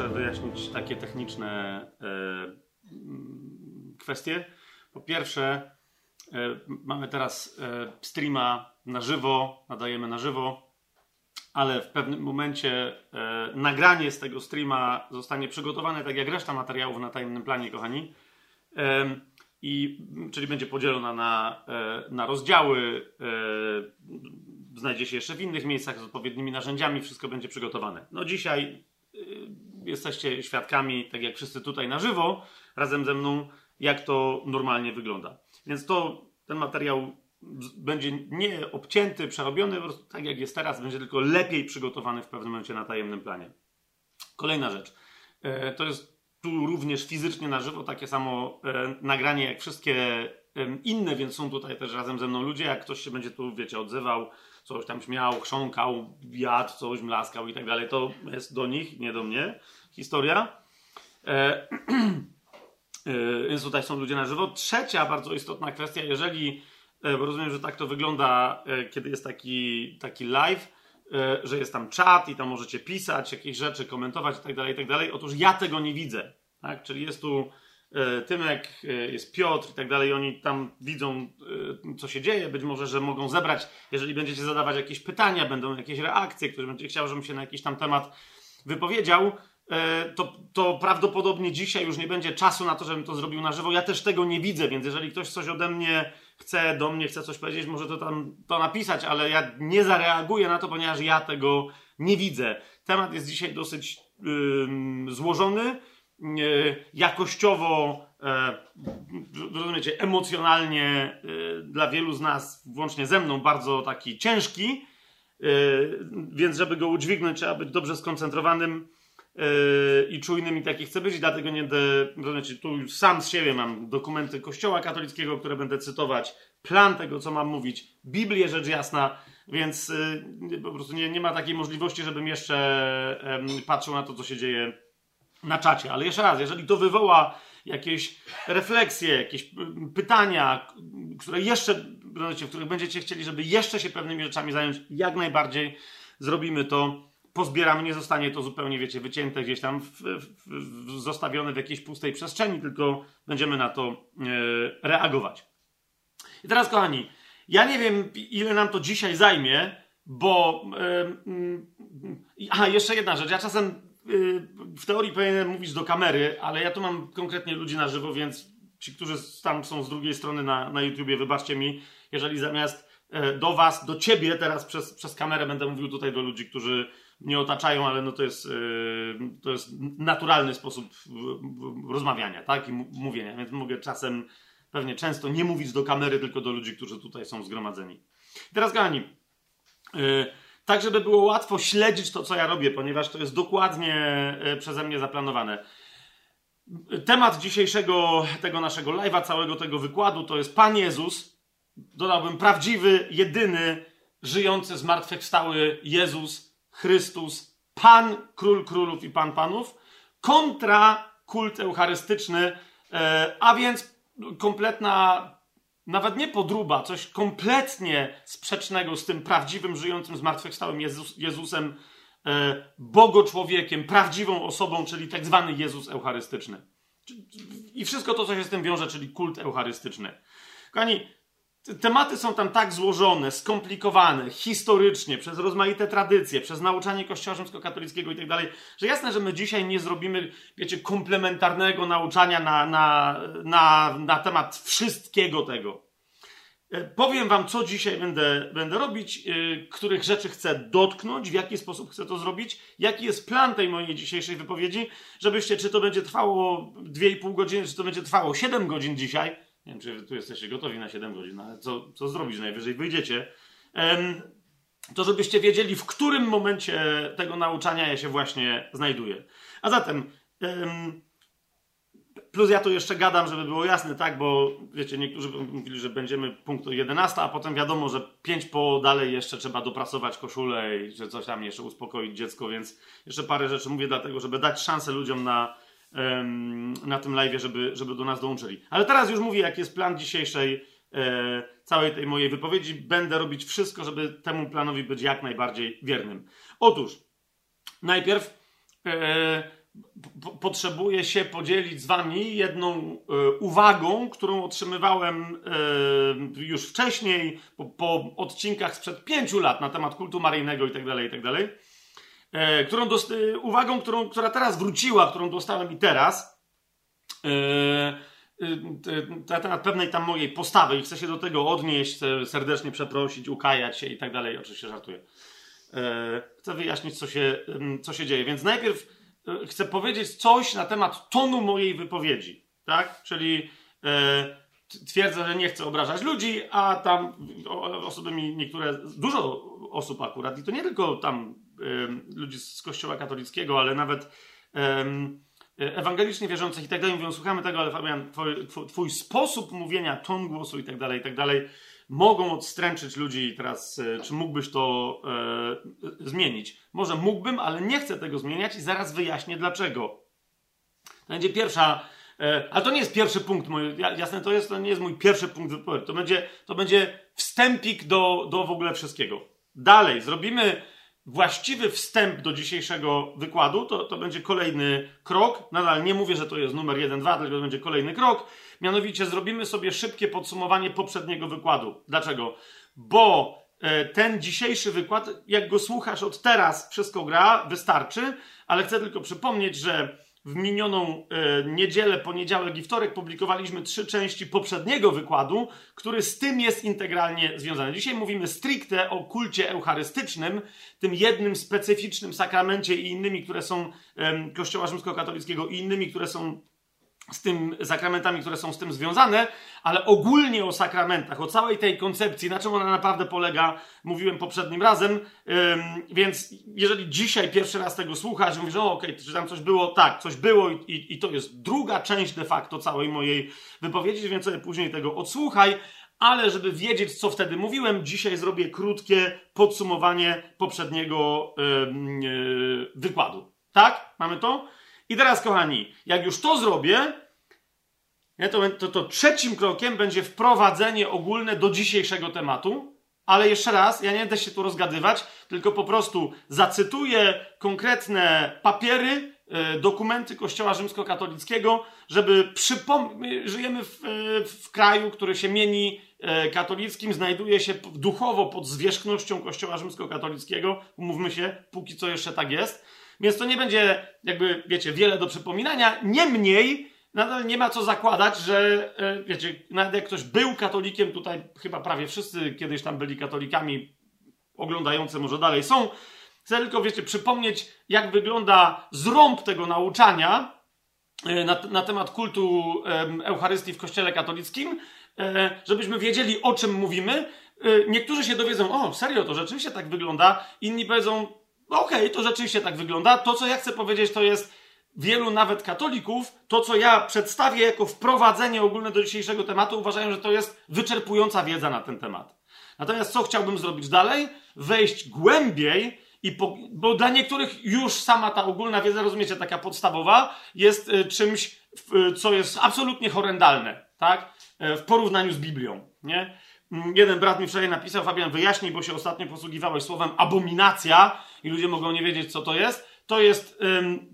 Muszę wyjaśnić takie techniczne e, mm, kwestie. Po pierwsze, e, mamy teraz e, streama na żywo, nadajemy na żywo, ale w pewnym momencie nagranie z tego streama zostanie przygotowane, tak jak reszta materiałów na tajemnym planie, kochani. I, czyli będzie podzielona na, na rozdziały, znajdzie się jeszcze w innych miejscach z odpowiednimi narzędziami, wszystko będzie przygotowane. No dzisiaj e, jesteście świadkami, tak jak wszyscy tutaj na żywo, razem ze mną, jak to normalnie wygląda. Więc to ten materiał będzie nie obcięty, przerobiony, po prostu tak jak jest teraz, będzie tylko lepiej przygotowany w pewnym momencie na tajemnym planie. Kolejna rzecz. E, To jest tu również fizycznie na żywo takie samo e, nagranie jak wszystkie inne, więc są tutaj też razem ze mną ludzie. Jak ktoś się będzie tu, wiecie, odzywał, coś tam śmiał, chrząkał, jadł, coś mlaskał i tak dalej, to jest do nich, nie do mnie historia. E, e, więc tutaj są ludzie na żywo. Trzecia bardzo istotna kwestia, jeżeli, e, bo rozumiem, że tak to wygląda, e, kiedy jest taki, taki live, że jest tam czat i tam możecie pisać jakieś rzeczy, komentować i tak dalej, tak dalej. Otóż ja tego nie widzę. Tak? Czyli jest tu Tymek, e, jest Piotr i tak dalej. Oni tam widzą, e, co się dzieje. Być może, że mogą zebrać, jeżeli będziecie zadawać jakieś pytania, będą jakieś reakcje, ktoś będzie chciał, żebym się na jakiś tam temat wypowiedział. e, To, to prawdopodobnie dzisiaj już nie będzie czasu na to, żebym to zrobił na żywo. Ja też tego nie widzę, więc jeżeli ktoś coś ode mnie chce, do mnie chce coś powiedzieć, może to tam to napisać, ale ja nie zareaguję na to, ponieważ ja tego nie widzę. Temat jest dzisiaj dosyć ym, złożony, yy, jakościowo, e, rozumiecie, emocjonalnie yy, dla wielu z nas, włącznie ze mną, bardzo taki ciężki, więc żeby go udźwignąć, trzeba być dobrze skoncentrowanym i czujnym i taki chcę być, dlatego nie rozumiecie, tu już sam z siebie mam dokumenty Kościoła katolickiego, które będę cytować, plan tego, co mam mówić, Biblię rzecz jasna, więc po prostu nie, nie ma takiej możliwości, żebym jeszcze patrzył na to, co się dzieje na czacie. Ale jeszcze raz, jeżeli to wywoła jakieś refleksje, jakieś mm, pytania, które jeszcze, w których będziecie chcieli, żeby jeszcze się pewnymi rzeczami zająć, jak najbardziej zrobimy to. Pozbieramy, nie zostanie to zupełnie, wiecie, wycięte gdzieś tam, w, w, w, zostawione w jakiejś pustej przestrzeni, tylko będziemy na to e, reagować. I teraz, kochani, ja nie wiem, ile nam to dzisiaj zajmie, bo. Yy, yy, aha, jeszcze jedna rzecz. Ja czasem w teorii powinienem mówić do kamery, ale ja tu mam konkretnie ludzi na żywo, więc ci, którzy tam są z drugiej strony na, na YouTubie, wybaczcie mi, jeżeli zamiast e, do Was, do Ciebie teraz przez, przez kamerę będę mówił tutaj do ludzi, którzy mnie otaczają, ale no to jest, yy, to jest naturalny sposób rozmawiania, tak? I mówienia, więc mogę czasem pewnie często nie mówić do kamery, tylko do ludzi, którzy tutaj są zgromadzeni. Teraz, kochani, yy, tak, żeby było łatwo śledzić to, co ja robię, ponieważ to jest dokładnie yy, przeze mnie zaplanowane. Temat dzisiejszego tego naszego live'a, całego tego wykładu to jest Pan Jezus, dodałbym prawdziwy, jedyny, żyjący, zmartwychwstały Jezus Chrystus, Pan, Król Królów i Pan Panów, kontra kult eucharystyczny, e, a więc kompletna, nawet nie podruba, coś kompletnie sprzecznego z tym prawdziwym, żyjącym, zmartwychwstałym Jezus, Jezusem, e, bogo-człowiekiem, prawdziwą osobą, czyli tak zwany Jezus eucharystyczny. I wszystko to, co się z tym wiąże, czyli kult eucharystyczny. Kochani, tematy są tam tak złożone, skomplikowane, historycznie, przez rozmaite tradycje, przez nauczanie Kościoła rzymskokatolickiego i tak dalej, że jasne, że my dzisiaj nie zrobimy, wiecie, komplementarnego nauczania na, na, na, na temat wszystkiego tego. E, Powiem wam, co dzisiaj będę, będę robić, yy, których rzeczy chcę dotknąć, w jaki sposób chcę to zrobić, jaki jest plan tej mojej dzisiejszej wypowiedzi, żebyście, czy to będzie trwało 2,5 godziny, czy to będzie trwało 7 godzin dzisiaj. Nie wiem, czy wy tu jesteście gotowi na 7 godzin, ale co, co zrobić? Najwyżej wyjdziecie. To żebyście wiedzieli, w którym momencie tego nauczania ja się właśnie znajduję. A zatem, em, plus ja tu jeszcze gadam, żeby było jasne, tak, bo wiecie, niektórzy mówili, że będziemy punktu 11, a potem wiadomo, że 5 po dalej jeszcze trzeba doprasować koszulę i że coś tam jeszcze uspokoić dziecko, więc jeszcze parę rzeczy mówię dlatego, żeby dać szansę ludziom na, na tym live, żeby, żeby do nas dołączyli. Ale teraz już mówię, jaki jest plan dzisiejszej e, całej tej mojej wypowiedzi. Będę robić wszystko, żeby temu planowi być jak najbardziej wiernym. Otóż, najpierw e, potrzebuję się podzielić z Wami jedną e, uwagą, którą otrzymywałem e, już wcześniej, po, po, odcinkach sprzed pięciu lat na temat kultu maryjnego itd., tak itd., tak którą dost, e, uwagą, którą, która teraz wróciła, którą dostałem i teraz, e, na temat pewnej tam mojej postawy i chcę się do tego odnieść, serdecznie przeprosić, ukajać się i tak dalej. Oczywiście żartuję. Chcę wyjaśnić, co się, co się dzieje. Więc najpierw E, chcę powiedzieć coś na temat tonu mojej wypowiedzi, tak? Czyli e, twierdzę, że nie chcę obrażać ludzi, a tam osoby mi niektóre, dużo osób akurat, i to nie tylko tam e, ludzi z kościoła katolickiego, ale nawet ewangelicznie wierzących i tak dalej mówią, słuchamy tego, ale Fabian, twój, twój sposób mówienia, ton głosu i tak dalej, i tak dalej, mogą odstręczyć ludzi teraz, e, czy mógłbyś to e, zmienić? Może mógłbym, ale nie chcę tego zmieniać i zaraz wyjaśnię dlaczego. To będzie pierwsza, e, ale to nie jest pierwszy punkt mój, jasne to jest, to nie jest mój pierwszy punkt wypowiedzi, to będzie, to będzie wstępik do, do w ogóle wszystkiego. Dalej, zrobimy właściwy wstęp do dzisiejszego wykładu, to, to będzie kolejny krok. Nadal nie mówię, że to jest numer 1, 2, tylko to będzie kolejny krok. Mianowicie zrobimy sobie szybkie podsumowanie poprzedniego wykładu. Dlaczego? Bo e, ten dzisiejszy wykład, jak go słuchasz od teraz, wszystko gra, wystarczy, ale chcę tylko przypomnieć, że w minioną e, niedzielę, poniedziałek i wtorek publikowaliśmy trzy części poprzedniego wykładu, który z tym jest integralnie związany. Dzisiaj mówimy stricte o kulcie eucharystycznym, tym jednym specyficznym sakramencie i innymi, które są e, Kościoła Rzymskokatolickiego i innymi, które są z tym sakramentami, które są z tym związane, ale ogólnie o sakramentach, o całej tej koncepcji, na czym ona naprawdę polega, mówiłem poprzednim razem, więc jeżeli dzisiaj pierwszy raz tego słuchasz, mówisz, o okej, okay, czy tam coś było, tak, coś było i, i, to jest druga część de facto całej mojej wypowiedzi, więc sobie później tego odsłuchaj, ale żeby wiedzieć, co wtedy mówiłem, dzisiaj zrobię krótkie podsumowanie poprzedniego yy, wykładu. Tak? Mamy to? I teraz, kochani, jak już to zrobię, to, to, to trzecim krokiem będzie wprowadzenie ogólne do dzisiejszego tematu. Ale jeszcze raz, ja nie będę się tu rozgadywać, tylko po prostu zacytuję konkretne papiery, e, dokumenty Kościoła Rzymskokatolickiego, żeby przypomnieć, żyjemy w, e, w kraju, który się mieni e, katolickim, znajduje się duchowo pod zwierzchnością Kościoła Rzymskokatolickiego. Umówmy się, póki co jeszcze tak jest. Więc to nie będzie, jakby, wiecie, wiele do przypominania. Niemniej, nadal nie ma co zakładać, że, e, wiecie, nawet jak ktoś był katolikiem, tutaj chyba prawie wszyscy kiedyś tam byli katolikami, oglądający może dalej są. Chcę tylko, wiecie, przypomnieć, jak wygląda zrąb tego nauczania e, na, na temat kultu Eucharystii w Kościele katolickim, e, żebyśmy wiedzieli, o czym mówimy. Niektórzy się dowiedzą, o, serio, to rzeczywiście tak wygląda. Inni powiedzą, no okej, okay, to rzeczywiście tak wygląda. To, co ja chcę powiedzieć, to jest wielu nawet katolików, to, co ja przedstawię jako wprowadzenie ogólne do dzisiejszego tematu, uważają, że to jest wyczerpująca wiedza na ten temat. Natomiast co chciałbym zrobić dalej? Wejść głębiej i po, bo dla niektórych już sama ta ogólna wiedza, rozumiecie, taka podstawowa, jest y, czymś, y, co jest absolutnie horrendalne, tak? Y, w porównaniu z Biblią, nie? Mm, jeden brat mi wczoraj napisał, Fabian, wyjaśnij, bo się ostatnio posługiwałeś słowem abominacja i ludzie mogą nie wiedzieć, co to jest. To jest,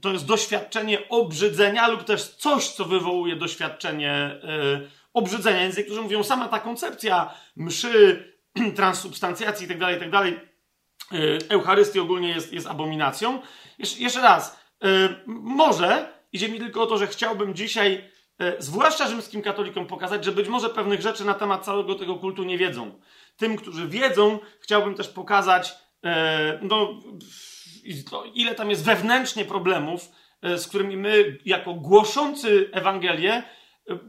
to jest doświadczenie obrzydzenia lub też coś, co wywołuje doświadczenie yy, obrzydzenia. Więc niektórzy mówią, sama ta koncepcja mszy, transsubstancjacji itd., itd., yy, Eucharystii ogólnie jest, jest abominacją. Jesz jeszcze raz, yy, może idzie mi tylko o to, że chciałbym dzisiaj zwłaszcza rzymskim katolikom, pokazać, że być może pewnych rzeczy na temat całego tego kultu nie wiedzą. Tym, którzy wiedzą, chciałbym też pokazać, e, no, ile tam jest wewnętrznie problemów, e, z którymi my, jako głoszący Ewangelię,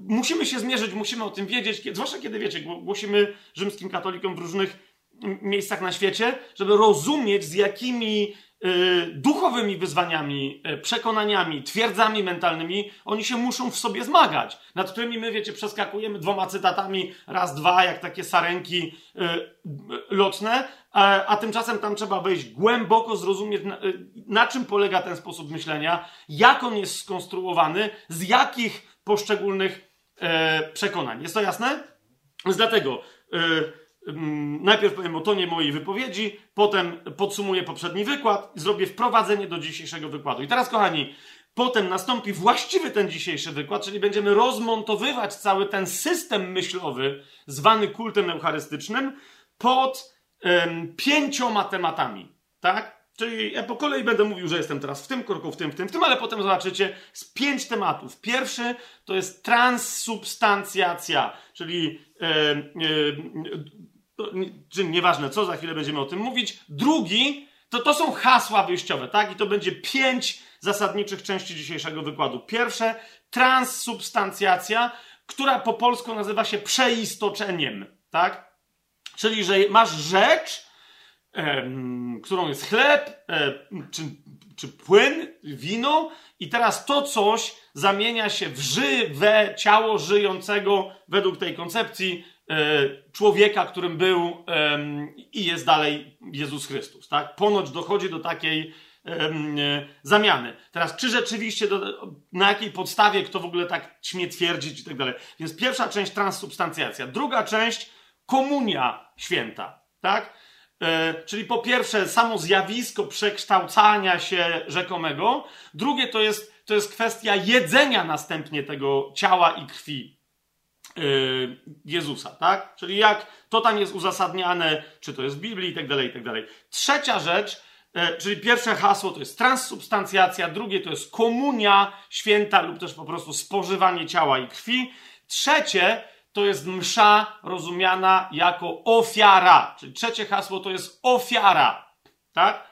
musimy się zmierzyć, musimy o tym wiedzieć, zwłaszcza kiedy wiecie, głosimy rzymskim katolikom w różnych miejscach na świecie, żeby rozumieć, z jakimi duchowymi wyzwaniami, y, przekonaniami, twierdzami mentalnymi, oni się muszą w sobie zmagać, nad którymi my, wiecie, przeskakujemy dwoma cytatami, raz, dwa, jak takie sarenki y, lotne, a, tymczasem tam trzeba wejść głęboko, zrozumieć, na, na czym polega ten sposób myślenia, jak on jest skonstruowany, z jakich poszczególnych e, przekonań. Jest to jasne? Więc dlatego najpierw powiem o tonie mojej wypowiedzi, potem podsumuję poprzedni wykład i zrobię wprowadzenie do dzisiejszego wykładu. I teraz, kochani, potem nastąpi właściwy ten dzisiejszy wykład, czyli będziemy rozmontowywać cały ten system myślowy zwany kultem eucharystycznym pod pięcioma tematami, tak? Czyli ja po kolei będę mówił, że jestem teraz w tym korku, w tym, w tym, w tym, ale potem zobaczycie z pięć tematów. Pierwszy to jest transsubstancjacja, czyli e, e, czy nieważne co, za chwilę będziemy o tym mówić. Drugi to, to są hasła wyjściowe, tak? I to będzie pięć zasadniczych części dzisiejszego wykładu. Pierwsze, transsubstancjacja, która po polsku nazywa się przeistoczeniem, tak? Czyli, że masz rzecz, em, którą jest chleb, czy, czy płyn, wino, i teraz to coś zamienia się w żywe ciało żyjącego według tej koncepcji człowieka, którym był i jest dalej Jezus Chrystus. Tak? Ponoć dochodzi do takiej e, zamiany. Teraz, czy rzeczywiście, do, na jakiej podstawie kto w ogóle tak śmie twierdzić i tak dalej. Więc pierwsza część transsubstancjacja. Druga część komunia święta. Tak? E, czyli po pierwsze samo zjawisko przekształcania się rzekomego. Drugie to jest, to jest kwestia jedzenia następnie tego ciała i krwi Y, Jezusa, tak? Czyli jak to tam jest uzasadniane, czy to jest w Biblii i tak dalej, i tak dalej. Trzecia rzecz, y, czyli pierwsze hasło to jest transsubstancjacja, drugie to jest komunia święta lub też po prostu spożywanie ciała i krwi. Trzecie to jest msza rozumiana jako ofiara, czyli trzecie hasło to jest ofiara, tak?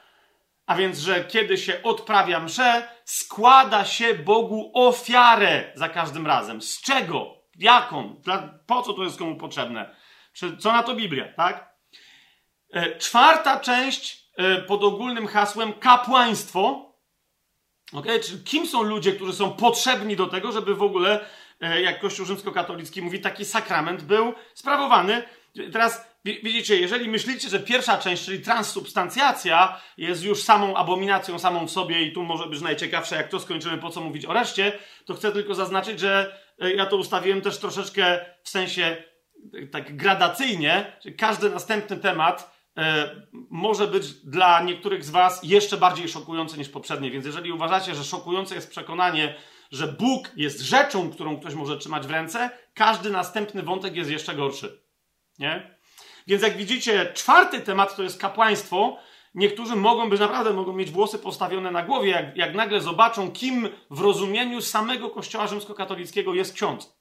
A więc, że kiedy się odprawia mszę, składa się Bogu ofiarę za każdym razem. Z czego? Jaką? Po co to jest komu potrzebne? Co na to Biblia, tak? E, czwarta część e, pod ogólnym hasłem kapłaństwo. Okay? Czyli kim są ludzie, którzy są potrzebni do tego, żeby w ogóle, e, jak Kościół rzymskokatolicki mówi, taki sakrament był sprawowany. Teraz widzicie, jeżeli myślicie, że pierwsza część, czyli transsubstancjacja, jest już samą abominacją samą w sobie i tu może być najciekawsze, jak to skończymy, po co mówić o reszcie, to chcę tylko zaznaczyć, że ja to ustawiłem też troszeczkę w sensie e, tak gradacyjnie, że każdy następny temat e, może być dla niektórych z Was jeszcze bardziej szokujący niż poprzednie. Więc jeżeli uważacie, że szokujące jest przekonanie, że Bóg jest rzeczą, którą ktoś może trzymać w ręce, każdy następny wątek jest jeszcze gorszy. Nie? Więc jak widzicie, czwarty temat to jest kapłaństwo, niektórzy mogą być, naprawdę mogą mieć włosy postawione na głowie, jak, jak nagle zobaczą, kim w rozumieniu samego Kościoła rzymskokatolickiego jest ksiądz.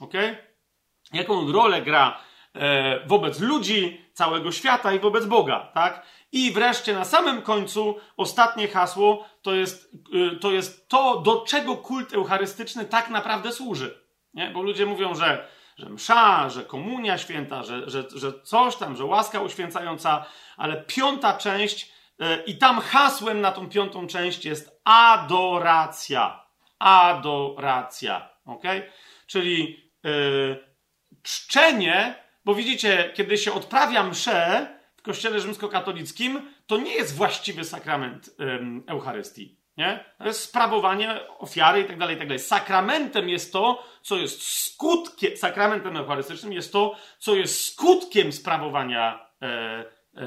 Ok? Jaką rolę gra e, wobec ludzi, całego świata i wobec Boga, tak? I wreszcie na samym końcu ostatnie hasło to jest, y, to jest to, do czego kult eucharystyczny tak naprawdę służy. Nie? Bo ludzie mówią, że że msza, że komunia święta, że, że, że coś tam, że łaska uświęcająca, ale piąta część yy, i tam hasłem na tą piątą część jest adoracja. Adoracja. Ok? Czyli yy, czczenie, bo widzicie, kiedy się odprawia mszę w kościele rzymskokatolickim, to nie jest właściwy sakrament yy, Eucharystii. Nie? To jest sprawowanie ofiary i tak tak dalej. Sakramentem jest to, co jest skutkiem, sakramentem eucharystycznym jest to, co jest skutkiem sprawowania e, e,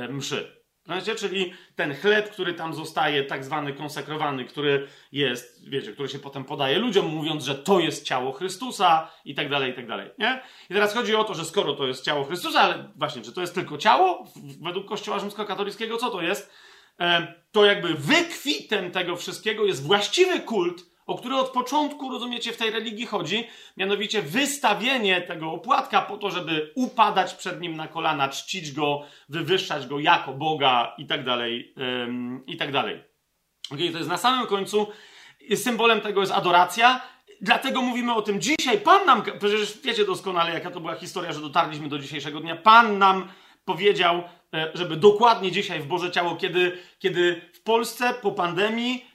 mszy. Wiecie? Czyli ten chleb, który tam zostaje, tak zwany konsekrowany, który jest, wiecie, który się potem podaje ludziom, mówiąc, że to jest ciało Chrystusa i tak dalej, i tak dalej. Nie? I teraz chodzi o to, że skoro to jest ciało Chrystusa, ale właśnie, czy to jest tylko ciało według Kościoła Rzymskokatolickiego, co to jest? E, to jakby wykwitem tego wszystkiego jest właściwy kult, o który od początku, rozumiecie, w tej religii chodzi, mianowicie wystawienie tego opłatka po to, żeby upadać przed nim na kolana, czcić go, wywyższać go jako Boga i tak dalej, i tak dalej. Okay, to jest na samym końcu, symbolem tego jest adoracja, dlatego mówimy o tym dzisiaj. Pan nam, przecież wiecie doskonale, jaka to była historia, że dotarliśmy do dzisiejszego dnia. Pan nam powiedział, e, żeby dokładnie dzisiaj w Boże Ciało, kiedy, kiedy w Polsce po pandemii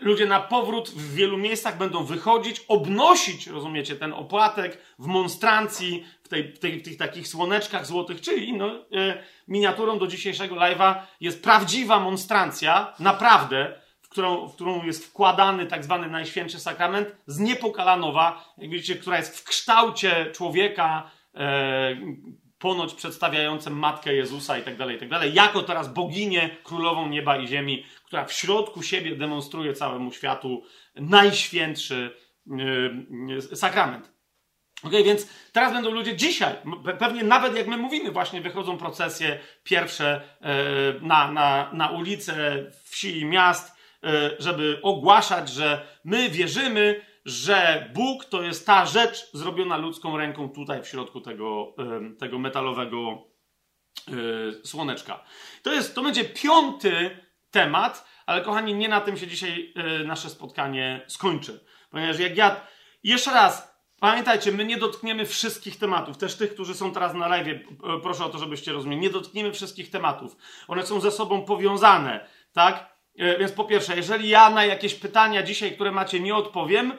ludzie na powrót w wielu miejscach będą wychodzić, obnosić, rozumiecie, ten opłatek w monstrancji, w, tej, w, tej, w tych takich słoneczkach złotych, czyli no, e, miniaturą do dzisiejszego live'a jest prawdziwa monstrancja, naprawdę, w którą, w którą jest wkładany tak zwany Najświętszy Sakrament z Niepokalanowa, jak widzicie, która jest w kształcie człowieka, e, ponoć przedstawiające Matkę Jezusa i tak dalej, i tak dalej, jako teraz boginię królową nieba i ziemi, która w środku siebie demonstruje całemu światu najświętszy yy, sakrament. Ok, więc teraz będą ludzie dzisiaj, pewnie nawet jak my mówimy, właśnie wychodzą procesje pierwsze yy, na, na, na ulice wsi i miast, żeby ogłaszać, że my wierzymy, że Bóg to jest ta rzecz zrobiona ludzką ręką tutaj w środku tego, tego metalowego słoneczka. To, jest, to będzie piąty temat, ale kochani, nie na tym się dzisiaj nasze spotkanie skończy. Ponieważ jak ja. Jeszcze raz, pamiętajcie, my nie dotkniemy wszystkich tematów. Też tych, którzy są teraz na live, proszę o to, żebyście rozumieli. Nie dotkniemy wszystkich tematów. One są ze sobą powiązane, tak? Więc po pierwsze, jeżeli ja na jakieś pytania dzisiaj, które macie, nie odpowiem,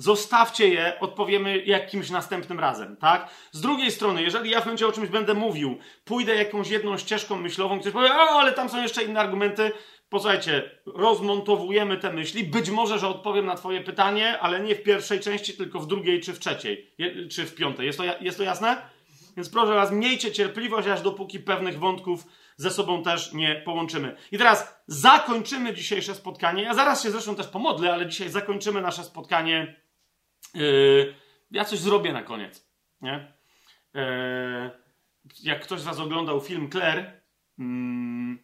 Zostawcie je, odpowiemy jakimś następnym razem, tak? Z drugiej strony, jeżeli ja w momencie o czymś będę mówił, pójdę jakąś jedną ścieżką myślową, ktoś powie, o, ale tam są jeszcze inne argumenty, posłuchajcie, rozmontowujemy te myśli. Być może, że odpowiem na Twoje pytanie, ale nie w pierwszej części, tylko w drugiej czy w trzeciej, czy w piątej. Jest to, jest to jasne? Więc proszę Was, miejcie cierpliwość, aż dopóki pewnych wątków ze sobą też nie połączymy. I teraz zakończymy dzisiejsze spotkanie. Ja zaraz się zresztą też pomodlę, ale dzisiaj zakończymy nasze spotkanie Yy, ja coś zrobię na koniec. Nie? Yy, jak ktoś z Was oglądał film Claire, mm,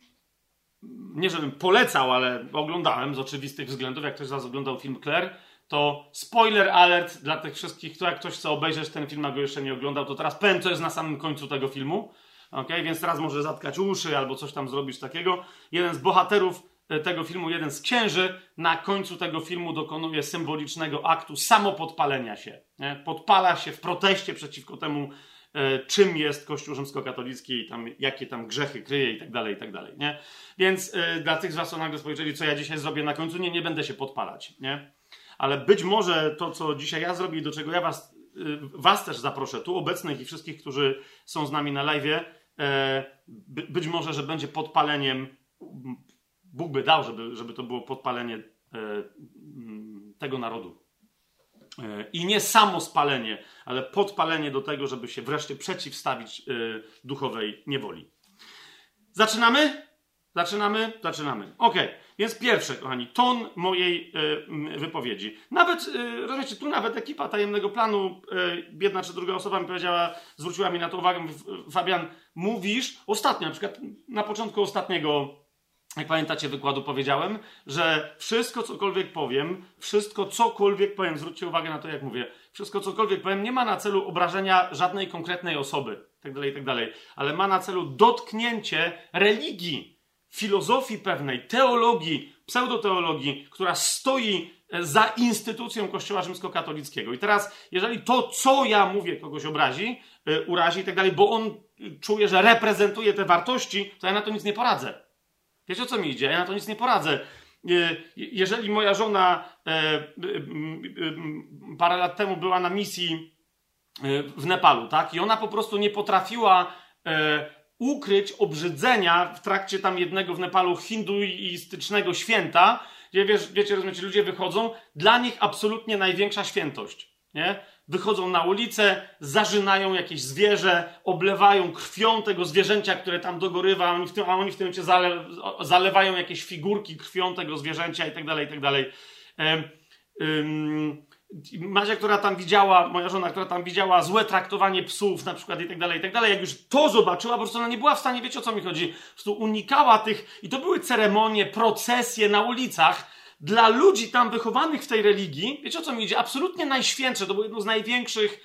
nie żebym polecał, ale oglądałem z oczywistych względów. Jak ktoś z Was oglądał film Claire, to spoiler alert dla tych wszystkich, jak ktoś chce obejrzeć ten film, a go jeszcze nie oglądał, to teraz powiem, co jest na samym końcu tego filmu. Ok, więc teraz może zatkać uszy albo coś tam zrobić takiego. Jeden z bohaterów tego filmu, jeden z księży, na końcu tego filmu dokonuje symbolicznego aktu samopodpalenia się. Nie? Podpala się w proteście przeciwko temu, e, czym jest Kościół rzymskokatolicki i tam, jakie tam grzechy kryje i tak dalej, i tak dalej. Nie? Więc e, dla tych z was, co nagle spojrzeli, co ja dzisiaj zrobię na końcu, nie, nie będę się podpalać. Nie? Ale być może to, co dzisiaj ja zrobię i do czego ja was, was też zaproszę, tu obecnych i wszystkich, którzy są z nami na live, być może, że będzie podpaleniem Bóg by dał, żeby, żeby to było podpalenie e, mm, tego narodu. E, I nie samo spalenie, ale podpalenie do tego, żeby się wreszcie przeciwstawić e, duchowej niewoli. Zaczynamy? Zaczynamy? Zaczynamy. Ok, więc pierwsze, kochani, ton mojej wypowiedzi. Nawet, rozumiecie, tu nawet ekipa tajemnego planu, jedna czy druga osoba mi powiedziała, zwróciła mi na to uwagę, Fabian, mówisz, ostatnio, na przykład na początku ostatniego jak pamiętacie wykładu, powiedziałem, że wszystko, cokolwiek powiem, wszystko, cokolwiek powiem, zwróćcie uwagę na to, jak mówię, wszystko, cokolwiek powiem, nie ma na celu obrażenia żadnej konkretnej osoby, tak itd., tak ale ma na celu dotknięcie religii, filozofii pewnej, teologii, pseudoteologii, która stoi e, za instytucją Kościoła rzymskokatolickiego. I teraz, jeżeli to, co ja mówię, kogoś obrazi, yy, urazi i tak dalej, bo on czuje, że reprezentuje te wartości, to ja na to nic nie poradzę. Wiecie o co mi idzie? Ja na to nic nie poradzę. Jeżeli moja żona e, e, parę lat temu była na misji e, w Nepalu, tak? I ona po prostu nie potrafiła ukryć obrzydzenia w trakcie tam jednego w Nepalu hinduistycznego święta, gdzie wiesz, wiecie, rozumiecie, ludzie wychodzą, dla nich absolutnie największa świętość. Nie? Wychodzą na ulicę, zażynają jakieś zwierzę, oblewają krwią tego zwierzęcia, które tam dogorywa, a oni w tym, a oni w tym momencie zale, zalewają jakieś figurki krwią tego zwierzęcia i tak dalej, i tak dalej. Macia, która tam widziała, moja żona, która tam widziała złe traktowanie psów na przykład i tak dalej, i tak dalej, jak już to zobaczyła, po prostu ona nie była w stanie, wiecie o co mi chodzi, po prostu unikała tych, i to były ceremonie, procesje na ulicach, dla ludzi tam wychowanych w tej religii, wiecie o co mi idzie? Absolutnie najświętsze, to było jedno z największych,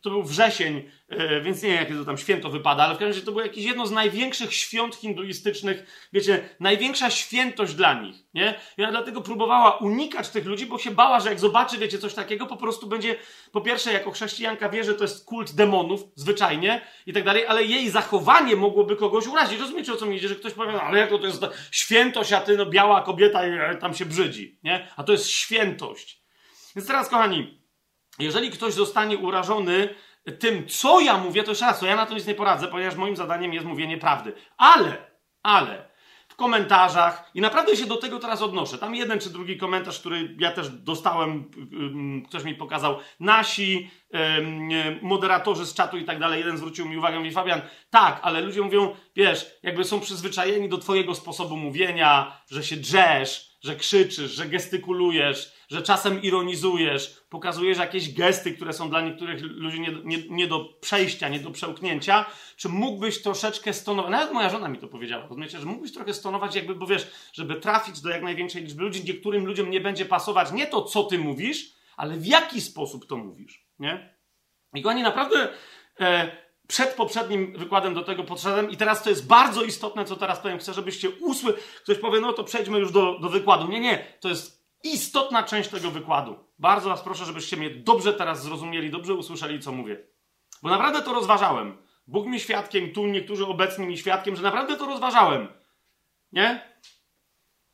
to był wrzesień, e, więc nie wiem, jakie to tam święto wypada, ale w każdym razie to było jakieś jedno z największych świąt hinduistycznych, wiecie, największa świętość dla nich, nie? I ona dlatego próbowała unikać tych ludzi, bo się bała, że jak zobaczy, wiecie, coś takiego, po prostu będzie, po pierwsze, jako chrześcijanka wie, że to jest kult demonów, zwyczajnie i tak dalej, ale jej zachowanie mogłoby kogoś urazić. Rozumiecie, o co mi idzie, że ktoś powie, no, ale jak to, to jest świętość, a ty, no, biała kobieta e, tam się brzydzi, nie? A to jest świętość. Więc teraz, kochani, jeżeli ktoś zostanie urażony tym, co ja mówię, to jeszcze raz, to ja na to nic nie poradzę, ponieważ moim zadaniem jest mówienie prawdy. Ale, ale, w komentarzach, i naprawdę się do tego teraz odnoszę, tam jeden czy drugi komentarz, który ja też dostałem, ktoś mi pokazał, nasi moderatorzy z czatu i tak dalej, jeden zwrócił mi uwagę, mówi Fabian, tak, ale ludzie mówią, wiesz, jakby są przyzwyczajeni do twojego sposobu mówienia, że się drzesz, że krzyczysz, że gestykulujesz, że czasem ironizujesz, pokazujesz jakieś gesty, które są dla niektórych ludzi nie, nie, nie do przejścia, nie do przełknięcia, czy mógłbyś troszeczkę stonować, nawet moja żona mi to powiedziała, rozumiecie, że mógłbyś trochę stonować jakby, bo wiesz, żeby trafić do jak największej liczby ludzi, niektórym ludziom nie będzie pasować nie to, co ty mówisz, ale w jaki sposób to mówisz, nie? I oni naprawdę e, przed poprzednim wykładem do tego podszedłem i teraz to jest bardzo istotne, co teraz powiem. Chcę, żebyście usły. Ktoś powie, no to przejdźmy już do, do wykładu. Nie, nie, to jest istotna część tego wykładu. Bardzo was proszę, żebyście mnie dobrze teraz zrozumieli, dobrze usłyszeli, co mówię. Bo naprawdę to rozważałem. Bóg mi świadkiem, tu niektórzy obecni mi świadkiem, że naprawdę to rozważałem. Nie?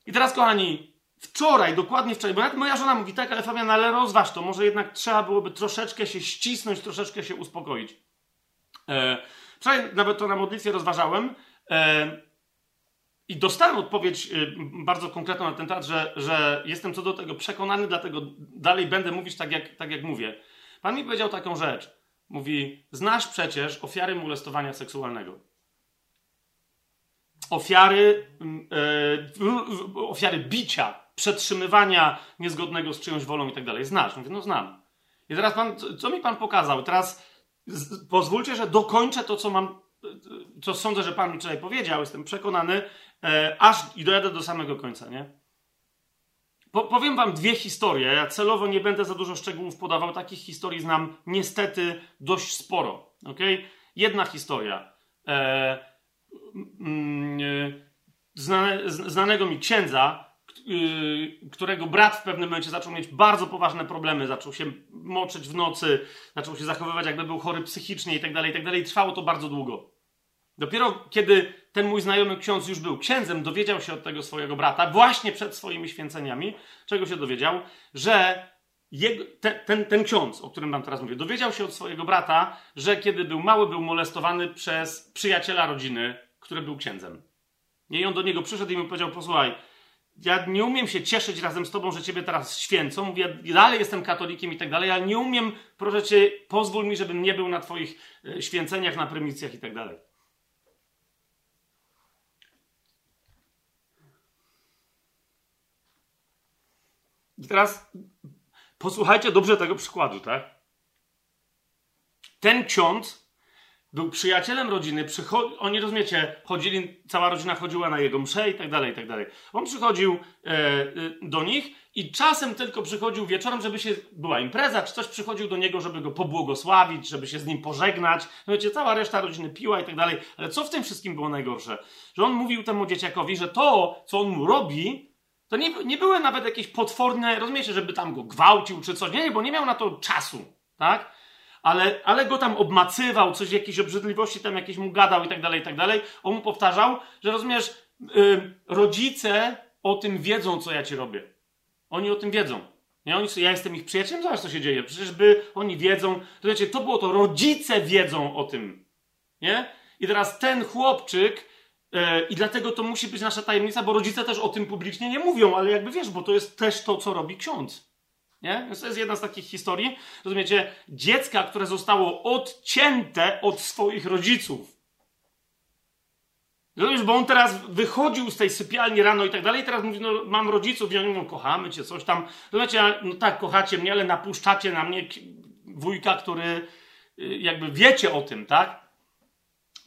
I teraz, kochani, wczoraj, dokładnie wczoraj, bo nawet moja żona mówi tak, ale Fabian, ale rozważ to, może jednak trzeba byłoby troszeczkę się ścisnąć, troszeczkę się uspokoić. E, wczoraj nawet to na modlitwie rozważałem e, i dostałem odpowiedź e, bardzo konkretną na ten temat, że, że jestem co do tego przekonany, dlatego dalej będę mówić tak jak, tak, jak mówię. Pan mi powiedział taką rzecz. Mówi, znasz przecież ofiary molestowania seksualnego. Ofiary, e, ofiary bicia, przetrzymywania niezgodnego z czyjąś wolą i tak dalej. Znasz? Mówię, no znam. I teraz pan, co mi pan pokazał? Teraz pozwólcie, że dokończę to, co mam, co sądzę, że Pan mi wczoraj powiedział. Jestem przekonany, e, aż i dojadę do samego końca, nie? Po, powiem Wam dwie historie. Ja celowo nie będę za dużo szczegółów podawał. Takich historii znam niestety dość sporo. Okay? Jedna historia. E, mm, e, znane, znanego mi księdza, Y, którego brat w pewnym momencie zaczął mieć bardzo poważne problemy, zaczął się moczyć w nocy, zaczął się zachowywać jakby był chory psychicznie i tak dalej, i tak dalej. Trwało to bardzo długo. Dopiero kiedy ten mój znajomy ksiądz już był księdzem, dowiedział się od tego swojego brata, właśnie przed swoimi święceniami, czego się dowiedział, że jego, ten, ten, ten ksiądz, o którym wam teraz mówię, dowiedział się od swojego brata, że kiedy był mały, był molestowany przez przyjaciela rodziny, który był księdzem. I on do niego przyszedł i mu powiedział: Posłuchaj, ja nie umiem się cieszyć razem z tobą, że ciebie teraz święcą. Mówię, dalej jestem katolikiem i tak dalej, ale nie umiem, proszę cię, pozwól mi, żebym nie był na twoich e, święceniach, na prymitcjach i tak dalej. I teraz posłuchajcie dobrze tego przykładu, tak? Ten ksiądz był przyjacielem rodziny, przycho- oni rozumiecie, chodzili, cała rodzina chodziła na jego msze i tak dalej, i tak dalej. On przychodził e, e, do nich i czasem tylko przychodził wieczorem, żeby się, była impreza, czy coś przychodził do niego, żeby go pobłogosławić, żeby się z nim pożegnać. No wiecie, cała reszta rodziny piła i tak dalej. Ale co w tym wszystkim było najgorsze? Że on mówił temu dzieciakowi, że to, co on mu robi, to nie, nie były nawet jakieś potworne, rozumiecie, żeby tam go gwałcił czy coś. Nie, bo nie miał na to czasu, tak? ale, ale go tam obmacywał, coś, jakieś obrzydliwości tam jakieś mu gadał i tak dalej, i tak dalej. On mu powtarzał, że rozumiesz, yy, rodzice o tym wiedzą, co ja ci robię. Oni o tym wiedzą. Nie, oni, ja jestem ich przyjacielem, zobacz, co się dzieje. Przecież by oni wiedzą, to wiecie, to było to, rodzice wiedzą o tym. Nie? I teraz ten chłopczyk, i dlatego to musi być nasza tajemnica, bo rodzice też o tym publicznie nie mówią, ale jakby wiesz, bo to jest też to, co robi ksiądz. Nie? Więc to jest jedna z takich historii. Rozumiecie? Dziecka, które zostało odcięte od swoich rodziców. Rozumiesz, bo on teraz wychodził z tej sypialni rano i tak dalej, teraz mówi, no mam rodziców i oni mówią, kochamy cię, coś tam. Rozumiecie, no tak, kochacie mnie, ale napuszczacie na mnie wujka, który y, jakby wiecie o tym, tak?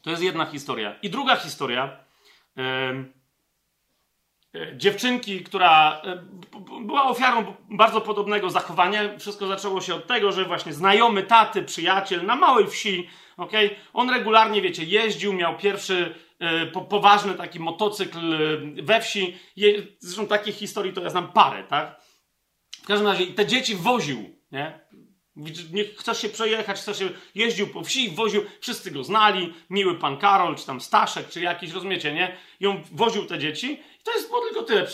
To jest jedna historia. I druga historia. E, dziewczynki, która e, była ofiarą bardzo podobnego zachowania. Wszystko zaczęło się od tego, że właśnie znajomy taty, przyjaciel na małej wsi, okay, on regularnie, wiecie, jeździł, miał pierwszy e, po, poważny taki motocykl we wsi. Je, zresztą takich historii to ja znam parę, tak? W każdym razie te dzieci woził, nie? Nie chcesz się przejechać, chcesz się, jeździł po wsi, woził, wszyscy go znali, miły pan Karol, czy tam Staszek, czy jakiś, rozumiecie, nie? I on woził te dzieci to jest było tylko tyle.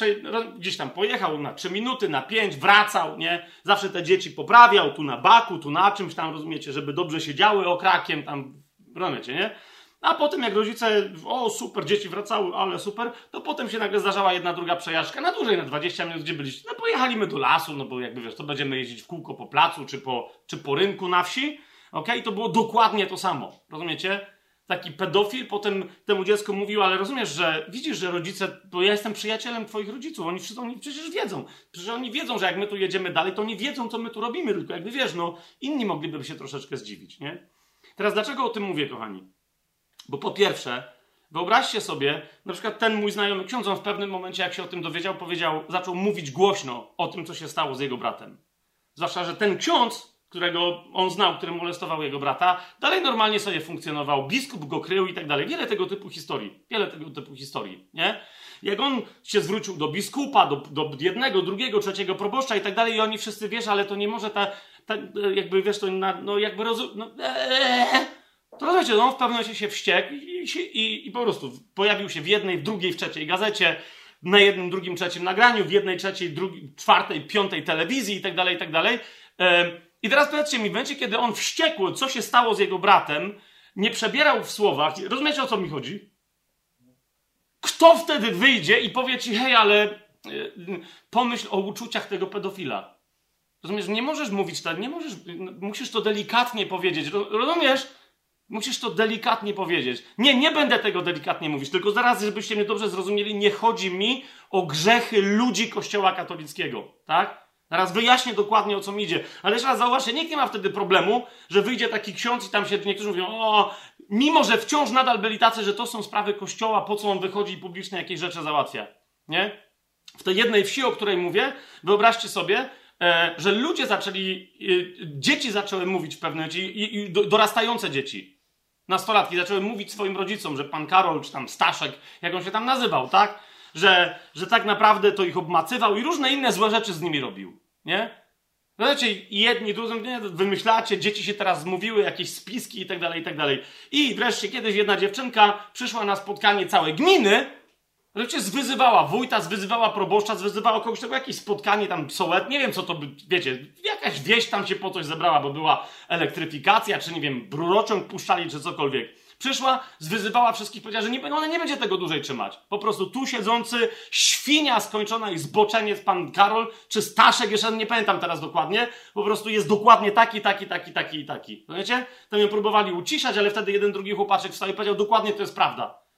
Gdzieś tam pojechał na 3 minuty, na 5, wracał, nie? Zawsze te dzieci poprawiał, tu na baku, tu na czymś tam, rozumiecie, żeby dobrze się działy okrakiem, tam, rozumiecie, nie? A potem jak rodzice, o super, dzieci wracały, ale super, to potem się nagle zdarzała jedna, druga przejażdżka na dłużej, na 20 minut, gdzie byliście. No pojechaliśmy do lasu, no bo jakby wiesz, to będziemy jeździć w kółko po placu, czy po, czy po rynku na wsi. Okej, okay? to było dokładnie to samo. Rozumiecie? Taki pedofil potem temu dziecku mówił, ale rozumiesz, że widzisz, że rodzice, bo ja jestem przyjacielem twoich rodziców, oni, wszyscy, oni przecież wiedzą. Przecież oni wiedzą, że jak my tu jedziemy dalej, to oni wiedzą, co my tu robimy, tylko jakby wiesz, no inni mogliby się troszeczkę zdziwić, nie? Teraz dlaczego o tym mówię, kochani? Bo po pierwsze, wyobraźcie sobie, na przykład ten mój znajomy ksiądz, on w pewnym momencie, jak się o tym dowiedział, powiedział, zaczął mówić głośno o tym, co się stało z jego bratem. Zwłaszcza, że ten ksiądz, którego on znał, który molestował jego brata, dalej normalnie sobie funkcjonował, biskup go krył i tak dalej. Wiele tego typu historii. Wiele tego typu historii, nie? Jak on się zwrócił do biskupa, do, do jednego, drugiego, trzeciego proboszcza i tak dalej i oni wszyscy, wiesz, ale to nie może ta, ta jakby, wiesz, to no jakby rozum... No, ee, to rozumiecie, no on w pewnym momencie się wściekł i, i, i po prostu pojawił się w jednej, w drugiej, w trzeciej gazecie, na jednym, drugim, trzecim nagraniu, w jednej, trzeciej, drugiej, czwartej, piątej telewizji i tak dalej, i tak dalej. I teraz powiedzcie mi, w momencie, kiedy on wściekł, co się stało z jego bratem, nie przebierał w słowach, rozumiecie o co mi chodzi? Kto wtedy wyjdzie i powie ci, hej, ale e, pomyśl o uczuciach tego pedofila. Rozumiesz, nie możesz mówić tak, nie możesz, musisz to delikatnie powiedzieć, rozumiesz? Musisz to delikatnie powiedzieć. Nie, nie będę tego delikatnie mówić, tylko zaraz, żebyście mnie dobrze zrozumieli, nie chodzi mi o grzechy ludzi Kościoła katolickiego, tak? Zaraz wyjaśnię dokładnie o co mi idzie. Ale jeszcze raz zauważcie, nikt nie ma wtedy problemu, że wyjdzie taki ksiądz i tam się niektórzy mówią, o, mimo że wciąż nadal byli tacy, że to są sprawy Kościoła, po co on wychodzi i publicznie jakieś rzeczy załatwia. Nie? W tej jednej wsi, o której mówię, wyobraźcie sobie, e, że ludzie zaczęli, e, dzieci zaczęły mówić w pewnym i dorastające dzieci, nastolatki zaczęły mówić swoim rodzicom, że pan Karol, czy tam Staszek, jak on się tam nazywał, tak? Że, że tak naprawdę to ich obmacywał i różne inne złe rzeczy z nimi robił, nie? Wiecie, jedni, drudzy, nie, wymyślacie, dzieci się teraz zmówiły, jakieś spiski i tak dalej, i tak dalej. I wreszcie kiedyś jedna dziewczynka przyszła na spotkanie całej gminy, Wiecie, zwyzywała wójta, zwyzywała proboszcza, zwyzywała kogoś, tego jakieś spotkanie tam sołet, nie wiem co to by, wiecie, jakaś wieś tam się po coś zebrała, bo była elektryfikacja, czy nie wiem, brurociąg puszczali, czy cokolwiek. Przyszła, zwyzywała wszystkich, powiedziała, że nie, ona nie będzie tego dłużej trzymać. Po prostu tu siedzący, świnia skończona i zboczeniec pan Karol, czy Staszek, jeszcze nie pamiętam teraz dokładnie, po prostu jest dokładnie taki, taki, taki, taki i taki. Wiecie? Tam ją próbowali uciszać, ale wtedy jeden, drugi chłopaczek wstał i powiedział, dokładnie to jest prawda.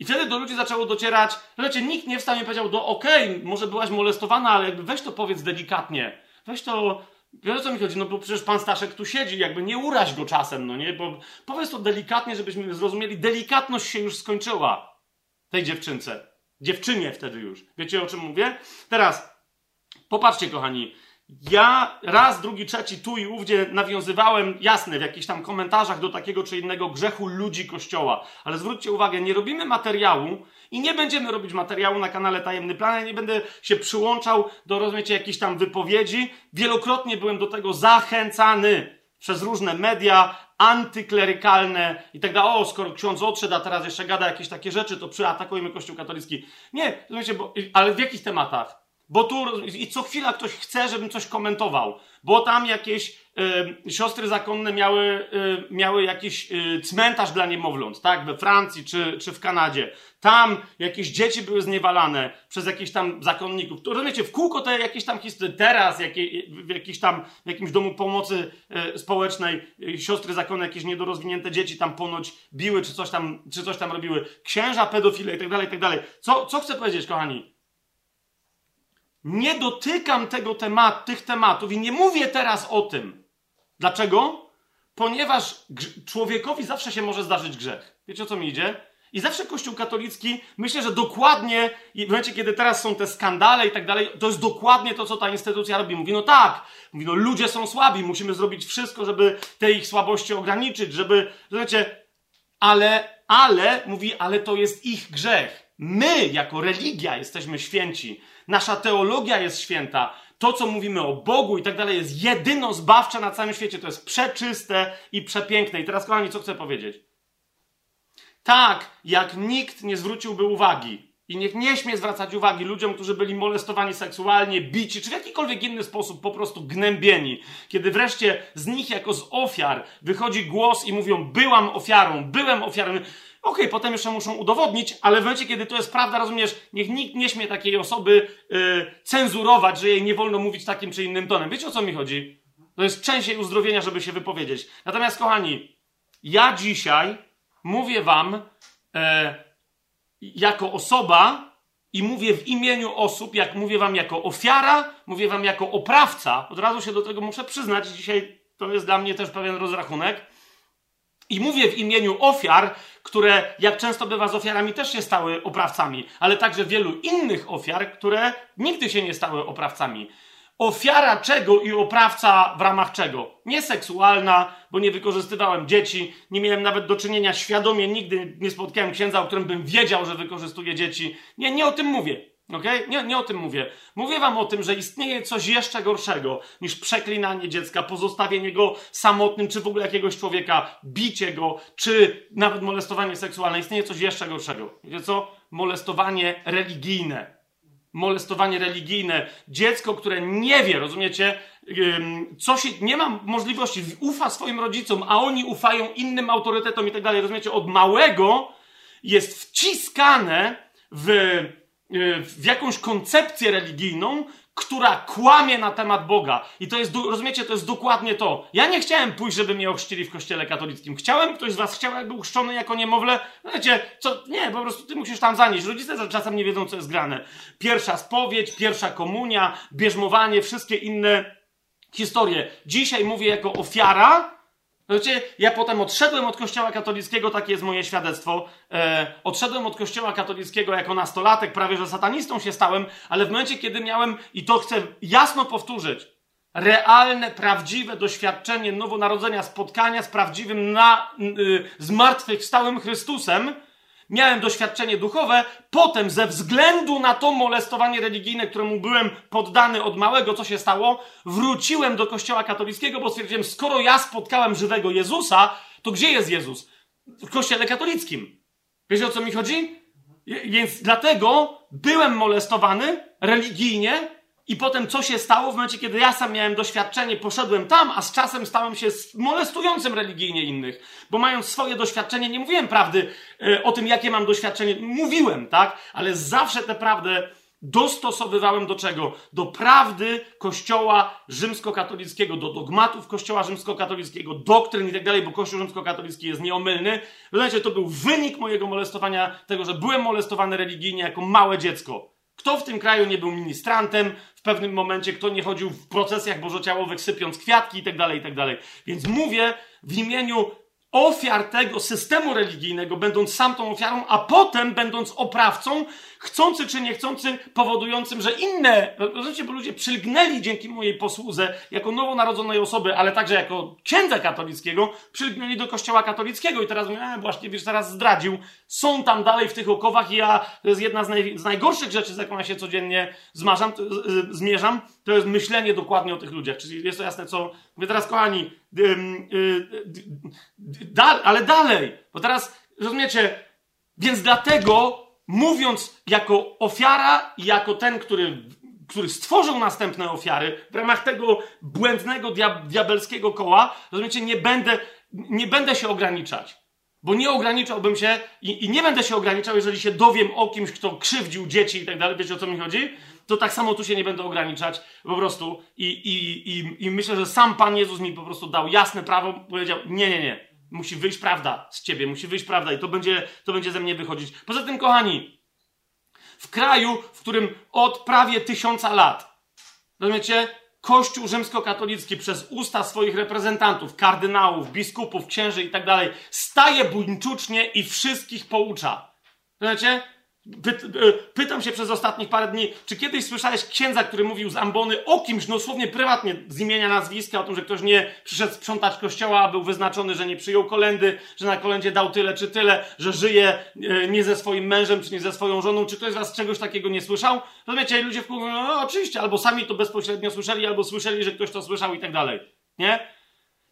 I wtedy do ludzi zaczęło docierać, że nikt nie wstał i powiedział, do okej, okay, może byłaś molestowana, ale jakby weź to powiedz delikatnie. Weź to, wiesz o co mi chodzi, no bo przecież pan Staszek tu siedzi, jakby nie uraź go czasem, no nie, bo powiedz to delikatnie, żebyśmy zrozumieli, delikatność się już skończyła tej dziewczynce. Dziewczynie wtedy już. Wiecie o czym mówię? Teraz, popatrzcie kochani, ja raz, drugi, trzeci, tu i ówdzie nawiązywałem, jasne, w jakichś tam komentarzach do takiego czy innego grzechu ludzi Kościoła. Ale zwróćcie uwagę, nie robimy materiału i nie będziemy robić materiału na kanale Tajemny Plan. Ja nie będę się przyłączał do, rozumiecie, jakichś tam wypowiedzi. Wielokrotnie byłem do tego zachęcany przez różne media antyklerykalne i tak dalej. O, skoro ksiądz odszedł, a teraz jeszcze gada jakieś takie rzeczy, to przyatakujmy Kościół katolicki. Nie, rozumiecie, bo, ale w jakich tematach? Bo tu i co chwila ktoś chce, żebym coś komentował, bo tam jakieś y, siostry zakonne miały, y, miały jakiś y, cmentarz dla niemowląt, tak, we Francji czy, czy w Kanadzie. Tam jakieś dzieci były zniewalane przez jakichś tam zakonników. To, rozumiecie, w kółko te jakieś tam historie, teraz jakie, w jakiś tam, w jakimś domu pomocy społecznej siostry zakonne, jakieś niedorozwinięte dzieci tam ponoć biły, czy coś tam, czy coś tam robiły. Księża pedofile i tak dalej, i tak dalej. Co, co chcę powiedzieć, kochani? Nie dotykam tego tematu, tych tematów i nie mówię teraz o tym. Dlaczego? Ponieważ człowiekowi zawsze się może zdarzyć grzech. Wiecie o co mi idzie? I zawsze Kościół katolicki, myślę, że dokładnie, w momencie, kiedy teraz są te skandale i tak dalej, to jest dokładnie to, co ta instytucja robi. Mówi, no tak, mówi, no ludzie są słabi, musimy zrobić wszystko, żeby te ich słabości ograniczyć, żeby, wiecie, ale, ale, mówi, ale to jest ich grzech. My, jako religia, jesteśmy święci. Nasza teologia jest święta. To, co mówimy o Bogu i tak dalej, jest jedyno zbawcze na całym świecie. To jest przeczyste i przepiękne. I teraz, kochani, co chcę powiedzieć? Tak, jak nikt nie zwróciłby uwagi, I niech nie śmie zwracać uwagi ludziom, którzy byli molestowani seksualnie, bici, czy w jakikolwiek inny sposób po prostu gnębieni. Kiedy wreszcie z nich jako z ofiar wychodzi głos i mówią, byłam ofiarą, byłem ofiarą. Okej, okay, potem jeszcze muszą udowodnić, ale w momencie, kiedy to jest prawda, rozumiesz, niech nikt nie śmie takiej osoby yy, cenzurować, że jej nie wolno mówić takim czy innym tonem. Wiecie o co mi chodzi? To jest część jej uzdrowienia, żeby się wypowiedzieć. Natomiast, kochani, ja dzisiaj mówię wam, e, jako osoba i mówię w imieniu osób, jak mówię wam jako ofiara, mówię wam jako oprawca. Od razu się do tego muszę przyznać. Dzisiaj to jest dla mnie też pewien rozrachunek. I mówię w imieniu ofiar, które, jak często bywa z ofiarami, też się stały oprawcami, ale także wielu innych ofiar, które nigdy się nie stały oprawcami. Ofiara czego i oprawca w ramach czego? Nie seksualna, bo nie wykorzystywałem dzieci, nie miałem nawet do czynienia świadomie, nigdy nie spotkałem księdza, o którym bym wiedział, że wykorzystuje dzieci. Nie, nie o tym mówię. Okay? Nie, nie o tym mówię. Mówię wam o tym, że istnieje coś jeszcze gorszego niż przeklinanie dziecka, pozostawienie go samotnym, czy w ogóle jakiegoś człowieka, bicie go, czy nawet molestowanie seksualne. Istnieje coś jeszcze gorszego. Wiecie co? Molestowanie religijne molestowanie religijne, dziecko, które nie wie, rozumiecie, co się, nie ma możliwości, ufa swoim rodzicom, a oni ufają innym autorytetom i tak dalej, rozumiecie, od małego jest wciskane w, w jakąś koncepcję religijną, która kłamie na temat Boga. I to jest, rozumiecie, to jest dokładnie to. Ja nie chciałem pójść, żeby mnie ochrzcili w kościele katolickim. Chciałem, ktoś z was chciał, jakby uchrzczony jako niemowlę. Wiecie, co, nie, po prostu ty musisz tam zanieść. Rodzice czasem nie wiedzą, co jest grane. Pierwsza spowiedź, pierwsza komunia, bierzmowanie, wszystkie inne historie. Dzisiaj mówię jako ofiara, Wiecie, ja potem odszedłem od kościoła katolickiego, takie jest moje świadectwo. E, odszedłem od kościoła katolickiego jako nastolatek, prawie że satanistą się stałem, ale w momencie, kiedy miałem, i to chcę jasno powtórzyć, realne, prawdziwe doświadczenie nowonarodzenia, spotkania z prawdziwym, na, y, zmartwychwstałym Chrystusem, miałem doświadczenie duchowe, potem ze względu na to molestowanie religijne, któremu byłem poddany od małego, co się stało, wróciłem do kościoła katolickiego, bo stwierdziłem, skoro ja spotkałem żywego Jezusa, to gdzie jest Jezus? W kościele katolickim. Wiecie o co mi chodzi? Więc dlatego byłem molestowany religijnie, i potem co się stało w momencie, kiedy ja sam miałem doświadczenie, poszedłem tam, a z czasem stałem się molestującym religijnie innych. Bo mając swoje doświadczenie, nie mówiłem prawdy e, o tym, jakie mam doświadczenie. Mówiłem, tak? Ale zawsze tę prawdę dostosowywałem do czego? Do prawdy Kościoła rzymskokatolickiego, do dogmatów Kościoła rzymskokatolickiego, doktryn i tak dalej, bo Kościół rzymskokatolicki jest nieomylny. Wiecie, to był wynik mojego molestowania, tego, że byłem molestowany religijnie jako małe dziecko. Kto w tym kraju nie był ministrantem w pewnym momencie, kto nie chodził w procesjach bożociałowych sypiąc kwiatki i tak dalej, i tak. Więc mówię w imieniu ofiar tego systemu religijnego, będąc sam tą ofiarą, a potem będąc oprawcą, chcący czy niechcący, powodującym, że inne, rozumiecie, bo ludzie przylgnęli dzięki mojej posłudze jako nowonarodzonej osoby, ale także jako księdza katolickiego, przylgnęli do kościoła katolickiego i teraz mówię, e, właśnie, wiesz, teraz zdradził, są tam dalej w tych okowach i ja, to jest jedna z, naj, z najgorszych rzeczy, z jaką ja się codziennie zmarzam, to, z, zmierzam, to jest myślenie dokładnie o tych ludziach, czyli jest to jasne, co, mówię teraz, kochani, y, y, ale dalej, bo teraz, rozumiecie, więc dlatego mówiąc jako ofiara i jako ten, który, który stworzył następne ofiary, w ramach tego błędnego, diabelskiego koła, rozumiecie, nie będę, nie będę się ograniczać. Bo nie ograniczałbym się i, i, nie będę się ograniczał, jeżeli się dowiem o kimś, kto krzywdził dzieci i tak dalej. Wiecie o co mi chodzi? To tak samo tu się nie będę ograniczać po prostu. I, i, i, I myślę, że sam Pan Jezus mi po prostu dał jasne prawo, powiedział: Nie, nie, nie. Musi wyjść prawda z ciebie, musi wyjść prawda i to będzie, to będzie ze mnie wychodzić. Poza tym, kochani, w kraju, w którym od prawie tysiąca lat, rozumiecie, Kościół rzymskokatolicki przez usta swoich reprezentantów, kardynałów, biskupów, księży i tak dalej, staje buńczucznie i wszystkich poucza. Rozumiecie? E, pytam się przez ostatnich parę dni, czy kiedyś słyszałeś księdza, który mówił z ambony o kimś, no dosłownie prywatnie, z imienia, nazwiska, o tym, że ktoś nie przyszedł sprzątać kościoła, a był wyznaczony, że nie przyjął kolendy, że na kolendzie dał tyle czy tyle, że żyje e, nie ze swoim mężem, czy nie ze swoją żoną, czy ktoś z was czegoś takiego nie słyszał? Rozumiecie, ludzie mówią, no oczywiście, albo sami to bezpośrednio słyszeli, albo słyszeli, że ktoś to słyszał i tak dalej. Nie?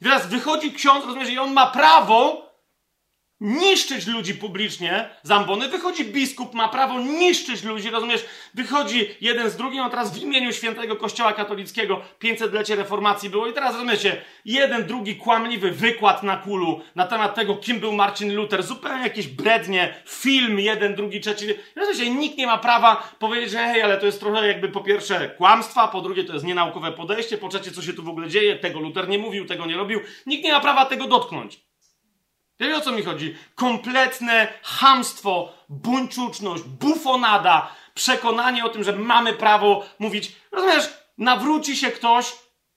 I teraz wychodzi ksiądz, rozumiesz, i on ma prawo niszczyć ludzi publicznie z ambony. Wychodzi biskup, ma prawo niszczyć ludzi, rozumiesz? Wychodzi jeden z drugim, a teraz w imieniu świętego Kościoła katolickiego 500-lecie reformacji było i teraz rozumiecie, jeden, drugi kłamliwy wykład na kulu na temat tego, kim był Marcin Luther, zupełnie jakieś brednie, film jeden, drugi, trzeci. Rozumiecie, nikt nie ma prawa powiedzieć, że hej, ale to jest trochę jakby po pierwsze kłamstwa, po drugie to jest nienaukowe podejście, po trzecie co się tu w ogóle dzieje, tego Luther nie mówił, tego nie robił. Nikt nie ma prawa tego dotknąć. Wiecie o co mi chodzi? Kompletne hamstwo, buńczuczność, bufonada, przekonanie o tym, że mamy prawo mówić. Rozumiesz, nawróci się ktoś.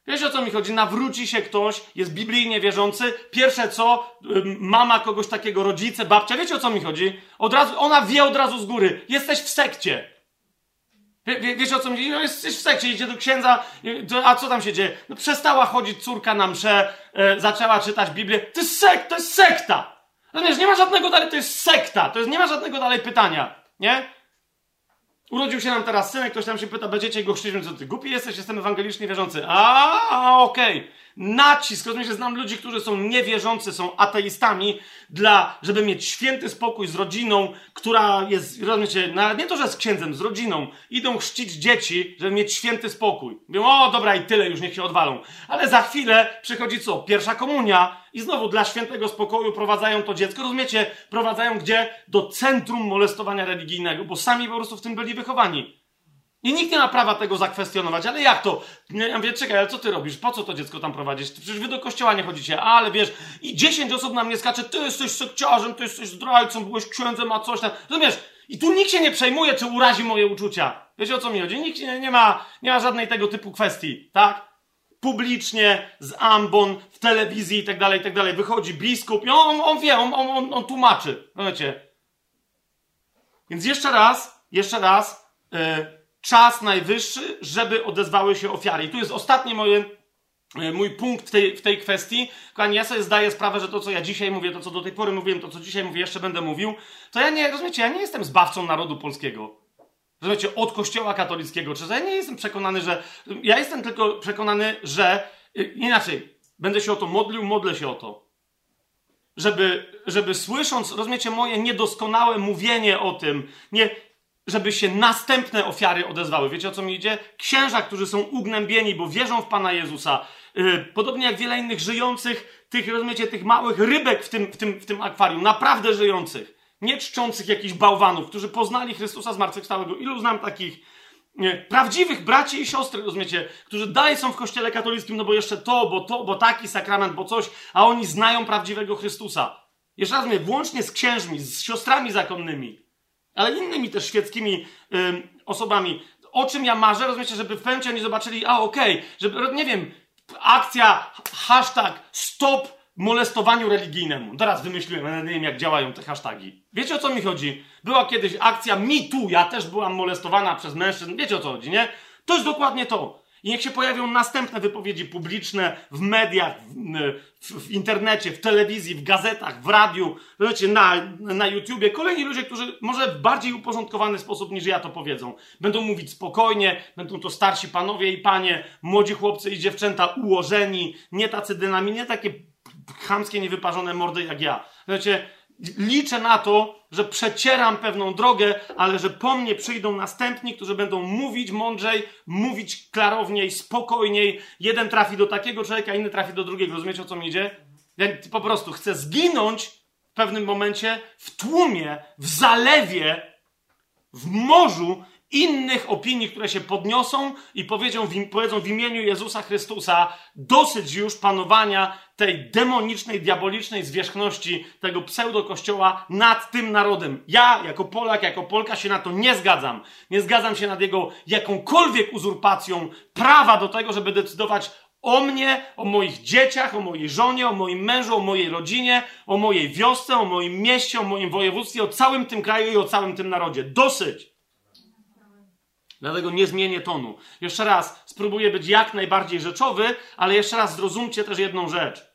Wiesz o co mi chodzi? Nawróci się ktoś, jest biblijnie wierzący. Pierwsze co, mama kogoś takiego, rodzice, babcia. Wiecie o co mi chodzi? Od razu, ona wie od razu z góry. Jesteś w sekcie. Wie, wiesz o co mi chodzi? No jesteś w sekcie, idzie do księdza, a co tam się dzieje? No przestała chodzić córka na msze, e, zaczęła czytać Biblię. To jest sekt, to jest sekta! Rozumiesz, nie ma żadnego dalej, to jest sekta, to jest, nie ma żadnego dalej pytania, nie? Urodził się nam teraz synek, ktoś tam się pyta, będziecie go chrzcić, co ty głupi jesteś, jestem ewangelicznie wierzący. A, okej. Okay nacisk, rozumiecie, znam ludzi, którzy są niewierzący, są ateistami, dla, żeby mieć święty spokój z rodziną, która jest, rozumiecie, nawet nie to, że z księdzem, z rodziną, idą chrzcić dzieci, żeby mieć święty spokój. Mówią, o dobra i tyle, już niech się odwalą. Ale za chwilę przychodzi co? Pierwsza komunia i znowu dla świętego spokoju prowadzają to dziecko, rozumiecie, prowadzają gdzie? Do centrum molestowania religijnego, bo sami po prostu w tym byli wychowani. I nikt nie ma prawa tego zakwestionować, ale jak to? Ja mówię, czekaj, ale co ty robisz? Po co to dziecko tam prowadzisz? Przecież wy do kościoła nie chodzicie, ale wiesz, i dziesięć osób na mnie skacze, ty jesteś sekciarzem, ty jesteś zdrajcą, byłeś księdzem, a coś tam. Rozumiesz? I tu nikt się nie przejmuje, czy urazi moje uczucia. Wiecie o co mi chodzi? Nikt nie, nie, ma, nie ma żadnej tego typu kwestii, tak? Publicznie, z ambon, w telewizji i tak dalej, i tak dalej. Wychodzi biskup i on, on wie, on, on, on tłumaczy. Rozumiecie? Więc jeszcze raz, jeszcze raz, yy, czas najwyższy, żeby odezwały się ofiary. I tu jest ostatni moje, e, mój punkt w tej, w tej kwestii. Kochani, ja sobie zdaję sprawę, że to, co ja dzisiaj mówię, to, co do tej pory mówiłem, to, co dzisiaj mówię, jeszcze będę mówił, to ja nie, rozumiecie, ja nie jestem zbawcą narodu polskiego. Rozumiecie, od kościoła katolickiego, czy ja nie jestem przekonany, że, ja jestem tylko przekonany, że, e, inaczej, będę się o to modlił, modlę się o to. Żeby, żeby słysząc, rozumiecie, moje niedoskonałe mówienie o tym, nie, żeby się następne ofiary odezwały. Wiecie o co mi idzie? Księża, którzy są ugnębieni, bo wierzą w Pana Jezusa, yy, podobnie jak wiele innych żyjących, tych, rozumiecie, tych małych rybek w tym, w tym, w tym akwarium, naprawdę żyjących, nie czczących jakichś bałwanów, którzy poznali Chrystusa zmartwychwstałego. Ilu znam takich nie, prawdziwych braci i siostry, rozumiecie, którzy dalej są w kościele katolickim, no bo jeszcze to, bo to, bo taki sakrament, bo coś, a oni znają prawdziwego Chrystusa. Jeszcze raz mówię, włącznie z księżmi, z siostrami zakonnymi ale innymi też świeckimi osobami. O czym ja marzę, rozumiecie, żeby w pewnym oni zobaczyli, a okej, okay, żeby, nie wiem, akcja, hashtag stop molestowaniu religijnemu. Teraz wymyśliłem, nie wiem jak działają te hasztagi. Wiecie o co mi chodzi? Była kiedyś akcja Me Too, ja też byłam molestowana przez mężczyzn. Wiecie o co chodzi, nie? To jest dokładnie to. I niech się pojawią następne wypowiedzi publiczne w mediach, w, w, internecie, w telewizji, w gazetach, w radiu, wiecie, na, na YouTubie. Kolejni ludzie, którzy może w bardziej uporządkowany sposób niż ja to powiedzą. Będą mówić spokojnie, będą to starsi panowie i panie, młodzi chłopcy i dziewczęta ułożeni, nie tacy dynami, nie takie chamskie, niewyparzone mordy jak ja. Wiecie, liczę na to, że przecieram pewną drogę, ale że po mnie przyjdą następni, którzy będą mówić mądrzej, mówić klarowniej, spokojniej. Jeden trafi do takiego człowieka, inny trafi do drugiego. Rozumiecie, o co mi idzie? Ja po prostu chcę zginąć w pewnym momencie w tłumie, w zalewie, w morzu innych opinii, które się podniosą i powiedzą w, powiedzą w imieniu Jezusa Chrystusa dosyć już panowania tej demonicznej, diabolicznej zwierzchności tego pseudo-kościoła nad tym narodem. Ja, jako Polak, jako Polka się na to nie zgadzam. Nie zgadzam się nad jego jakąkolwiek uzurpacją prawa do tego, żeby decydować o mnie, o moich dzieciach, o mojej żonie, o moim mężu, o mojej rodzinie, o mojej wiosce, o moim mieście, o moim województwie, o całym tym kraju i o całym tym narodzie. Dosyć. Dlatego nie zmienię tonu. Jeszcze raz, spróbuję być jak najbardziej rzeczowy, ale jeszcze raz zrozumcie też jedną rzecz.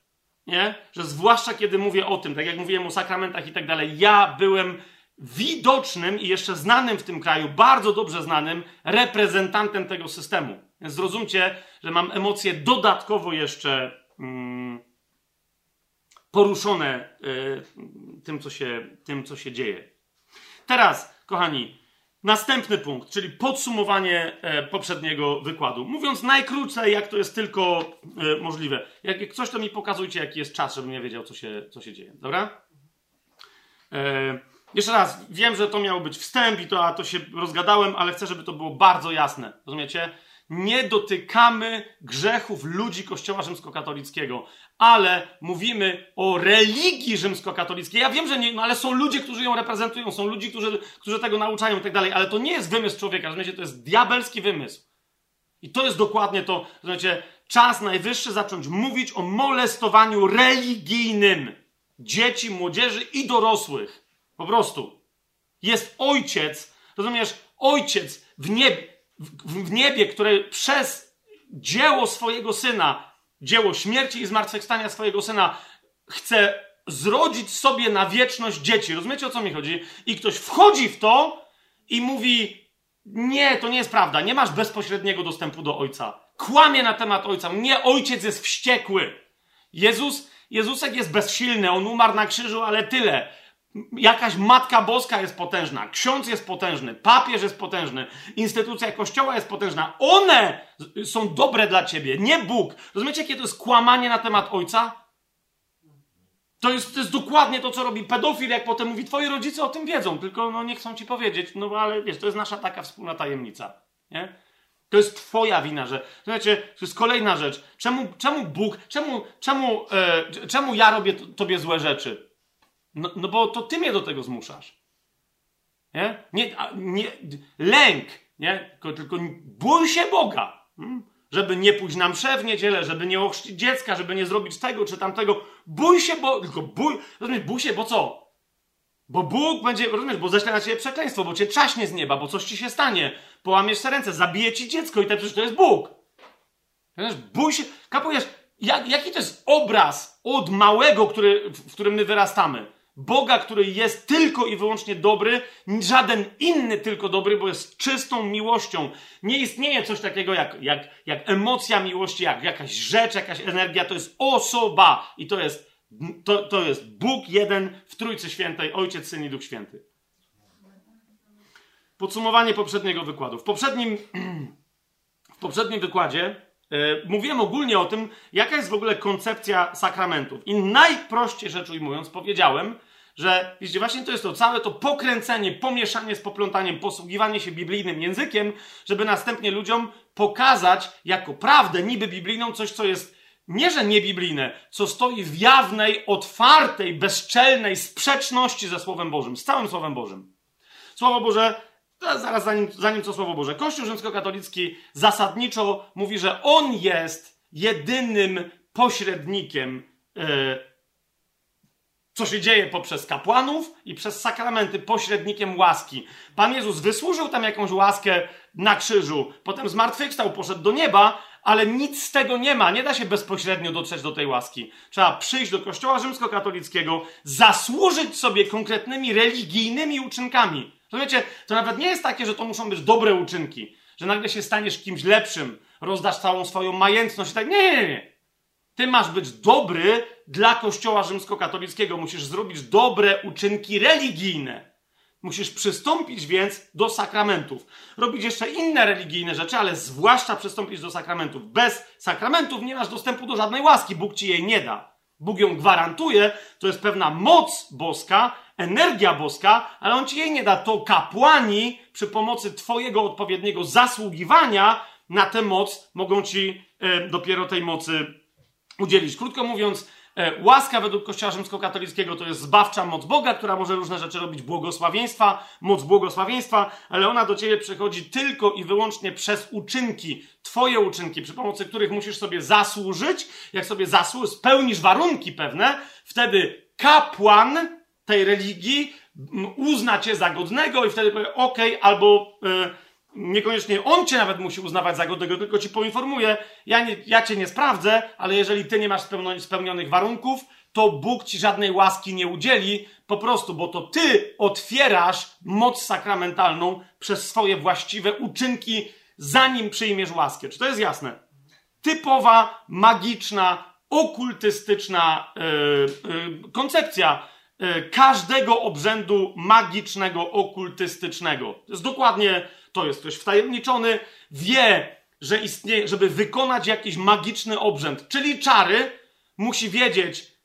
Nie? Że zwłaszcza kiedy mówię o tym, tak jak mówiłem o sakramentach i tak dalej, ja byłem widocznym i jeszcze znanym w tym kraju, bardzo dobrze znanym reprezentantem tego systemu. Więc zrozumcie, że mam emocje dodatkowo jeszcze mm, poruszone y, tym, co się, tym, co się dzieje. Teraz, kochani, następny punkt, czyli podsumowanie e, poprzedniego wykładu. Mówiąc najkrócej, jak to jest tylko e, możliwe. Jak, coś, to mi pokazujcie, jaki jest czas, żebym ja wiedział, co się, co się dzieje. Dobra? E, jeszcze raz, wiem, że to miał być wstęp i to, a to się rozgadałem, ale chcę, żeby to było bardzo jasne. Rozumiecie? Nie dotykamy grzechów ludzi Kościoła Rzymskokatolickiego, ale mówimy o religii rzymskokatolickiej. Ja wiem, że nie, no ale są ludzie, którzy ją reprezentują, są ludzie, którzy, którzy tego nauczają i tak dalej, ale to nie jest wymysł człowieka, rozumiecie? To jest diabelski wymysł. I to jest dokładnie to, rozumiecie? Czas najwyższy zacząć mówić o molestowaniu religijnym dzieci, młodzieży i dorosłych. Po prostu. Jest ojciec, rozumiesz? Ojciec w niebie, w, niebie, który przez dzieło swojego syna, dzieło śmierci i zmartwychwstania swojego syna, chce zrodzić sobie na wieczność dzieci. Rozumiecie o co mi chodzi? I ktoś wchodzi w to i mówi: Nie, to nie jest prawda, nie masz bezpośredniego dostępu do ojca. Kłamie na temat ojca. Nie, ojciec jest wściekły. Jezus, Jezusek jest bezsilny, on umarł na krzyżu, ale tyle jakaś Matka Boska jest potężna, ksiądz jest potężny, papież jest potężny, instytucja kościoła jest potężna. One są dobre dla ciebie, nie Bóg. Rozumiecie, jakie to jest kłamanie na temat ojca? To jest, to jest dokładnie to, co robi pedofil, jak potem mówi, twoi rodzice o tym wiedzą, tylko no, nie chcą ci powiedzieć, no ale wiesz, to jest nasza taka wspólna tajemnica. Nie? To jest twoja wina, że. Słuchajcie, to jest kolejna rzecz. Czemu, czemu Bóg, czemu, czemu, e, czemu ja robię tobie złe rzeczy? No, no bo to ty mnie do tego zmuszasz. Nie? nie, nie lęk, nie? Tylko, tylko bój się Boga. Hmm? Żeby nie pójść na mszę w niedzielę, żeby nie ochrzcić dziecka, żeby nie zrobić tego czy tamtego. Bój się, bo tylko bój, rozumiesz, bój się, bo co? Bo Bóg będzie, rozumiesz, bo ześle na ciebie przekleństwo, bo cię czaśnie z nieba, bo coś ci się stanie. Połamiesz sobie ręce, zabije ci dziecko i to przecież to jest Bóg. Rozumiesz, bój się, kapujesz, jak, jaki to jest obraz od małego, który, w którym my wyrastamy? Boga, który jest tylko i wyłącznie dobry, żaden inny tylko dobry, bo jest czystą miłością. Nie istnieje coś takiego jak, jak, jak emocja miłości, jak jakaś rzecz, jakaś energia. To jest osoba i to jest, to, to jest Bóg jeden w Trójcy Świętej, Ojciec, Syn i Duch Święty. Podsumowanie poprzedniego wykładu. W poprzednim, w poprzednim wykładzie mówiłem ogólnie o tym, jaka jest w ogóle koncepcja sakramentów. I najprościej rzecz ujmując, powiedziałem, że widzicie, właśnie to jest to całe to pokręcenie, pomieszanie z poplątaniem, posługiwanie się biblijnym językiem, żeby następnie ludziom pokazać jako prawdę niby biblijną coś, co jest nie, że niebiblijne, co stoi w jawnej, otwartej, bezczelnej sprzeczności ze Słowem Bożym, z całym Słowem Bożym. Słowo Boże, zaraz zanim, zanim co Słowo Boże, Kościół rzymskokatolicki zasadniczo mówi, że on jest jedynym pośrednikiem yy, co się dzieje poprzez kapłanów i przez sakramenty, pośrednikiem łaski. Pan Jezus wysłużył tam jakąś łaskę na krzyżu, potem zmartwychwstał, poszedł do nieba, ale nic z tego nie ma. Nie da się bezpośrednio dotrzeć do tej łaski. Trzeba przyjść do kościoła rzymskokatolickiego, zasłużyć sobie konkretnymi religijnymi uczynkami. Rozumiecie, to nawet nie jest takie, że to muszą być dobre uczynki, że nagle się staniesz kimś lepszym, rozdasz całą swoją majętność i tak. Nie, nie, nie. Ty masz być dobry dla Kościoła rzymskokatolickiego. Musisz zrobić dobre uczynki religijne. Musisz przystąpić więc do sakramentów. Robić jeszcze inne religijne rzeczy, ale zwłaszcza przystąpić do sakramentów. Bez sakramentów nie masz dostępu do żadnej łaski. Bóg ci jej nie da. Bóg ją gwarantuje, to jest pewna moc boska, energia boska, ale on ci jej nie da. To kapłani przy pomocy Twojego odpowiedniego zasługiwania na tę moc mogą ci e, dopiero tej mocy udzielić. Krótko mówiąc, e, łaska według Kościoła rzymskokatolickiego to jest zbawcza moc Boga, która może różne rzeczy robić, błogosławieństwa, moc błogosławieństwa, ale ona do ciebie przychodzi tylko i wyłącznie przez uczynki, twoje uczynki, przy pomocy których musisz sobie zasłużyć. Jak sobie zasłużysz, spełnisz warunki pewne, wtedy kapłan tej religii uzna cię za godnego i wtedy powie, ok, albo... Yy, niekoniecznie on cię nawet musi uznawać za godnego, tylko ci poinformuje, ja, nie, ja cię nie sprawdzę, ale jeżeli ty nie masz spełnionych warunków, to Bóg ci żadnej łaski nie udzieli, po prostu, bo to ty otwierasz moc sakramentalną przez swoje właściwe uczynki, zanim przyjmiesz łaskę. Czy to jest jasne? Typowa, magiczna okultystyczna yy, yy, koncepcja każdego obrzędu magicznego, okultystycznego. To jest dokładnie, to jest ktoś wtajemniczony, wie, że istnieje, żeby wykonać jakiś magiczny obrzęd, czyli czary, musi wiedzieć,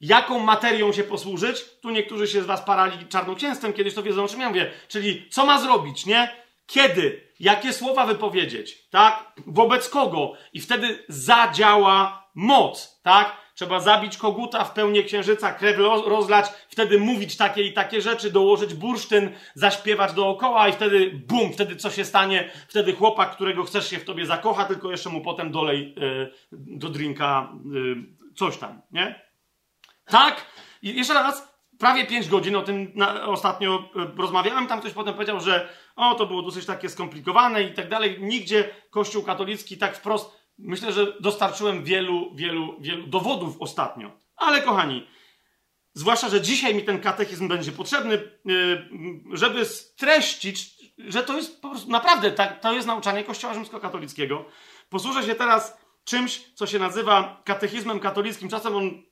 jaką materią się posłużyć. Tu niektórzy się z was parali czarnoksięstwem, kiedyś to wiedzą, o czym ja mówię. Czyli co ma zrobić, nie? Kiedy? Jakie słowa wypowiedzieć, tak? Wobec kogo? I wtedy zadziała moc, tak? Trzeba zabić koguta w pełni księżyca, krew rozlać, wtedy mówić takie i takie rzeczy, dołożyć bursztyn, zaśpiewać dookoła i wtedy bum, wtedy co się stanie? Wtedy chłopak, którego chcesz się w tobie zakocha, tylko jeszcze mu potem dolej yy, do drinka yy, coś tam, nie? Tak? I jeszcze raz, prawie 5 godzin o tym na, ostatnio e, rozmawiałem. Tam ktoś potem powiedział, że o, to było dosyć takie skomplikowane i tak dalej. Nigdzie Kościół katolicki tak wprost. Myślę, że dostarczyłem wielu, wielu, wielu dowodów ostatnio. Ale kochani, zwłaszcza, że dzisiaj mi ten katechizm będzie potrzebny, e, żeby streścić, że to jest po prostu naprawdę, tak, to jest nauczanie Kościoła rzymskokatolickiego. Posłużę się teraz czymś, co się nazywa katechizmem katolickim. Czasem on,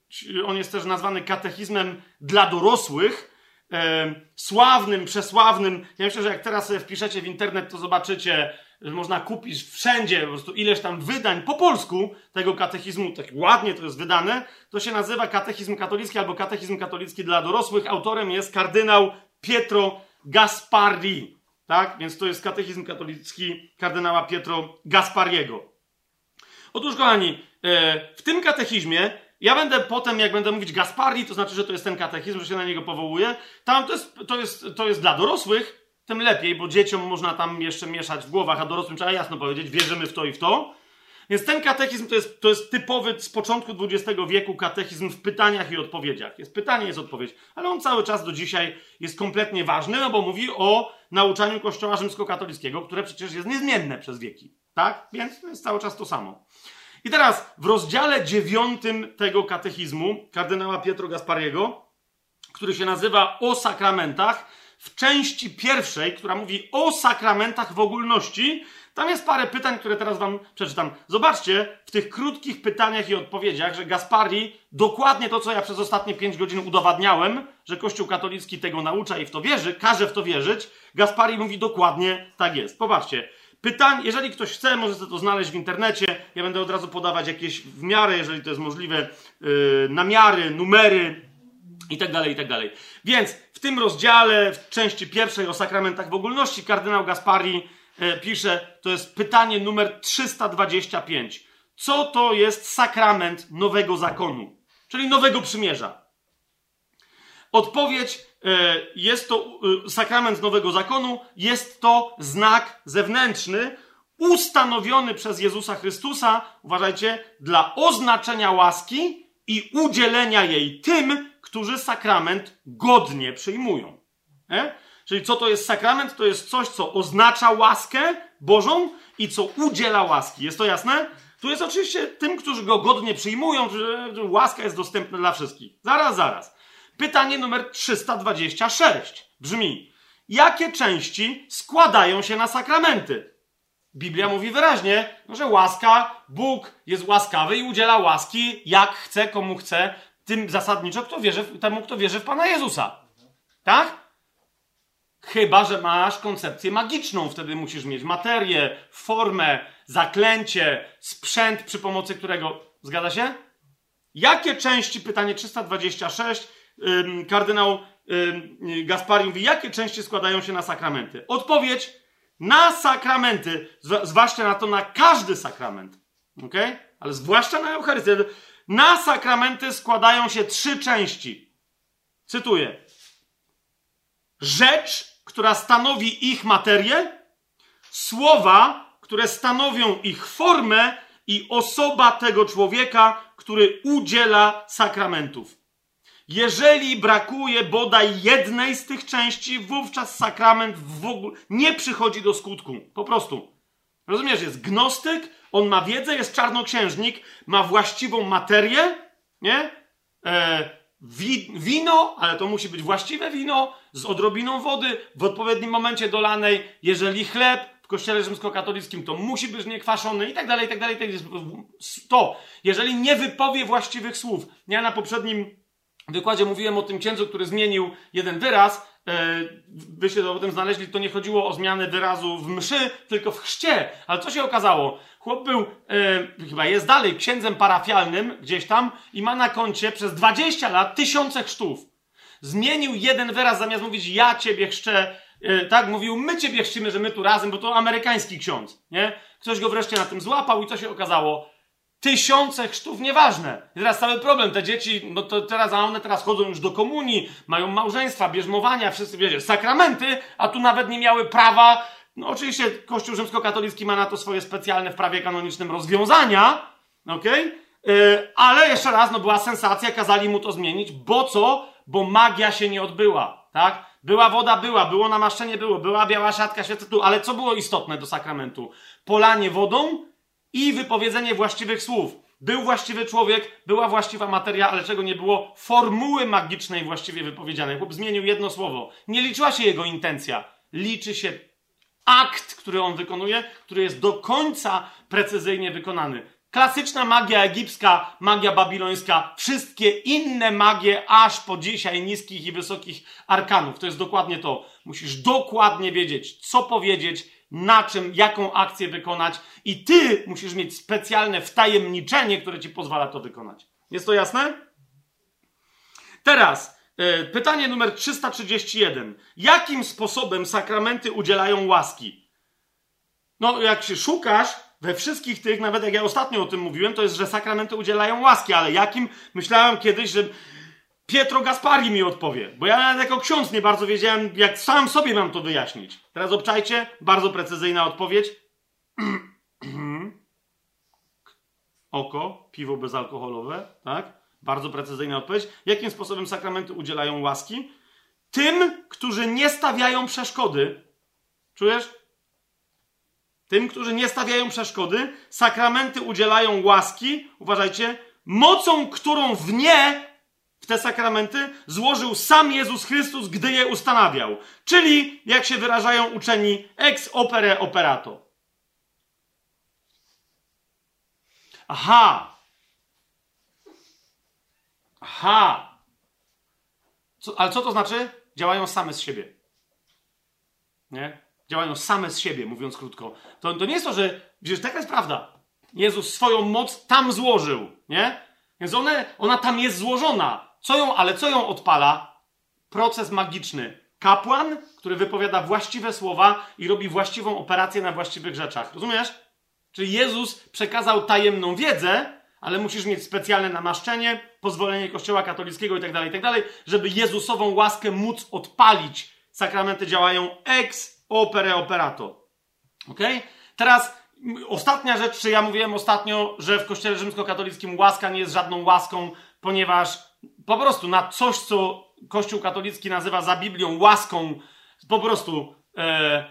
on jest też nazwany katechizmem dla dorosłych. E, sławnym, przesławnym. Ja myślę, że jak teraz sobie wpiszecie w internet, to zobaczycie, można kupić wszędzie po prostu ileś tam wydań po polsku tego katechizmu, tak ładnie to jest wydane. To się nazywa katechizm katolicki albo katechizm katolicki dla dorosłych. Autorem jest kardynał Pietro Gasparri. Tak? Więc to jest katechizm katolicki kardynała Pietro Gaspariego. Otóż, kochani, e, w tym katechizmie ja będę potem, jak będę mówić Gaspari, to znaczy, że to jest ten katechizm, że się na niego powołuję. Tam to jest, to jest, to jest dla dorosłych, tym lepiej, bo dzieciom można tam jeszcze mieszać w głowach, a dorosłym trzeba jasno powiedzieć, wierzymy w to i w to. Więc ten katechizm to jest, to jest typowy z początku XX wieku katechizm w pytaniach i odpowiedziach. Jest pytanie, jest odpowiedź, ale on cały czas do dzisiaj jest kompletnie ważny, no bo mówi o nauczaniu Kościoła rzymskokatolickiego, które przecież jest niezmienne przez wieki. Tak? Więc to jest cały czas to samo. I teraz w rozdziale dziewiątym tego katechizmu kardynała Pietro Gaspariego, który się nazywa O sakramentach, w części pierwszej, która mówi o sakramentach w ogólności, tam jest parę pytań, które teraz wam przeczytam. Zobaczcie w tych krótkich pytaniach i odpowiedziach, że Gaspari dokładnie to, co ja przez ostatnie pięć godzin udowadniałem, że Kościół katolicki tego naucza i w to wierzy, każe w to wierzyć. Gaspari mówi dokładnie tak jest. Popatrzcie. Pytań, jeżeli ktoś chce, może to znaleźć w internecie. Ja będę od razu podawać jakieś w miarę, jeżeli to jest możliwe, yy, namiary, numery i tak dalej, i tak. Więc w tym rozdziale, w części pierwszej o sakramentach w ogólności, kardynał Gaspari yy, pisze, to jest pytanie numer 325. Co to jest sakrament nowego zakonu, czyli nowego przymierza? Odpowiedź E, jest to e, sakrament nowego zakonu, jest to znak zewnętrzny, ustanowiony przez Jezusa Chrystusa, uważajcie, dla oznaczenia łaski i udzielenia jej tym, którzy sakrament godnie przyjmują. E? Czyli co to jest sakrament? To jest coś, co oznacza łaskę Bożą i co udziela łaski. Jest to jasne? Tu jest oczywiście tym, którzy go godnie przyjmują, że łaska jest dostępna dla wszystkich. Zaraz, zaraz. Pytanie numer 326 brzmi: Jakie części składają się na sakramenty? Biblia mówi wyraźnie, że łaska, Bóg jest łaskawy i udziela łaski jak chce, komu chce, tym zasadniczo kto wierzy, temu, kto wierzy w Pana Jezusa. Tak? Chyba, że masz koncepcję magiczną, wtedy musisz mieć materię, formę, zaklęcie, sprzęt, przy pomocy którego. Zgadza się? Jakie części, pytanie 326, kardynał Gaspari mówi, jakie części składają się na sakramenty? Odpowiedź na sakramenty, zwłaszcza na to, na każdy sakrament. ok? Ale zwłaszcza na Eucharystię. Na sakramenty składają się trzy części. Cytuję. Rzecz, która stanowi ich materię, słowa, które stanowią ich formę i osoba tego człowieka, który udziela sakramentów. Jeżeli brakuje bodaj jednej z tych części, wówczas sakrament w ogóle nie przychodzi do skutku. Po prostu. Rozumiesz, jest gnostyk, on ma wiedzę, jest czarnoksiężnik, ma właściwą materię, nie? E, wi wino, ale to musi być właściwe wino, z odrobiną wody, w odpowiednim momencie dolanej. Jeżeli chleb, w kościele rzymskokatolickim to musi być niekwaszony i tak dalej, i tak dalej. tak dalej. To, jeżeli nie wypowie właściwych słów. Ja na poprzednim wykładzie mówiłem o tym księdzu, który zmienił jeden wyraz. E, wy się o tym znaleźli, to nie chodziło o zmianę wyrazu w mszy, tylko w chrzcie. Ale co się okazało? Chłop był, e, chyba jest dalej, księdzem parafialnym gdzieś tam i ma na koncie przez 20 lat tysiące chrztów. Zmienił jeden wyraz, zamiast mówić ja ciebie chrzczę, e, tak, mówił my ciebie chrzcimy, że my tu razem, bo to amerykański ksiądz, nie? Ktoś go wreszcie na tym złapał i co się okazało? Tysiące chrztów, nieważne. I teraz cały problem, te dzieci, no to teraz, a one teraz chodzą już do komunii, mają małżeństwa, bierzmowania, wszyscy wiecie, sakramenty, a tu nawet nie miały prawa. No oczywiście Kościół rzymskokatolicki ma na to swoje specjalne w prawie kanonicznym rozwiązania? Okay? Yy, ale jeszcze raz, no była sensacja, kazali mu to zmienić, bo co? Bo magia się nie odbyła, tak? Była woda, była, było namaszczenie, było, była biała siatka, świece tu, ale co było istotne do sakramentu? Polanie wodą i wypowiedzenie właściwych słów. Był właściwy człowiek, była właściwa materia, ale czego nie było? Formuły magicznej właściwie wypowiedzianej. Chłop zmienił jedno słowo. Nie liczyła się jego intencja. Liczy się akt, który on wykonuje, który jest do końca precyzyjnie wykonany. Klasyczna magia egipska, magia babilońska, wszystkie inne magie, aż po dzisiaj niskich i wysokich arkanów. To jest dokładnie to. Musisz dokładnie wiedzieć, co powiedzieć, na czym, jaką akcję wykonać, i ty musisz mieć specjalne wtajemniczenie, które ci pozwala to wykonać. Jest to jasne? Teraz pytanie numer 331. Jakim sposobem sakramenty udzielają łaski? No, jak się szukasz we wszystkich tych, nawet jak ja ostatnio o tym mówiłem, to jest, że sakramenty udzielają łaski, ale jakim? Myślałem kiedyś, że Pietro Gaspari mi odpowie, bo ja jako ksiądz nie bardzo wiedziałem, jak sam sobie mam to wyjaśnić. Teraz obczajcie, bardzo precyzyjna odpowiedź. Oko, piwo bezalkoholowe, tak? Bardzo precyzyjna odpowiedź. Jakim sposobem sakramenty udzielają łaski? Tym, którzy nie stawiają przeszkody. Czujesz? Tym, którzy nie stawiają przeszkody, sakramenty udzielają łaski, uważajcie, mocą, którą w nie w te sakramenty złożył sam Jezus Chrystus, gdy je ustanawiał. Czyli, jak się wyrażają uczeni, ex opere operato. Aha. Aha. Co, ale co to znaczy? Działają same z siebie. Nie? Działają same z siebie, mówiąc krótko. To, to nie jest to, że. Wiesz, taka jest prawda. Jezus swoją moc tam złożył, nie? Więc one, ona tam jest złożona. Co ją, ale co ją odpala? Proces magiczny. Kapłan, który wypowiada właściwe słowa i robi właściwą operację na właściwych rzeczach. Rozumiesz? Czyli Jezus przekazał tajemną wiedzę, ale musisz mieć specjalne namaszczenie, pozwolenie Kościoła katolickiego itd., tak itd., tak żeby Jezusową łaskę móc odpalić. Sakramenty działają ex opere operato. Ok? Teraz ostatnia rzecz, czy ja mówiłem ostatnio, że w Kościele rzymskokatolickim łaska nie jest żadną łaską, ponieważ po prostu na coś, co Kościół katolicki nazywa za Biblią łaską, po prostu e,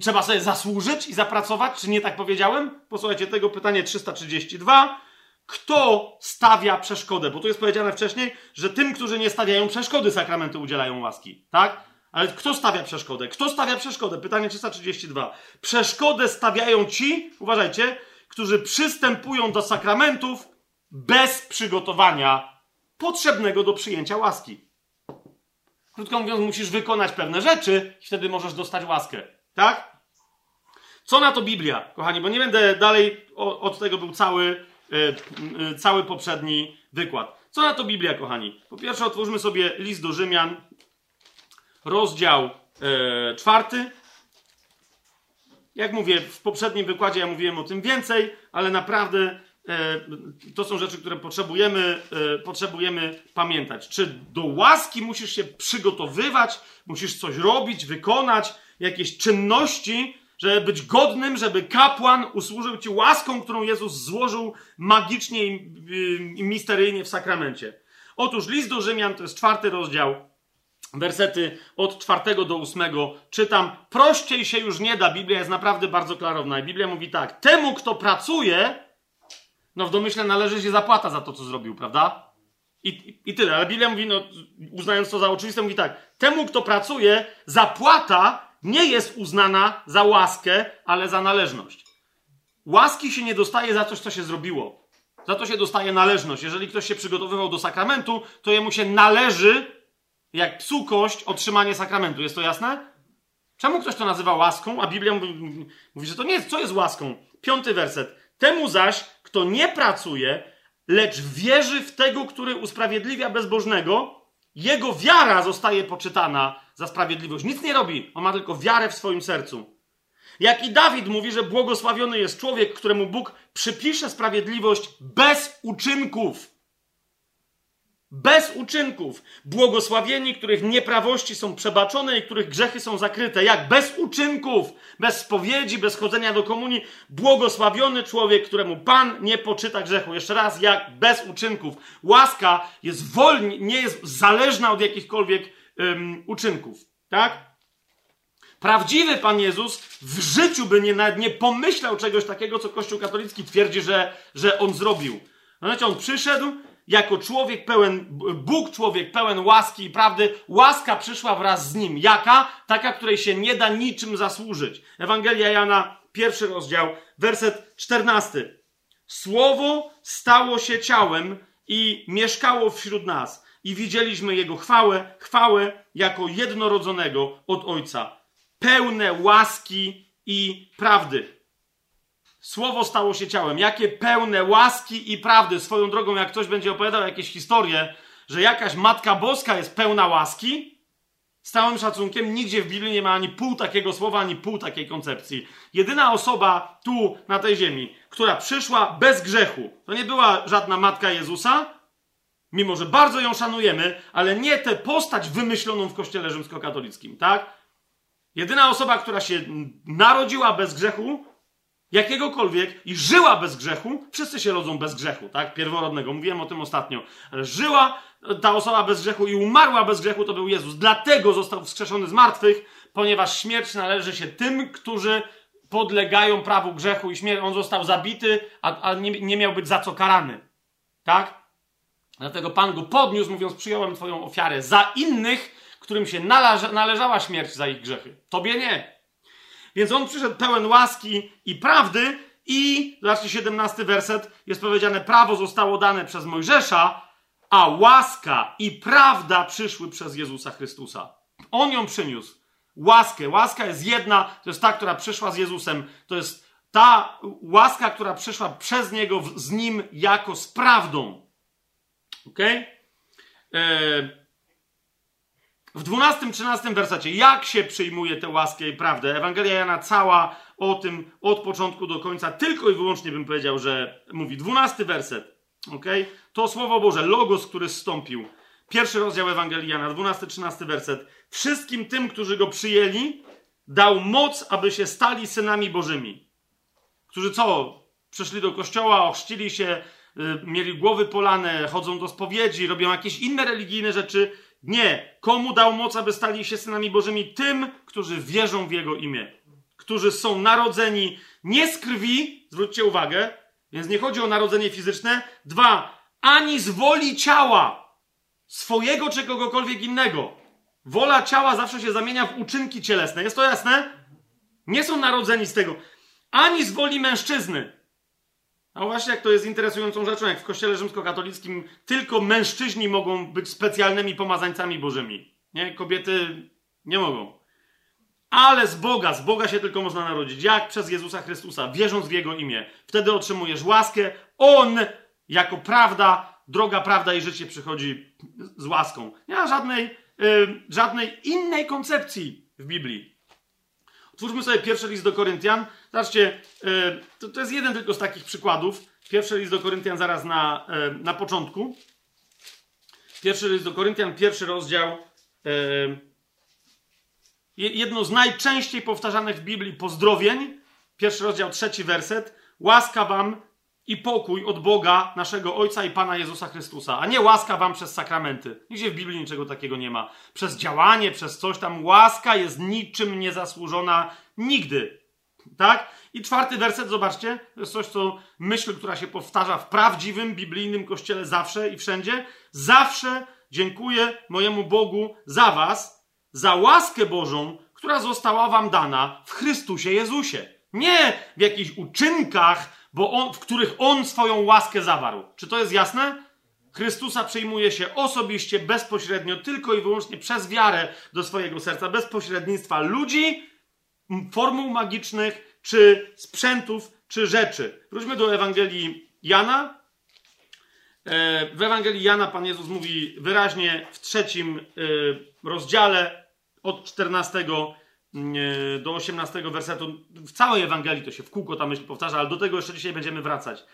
trzeba sobie zasłużyć i zapracować, czy nie tak powiedziałem? Posłuchajcie tego pytanie 332. Kto stawia przeszkodę? Bo tu jest powiedziane wcześniej, że tym, którzy nie stawiają przeszkody, sakramenty udzielają łaski. Tak? Ale kto stawia przeszkodę? Kto stawia przeszkodę? Pytanie 332. Przeszkodę stawiają ci, uważajcie, którzy przystępują do sakramentów bez przygotowania potrzebnego do przyjęcia łaski. Krótko mówiąc, musisz wykonać pewne rzeczy i wtedy możesz dostać łaskę. Tak? Co na to Biblia, kochani? Bo nie będę dalej, od tego był cały, cały poprzedni wykład. Co na to Biblia, kochani? Po pierwsze, otwórzmy sobie list do Rzymian, rozdział yy, czwarty. Jak mówię, w poprzednim wykładzie ja mówiłem o tym więcej, ale naprawdę E, to są rzeczy, które potrzebujemy, e, potrzebujemy pamiętać. Czy do łaski musisz się przygotowywać, musisz coś robić, wykonać, jakieś czynności, żeby być godnym, żeby kapłan usłużył ci łaską, którą Jezus złożył magicznie i misteryjnie w sakramencie. Otóż list do Rzymian to jest czwarty rozdział, wersety od czwartego do ósmego. Czytam, prościej się już nie da. Biblia jest naprawdę bardzo klarowna. I Biblia mówi tak: Temu, kto pracuje, no w domyśle należy się zapłata za to, co zrobił, prawda? I, i, I, tyle. Ale Biblia mówi, no, uznając to za oczywiste, mówi tak: temu, kto pracuje, zapłata nie jest uznana za łaskę, ale za należność. Łaski się nie dostaje za coś, co się zrobiło. Za to się dostaje należność. Jeżeli ktoś się przygotowywał do sakramentu, to jemu się należy, jak psu kość, otrzymanie sakramentu. Jest to jasne? Czemu ktoś to nazywa łaską, a Biblia mówi, mówi, że to nie jest. Co jest łaską? Piąty werset. Temu zaś, kto nie pracuje, lecz wierzy w tego, który usprawiedliwia bezbożnego, jego wiara zostaje poczytana za sprawiedliwość. Nic nie robi, on ma tylko wiarę w swoim sercu. Jak i Dawid mówi, że błogosławiony jest człowiek, któremu Bóg przypisze sprawiedliwość bez uczynków. Bez uczynków. Błogosławieni, których nieprawości są przebaczone i których grzechy są zakryte. Jak? Bez uczynków, bez spowiedzi, bez chodzenia do komunii. Błogosławiony człowiek, któremu Pan nie poczyta grzechu. Jeszcze raz, jak? Bez uczynków. Łaska jest wolni, nie jest zależna od jakichkolwiek uczynków. Tak? Prawdziwy Pan Jezus w życiu by nie, nie pomyślał czegoś takiego, co Kościół katolicki twierdzi, że, że on zrobił. Znaczy, on przyszedł, jako człowiek pełen, Bóg człowiek pełen łaski i prawdy, łaska przyszła wraz z nim. Jaka? Taka, której się nie da niczym zasłużyć. Ewangelia Jana, pierwszy rozdział, werset czternasty. Słowo stało się ciałem i mieszkało wśród nas. I widzieliśmy Jego chwałę, chwałę jako jednorodzonego od Ojca. Pełne łaski i prawdy. Słowo stało się ciałem. Jakie pełne łaski i prawdy. Swoją drogą, jak ktoś będzie opowiadał jakieś historie, że jakaś Matka Boska jest pełna łaski, z całym szacunkiem, nigdzie w Biblii nie ma ani pół takiego słowa, ani pół takiej koncepcji. Jedyna osoba tu, na tej ziemi, która przyszła bez grzechu, to nie była żadna Matka Jezusa, mimo że bardzo ją szanujemy, ale nie tę postać wymyśloną w kościele rzymskokatolickim, tak? Jedyna osoba, która się narodziła bez grzechu, jakiegokolwiek i żyła bez grzechu, wszyscy się rodzą bez grzechu, tak? Pierworodnego. Mówiłem o tym ostatnio. Ale żyła ta osoba bez grzechu i umarła bez grzechu, to był Jezus. Dlatego został wskrzeszony z martwych, ponieważ śmierć należy się tym, którzy podlegają prawu grzechu i śmierć. On został zabity, a, a nie, nie miał być za co karany. Tak? Dlatego Pan go podniósł, mówiąc: Przyjąłem Twoją ofiarę za innych, którym się należa, należała śmierć za ich grzechy. Tobie nie. Więc on przyszedł pełen łaski i prawdy i, zobaczcie, 17 werset, jest powiedziane, prawo zostało dane przez Mojżesza, a łaska i prawda przyszły przez Jezusa Chrystusa. On ją przyniósł. Łaskę. Łaska jest jedna, to jest ta, która przyszła z Jezusem. To jest ta łaska, która przyszła przez Niego, z Nim jako z prawdą. Ok? Eee, w 12-13 wersecie, jak się przyjmuje tę łaskę i prawdę? Ewangelia Jana cała o tym od początku do końca, tylko i wyłącznie bym powiedział, że mówi. 12 werset, ok? To słowo Boże, logos, który zstąpił. Pierwszy rozdział Ewangelii Jana, 12-13 werset. Wszystkim tym, którzy go przyjęli, dał moc, aby się stali synami Bożymi. Którzy co? Przyszli do kościoła, ochrzcili się, mieli głowy polane, chodzą do spowiedzi, robią jakieś inne religijne rzeczy nie. Komu dał moc, aby stali się synami Bożymi? Tym, którzy wierzą w Jego imię. Którzy są narodzeni nie z krwi, zwróćcie uwagę, więc nie chodzi o narodzenie fizyczne. Dwa, ani z woli ciała, swojego czy kogokolwiek innego. Wola ciała zawsze się zamienia w uczynki cielesne. Jest to jasne? Nie są narodzeni z tego. Ani z woli mężczyzny. A właśnie jak to jest interesującą rzeczą, jak w kościele rzymskokatolickim tylko mężczyźni mogą być specjalnymi pomazańcami bożymi. Nie? Kobiety nie mogą. Ale z Boga, z Boga się tylko można narodzić. Jak? Przez Jezusa Chrystusa, wierząc w Jego imię. Wtedy otrzymujesz łaskę. On, jako prawda, droga, prawda i życie przychodzi z łaską. Nie ma żadnej, yy, żadnej innej koncepcji w Biblii. Otwórzmy sobie pierwszy list do Koryntian. Zobaczcie, e, to, to jest jeden tylko z takich przykładów. Pierwszy list do Koryntian zaraz na, e, na początku. Pierwszy list do Koryntian, pierwszy rozdział. E, jedno z najczęściej powtarzanych w Biblii pozdrowień. Pierwszy rozdział, trzeci werset. Łaska wam i pokój od Boga, naszego Ojca i Pana Jezusa Chrystusa, a nie łaska wam przez sakramenty. Nigdzie w Biblii niczego takiego nie ma. Przez działanie, przez coś tam. Łaska jest niczym niezasłużona nigdy. Tak? I czwarty werset, zobaczcie, to jest coś, co myśl, która się powtarza w prawdziwym, biblijnym kościele zawsze i wszędzie. Zawsze dziękuję mojemu Bogu za was, za łaskę Bożą, która została wam dana w Chrystusie Jezusie. Nie w jakichś uczynkach, bo on, w których On swoją łaskę zawarł. Czy to jest jasne? Chrystusa przyjmuje się osobiście, bezpośrednio, tylko i wyłącznie przez wiarę do swojego serca, bez pośrednictwa ludzi, formuł magicznych, czy sprzętów, czy rzeczy. Wróćmy do Ewangelii Jana. E, w Ewangelii Jana Pan Jezus mówi wyraźnie w trzecim e, rozdziale od 14 e, do 18 wersetu. W całej Ewangelii to się w kółko ta myśl powtarza, ale do tego jeszcze dzisiaj będziemy wracać.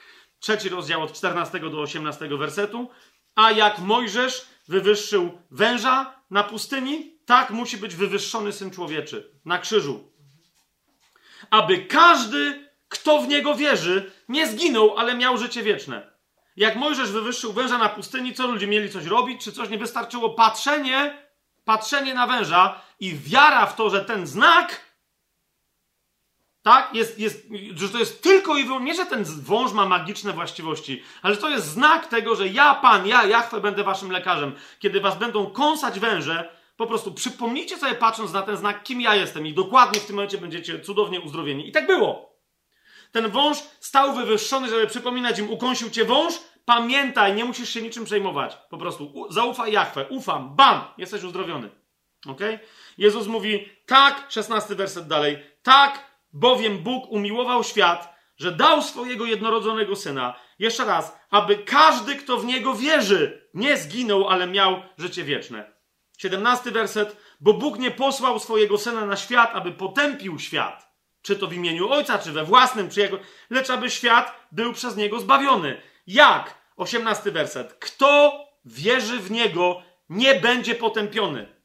Trzeci rozdział od 14 do 18 wersetu. A jak Mojżesz wywyższył węża na pustyni, tak musi być wywyższony syn człowieczy na krzyżu. Aby każdy, kto w niego wierzy, nie zginął, ale miał życie wieczne. Jak Mojżesz wywyższył węża na pustyni, co ludzie mieli coś robić, czy coś nie wystarczyło? Patrzenie, patrzenie na węża i wiara w to, że ten znak tak? Jest, jest, że to jest tylko i wyłącznie, nie, że ten wąż ma magiczne właściwości, ale to jest znak tego, że ja, Pan, ja, Jachwę, będę waszym lekarzem. Kiedy was będą kąsać węże, po prostu przypomnijcie sobie, patrząc na ten znak, kim ja jestem i dokładnie w tym momencie będziecie cudownie uzdrowieni. I tak było. Ten wąż stał wywyższony, żeby przypominać im, ukąsił cię wąż, pamiętaj, nie musisz się niczym przejmować. Po prostu zaufaj Jachwę, ufam, bam, jesteś uzdrowiony. Ok? Jezus mówi, tak, szesnasty werset dalej, tak, Bowiem Bóg umiłował świat, że dał swojego jednorodzonego syna, jeszcze raz, aby każdy, kto w niego wierzy, nie zginął, ale miał życie wieczne. 17 werset. Bo Bóg nie posłał swojego syna na świat, aby potępił świat, czy to w imieniu ojca, czy we własnym, czy jego, lecz aby świat był przez niego zbawiony. Jak? 18 werset. Kto wierzy w niego, nie będzie potępiony.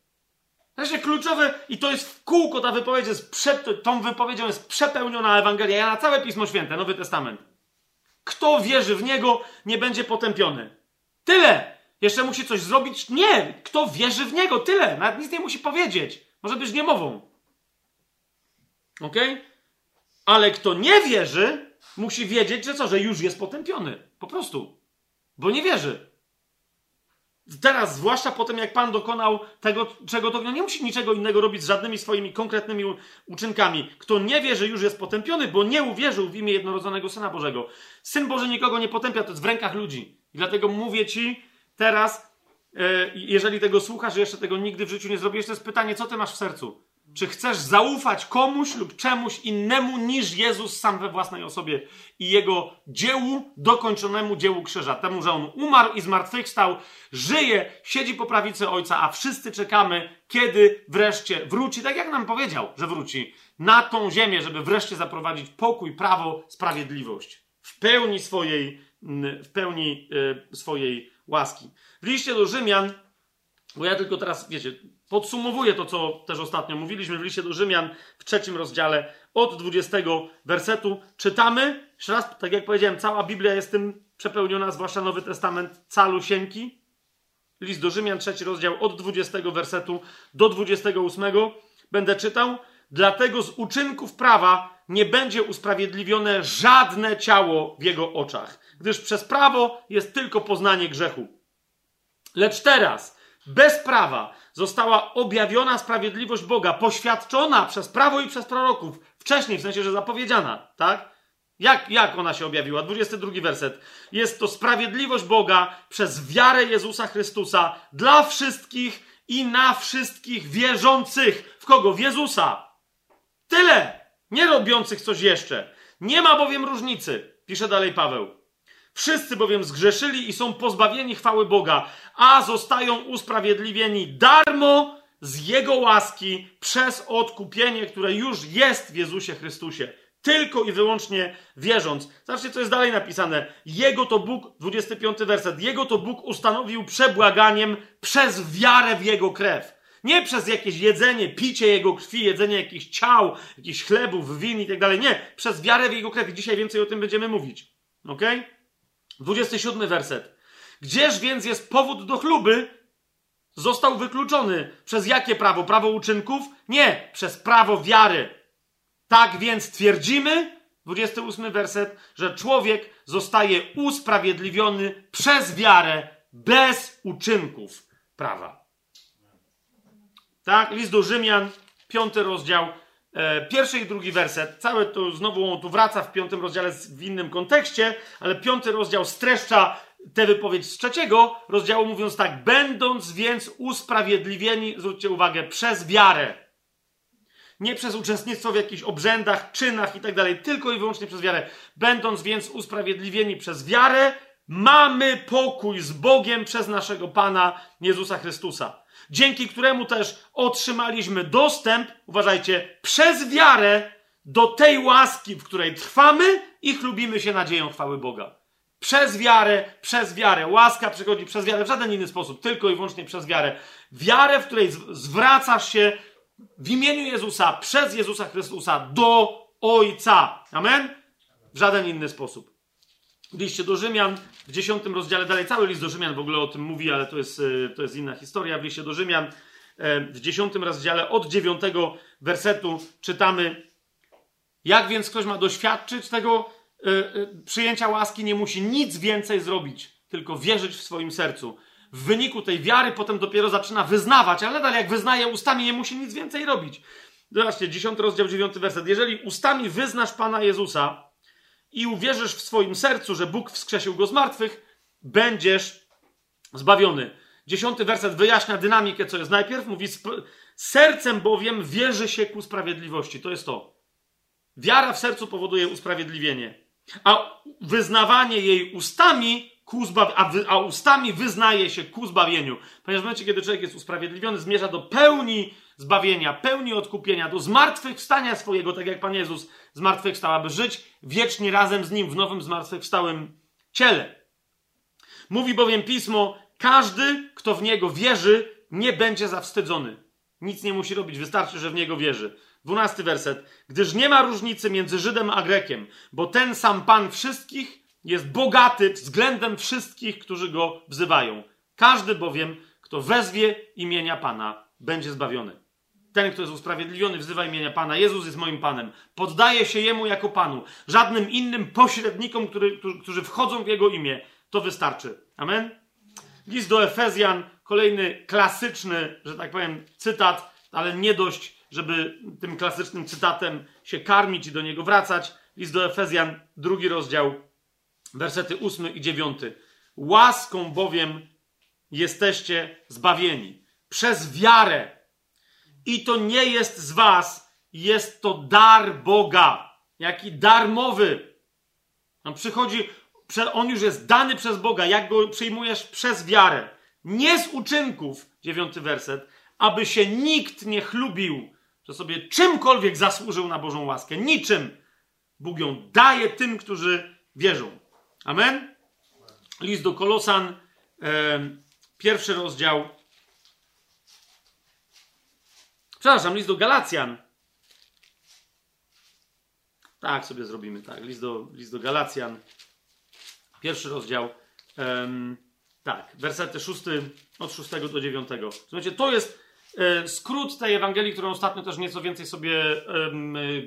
Znaczy kluczowe, i to jest w kółko, ta wypowiedź jest, prze, tą wypowiedzią jest przepełniona Ewangelia, ja na całe Pismo Święte, Nowy Testament. Kto wierzy w Niego, nie będzie potępiony. Tyle! Jeszcze musi coś zrobić? Nie! Kto wierzy w Niego? Tyle! Nawet nic nie musi powiedzieć. Może być niemową. Ok? Ale kto nie wierzy, musi wiedzieć, że co, że już jest potępiony. Po prostu. Bo nie wierzy. Teraz, zwłaszcza po tym, jak Pan dokonał tego, czego to nie musi niczego innego robić z żadnymi swoimi konkretnymi uczynkami. Kto nie wie, że już jest potępiony, bo nie uwierzył w imię jednorodzonego Syna Bożego. Syn Boży nikogo nie potępia, to jest w rękach ludzi. I dlatego mówię Ci teraz, e, jeżeli tego słuchasz, jeszcze tego nigdy w życiu nie zrobiłeś, to jest pytanie, co Ty masz w sercu? Czy chcesz zaufać komuś lub czemuś innemu niż Jezus sam we własnej osobie i jego dziełu, dokończonemu dziełu krzyża? Temu, że on umarł i zmartwychwstał, żyje, siedzi po prawicy Ojca, a wszyscy czekamy, kiedy wreszcie wróci, tak jak nam powiedział, że wróci, na tą ziemię, żeby wreszcie zaprowadzić pokój, prawo, sprawiedliwość w pełni swojej, w pełni y, swojej łaski. W liście do Rzymian, bo ja tylko teraz, wiecie, Podsumowuję to, co też ostatnio mówiliśmy w liście do Rzymian w trzecim rozdziale od 20 wersetu. Czytamy, jeszcze raz, tak jak powiedziałem, cała Biblia jest tym przepełniona, zwłaszcza Nowy Testament, calusieńki. List do Rzymian, trzeci rozdział od 20 wersetu do 28 będę czytał. Dlatego z uczynków prawa nie będzie usprawiedliwione żadne ciało w jego oczach, gdyż przez prawo jest tylko poznanie grzechu. Lecz teraz, bez prawa, została objawiona sprawiedliwość Boga, poświadczona przez prawo i przez proroków. Wcześniej, w sensie, że zapowiedziana, tak? Jak, jak ona się objawiła? 22 werset. Jest to sprawiedliwość Boga przez wiarę Jezusa Chrystusa dla wszystkich i na wszystkich wierzących. W kogo? W Jezusa. Tyle. Nie robiących coś jeszcze. Nie ma bowiem różnicy, pisze dalej Paweł. Wszyscy bowiem zgrzeszyli i są pozbawieni chwały Boga, a zostają usprawiedliwieni darmo z Jego łaski przez odkupienie, które już jest w Jezusie Chrystusie. Tylko i wyłącznie wierząc. Zobaczcie, co jest dalej napisane. Jego to Bóg, 25 werset, Jego to Bóg ustanowił przebłaganiem przez wiarę w Jego krew. Nie przez jakieś jedzenie, picie Jego krwi, jedzenie jakichś ciał, jakichś chlebów, win i tak dalej. Nie, przez wiarę w Jego krew. I dzisiaj więcej o tym będziemy mówić. Okej? Okay? 27 werset. Gdzież więc jest powód do chluby? Został wykluczony. Przez jakie prawo? Prawo uczynków? Nie, przez prawo wiary. Tak więc twierdzimy, 28 werset, że człowiek zostaje usprawiedliwiony przez wiarę bez uczynków prawa. Tak, list do Rzymian, piąty rozdział, pierwszy i drugi werset. Całe to znowu tu wraca w piątym rozdziale w innym kontekście, ale piąty rozdział streszcza tę wypowiedź z trzeciego rozdziału, mówiąc tak: Będąc więc usprawiedliwieni, zwróćcie uwagę, przez wiarę. Nie przez uczestnictwo w jakichś obrzędach, czynach i tak tylko i wyłącznie przez wiarę. Będąc więc usprawiedliwieni przez wiarę, mamy pokój z Bogiem przez naszego Pana Jezusa Chrystusa. Dzięki któremu też otrzymaliśmy dostęp, uważajcie, przez wiarę do tej łaski, w której trwamy i chlubimy się nadzieją chwały Boga. Przez wiarę, przez wiarę. Łaska przychodzi przez wiarę w żaden inny sposób, tylko i wyłącznie przez wiarę. Wiarę, w której zwracasz się w imieniu Jezusa, przez Jezusa Chrystusa do Ojca. Amen? W żaden inny sposób. Liście do Rzymian, w dziesiątym rozdziale, dalej cały list do Rzymian w ogóle o tym mówi, ale to jest, y, to jest inna historia. W liście do Rzymian, e, w dziesiątym rozdziale, od dziewiątego wersetu czytamy, jak więc ktoś ma doświadczyć tego y, przyjęcia łaski, nie musi nic więcej zrobić, tylko wierzyć w swoim sercu w wyniku tej wiary potem dopiero zaczyna wyznawać, ale nadal jak wyznaje ustami, nie musi nic więcej robić. Zobaczcie, 10 rozdział, 9 werset. Jeżeli ustami wyznasz Pana Jezusa i uwierzysz w swoim sercu, że Bóg wskrzesił go z martwych, będziesz zbawiony. Dziesiąty werset wyjaśnia dynamikę, co jest. Najpierw mówi, sercem bowiem wierzy się ku sprawiedliwości. To jest to. Wiara w sercu powoduje usprawiedliwienie, a wyznawanie jej ustami ku zbaw- a, wy- a ustami wyznaje się ku zbawieniu. Ponieważ w momencie, kiedy człowiek jest usprawiedliwiony, zmierza do pełni zbawienia, pełni odkupienia, do zmartwychwstania swojego, tak jak Pan Jezus zmartwychwstał, aby żyć wiecznie razem z Nim w nowym zmartwychwstałym ciele. Mówi bowiem Pismo, każdy, kto w Niego wierzy, nie będzie zawstydzony. Nic nie musi robić, wystarczy, że w Niego wierzy. Dwunasty werset. Gdyż nie ma różnicy między Żydem a Grekiem, bo ten sam Pan wszystkich jest bogaty względem wszystkich, którzy go wzywają. Każdy bowiem, kto wezwie imienia Pana, będzie zbawiony. Ten, kto jest usprawiedliwiony, wzywa imienia Pana. Jezus jest moim Panem. Poddaje się Jemu jako Panu. Żadnym innym pośrednikom, który, którzy wchodzą w Jego imię. To wystarczy. Amen? List do Efezjan, kolejny klasyczny, że tak powiem, cytat, ale nie dość, żeby tym klasycznym cytatem się karmić i do niego wracać. List do Efezjan, drugi rozdział, Wersety 8 i 9. Łaską bowiem jesteście zbawieni przez wiarę. I to nie jest z was, jest to dar Boga. Jaki darmowy. On przychodzi, on już jest dany przez Boga, jak go przyjmujesz przez wiarę. Nie z uczynków, dziewiąty werset, aby się nikt nie chlubił, że sobie czymkolwiek zasłużył na Bożą łaskę. Niczym. Bóg ją daje tym, którzy wierzą. Amen? List do Kolosan, e, pierwszy rozdział. Przepraszam, list do Galacjan. Tak sobie zrobimy, tak. List do, list do Galacjan, pierwszy rozdział. tak, wersety szósty, od szóstego do dziewiątego. Słuchajcie, to jest e, skrót tej Ewangelii, którą ostatnio też nieco więcej sobie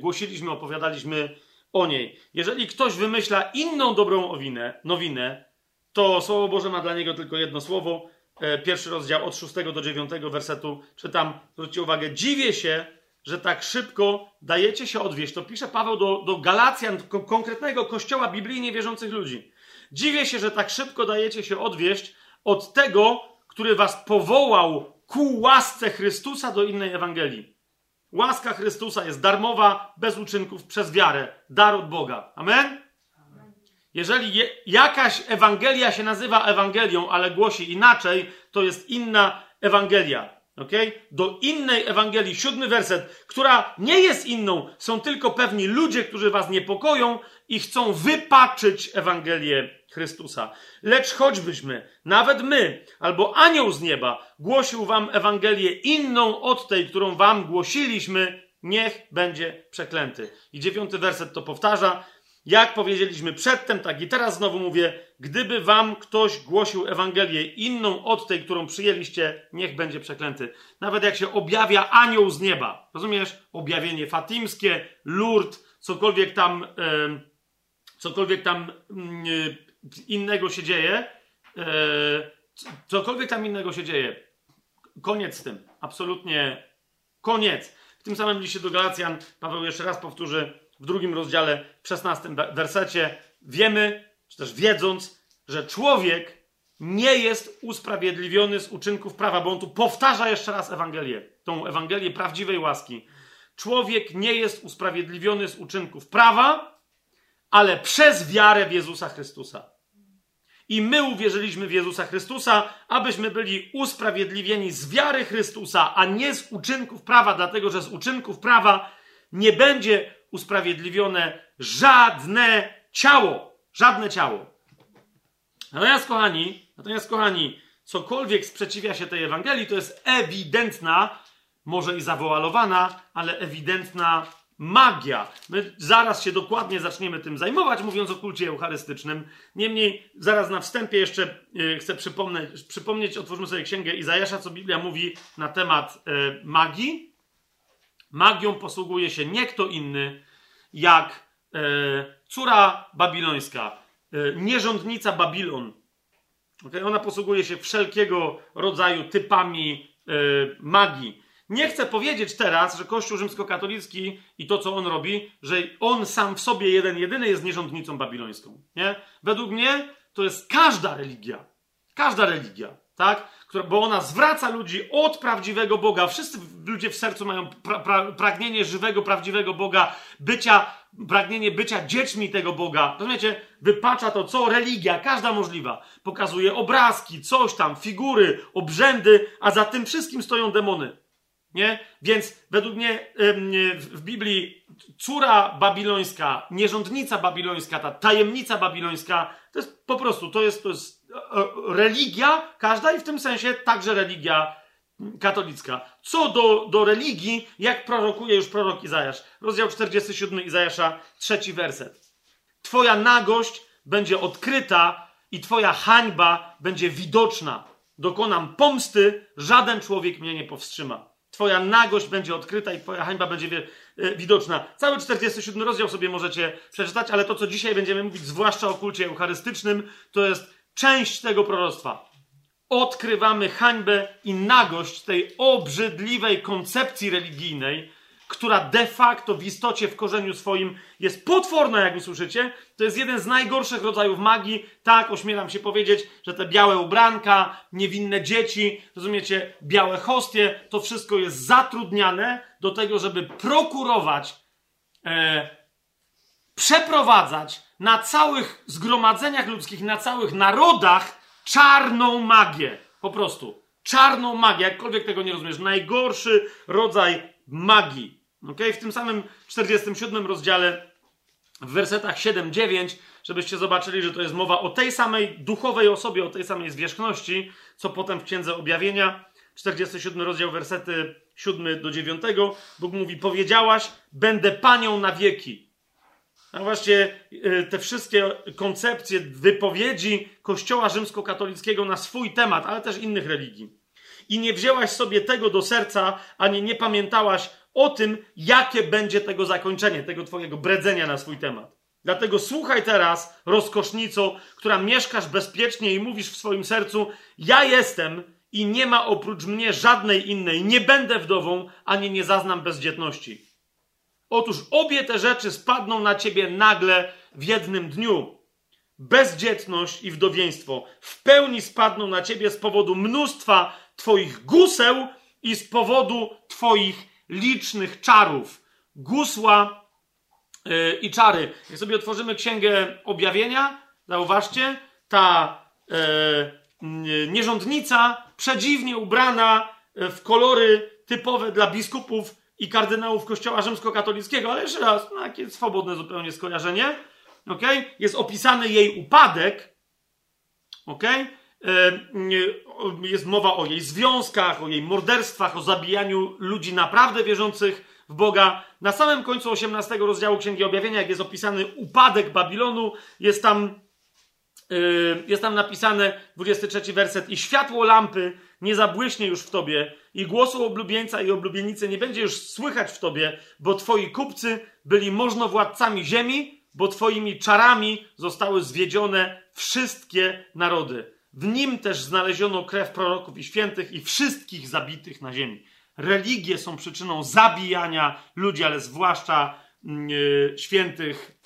głosiliśmy, opowiadaliśmy o niej. Jeżeli ktoś wymyśla inną dobrą owinę, nowinę, to Słowo Boże ma dla niego tylko jedno słowo. E, pierwszy rozdział od 6 do 9 wersetu czytam. Zwróćcie uwagę, dziwię się, że tak szybko dajecie się odwieść. To pisze Paweł do, do Galacjan, konkretnego kościoła biblijnie wierzących ludzi. Dziwię się, że tak szybko dajecie się odwieść od tego, który was powołał ku łasce Chrystusa do innej Ewangelii. Łaska Chrystusa jest darmowa, bez uczynków, przez wiarę. Dar od Boga. Amen? Jeżeli je, jakaś Ewangelia się nazywa Ewangelią, ale głosi inaczej, to jest inna Ewangelia. Okay? Do innej Ewangelii, siódmy werset, która nie jest inną, są tylko pewni ludzie, którzy was niepokoją i chcą wypaczyć Ewangelię Chrystusa. Lecz choćbyśmy, nawet my, albo anioł z nieba, głosił wam Ewangelię inną od tej, którą wam głosiliśmy, niech będzie przeklęty. I dziewiąty werset to powtarza. Jak powiedzieliśmy przedtem, tak i teraz znowu mówię, gdyby wam ktoś głosił Ewangelię inną od tej, którą przyjęliście, niech będzie przeklęty. Nawet jak się objawia anioł z nieba, rozumiesz? Objawienie fatimskie, Lourdes, cokolwiek tam, cokolwiek tam yy, innego się dzieje, e, cokolwiek tam innego się dzieje, koniec z tym. Absolutnie koniec. tym samym liście do Galacjan Paweł jeszcze raz powtórzy w drugim rozdziale, w szesnastym wersecie. Wiemy, czy też wiedząc, że człowiek nie jest usprawiedliwiony z uczynków prawa, bo on tu powtarza jeszcze raz Ewangelię, tą Ewangelię prawdziwej łaski. Człowiek nie jest usprawiedliwiony z uczynków prawa, ale przez wiarę w Jezusa Chrystusa. I my uwierzyliśmy w Jezusa Chrystusa, abyśmy byli usprawiedliwieni z wiary Chrystusa, a nie z uczynków prawa, dlatego że z uczynków prawa nie będzie usprawiedliwione żadne ciało. Żadne ciało. Natomiast, kochani, natomiast, kochani, cokolwiek sprzeciwia się tej Ewangelii, to jest ewidentna, może i zawoalowana, ale ewidentna magia. My zaraz się dokładnie zaczniemy tym zajmować, mówiąc o kulcie eucharystycznym. Niemniej, zaraz na wstępie jeszcze yy, chcę przypomnieć, przypomnieć, otwórzmy sobie księgę Izajasza, co Biblia mówi na temat yy, magii. Magią posługuje się nie kto inny, jak yy, córa babilońska, nierządnica Babilon. Okay? Ona posługuje się wszelkiego rodzaju typami magii. Nie chcę powiedzieć teraz, że Kościół rzymskokatolicki i to, co on robi, że on sam w sobie jeden, jedyny jest nierządnicą babilońską. Nie? Według mnie to jest każda religia. Każda religia, tak? Która, bo ona zwraca ludzi od prawdziwego Boga. Wszyscy ludzie w sercu mają pra, pra, pragnienie żywego, prawdziwego Boga, bycia, pragnienie bycia dziećmi tego Boga. Rozumiecie? Wypacza to, co religia, każda możliwa. Pokazuje obrazki, coś tam, figury, obrzędy, a za tym wszystkim stoją demony. Nie? Więc według mnie w Biblii córa babilońska, nierządnica babilońska, ta tajemnica babilońska, to jest po prostu, to jest, to jest religia każda i w tym sensie także religia katolicka. Co do, do religii, jak prorokuje już prorok Izajasz. Rozdział 47 Izajasza, trzeci werset. Twoja nagość będzie odkryta i twoja hańba będzie widoczna. Dokonam pomsty, żaden człowiek mnie nie powstrzyma. Twoja nagość będzie odkryta i Twoja hańba będzie e, widoczna. Cały 47 rozdział sobie możecie przeczytać, ale to, co dzisiaj będziemy mówić, zwłaszcza o kulcie eucharystycznym, to jest część tego proroctwa. Odkrywamy hańbę i nagość tej obrzydliwej koncepcji religijnej, która de facto w istocie, w korzeniu swoim jest potworna, jak usłyszycie. To jest jeden z najgorszych rodzajów magii. Tak, ośmielam się powiedzieć, że te białe ubranka, niewinne dzieci, rozumiecie, białe hostie, to wszystko jest zatrudniane do tego, żeby prokurować, e, przeprowadzać na całych zgromadzeniach ludzkich, na całych narodach czarną magię. Po prostu. Czarną magię, jakkolwiek tego nie rozumiesz. Najgorszy rodzaj magii. Okay? W tym samym 47 rozdziale, w wersetach 7-9, żebyście zobaczyli, że to jest mowa o tej samej duchowej osobie, o tej samej zwierzchności, co potem w Księdze Objawienia, 47 rozdział, wersety 7 do 9, Bóg mówi, powiedziałaś, będę panią na wieki. A właśnie y, te wszystkie koncepcje, wypowiedzi Kościoła rzymskokatolickiego na swój temat, ale też innych religii i nie wzięłaś sobie tego do serca, ani nie pamiętałaś o tym, jakie będzie tego zakończenie, tego twojego bredzenia na swój temat. Dlatego słuchaj teraz, rozkosznico, która mieszkasz bezpiecznie i mówisz w swoim sercu: Ja jestem i nie ma oprócz mnie żadnej innej, nie będę wdową, ani nie zaznam bezdzietności. Otóż obie te rzeczy spadną na ciebie nagle w jednym dniu. Bezdzietność i wdowieństwo w pełni spadną na ciebie z powodu mnóstwa Twoich guseł i z powodu Twoich licznych czarów. Gusła yy, i czary. Jak sobie otworzymy Księgę Objawienia, zauważcie, ta yy, nierządnica, przedziwnie ubrana w kolory typowe dla biskupów i kardynałów Kościoła Rzymskokatolickiego, ale jeszcze raz, no, takie swobodne zupełnie skojarzenie, okay? jest opisany jej upadek, okay? jest mowa o jej związkach, o jej morderstwach, o zabijaniu ludzi naprawdę wierzących w Boga. Na samym końcu 18 rozdziału Księgi Objawienia, jak jest opisany upadek Babilonu, jest tam, jest tam napisane 23 werset i światło lampy nie zabłyśnie już w tobie i głosu oblubieńca i oblubienicy nie będzie już słychać w tobie, bo twoi kupcy byli możnowładcami ziemi, bo twoimi czarami zostały zwiedzione wszystkie narody. W nim też znaleziono krew proroków i świętych i wszystkich zabitych na ziemi. religie są przyczyną zabijania ludzi, ale zwłaszcza yy, świętych,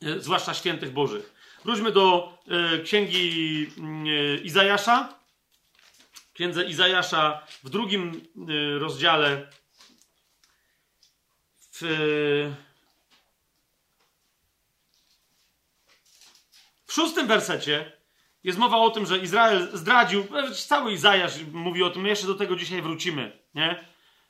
yy, zwłaszcza świętych Bożych. Wróćmy do yy, księgi yy, Izajasza. Księdze Izajasza w drugim yy, rozdziale w, w szóstym wersecie jest mowa o tym, że Izrael zdradził, cały Izajasz mówi o tym, jeszcze do tego dzisiaj wrócimy, nie?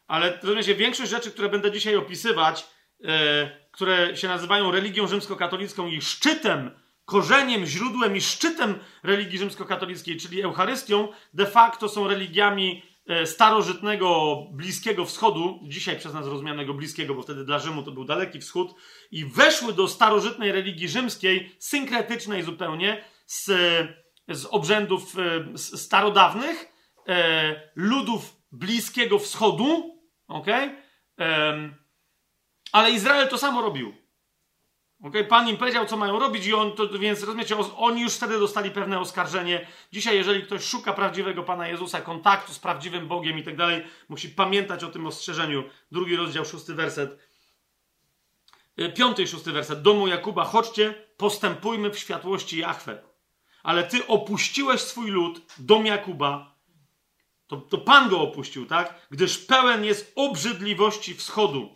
Ale rozumiecie, większość rzeczy, które będę dzisiaj opisywać, e, które się nazywają religią rzymskokatolicką i szczytem, korzeniem, źródłem i szczytem religii rzymskokatolickiej, czyli Eucharystią, de facto są religiami e, starożytnego Bliskiego Wschodu, dzisiaj przez nas rozumianego Bliskiego, bo wtedy dla Rzymu to był Daleki Wschód, i weszły do starożytnej religii rzymskiej, synkretycznej zupełnie, z, z obrzędów e, starodawnych, e, ludów Bliskiego Wschodu, ok? Ale Izrael to samo robił. Okay? Pan im powiedział, co mają robić, i on, to, więc rozumiecie, oni już wtedy dostali pewne oskarżenie. Dzisiaj, jeżeli ktoś szuka prawdziwego Pana Jezusa, kontaktu z prawdziwym Bogiem i tak dalej, musi pamiętać o tym ostrzeżeniu. Drugi rozdział, szósty werset. E, piąty i szósty werset. Domu Jakuba, chodźcie, postępujmy w światłości Jachwę ale ty opuściłeś swój lud, dom Jakuba, to, to Pan go opuścił, tak? Gdyż pełen jest obrzydliwości wschodu.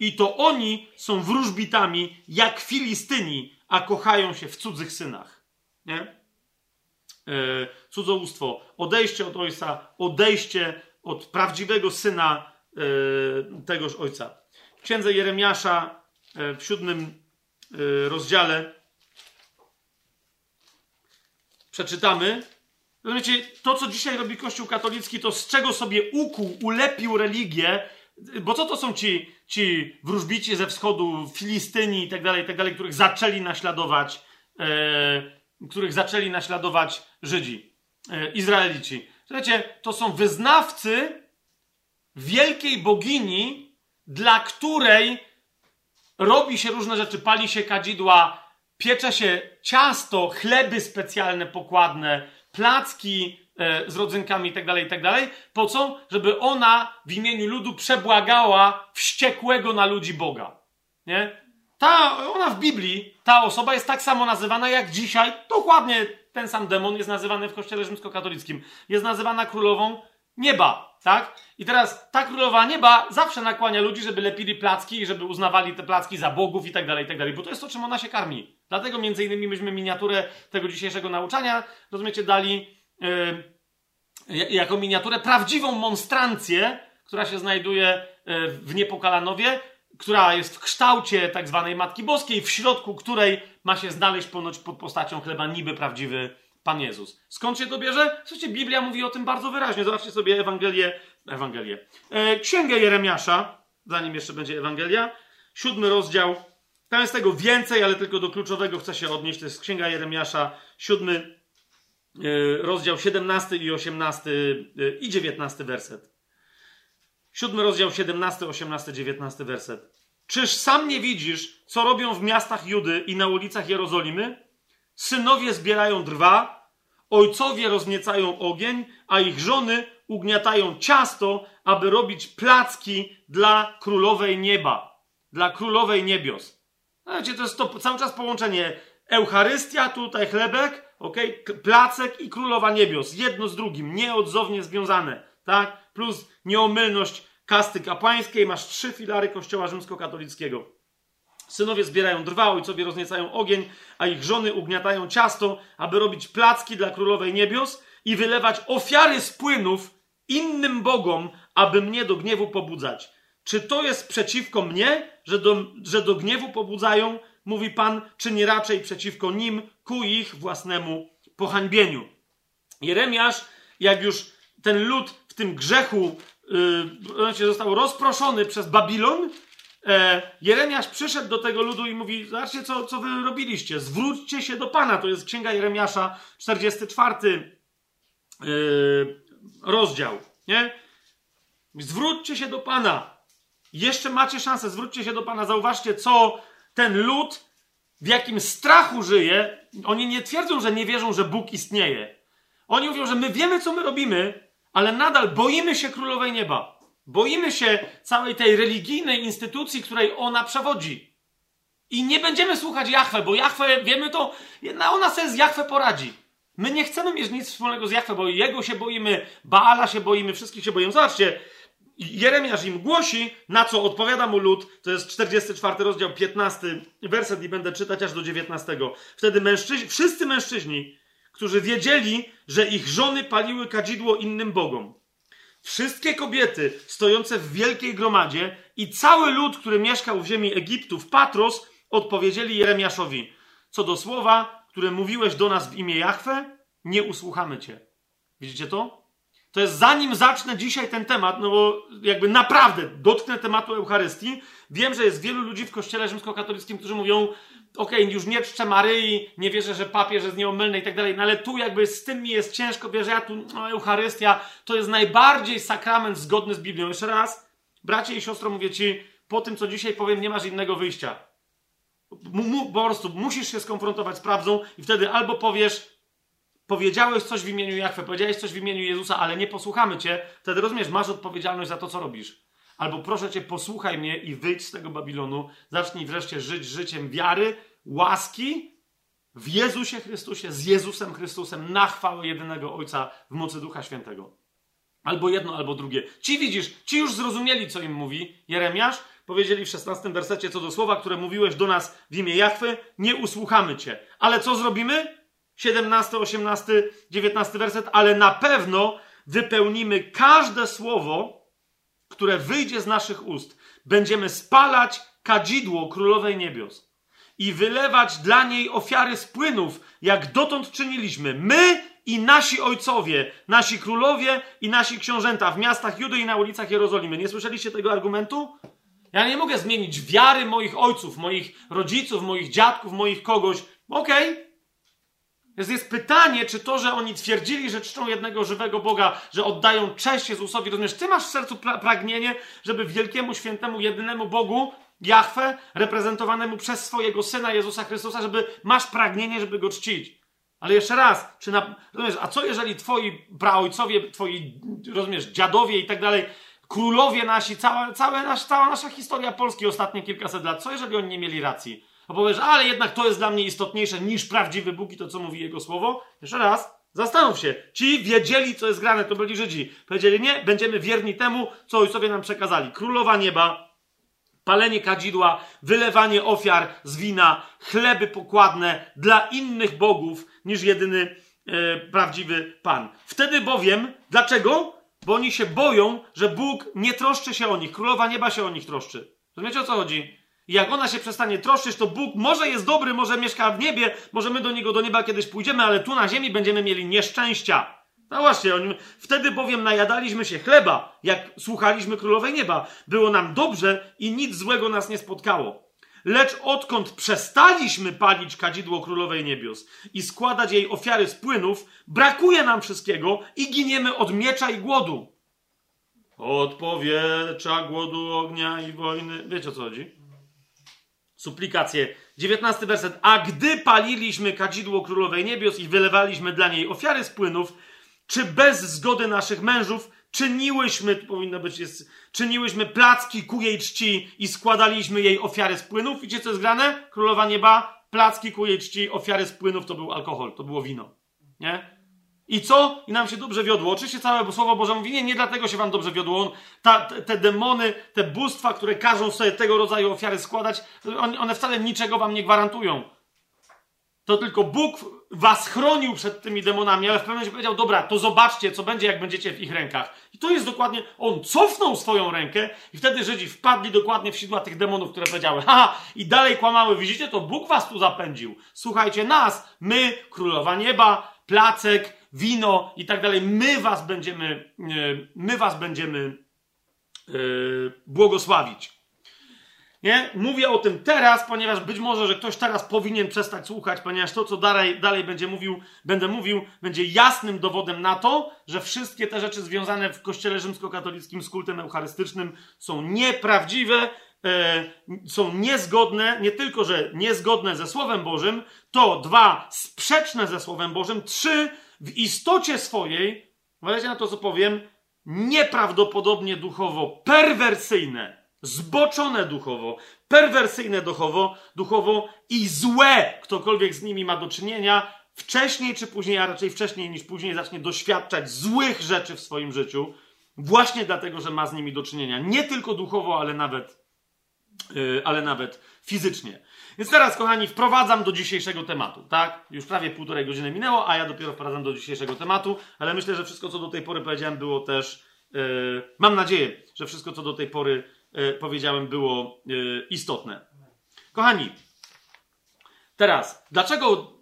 I to oni są wróżbitami jak Filistyni, a kochają się w cudzych synach. Nie? E, cudzołóstwo, odejście od ojca, odejście od prawdziwego syna e, tegoż ojca. W księdze Jeremiasza e, w siódmym rozdziale przeczytamy, rozumiecie, to co dzisiaj robi Kościół katolicki, to z czego sobie ukuł, ulepił religię, bo co to są ci, ci wróżbici ze wschodu, Filistyni i tak dalej, tak dalej, których zaczęli naśladować, e, których zaczęli naśladować Żydzi, e, Izraelici. Słuchajcie, to są wyznawcy wielkiej bogini, dla której robi się różne rzeczy, pali się kadzidła, piecze się ciasto, chleby specjalne, pokładne, placki z rodzynkami itd., tak itd. Tak po co? Żeby ona w imieniu ludu przebłagała wściekłego na ludzi Boga. Nie? Ta, ona w Biblii, ta osoba jest tak samo nazywana jak dzisiaj, dokładnie ten sam demon jest nazywany w kościele rzymskokatolickim. Jest nazywana królową nieba, tak? I teraz ta królowa nieba zawsze nakłania ludzi, żeby lepili placki i żeby uznawali te placki za bogów i tak dalej, i tak dalej, bo to jest to, czym ona się karmi. Dlatego między innymi myśmy miniaturę tego dzisiejszego nauczania, rozumiecie, dali jako miniaturę prawdziwą monstrancję, która się znajduje yy, w Niepokalanowie, która jest w kształcie tak zwanej Matki Boskiej, w środku której ma się znaleźć ponoć pod postacią chleba niby prawdziwy Pan Jezus. Skąd się to bierze? Słuchajcie, Biblia mówi o tym bardzo wyraźnie. Zobaczcie sobie Ewangelię, Ewangelię. E, Księgę Jeremiasza, zanim jeszcze będzie Ewangelia, siódmy rozdział. Tam jest tego więcej, ale tylko do kluczowego chcę się odnieść. To jest Księga Jeremiasza, siódmy rozdział, 17 i 18 e, i 19 werset. Siódmy rozdział, 17, 18, 19 werset. Czyż sam nie widzisz, co robią w miastach Judy i na ulicach Jerozolimy? Synowie zbierają drwa, ojcowie rozniecają ogień, a ich żony ugniatają ciasto, aby robić placki dla królowej nieba, dla królowej niebios. Znacie, to jest to cały czas połączenie Eucharystia, tutaj chlebek, okay? placek i królowa niebios. Jedno z drugim, nieodzownie związane, tak? Plus nieomylność kasty kapłańskiej, masz trzy filary kościoła rzymskokatolickiego. Synowie zbierają drwa, ojcowie rozniecają ogień, a ich żony ugniatają ciasto, aby robić placki dla królowej niebios i wylewać ofiary z płynów innym bogom, aby mnie do gniewu pobudzać. Czy to jest przeciwko mnie, że do, że do gniewu pobudzają, mówi Pan, czy nie raczej przeciwko nim, ku ich własnemu pohańbieniu? Jeremiasz, jak już ten lud w tym grzechu yy, został rozproszony przez Babilon, e, Jeremiasz przyszedł do tego ludu i mówi: Zobaczcie, co, co wy robiliście. Zwróćcie się do Pana. To jest księga Jeremiasza, 44 e, rozdział. Nie? Zwróćcie się do Pana. Jeszcze macie szansę, zwróćcie się do Pana. Zauważcie, co ten lud, w jakim strachu żyje. Oni nie twierdzą, że nie wierzą, że Bóg istnieje. Oni mówią, że my wiemy, co my robimy, ale nadal boimy się królowej nieba. Boimy się całej tej religijnej instytucji, której ona przewodzi. I nie będziemy słuchać Jachwę, bo Jachwę, wiemy to, ona sobie z Jachwę poradzi. My nie chcemy mieć nic wspólnego z Jachwę, bo Jego się boimy, Baala się boimy, wszystkich się boimy. Zobaczcie, Jeremiasz im głosi, na co odpowiada mu lud. To jest 44 rozdział, 15 werset i będę czytać aż do 19. Wtedy mężczyźni, wszyscy mężczyźni, którzy wiedzieli, że ich żony paliły kadzidło innym bogom, wszystkie kobiety stojące w wielkiej gromadzie i cały lud, który mieszkał w ziemi Egiptu, w Patros, odpowiedzieli Jeremiaszowi: Co do słowa, które mówiłeś do nas w imię Jahwe, nie usłuchamy cię. Widzicie to? To jest zanim zacznę dzisiaj ten temat, no bo jakby naprawdę dotknę tematu Eucharystii. Wiem, że jest wielu ludzi w kościele rzymskokatolickim, którzy mówią: okej, okay, już nie czczę Maryi, nie wierzę, że papież jest nieomylny i tak dalej, no ale tu jakby z tym mi jest ciężko, wierzę, ja tu, no, Eucharystia to jest najbardziej sakrament zgodny z Biblią. Jeszcze raz, bracie i siostro, mówię ci, po tym, co dzisiaj powiem, nie masz innego wyjścia. M- po prostu musisz się skonfrontować z prawdą i wtedy albo powiesz, powiedziałeś coś w imieniu Jachwę, powiedziałeś coś w imieniu Jezusa, ale nie posłuchamy cię, wtedy rozumiesz, masz odpowiedzialność za to, co robisz. Albo proszę cię, posłuchaj mnie i wyjdź z tego Babilonu, zacznij wreszcie żyć życiem wiary, łaski w Jezusie Chrystusie, z Jezusem Chrystusem, na chwałę jedynego Ojca w mocy Ducha Świętego. Albo jedno, albo drugie. Ci widzisz, ci już zrozumieli, co im mówi Jeremiasz. Powiedzieli w 16 wersecie co do słowa, które mówiłeś do nas w imię Jachwy, nie usłuchamy cię. Ale co zrobimy? 17, 18, 19 werset. Ale na pewno wypełnimy każde słowo, które wyjdzie z naszych ust. Będziemy spalać kadzidło królowej niebios i wylewać dla niej ofiary z płynów, jak dotąd czyniliśmy. My i nasi ojcowie, nasi królowie i nasi książęta w miastach Judy i na ulicach Jerozolimy. Nie słyszeliście tego argumentu? Ja nie mogę zmienić wiary moich ojców, moich rodziców, moich dziadków, moich kogoś. Okej. Okay. Więc jest pytanie, czy to, że oni twierdzili, że czczą jednego żywego Boga, że oddają cześć Jezusowi, rozumiesz, ty masz w sercu pragnienie, żeby wielkiemu, świętemu, jedynemu Bogu, Jahwe, reprezentowanemu przez swojego Syna Jezusa Chrystusa, żeby masz pragnienie, żeby Go czcić. Ale jeszcze raz, czy na, rozumiesz, a co jeżeli twoi praojcowie, twoi, rozumiesz, dziadowie i tak dalej, królowie nasi, cała, cała, nasz, cała nasza historia Polski ostatnie kilkaset lat, co jeżeli oni nie mieli racji? A powiesz, ale jednak to jest dla mnie istotniejsze niż prawdziwy Bóg i to, co mówi Jego Słowo? Jeszcze raz, zastanów się. Ci wiedzieli, co jest grane, to byli Żydzi. Powiedzieli, nie, będziemy wierni temu, co ojcowie nam przekazali. Królowa nieba, palenie kadzidła, wylewanie ofiar z wina, chleby pokładne dla innych bogów niż jedyny e, prawdziwy Pan. Wtedy bowiem, dlaczego? Bo oni się boją, że Bóg nie troszczy się o nich, królowa nieba się o nich troszczy. Rozumiecie o co chodzi? Jak ona się przestanie troszczyć, to Bóg może jest dobry, może mieszka w niebie, może my do niego do nieba kiedyś pójdziemy, ale tu na ziemi będziemy mieli nieszczęścia. No właśnie, oni, wtedy bowiem najadaliśmy się chleba, jak słuchaliśmy królowej nieba. Było nam dobrze i nic złego nas nie spotkało. Lecz odkąd przestaliśmy palić kadzidło królowej niebios i składać jej ofiary z płynów, brakuje nam wszystkiego i giniemy od miecza i głodu. Od powietrza, głodu, ognia i wojny. Wiecie o co chodzi? Suplikacje. 19 werset. A gdy paliliśmy kadzidło królowej niebios i wylewaliśmy dla niej ofiary z płynów, czy bez zgody naszych mężów czyniłyśmy, to powinno być, jest, czyniłyśmy placki ku jej czci i składaliśmy jej ofiary z płynów. Widzicie, co jest grane? Królowa Nieba, placki ku jej czci, ofiary z płynów to był alkohol, to było wino. Nie? I co? I nam się dobrze wiodło. Oczywiście całe Słowo Boże mówi, nie, nie dlatego się wam dobrze wiodło. Ta, te, te, demony, te bóstwa, które każą sobie tego rodzaju ofiary składać, one wcale niczego wam nie gwarantują. To tylko Bóg was chronił przed tymi demonami, ale w pewnym momencie powiedział, dobra, to zobaczcie, co będzie, jak będziecie w ich rękach. I to jest dokładnie, on cofnął swoją rękę i wtedy Żydzi wpadli dokładnie w sidła tych demonów, które powiedziały, haha, i dalej kłamały, widzicie, to Bóg was tu zapędził. Słuchajcie nas, my, królowa nieba, placek, wino i tak dalej, my was będziemy, e, my was będziemy yy, błogosławić. Nie? Mówię o tym teraz, ponieważ być może, że ktoś teraz powinien przestać słuchać, ponieważ to, co dalej, dalej będzie mówił, będę mówił, będzie jasnym dowodem na to, że wszystkie te rzeczy związane w kościele rzymskokatolickim z kultem eucharystycznym są nieprawdziwe, e, są niezgodne, nie tylko, że niezgodne ze Słowem Bożym, to dwa, sprzeczne ze Słowem Bożym, trzy, w istocie swojej, uważajcie na to, co powiem, nieprawdopodobnie duchowo perwersyjne, zboczone duchowo, perwersyjne duchowo, duchowo i złe, ktokolwiek z nimi ma do czynienia, wcześniej czy później, a raczej wcześniej niż później zacznie doświadczać złych rzeczy w swoim życiu, właśnie dlatego, że ma z nimi do czynienia. Nie tylko duchowo, ale nawet, yy, ale nawet fizycznie. Więc teraz, kochani, wprowadzam do dzisiejszego tematu, tak? Już prawie półtorej godziny minęło, a ja dopiero wprowadzam do dzisiejszego tematu, ale myślę, że wszystko, co do tej pory powiedziałem, było też. Yy, mam nadzieję, że wszystko, co do tej pory yy, powiedziałem, było yy, istotne. Kochani, teraz, dlaczego.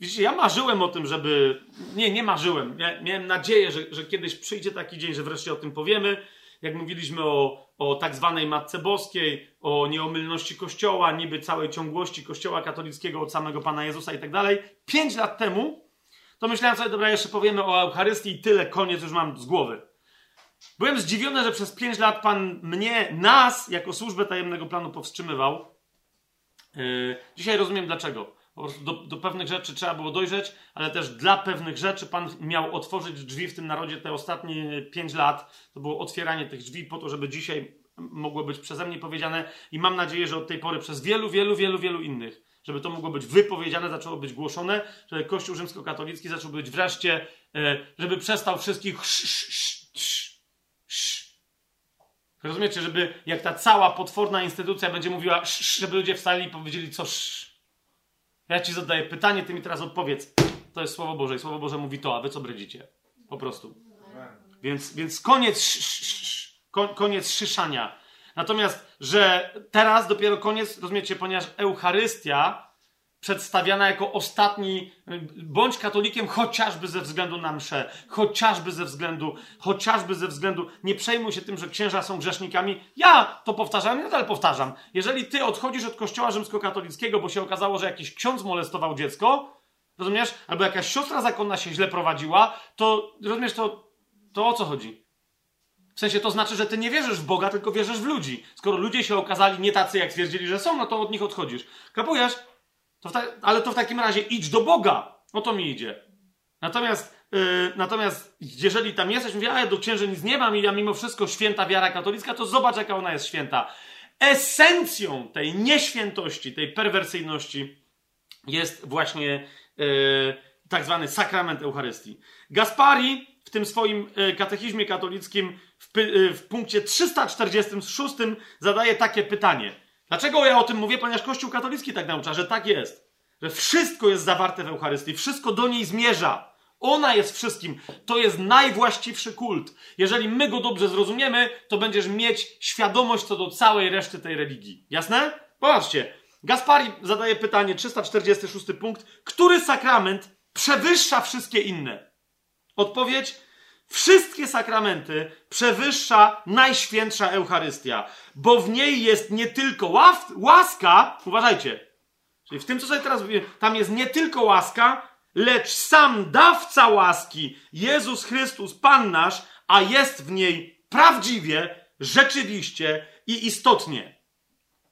Widzicie, ja marzyłem o tym, żeby. Nie, nie marzyłem. miałem nadzieję, że, że kiedyś przyjdzie taki dzień, że wreszcie o tym powiemy. Jak mówiliśmy o o tak zwanej Matce Boskiej, o nieomylności Kościoła, niby całej ciągłości Kościoła katolickiego od samego Pana Jezusa i tak dalej. Pięć lat temu to myślałem sobie, dobra, jeszcze powiemy o Eucharystii i tyle, koniec już mam z głowy. Byłem zdziwiony, że przez pięć lat Pan mnie, nas, jako służbę tajemnego planu powstrzymywał. Yy, dzisiaj rozumiem dlaczego. Do, do, pewnych rzeczy trzeba było dojrzeć, ale też dla pewnych rzeczy Pan miał otworzyć drzwi w tym narodzie te ostatnie pięć lat. To było otwieranie tych drzwi po to, żeby dzisiaj mogło być przeze mnie powiedziane i mam nadzieję, że od tej pory przez wielu, wielu, wielu, wielu innych, żeby to mogło być wypowiedziane, zaczęło być głoszone, żeby Kościół rzymskokatolicki zaczął być wreszcie, e, żeby przestał wszystkich Rozumiecie, żeby jak ta cała potworna instytucja będzie mówiła, żeby ludzie wstali i powiedzieli, co ja ci zadaję pytanie, ty mi teraz odpowiedz. To jest Słowo Boże i Słowo Boże mówi to, a wy co bredzicie? Po prostu. Więc, więc koniec, sz, koniec szyszania. Natomiast, że teraz dopiero koniec, rozumiecie, ponieważ Eucharystia przedstawiana jako ostatni, bądź katolikiem chociażby ze względu na mszę, chociażby ze względu, chociażby ze względu, nie przejmuj się tym, że księża są grzesznikami. Ja to powtarzam, ja nadal powtarzam. Jeżeli ty odchodzisz od kościoła rzymskokatolickiego, bo się okazało, że jakiś ksiądz molestował dziecko, rozumiesz? Albo jakaś siostra zakonna się źle prowadziła, to rozumiesz, to, to o co chodzi? W sensie to znaczy, że ty nie wierzysz w Boga, tylko wierzysz w ludzi. Skoro ludzie się okazali nie tacy, jak twierdzili, że są, no to od nich odchodzisz. Kapujesz? To ta, ale to w takim razie idź do Boga. O to mi idzie. Natomiast, yy, natomiast jeżeli tam jesteś, mówię, a ja do księży nic nie mam i ja mimo wszystko święta wiara katolicka, to zobacz, jaka ona jest święta. Esencją tej nieświętości, tej perwersyjności jest właśnie yy, tak zwany sakrament Eucharystii. Gaspari w tym swoim yy, katechizmie katolickim w, yy, w punkcie 346 zadaje takie pytanie – Dlaczego ja o tym mówię? Ponieważ Kościół katolicki tak naucza, że tak jest. Że wszystko jest zawarte w Eucharystii, wszystko do niej zmierza. Ona jest wszystkim. To jest najwłaściwszy kult. Jeżeli my go dobrze zrozumiemy, to będziesz mieć świadomość co do całej reszty tej religii. Jasne? Popatrzcie. Gaspari zadaje pytanie, 346 punkt. Który sakrament przewyższa wszystkie inne? Odpowiedź Wszystkie sakramenty przewyższa Najświętsza Eucharystia, bo w niej jest nie tylko łaska, uważajcie, czyli w tym, co sobie teraz mówię, tam jest nie tylko łaska, lecz sam dawca łaski, Jezus Chrystus, Pan nasz, a jest w niej prawdziwie, rzeczywiście i istotnie.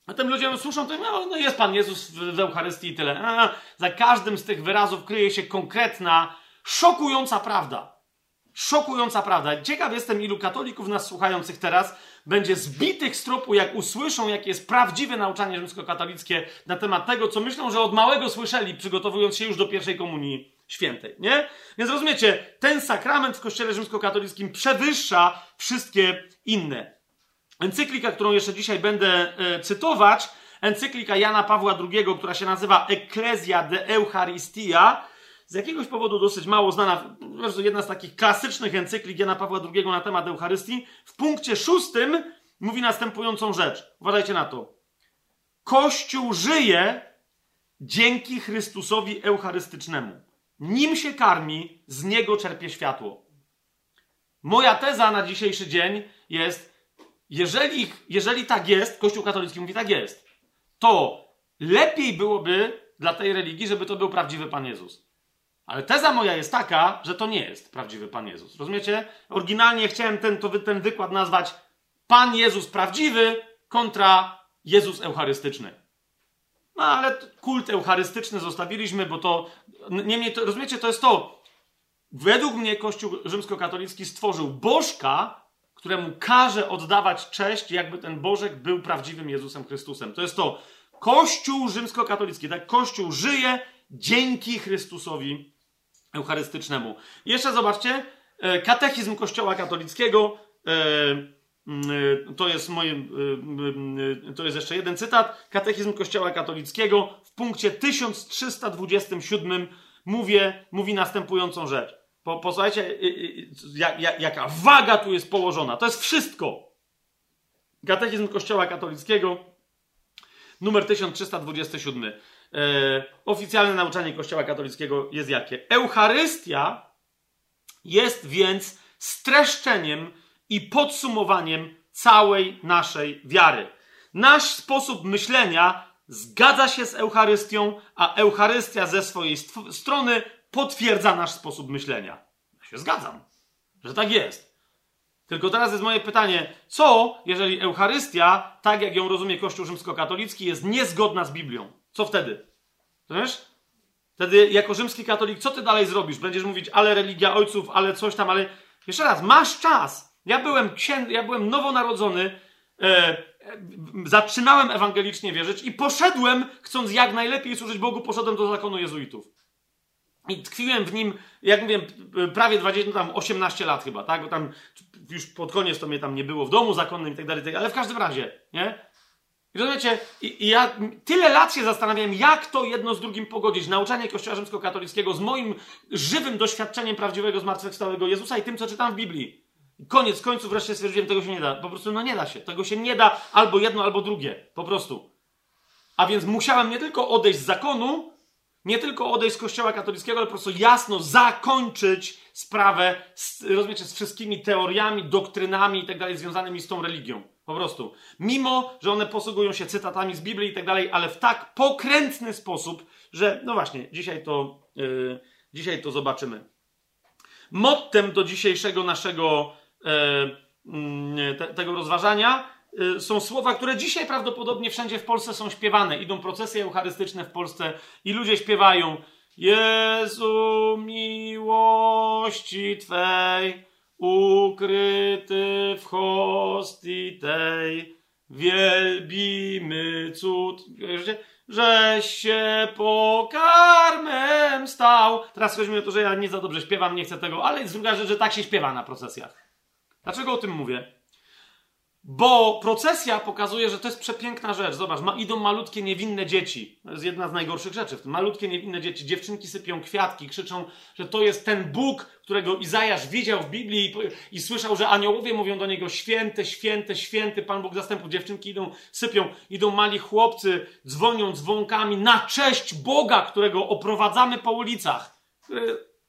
A tym ludzie słyszą, to no, no jest Pan Jezus w, w Eucharystii i tyle. A, za każdym z tych wyrazów kryje się konkretna, szokująca prawda. Szokująca prawda. Ciekaw jestem, ilu katolików nas słuchających teraz będzie zbitych z tropu, jak usłyszą, jakie jest prawdziwe nauczanie rzymskokatolickie na temat tego, co myślą, że od małego słyszeli, przygotowując się już do pierwszej komunii świętej, nie? Więc rozumiecie, ten sakrament w kościele rzymskokatolickim przewyższa wszystkie inne. Encyklika, którą jeszcze dzisiaj będę e, cytować, encyklika Jana Pawła II, która się nazywa Ecclesia de Eucharistia, z jakiegoś powodu dosyć mało znana, jedna z takich klasycznych encyklik Jana Pawła II na temat Eucharystii, w punkcie szóstym mówi następującą rzecz. Uważajcie na to. Kościół żyje dzięki Chrystusowi Eucharystycznemu. Nim się karmi, z niego czerpie światło. Moja teza na dzisiejszy dzień jest, jeżeli, jeżeli tak jest, Kościół katolicki mówi tak jest, to lepiej byłoby dla tej religii, żeby to był prawdziwy Pan Jezus. Ale teza moja jest taka, że to nie jest prawdziwy Pan Jezus. Rozumiecie? Oryginalnie chciałem ten, to, ten wykład nazwać Pan Jezus prawdziwy kontra Jezus eucharystyczny. No ale kult eucharystyczny zostawiliśmy, bo to. Niemniej, to, rozumiecie, to jest to. według mnie Kościół rzymskokatolicki stworzył bożka, któremu każe oddawać cześć, jakby ten bożek był prawdziwym Jezusem Chrystusem. To jest to Kościół rzymskokatolicki, tak? Kościół żyje dzięki Chrystusowi eucharystycznemu. Jeszcze zobaczcie, e, katechizm Kościoła katolickiego, e, e, to jest moje, to jest jeszcze jeden cytat, katechizm Kościoła katolickiego w punkcie 1327 mówię, mówi następującą rzecz. Po, posłuchajcie, jak, jak, jaka waga tu jest położona. To jest wszystko. Katechizm Kościoła katolickiego, numer 1327. E, oficjalne nauczanie Kościoła katolickiego jest jakie? Eucharystia jest więc streszczeniem i podsumowaniem całej naszej wiary. Nasz sposób myślenia zgadza się z Eucharystią, a Eucharystia ze swojej strony potwierdza nasz sposób myślenia. Ja się zgadzam, że tak jest. Tylko teraz jest moje pytanie, co jeżeli Eucharystia, tak jak ją rozumie Kościół rzymskokatolicki, jest niezgodna z Biblią? Co wtedy? Wiesz? Wtedy jako rzymski katolik, co ty dalej zrobisz? Będziesz mówić, ale religia ojców, ale coś tam, ale... Jeszcze raz, masz czas. Ja byłem, księ... ja byłem nowonarodzony, e, zaczynałem ewangelicznie wierzyć i poszedłem, chcąc jak najlepiej służyć Bogu, poszedłem do zakonu jezuitów. I tkwiłem w nim, jak mówię, prawie 20, no tam 18 lat chyba, tak? Bo tam już pod koniec to mnie tam nie było w domu zakonnym i tak dalej, ale w każdym razie, nie? I rozumiecie? I, I, ja tyle lat się zastanawiałem, jak to jedno z drugim pogodzić. Nauczanie Kościoła Rzymskokatolickiego z moim żywym doświadczeniem prawdziwego zmartwychwstałego Jezusa i tym, co czytam w Biblii. Koniec końców wreszcie stwierdziłem, tego się nie da. Po prostu no nie da się. Tego się nie da albo jedno, albo drugie. Po prostu. A więc musiałem nie tylko odejść z zakonu, nie tylko odejść z kościoła katolickiego, ale po prostu jasno zakończyć sprawę, z, rozumiecie, z wszystkimi teoriami, doktrynami i tak dalej związanymi z tą religią. Po prostu. Mimo, że one posługują się cytatami z Biblii i tak dalej, ale w tak pokrętny sposób, że no właśnie, dzisiaj to, yy, dzisiaj to zobaczymy. Mottem do dzisiejszego naszego E, te, tego rozważania e, są słowa, które dzisiaj prawdopodobnie wszędzie w Polsce są śpiewane. Idą procesje eucharystyczne w Polsce i ludzie śpiewają Jezu miłości Twej, ukryty w hostii tej, wielbimy cud, że się pokarmem stał. Teraz chodzi mi o to, że ja nie za dobrze śpiewam, nie chcę tego, ale jest druga rzecz, że tak się śpiewa na procesjach. Dlaczego o tym mówię? Bo procesja pokazuje, że to jest przepiękna rzecz. Zobacz, ma, idą malutkie, niewinne dzieci. To jest jedna z najgorszych rzeczy w tym. Malutkie, niewinne dzieci. Dziewczynki sypią kwiatki, krzyczą, że to jest ten Bóg, którego Izajasz widział w Biblii i, i słyszał, że aniołowie mówią do niego święty, święty, święty, Pan Bóg zastępów. Dziewczynki idą, sypią, idą mali chłopcy, dzwonią dzwonkami na cześć Boga, którego oprowadzamy po ulicach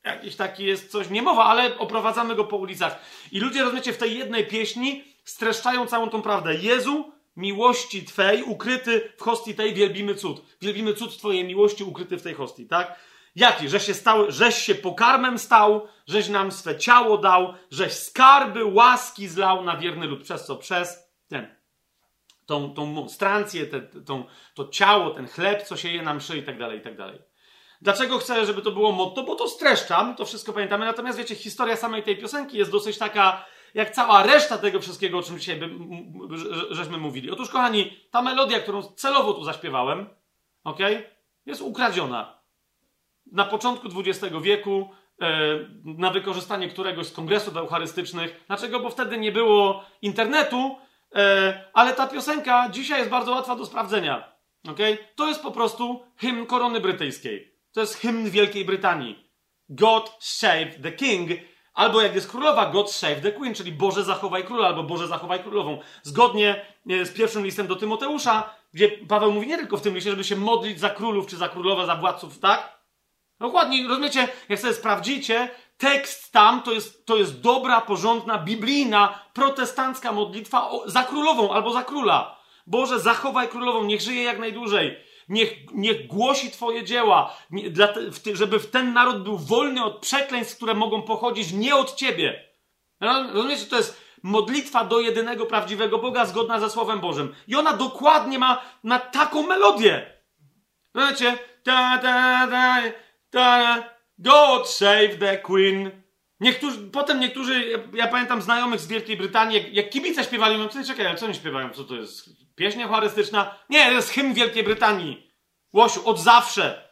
jakiś taki jest coś, nie mowa, ale oprowadzamy go po ulicach. I ludzie, rozumiecie, w tej jednej pieśni streszczają całą tą prawdę. Jezu, miłości Twej, ukryty w hostii tej, wielbimy cud. Wielbimy cud Twojej miłości, ukryty w tej hostii, tak? Jaki? Że się stał, żeś się pokarmem stał, żeś nam swe ciało dał, żeś skarby łaski zlał na wierny lud. Przez co? Przez ten, tą, tą monstrancję, te, tą, to ciało, ten chleb, co się je nam mszy i tak dalej, i tak dalej. Dlaczego chcę, żeby to było motto? Bo to streszczam, to wszystko pamiętamy. Natomiast wiecie, historia samej tej piosenki jest dosyć taka, jak cała reszta tego wszystkiego, o czym dzisiaj by, żeśmy mówili. Otóż, kochani, ta melodia, którą celowo tu zaśpiewałem, ok, jest ukradziona. Na początku XX wieku, e, na wykorzystanie któregoś z kongresów eucharystycznych. Dlaczego? Bo wtedy nie było internetu, e, ale ta piosenka dzisiaj jest bardzo łatwa do sprawdzenia. Okay? To jest po prostu hymn korony brytyjskiej. To jest hymn Wielkiej Brytanii. God save the king, albo jak jest królowa, God save the queen, czyli Boże zachowaj króla, albo Boże zachowaj królową. Zgodnie e, z pierwszym listem do Tymoteusza, gdzie Paweł mówi nie tylko w tym liście, żeby się modlić za królów, czy za królowe, za władców, tak? Dokładnie, rozumiecie? Jak sobie sprawdzicie, tekst tam to jest, to jest dobra, porządna, biblijna, protestancka modlitwa za królową albo za króla. Boże, zachowaj królową, niech żyje jak najdłużej. Niech, niech głosi Twoje dzieła, żeby ten naród był wolny od przekleństw, które mogą pochodzić nie od Ciebie. Rozumiecie, to jest modlitwa do jedynego prawdziwego Boga zgodna ze Słowem Bożym. I ona dokładnie ma, ma taką melodię. Rozumiecie? Ta, ta, ta, ta, God save the Queen. Niektórzy, potem niektórzy, ja, ja pamiętam znajomych z Wielkiej Brytanii, jak, jak kibice śpiewali, mówią, czekaj, ale co oni śpiewają? Co to jest? Pieśń eucharystyczna? Nie, to jest hymn Wielkiej Brytanii. Łosiu, od zawsze.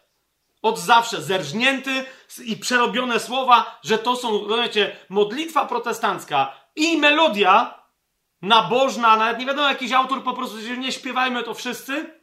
Od zawsze. Zerżnięty i przerobione słowa, że to są, rozumiecie, modlitwa protestancka i melodia nabożna, nawet nie wiadomo, jakiś autor po prostu, że nie śpiewajmy to wszyscy,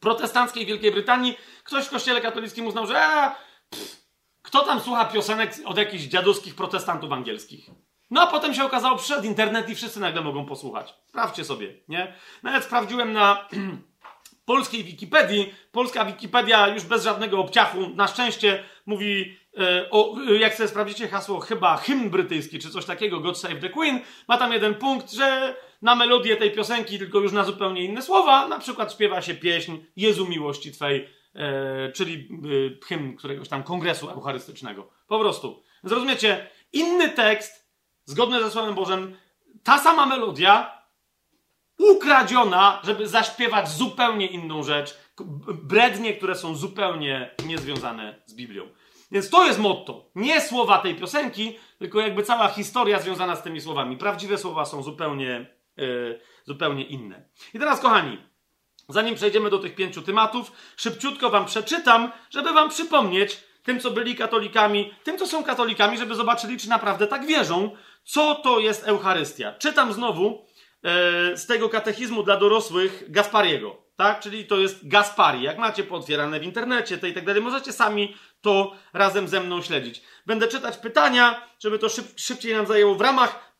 protestanckiej Wielkiej Brytanii, ktoś w kościele katolickim uznał, że a, pff, kto tam słucha piosenek od jakichś dziadowskich protestantów angielskich? No a potem się okazało, przyszedł internet i wszyscy nagle mogą posłuchać. Sprawdźcie sobie, nie? Nawet sprawdziłem na polskiej Wikipedii. Polska Wikipedia już bez żadnego obciachu, na szczęście mówi e, o, jak sobie sprawdzicie hasło, chyba hymn brytyjski, czy coś takiego, God Save the Queen, ma tam jeden punkt, że na melodię tej piosenki, tylko już na zupełnie inne słowa, na przykład śpiewa się pieśń Jezu miłości Twej, e, czyli e, hymn któregoś tam kongresu eucharystycznego. Po prostu. Zrozumiecie, inny tekst, zgodny ze Słowem Bożym, ta sama melodia, ukradziona, żeby zaśpiewać zupełnie inną rzecz, brednie, które są zupełnie niezwiązane z Biblią. Więc to jest motto. Nie słowa tej piosenki, tylko jakby cała historia związana z tymi słowami. Prawdziwe słowa są zupełnie, yy, zupełnie inne. I teraz, kochani, zanim przejdziemy do tych pięciu tematów, szybciutko wam przeczytam, żeby wam przypomnieć, tym, co byli katolikami, tym, co są katolikami, żeby zobaczyli, czy naprawdę tak wierzą, co to jest Eucharystia. Czytam znowu yy, z tego katechizmu dla dorosłych Gaspariego tak? Czyli to jest Gaspari. Jak macie pootwierane w internecie, to i tak dalej, możecie sami to razem ze mną śledzić. Będę czytać pytania, żeby to szyb, szybciej nam zajęło. W ramach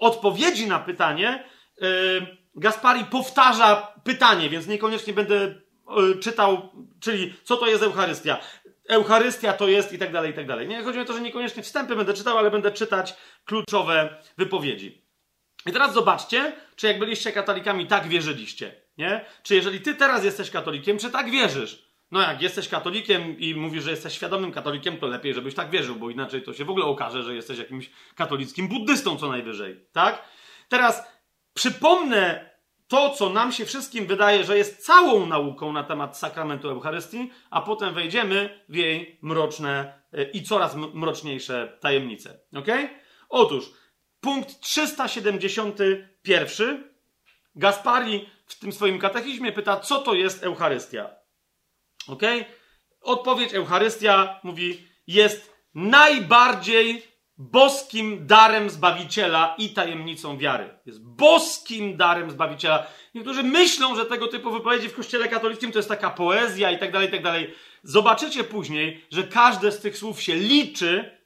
odpowiedzi na pytanie yy, Gaspari powtarza pytanie, więc niekoniecznie będę yy, czytał, czyli co to jest Eucharystia. Eucharystia to jest i tak dalej, i tak dalej. Nie chodzi o to, że niekoniecznie wstępy będę czytał, ale będę czytać kluczowe wypowiedzi. I teraz zobaczcie, czy jak byliście katolikami, tak wierzyliście. Nie? Czy jeżeli ty teraz jesteś katolikiem, czy tak wierzysz? No jak jesteś katolikiem i mówisz, że jesteś świadomym katolikiem, to lepiej, żebyś tak wierzył, bo inaczej to się w ogóle okaże, że jesteś jakimś katolickim buddystą co najwyżej. Tak? Teraz przypomnę to, co nam się wszystkim wydaje, że jest całą nauką na temat sakramentu Eucharystii, a potem wejdziemy w jej mroczne e, i coraz mroczniejsze tajemnice. Ok? Otóż punkt 371. Gaspari w tym swoim katechizmie pyta, co to jest Eucharystia. Ok? Odpowiedź Eucharystia mówi, jest najbardziej boskim darem Zbawiciela i tajemnicą wiary. Jest boskim darem Zbawiciela. Niektórzy myślą, że tego typu wypowiedzi w Kościele katolickim to jest taka poezja i tak dalej, i tak dalej. Zobaczycie później, że każde z tych słów się liczy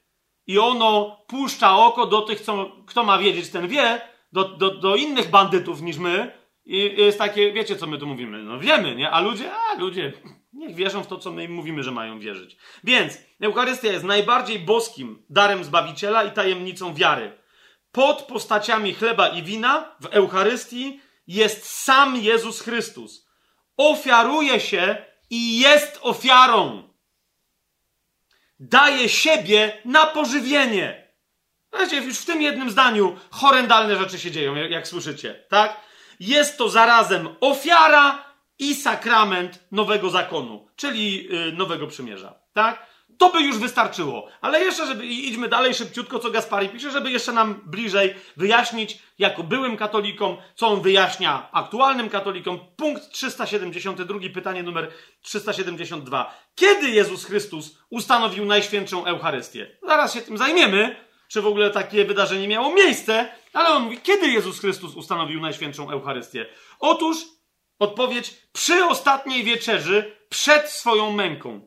i ono puszcza oko do tych, co, kto ma wiedzieć, ten wie, do, do, do innych bandytów niż my, i jest takie, wiecie co my tu mówimy? No wiemy, nie? A ludzie, a ludzie, niech wierzą w to, co my im mówimy, że mają wierzyć. Więc Eucharystia jest najbardziej boskim darem Zbawiciela i tajemnicą wiary. Pod postaciami chleba i wina w Eucharystii jest sam Jezus Chrystus. Ofiaruje się i jest ofiarą. Daje siebie na pożywienie. Wiecie, już w tym jednym zdaniu horrendalne rzeczy się dzieją, jak, jak słyszycie, tak? jest to zarazem ofiara i sakrament nowego zakonu, czyli yy, nowego przymierza. Tak? To by już wystarczyło. Ale jeszcze, żeby idźmy dalej szybciutko, co Gaspari pisze, żeby jeszcze nam bliżej wyjaśnić, jako byłym katolikom, co on wyjaśnia aktualnym katolikom. Punkt 372, pytanie numer 372. Kiedy Jezus Chrystus ustanowił Najświętszą Eucharystię? Zaraz się tym zajmiemy, czy w ogóle takie wydarzenie miało miejsce, ale on mówi, kiedy Jezus Chrystus ustanowił Najświętszą Eucharystię? Otóż odpowiedź przy ostatniej wieczerzy przed swoją męką.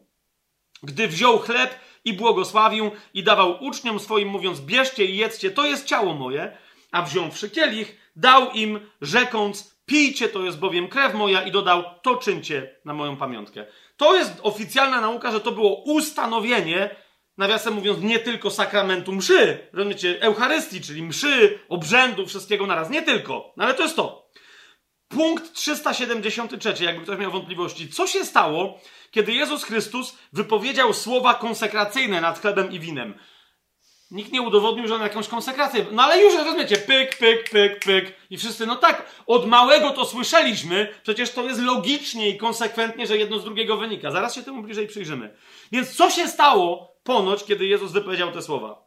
Gdy wziął chleb i błogosławił i dawał uczniom swoim, mówiąc: Bierzcie i jedzcie, to jest ciało moje, a wziąwszy kielich, dał im, rzekąc: Pijcie, to jest bowiem krew moja, i dodał: To czyńcie na moją pamiątkę. To jest oficjalna nauka, że to było ustanowienie nawiasem mówiąc, nie tylko sakramentu mszy, rozumiecie, Eucharystii, czyli mszy, obrzędu, wszystkiego naraz. Nie tylko, no ale to jest to. Punkt 373, jakby ktoś miał wątpliwości. Co się stało, kiedy Jezus Chrystus wypowiedział słowa konsekracyjne nad chlebem i winem? Nikt nie udowodnił, że on jakąś konsekrację. No ale już rozumiecie, pyk, pyk, pyk, pyk. I wszyscy, no tak, od małego to słyszeliśmy, przecież to jest logicznie i konsekwentnie, że jedno z drugiego wynika. Zaraz się temu bliżej przyjrzymy. Więc co się stało ponoć, kiedy Jezus wypowiedział te słowa?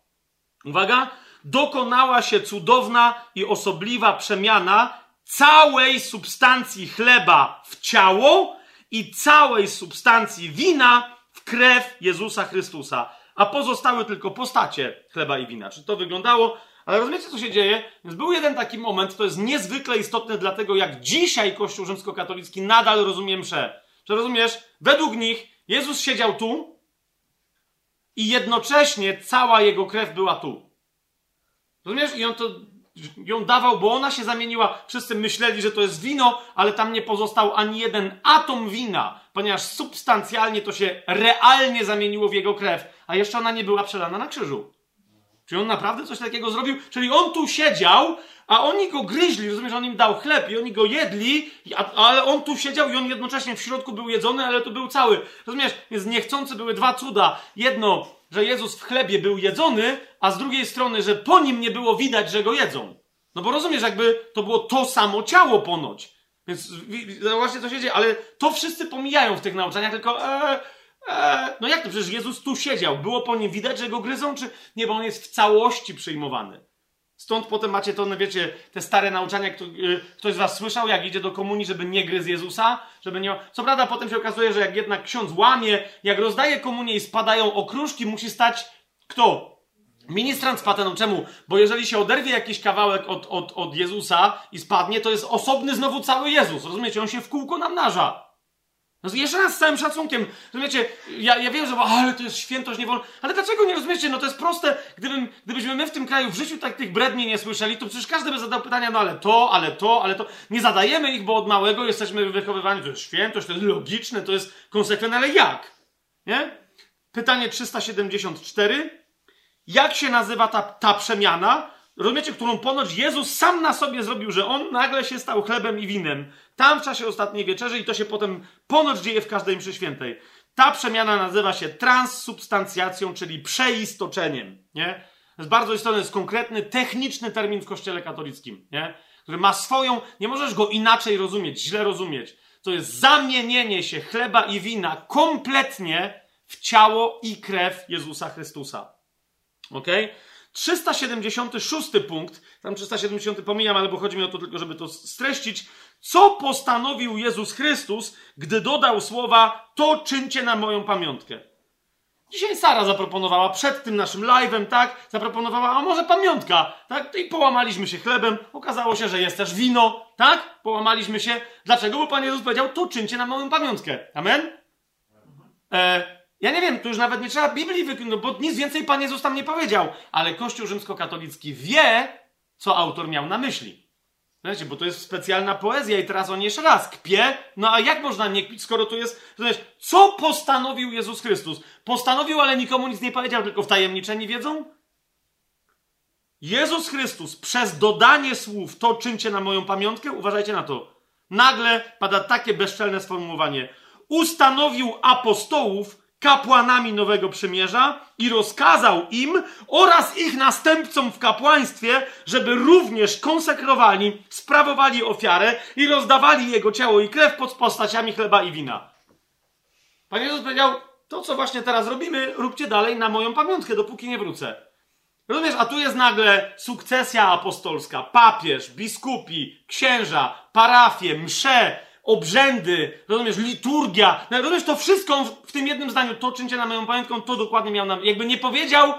Uwaga, dokonała się cudowna i osobliwa przemiana całej substancji chleba w ciało i całej substancji wina w krew Jezusa Chrystusa a pozostały tylko postacie chleba i wina. Czy to wyglądało? Ale rozumiecie, co się dzieje? Więc był jeden taki moment, to jest niezwykle istotne dlatego, jak dzisiaj Kościół rzymskokatolicki nadal rozumie mszę. Czy rozumiesz? Według nich Jezus siedział tu i jednocześnie cała jego krew była tu. Rozumiesz? I on to ją dawał, bo ona się zamieniła. Wszyscy myśleli, że to jest wino, ale tam nie pozostał ani jeden atom wina, ponieważ substancjalnie to się realnie zamieniło w jego krew, a jeszcze ona nie była przelana na krzyżu. Czy on naprawdę coś takiego zrobił? Czyli on tu siedział, a oni go gryźli, rozumiesz, on im dał chleb i oni go jedli, ale on tu siedział i on jednocześnie w środku był jedzony, ale to był cały. Rozumiesz, więc niechcący były dwa cuda. Jedno, że Jezus w chlebie był jedzony, a z drugiej strony, że po nim nie było widać, że go jedzą. No bo rozumiesz, jakby to było to samo ciało ponoć. Więc zobaczcie, co się dzieje, ale to wszyscy pomijają w tych nauczaniach, tylko e, e, no jak to? Przecież Jezus tu siedział. Było po nim widać, że go gryzą, czy nie? Bo on jest w całości przyjmowany. Stąd potem macie to, no wiecie, te stare nauczania, kto, y, ktoś z was słyszał, jak idzie do komunii, żeby nie gryzł Jezusa, żeby nie... Co prawda potem się okazuje, że jak jednak ksiądz łamie, jak rozdaje komunię i spadają okruszki, musi stać kto? Ministrant z pateną. Czemu? Bo jeżeli się oderwie jakiś kawałek od, od, od Jezusa i spadnie, to jest osobny znowu cały Jezus. Rozumiecie? On się w kółko namnaża. No jeszcze raz z całym szacunkiem, rozumiecie, ja, ja wiem, że ale to jest świętość, nie wolno, ale dlaczego nie rozumiecie, no to jest proste, Gdybym, gdybyśmy my w tym kraju w życiu tak tych bredni nie słyszeli, to przecież każdy by zadał pytania, no ale to, ale to, ale to, nie zadajemy ich, bo od małego jesteśmy wychowywani, to jest świętość, to jest logiczne, to jest konsekwentne, ale jak? Nie? Pytanie 374. Jak się nazywa ta, ta przemiana? Rozumiecie, którą ponoć Jezus sam na sobie zrobił, że on nagle się stał chlebem i winem. Tam w czasie ostatniej wieczerzy i to się potem ponoć dzieje w każdej mszy świętej. Ta przemiana nazywa się transsubstancjacją, czyli przeistoczeniem. Nie? Jest bardzo istotny, jest konkretny, techniczny termin w kościele katolickim, nie? który ma swoją, nie możesz go inaczej rozumieć, źle rozumieć. To jest zamienienie się chleba i wina kompletnie w ciało i krew Jezusa Chrystusa. Ok? 376 punkt, tam 370 pomijam, ale bo chodzi mi o to tylko, żeby to streścić. Co postanowił Jezus Chrystus, gdy dodał słowa: To czyńcie na moją pamiątkę? Dzisiaj Sara zaproponowała przed tym naszym live'em, tak? Zaproponowała, a może pamiątka, tak? I połamaliśmy się chlebem. Okazało się, że jest też wino, tak? Połamaliśmy się. Dlaczego? Bo Pan Jezus powiedział, to czyńcie na moją pamiątkę. Amen? E, ja nie wiem, tu już nawet nie trzeba Biblii wykryć, no bo nic więcej Pan Jezus tam nie powiedział. Ale Kościół rzymskokatolicki wie, co autor miał na myśli. Wiecie, bo to jest specjalna poezja i teraz on jeszcze raz kpie. No a jak można nie kpić, skoro tu jest... Znaczy, co postanowił Jezus Chrystus? Postanowił, ale nikomu nic nie powiedział, tylko wtajemniczeni wiedzą? Jezus Chrystus przez dodanie słów to czyńcie na moją pamiątkę, uważajcie na to. Nagle pada takie bezczelne sformułowanie. Ustanowił apostołów kapłanami Nowego Przymierza i rozkazał im oraz ich następcom w kapłaństwie, żeby również konsekrowali, sprawowali ofiarę i rozdawali jego ciało i krew pod postaciami chleba i wina. Pan Jezus powiedział, to co właśnie teraz robimy, róbcie dalej na moją pamiątkę, dopóki nie wrócę. Rozumiesz, a tu jest nagle sukcesja apostolska, papież, biskupi, księża, parafie, msze, obrzędy, rozumiesz, liturgia, rozumiesz, to wszystko w tym jednym zdaniu, to czyńcie na moją pamiątkę, to dokładnie miał nam, jakby nie powiedział,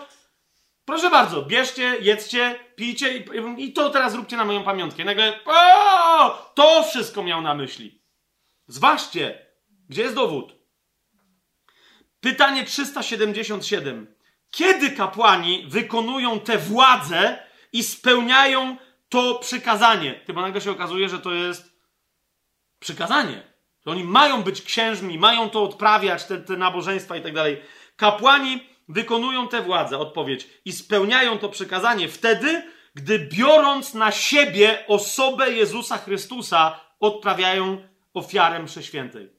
proszę bardzo, bierzcie, jedzcie, pijcie i, i to teraz róbcie na moją pamiątkę. Nagle, o, to wszystko miał na myśli. Zważcie, gdzie jest dowód? Pytanie 377. Kiedy kapłani wykonują tę władzę i spełniają to przykazanie? Ty, bo nagle się okazuje, że to jest przykazanie. Że oni mają być księżmi, mają to odprawiać, te, te nabożeństwa i tak dalej. Kapłani wykonują tę władzę, odpowiedź, i spełniają to przykazanie wtedy, gdy biorąc na siebie osobę Jezusa Chrystusa, odprawiają ofiarę mszy świętej.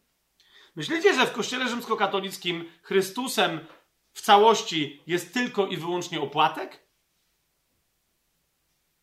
Myślicie, że w kościele rzymskokatolickim Chrystusem w całości jest tylko i wyłącznie opłatek?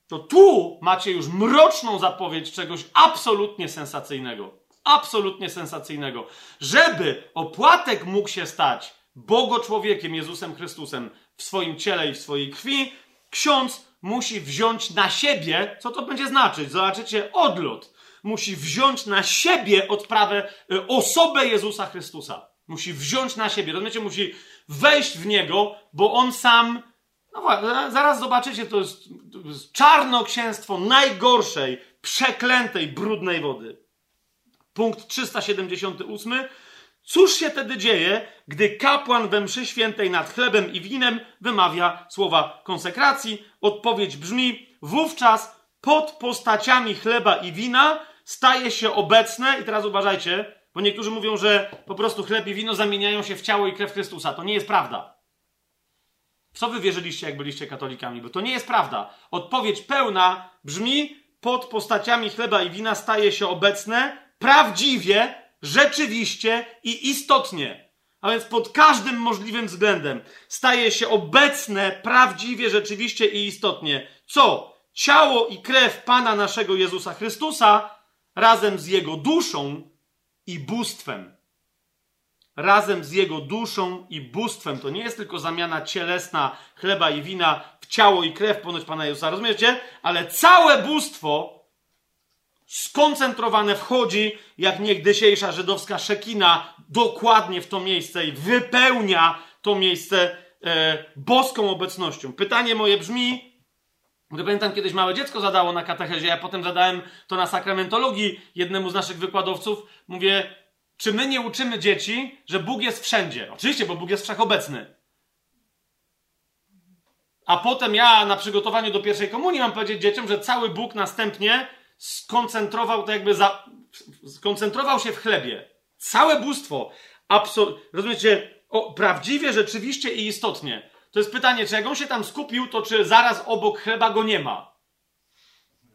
To tu macie już mroczną zapowiedź czegoś absolutnie sensacyjnego. Absolutnie sensacyjnego. Żeby opłatek mógł się stać Bogo człowiekiem Jezusem Chrystusem w swoim ciele i w swojej krwi, ksiądz musi wziąć na siebie, co to będzie znaczyć? Zobaczycie, odlot. Musi wziąć na siebie odprawę, y, osobę Jezusa Chrystusa. Musi wziąć na siebie, rozumiecie? Musi wejść w niego, bo on sam. No właśnie, zaraz zobaczycie, to jest, to jest czarnoksięstwo najgorszej, przeklętej, brudnej wody. Punkt 378. Cóż się wtedy dzieje, gdy kapłan we mszy świętej nad chlebem i winem wymawia słowa konsekracji? Odpowiedź brzmi: wówczas pod postaciami chleba i wina staje się obecne, i teraz uważajcie, bo niektórzy mówią, że po prostu chleb i wino zamieniają się w ciało i krew Chrystusa. To nie jest prawda. Co wy wierzyliście, jak byliście katolikami? Bo to nie jest prawda. Odpowiedź pełna brzmi: pod postaciami chleba i wina staje się obecne prawdziwie, rzeczywiście i istotnie. A więc pod każdym możliwym względem staje się obecne prawdziwie, rzeczywiście i istotnie. Co? Ciało i krew Pana naszego Jezusa Chrystusa razem z Jego duszą i bóstwem. Razem z Jego duszą i bóstwem. To nie jest tylko zamiana cielesna chleba i wina w ciało i krew ponoć Pana Jezusa. Rozumiecie? Ale całe bóstwo skoncentrowane wchodzi, jak niegdysiejsza żydowska szekina, dokładnie w to miejsce i wypełnia to miejsce e, boską obecnością. Pytanie moje brzmi, gdy pamiętam, kiedyś małe dziecko zadało na katechezie, ja potem zadałem to na sakramentologii jednemu z naszych wykładowców. Mówię, czy my nie uczymy dzieci, że Bóg jest wszędzie? Oczywiście, bo Bóg jest wszechobecny. A potem ja na przygotowaniu do pierwszej komunii mam powiedzieć dzieciom, że cały Bóg następnie skoncentrował to jakby za, skoncentrował się w chlebie. Całe bóstwo, absol, rozumiecie, o, prawdziwie, rzeczywiście i istotnie. To jest pytanie, czy jak on się tam skupił, to czy zaraz obok chleba go nie ma?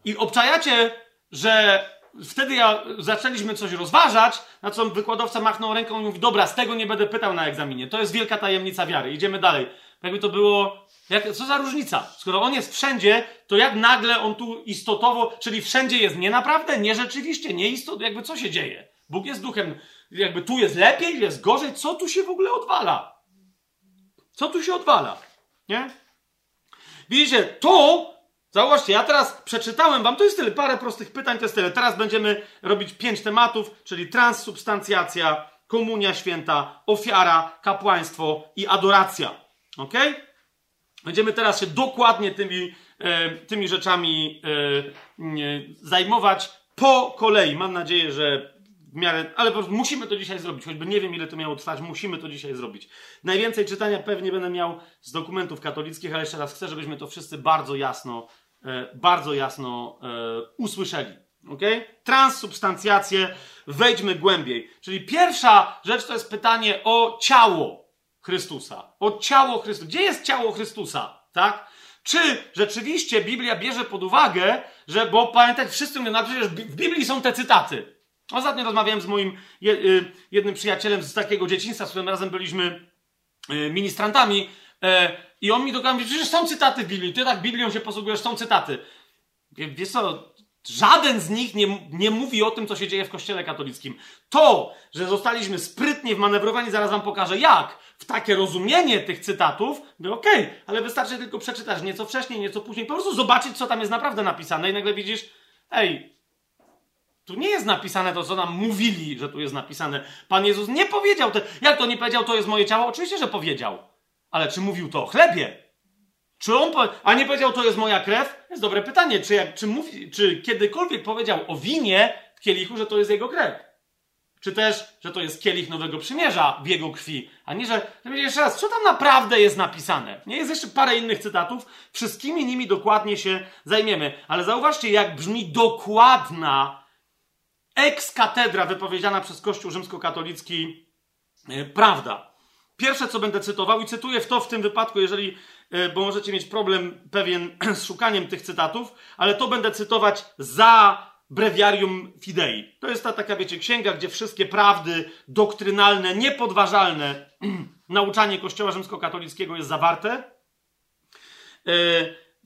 I obczajacie, że wtedy ja zaczęliśmy coś rozważać, na co wykładowca machnął ręką i mówi, dobra, z tego nie będę pytał na egzaminie. To jest wielka tajemnica wiary. Idziemy dalej. Jakby to było jak, co za różnica? Skoro on jest wszędzie, to jak nagle on tu istotowo, czyli wszędzie jest nie naprawdę, nie rzeczywiście, nie istot, jakby co się dzieje? Bóg jest duchem, jakby tu jest lepiej, jest gorzej, co tu się w ogóle odwala? Co tu się odwala? Nie? Widzicie, to, zauważcie, ja teraz przeczytałem wam, to jest tyle, parę prostych pytań, to jest tyle. Teraz będziemy robić pięć tematów, czyli transsubstancjacja, komunia święta, ofiara, kapłaństwo i adoracja. Ok? Będziemy teraz się dokładnie tymi, e, tymi rzeczami e, zajmować po kolei. Mam nadzieję, że w miarę, ale po prostu musimy to dzisiaj zrobić, choćby nie wiem, ile to miało trwać, musimy to dzisiaj zrobić. Najwięcej czytania pewnie będę miał z dokumentów katolickich, ale jeszcze raz chcę, żebyśmy to wszyscy bardzo jasno, bardzo jasno usłyszeli. Okay? Transsubstancjację, wejdźmy głębiej. Czyli pierwsza rzecz to jest pytanie o ciało. Chrystusa. O ciało Chrystusa. Gdzie jest ciało Chrystusa? Tak? Czy rzeczywiście Biblia bierze pod uwagę, że, bo pamiętaj, wszyscy mówią, no przecież w Biblii są te cytaty. Ostatnio rozmawiałem z moim y, jednym przyjacielem z takiego dzieciństwa, z którym razem byliśmy y, ministrantami e, i on mi dokładnie mówi, przecież są cytaty w Biblii, ty tak Biblią się posługujesz, są cytaty. Wiesz co, Żaden z nich nie, nie mówi o tym, co się dzieje w Kościele katolickim. To, że zostaliśmy sprytnie wmanewrowani, zaraz wam pokażę jak, w takie rozumienie tych cytatów, no okej, okay, ale wystarczy tylko przeczytać nieco wcześniej, nieco później, po prostu zobaczyć, co tam jest naprawdę napisane i nagle widzisz, ej, tu nie jest napisane to, co nam mówili, że tu jest napisane. Pan Jezus nie powiedział, te, jak to nie powiedział, to jest moje ciało? Oczywiście, że powiedział. Ale czy mówił to o chlebie? Czy on, a nie powiedział, to jest moja krew? Jest dobre pytanie. Czy, jak, czy, mówi, czy kiedykolwiek powiedział o winie w kielichu, że to jest jego krew? Czy też, że to jest kielich nowego przymierza w jego krwi? A nie, że. Jeszcze raz, co tam naprawdę jest napisane? Nie jest jeszcze parę innych cytatów. Wszystkimi nimi dokładnie się zajmiemy. Ale zauważcie, jak brzmi dokładna ex katedra wypowiedziana przez Kościół rzymskokatolicki yy, prawda. Pierwsze, co będę cytował, i cytuję w to w tym wypadku, jeżeli E, bo możecie mieć problem pewien z szukaniem tych cytatów, ale to będę cytować za breviarium fidei. To jest ta taka, wiecie, księga, gdzie wszystkie prawdy doktrynalne, niepodważalne, nauczanie Kościoła rzymskokatolickiego jest zawarte. E,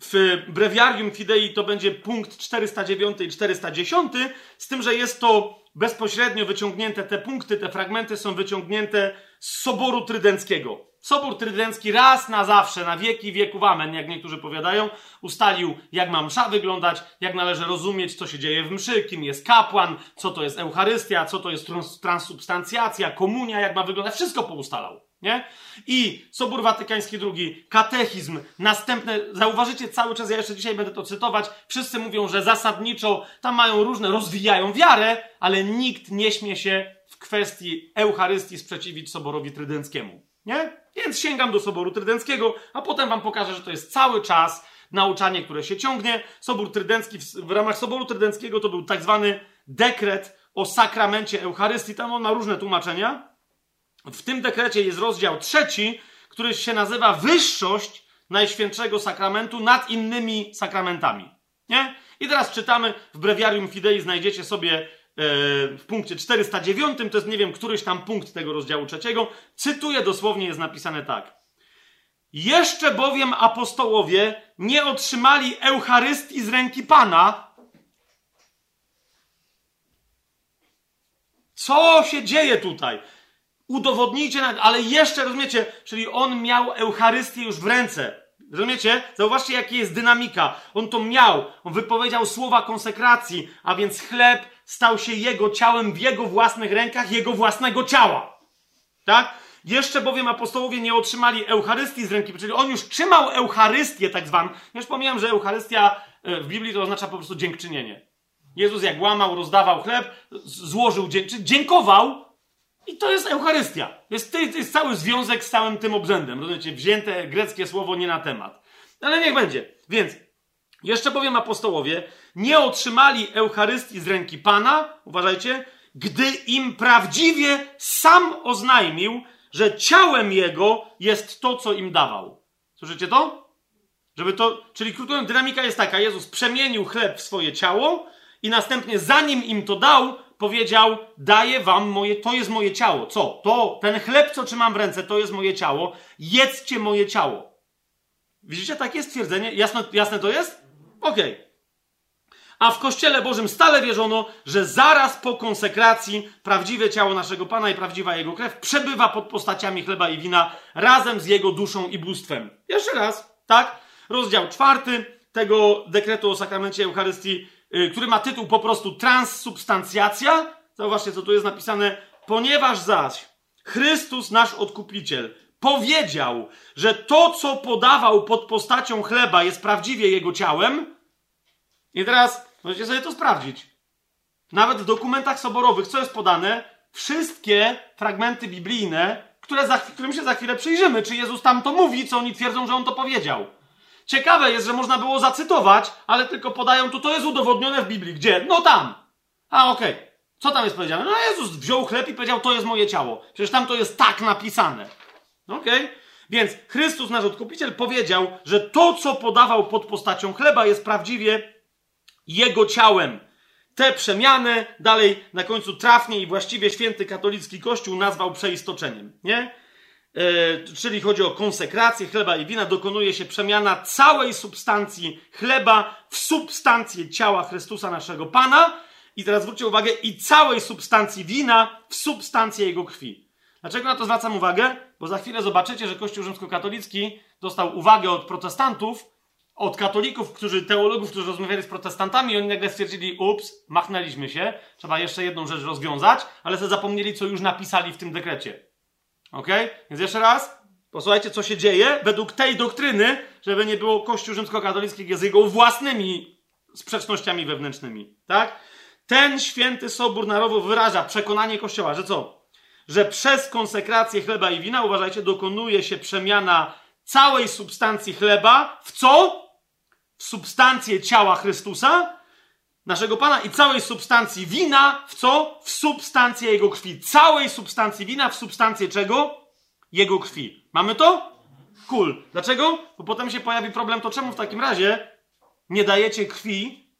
w Breviarium Fidei to będzie punkt 409 i 410, z tym, że jest to bezpośrednio wyciągnięte, te punkty, te fragmenty są wyciągnięte z Soboru Trydenckiego. Sobór Trydencki raz na zawsze, na wieki wieków amen, jak niektórzy powiadają, ustalił, jak ma msza wyglądać, jak należy rozumieć, co się dzieje w mszy, kim jest kapłan, co to jest Eucharystia, co to jest transsubstancjacja, komunia, jak ma wyglądać, wszystko poustalał. Nie? I Sobór Watykański II, katechizm, następne, zauważycie cały czas, ja jeszcze dzisiaj będę to cytować, wszyscy mówią, że zasadniczo tam mają różne, rozwijają wiarę, ale nikt nie śmie się w kwestii Eucharystii sprzeciwić Soborowi Trydenckiemu. Nie? Więc sięgam do Soboru Trydenckiego, a potem wam pokażę, że to jest cały czas nauczanie, które się ciągnie. Sobór Trydencki, w, ramach Soboru Trydenckiego to był tak zwany dekret o sakramencie Eucharystii. Tam on ma różne tłumaczenia. W tym dekrecie jest rozdział trzeci, który się nazywa Wyższość Najświętszego Sakramentu nad innymi sakramentami. Nie? I teraz czytamy w Breviarium Fidei, znajdziecie sobie w punkcie 409, to jest nie wiem, któryś tam punkt tego rozdziału trzeciego, cytuję dosłownie, jest napisane tak. Jeszcze bowiem apostołowie nie otrzymali Eucharystii z ręki Pana. Co się dzieje tutaj? Udowodnijcie, ale jeszcze, rozumiecie, czyli on miał Eucharystię już w ręce. Rozumiecie? Zauważcie, jaka jest dynamika. On to miał. On wypowiedział słowa konsekracji, a więc chleb stał się jego ciałem w jego własnych rękach, jego własnego ciała. Tak? Jeszcze bowiem apostołowie nie otrzymali Eucharystii z ręki, czyli on już trzymał Eucharystię, tak zwaną. Już pomijam, że Eucharystia e, w Biblii to oznacza po prostu dziękczynienie. Jezus jak łamał, rozdawał chleb, złożył, dziękował i to jest Eucharystia. Jest, to jest cały związek z całym tym obrzędem. Rozumiecie? Wzięte greckie słowo nie na temat. Ale niech będzie. Więc jeszcze bowiem apostołowie nie otrzymali Eucharystii z ręki Pana, uważajcie, gdy im prawdziwie sam oznajmił, że ciałem Jego jest to, co im dawał. Słyszycie to? Żeby to, czyli krótko dynamika jest taka, Jezus przemienił chleb w swoje ciało i następnie zanim im to dał, powiedział, daję wam moje, to jest moje ciało. Co? To, ten chleb, co trzymam w ręce, to jest moje ciało. Jedzcie moje ciało. Widzicie, takie stwierdzenie? Jasne, jasne to jest? Okej. Okay. A w Kościele Bożym stale wierzono, że zaraz po konsekracji prawdziwe ciało naszego Pana i prawdziwa Jego krew przebywa pod postaciami chleba i wina razem z Jego duszą i bóstwem. Jeszcze raz, tak? Rozdział czwarty tego dekretu o sakramencie Eucharystii, yy, który ma tytuł po prostu Transsubstancjacja. Zauważcie, co tu jest napisane. Ponieważ zaś Chrystus, nasz Odkupiciel, powiedział, że to, co podawał pod postacią chleba, jest prawdziwie Jego ciałem, i teraz możecie sobie to sprawdzić. Nawet w dokumentach soborowych, co jest podane? Wszystkie fragmenty biblijne, które za, którym się za chwilę przyjrzymy, czy Jezus tam to mówi, co oni twierdzą, że on to powiedział. Ciekawe jest, że można było zacytować, ale tylko podają tu, to jest udowodnione w Biblii. Gdzie? No tam. A, okej. Okay. Co tam jest powiedziane? No Jezus wziął chleb i powiedział, to jest moje ciało. Przecież tam to jest tak napisane. Okej? Okay? Więc Chrystus, nasz Odkupiciel, powiedział, że to, co podawał pod postacią chleba, jest prawdziwie jego ciałem. Te przemiany dalej na końcu trafnie i właściwie święty katolicki kościół nazwał przeistoczeniem, nie? E, czyli chodzi o konsekrację chleba i wina, dokonuje się przemiana całej substancji chleba w substancję ciała Chrystusa naszego Pana. I teraz zwróćcie uwagę, i całej substancji wina w substancję jego krwi. Dlaczego na to zwracam uwagę? Bo za chwilę zobaczycie, że Kościół rzymskokatolicki dostał uwagę od protestantów, od katolików, którzy, teologów, którzy rozmawiali z protestantami, oni nagle stwierdzili, ups, machnęliśmy się, trzeba jeszcze jedną rzecz rozwiązać, ale sobie zapomnieli, co już napisali w tym dekrecie. Ok? Więc jeszcze raz, posłuchajcie, co się dzieje według tej doktryny, żeby nie było Kościół rzymskokatolicki z jego własnymi sprzecznościami wewnętrznymi. Tak? Ten święty sobór narodowy wyraża przekonanie Kościoła, że co? Że przez konsekrację chleba i wina, uważajcie, dokonuje się przemiana całej substancji chleba w co? w substancję ciała Chrystusa, naszego Pana, i całej substancji wina w co? W substancję Jego krwi. Całej substancji wina w substancję czego? Jego krwi. Mamy to? Cool. Dlaczego? Bo potem się pojawi problem, to czemu w takim razie nie dajecie krwi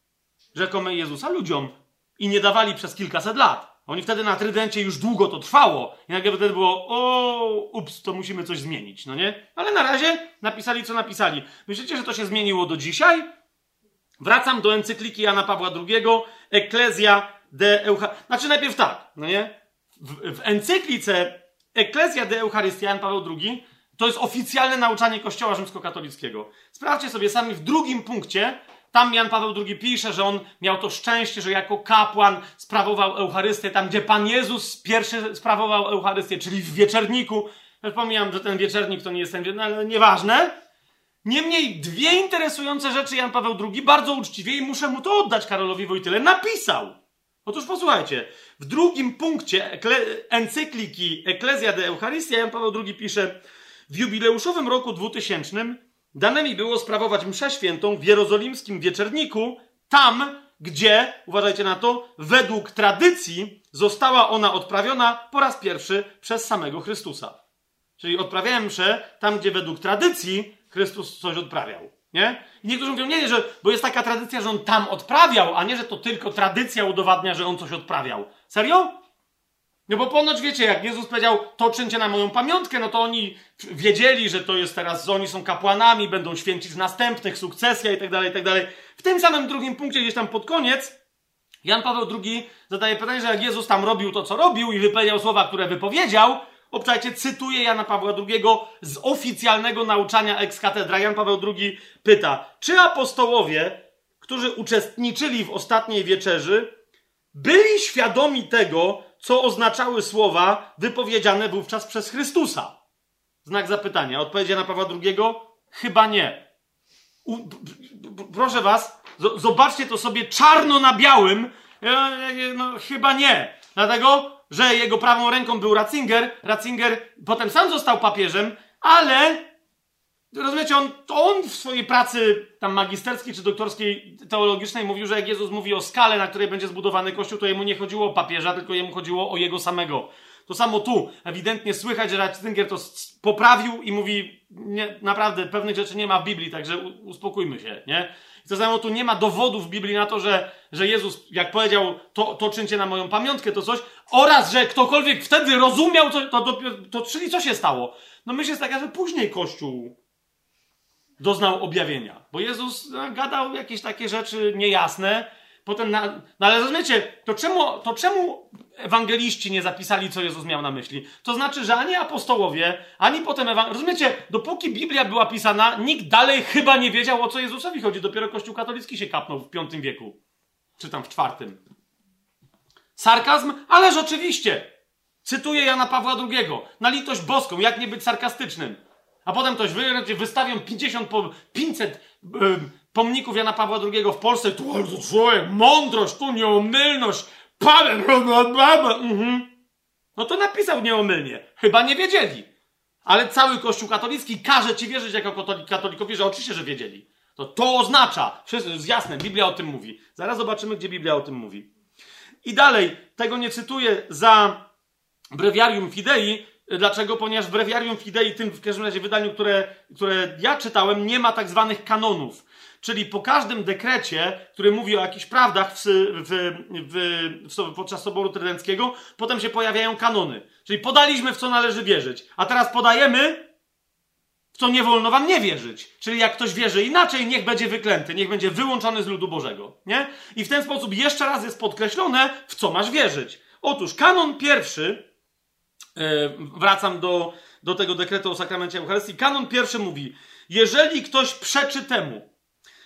rzekomej Jezusa ludziom? I nie dawali przez kilkaset lat. Oni wtedy na Trydencie już długo to trwało. I nagle wtedy było, o, ups, to musimy coś zmienić, no nie? Ale na razie napisali, co napisali. Myślicie, że to się zmieniło do dzisiaj? Wracam do encykliki Jana Pawła II, Ecclesia de Eucharystia. Znaczy najpierw tak, no nie? W, w encyklice Ecclesia de Eucharystia Jan Paweł II to jest oficjalne nauczanie Kościoła rzymskokatolickiego. Sprawdźcie sobie sami w drugim punkcie, tam Jan Paweł II pisze, że on miał to szczęście, że jako kapłan sprawował Eucharystię tam, gdzie Pan Jezus pierwszy sprawował Eucharystię, czyli w wieczerniku. Ja pomijam, że ten wieczernik to nie jest ten, ale nieważne. Niemniej dwie interesujące rzeczy Jan Paweł II bardzo uczciwie i muszę mu to oddać Karolowi Wojtyle, napisał. Otóż posłuchajcie, w drugim punkcie encykliki Ecclesia de Eucharistia Jan Paweł II pisze w jubileuszowym roku 2000 dane mi było sprawować mszę świętą w jerozolimskim wieczerniku, tam, gdzie, uważajcie na to, według tradycji została ona odprawiona po raz pierwszy przez samego Chrystusa. Czyli odprawiałem mszę tam, gdzie według tradycji Chrystus coś odprawiał. Nie? I niektórzy mówią, nie, nie, że, bo jest taka tradycja, że on tam odprawiał, a nie, że to tylko tradycja udowadnia, że on coś odprawiał. Serio? No bo ponoć wiecie, jak Jezus powiedział, to czyńcie na moją pamiątkę, no to oni wiedzieli, że to jest teraz, oni są kapłanami, będą święcić następnych, sukcesja i tak dalej, i tak dalej. W tym samym drugim punkcie, gdzieś tam pod koniec, Jan Paweł II zadaje pytanie, że jak Jezus tam robił to, co robił i wypowiedział słowa, które wypowiedział, obczajcie, cytuję Jana Pawła II z oficjalnego nauczania ex. Jan Paweł II pyta, czy apostołowie, którzy uczestniczyli w ostatniej wieczerzy, byli świadomi tego, co oznaczały słowa wypowiedziane wówczas przez Chrystusa? Znak zapytania. Odpowiedź na Pawła II? Chyba nie. U, proszę was, zobaczcie to sobie czarno na białym. No, chyba nie. Dlatego, że jego prawą ręką był Ratzinger. Ratzinger potem sam został papieżem, ale rozumiecie, on, on w swojej pracy tam magisterskiej czy doktorskiej teologicznej mówił, że jak Jezus mówi o skale, na której będzie zbudowany Kościół, to jemu nie chodziło o papieża, tylko jemu chodziło o jego samego. To samo tu. Ewidentnie słychać, że Ratzinger to poprawił i mówi, nie, naprawdę pewnych rzeczy nie ma w Biblii, także uspokójmy się, nie? I to samo tu nie ma dowodów w Biblii na to, że, że Jezus, jak powiedział, to, to czyńcie na moją pamiątkę, to coś, oraz, że ktokolwiek wtedy rozumiał, to, to, to, to czyli co się stało? No myśl jest taka, że później Kościół doznał objawienia. Bo Jezus no, gadał jakieś takie rzeczy niejasne, potem, na, no ale rozumiecie, to czemu, to czemu ewangeliści nie zapisali, co Jezus miał na myśli? To znaczy, że ani apostołowie, ani potem ewangeliści, rozumiecie, dopóki Biblia była pisana, nikt dalej chyba nie wiedział, o co Jezusowi chodzi. Dopiero Kościół katolicki się kapnął w V wieku, czy tam w IV. Sarkazm? Ależ oczywiście! Cytuję Jana Pawła II. Na litość boską, jak nie być sarkastycznym. A potem ktoś wy, wystawią 50, po, 500 pomników Jana Pawła II w Polsce. Tu człowiek, mądrość, tu nieomylność. Paweł, mhm. No to napisał nieomylnie. Chyba nie wiedzieli. Ale cały Kościół katolicki każe ci wierzyć jako katolikowi, że oczywiście, że wiedzieli. To to oznacza, wszystko jest jasne, Biblia o tym mówi. Zaraz zobaczymy, gdzie Biblia o tym mówi. I dalej, tego nie cytuję za breviarium fidei, Dlaczego? Ponieważ w Breviarium Fidei, tym w każdym razie wydaniu, które, które ja czytałem, nie ma tak zwanych kanonów. Czyli po każdym dekrecie, który mówi o jakichś prawdach w, w, w, podczas Soboru Trydenckiego, potem się pojawiają kanony. Czyli podaliśmy, w co należy wierzyć. A teraz podajemy, w co nie wolno wam nie wierzyć. Czyli jak ktoś wierzy inaczej, niech będzie wyklęty, niech będzie wyłączony z ludu Bożego. Nie? I w ten sposób jeszcze raz jest podkreślone, w co masz wierzyć. Otóż kanon pierwszy wracam do, do tego dekretu o sakramencie Eucharystii. Kanon pierwszy mówi, jeżeli ktoś przeczy temu,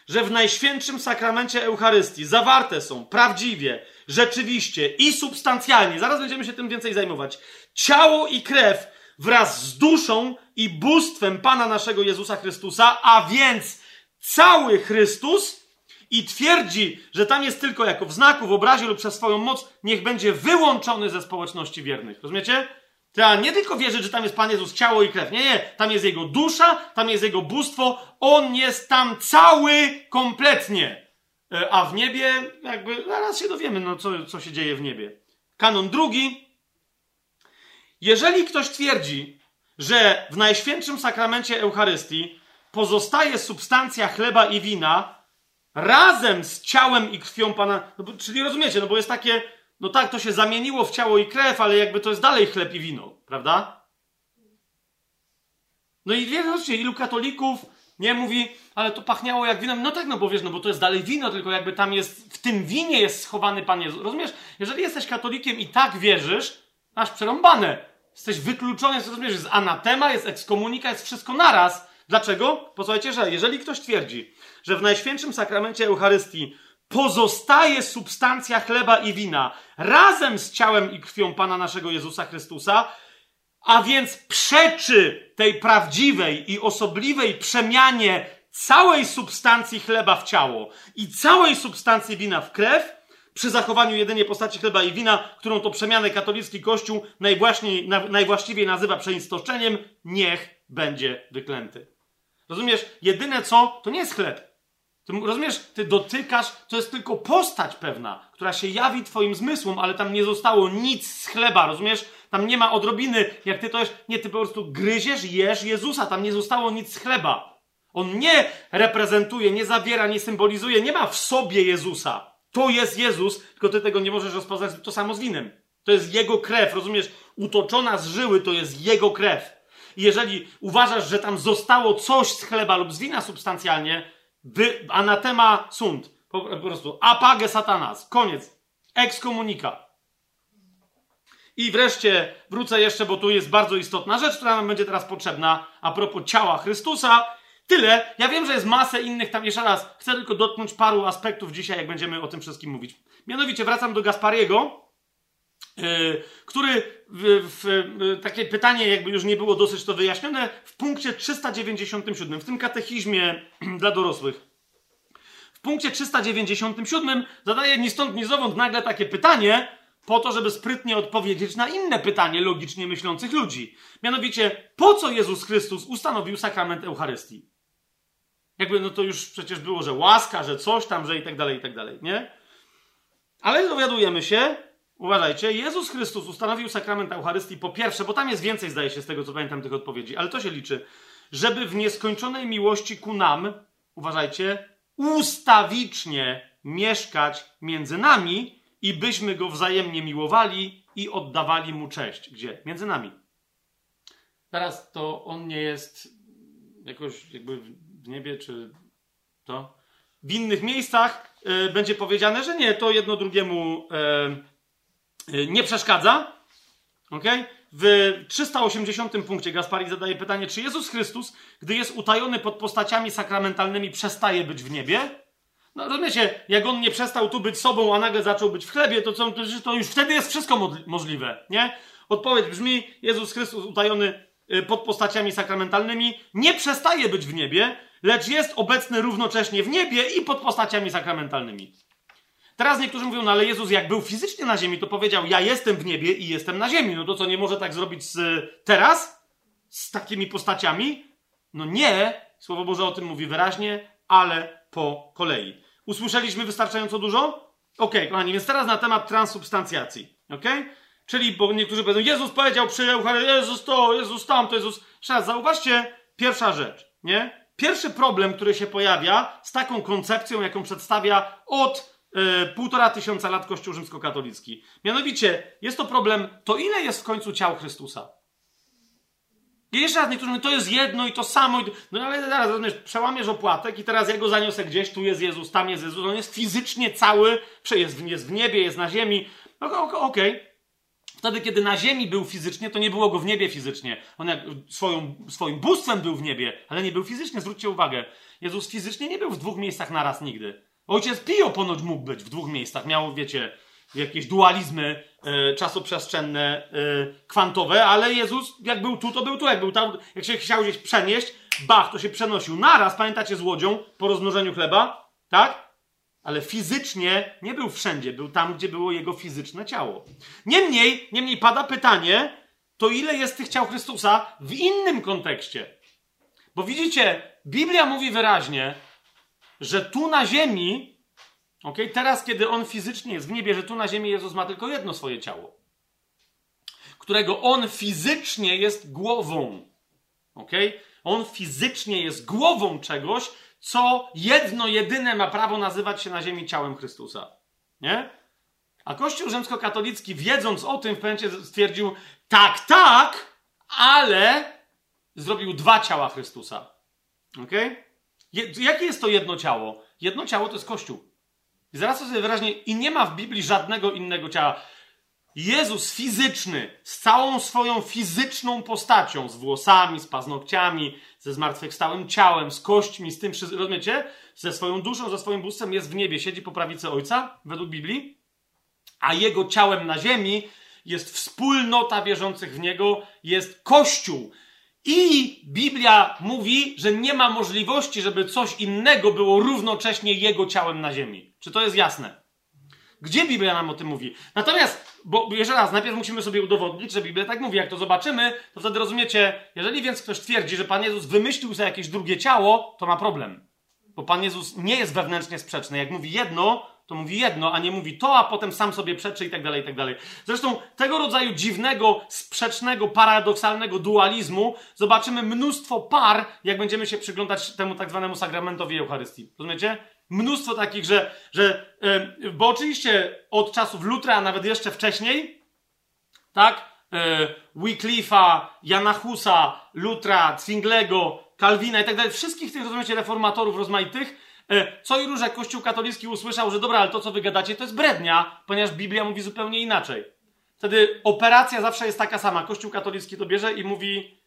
że w Najświętszym Sakramencie Eucharystii zawarte są prawdziwie, rzeczywiście i substancjalnie, zaraz będziemy się tym więcej zajmować, ciało i krew wraz z duszą i bóstwem Pana naszego Jezusa Chrystusa, a więc cały Chrystus, i twierdzi, że tam jest tylko jako w znaku, w obrazie lub przez swoją moc, niech będzie wyłączony ze społeczności wiernych. Rozumiecie? Trzeba nie tylko wierzyć, że tam jest Pan Jezus ciało i krew. Nie, nie. Tam jest Jego dusza, tam jest Jego bóstwo. On jest tam cały, kompletnie. E, a w niebie, jakby, zaraz się dowiemy, no, co, co się dzieje w niebie. Kanon drugi. Jeżeli ktoś twierdzi, że w Najświętszym Sakramencie Eucharystii pozostaje substancja chleba i wina razem z ciałem i krwią Pana, no bo, czyli rozumiecie, no bo jest takie no tak, to się zamieniło w ciało i krew, ale jakby to jest dalej chleb i wino, prawda? No i wiecie, ilu katolików nie mówi, ale to pachniało jak wino. No tak, no bo wiesz, no bo to jest dalej wino, tylko jakby tam jest, w tym winie jest schowany Pan Jezus. Rozumiesz? Jeżeli jesteś katolikiem i tak wierzysz, masz przerąbane. Jesteś wykluczony, rozumiesz, jest anatema, jest ekskomunika, jest wszystko naraz. Dlaczego? Posłuchajcie, że jeżeli ktoś twierdzi, że w Najświętszym Sakramencie Eucharystii pozostaje substancja chleba i wina razem z ciałem i krwią Pana naszego Jezusa Chrystusa, a więc przeczy tej prawdziwej i osobliwej przemianie całej substancji chleba w ciało i całej substancji wina w krew, przy zachowaniu jedynie postaci chleba i wina, którą to przemianę katolicki Kościół najwłaściwiej nazywa przeistoczeniem, niech będzie wyklęty. Rozumiesz? Jedyne co, to nie jest chleb. Rozumiesz? Ty dotykasz, to jest tylko postać pewna, która się jawi twoim zmysłom, ale tam nie zostało nic z chleba, rozumiesz? Tam nie ma odrobiny, jak ty to jesz, nie, ty po prostu gryziesz, jesz Jezusa, tam nie zostało nic z chleba. On nie reprezentuje, nie zawiera, nie symbolizuje, nie ma w sobie Jezusa. To jest Jezus, tylko ty tego nie możesz rozpoznać, to samo z winem. To jest Jego krew, rozumiesz? Utoczona z żyły to jest Jego krew. I jeżeli uważasz, że tam zostało coś z chleba lub z wina substancjalnie, wy, anatema sunt. Po, po prostu apage satanas. Koniec. Ekskomunika. I wreszcie wrócę jeszcze, bo tu jest bardzo istotna rzecz, która nam będzie teraz potrzebna a propos ciała Chrystusa. Tyle. Ja wiem, że jest masę innych tam. Jeszcze raz, chcę tylko dotknąć paru aspektów dzisiaj, jak będziemy o tym wszystkim mówić. Mianowicie wracam do Gaspariego, yy, który w, w, takie pytanie, jakby już nie było dosyć to wyjaśnione, w punkcie 397, w tym katechizmie dla dorosłych. W punkcie 397 zadaje ni stąd, ni zowąd nagle takie pytanie, po to, żeby sprytnie odpowiedzieć na inne pytanie logicznie myślących ludzi. Mianowicie, po co Jezus Chrystus ustanowił sakrament Eucharystii? Jakby, no to już przecież było, że łaska, że coś tam, że i tak dalej, i tak dalej, nie? Ale dowiadujemy się, uważajcie, Jezus Chrystus ustanowił sakrament Eucharystii po pierwsze, bo tam jest więcej, zdaje się, z tego co pamiętam, tych odpowiedzi, ale to się liczy, żeby w nieskończonej miłości ku nam, uważajcie, ustawicznie mieszkać między nami, i byśmy go wzajemnie miłowali i oddawali mu cześć. Gdzie? Między nami. Teraz to on nie jest jakoś jakby w niebie, czy to. W innych miejscach y, będzie powiedziane, że nie, to jedno drugiemu y, nie przeszkadza. ok? W 380 punkcie Gaspari zadaje pytanie, czy Jezus Chrystus, gdy jest utajony pod postaciami sakramentalnymi, przestaje być w niebie? No rozumiecie, jak on nie przestał tu być sobą, a nagle zaczął być w chlebie, to, co, to już wtedy jest wszystko możliwe, nie? Odpowiedź brzmi, Jezus Chrystus utajony y, pod postaciami sakramentalnymi nie przestaje być w niebie, lecz jest obecny równocześnie w niebie i pod postaciami sakramentalnymi. Teraz niektórzy mówią, no ale Jezus jak był fizycznie na ziemi, to powiedział, ja jestem w niebie i jestem na ziemi. No to co, nie może tak zrobić z, teraz? Z takimi postaciami? No nie, Słowo Boże o tym mówi wyraźnie, ale po kolei. Usłyszeliśmy wystarczająco dużo? Ok, kochani, więc teraz na temat transubstancjacji. Ok? Czyli, bo niektórzy powiedzą, Jezus powiedział przy Jezus to, Jezus tam, to Jezus. Jeszcze raz, zauważcie, pierwsza rzecz, nie? Pierwszy problem, który się pojawia z taką koncepcją, jaką przedstawia od półtora tysiąca lat Kościół rzymskokatolicki. Mianowicie, jest to problem, to ile jest w końcu ciał Chrystusa? I jeszcze raz niektórzy mówią, to jest jedno i to samo. No ale zaraz, rozumiesz, przełamiesz opłatek i teraz ja zaniosę gdzieś, tu jest Jezus, tam jest Jezus. On jest fizycznie cały, jest, jest w niebie, jest na ziemi. No okej. Okay. Wtedy, kiedy na ziemi był fizycznie, to nie było go w niebie fizycznie. On jak swoją, swoim bóstwem był w niebie, ale nie był fizycznie. Zwróćcie uwagę. Jezus fizycznie nie był w dwóch miejscach naraz nigdy. Ojciec Pio ponoć mógł być w dwóch miejscach. Miał, wiecie, jakieś dualizmy e, czasoprzestrzenne, e, kwantowe, ale Jezus jak był tu, to był tu, jak był tam, jak się chciał gdzieś przenieść, bach, to się przenosił naraz, pamiętacie z łodzią po rozmnożeniu chleba, tak? Ale fizycznie nie był wszędzie, był tam, gdzie było jego fizyczne ciało. Niemniej, niemniej pada pytanie, to ile jest tych ciał Chrystusa w innym kontekście? Bo widzicie, Biblia mówi wyraźnie, że tu na ziemi Ok? Teraz, kiedy on fizycznie jest w niebie, że tu na ziemi Jezus ma tylko jedno swoje ciało, którego on fizycznie jest głową. Ok? On fizycznie jest głową czegoś, co jedno, jedyne ma prawo nazywać się na ziemi ciałem Chrystusa. Nie? A Kościół rzymskokatolicki, wiedząc o tym, w pewnym stwierdził, tak, tak, ale zrobił dwa ciała Chrystusa. Ok? Jakie jest to jedno ciało? Jedno ciało to jest Kościół. I zaraz sobie wyraźnie, i nie ma w Biblii żadnego innego ciała. Jezus fizyczny, z całą swoją fizyczną postacią, z włosami, z paznokciami, ze zmartwychwstałym ciałem, z kośćmi, z tym, rozumiecie? Ze swoją duszą, ze swoim bóstwem jest w niebie, siedzi po prawicy Ojca, według Biblii, a jego ciałem na ziemi jest wspólnota wierzących w niego, jest Kościół. I Biblia mówi, że nie ma możliwości, żeby coś innego było równocześnie jego ciałem na ziemi. Czy to jest jasne? Gdzie Biblia nam o tym mówi? Natomiast, bo jeszcze raz, najpierw musimy sobie udowodnić, że Biblia tak mówi. Jak to zobaczymy, to wtedy rozumiecie, jeżeli więc ktoś twierdzi, że Pan Jezus wymyślił sobie jakieś drugie ciało, to ma problem. Bo Pan Jezus nie jest wewnętrznie sprzeczny. Jak mówi jedno, to mówi jedno, a nie mówi to, a potem sam sobie przeczy i tak dalej, i tak dalej. Zresztą tego rodzaju dziwnego, sprzecznego, paradoksalnego dualizmu zobaczymy mnóstwo par, jak będziemy się przyglądać temu tak zwanemu sakramentowi Eucharystii. Rozumiecie? Mnóstwo takich, że, że yy, bo oczywiście od czasów Lutra, a nawet jeszcze wcześniej, tak, yy, Wycliffe'a, Jana Husa, Lutra, Zwinglego, Kalwina i tak dalej, wszystkich tych, rozumiecie, reformatorów rozmaitych, E, co i róż, jak Kościół katolicki usłyszał, że dobra, ale to co wy gadacie to jest brednia, ponieważ Biblia mówi zupełnie inaczej. Wtedy operacja zawsze jest taka sama. Kościół katolicki to bierze i mówi,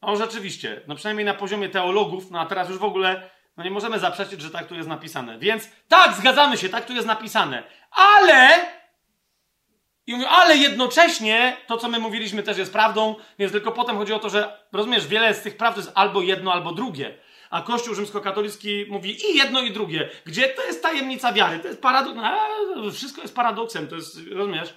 o rzeczywiście, no przynajmniej na poziomie teologów, no a teraz już w ogóle, no nie możemy zaprzeczyć, że tak tu jest napisane. Więc tak, zgadzamy się, tak tu jest napisane. Ale i mówię, ale jednocześnie to, co my mówiliśmy, też jest prawdą, więc tylko potem chodzi o to, że rozumiesz, wiele z tych prawd jest albo jedno, albo drugie a Kościół rzymskokatolicki mówi i jedno, i drugie. Gdzie to jest tajemnica wiary? To jest paradoks. Wszystko jest paradoksem, to jest, rozumiesz?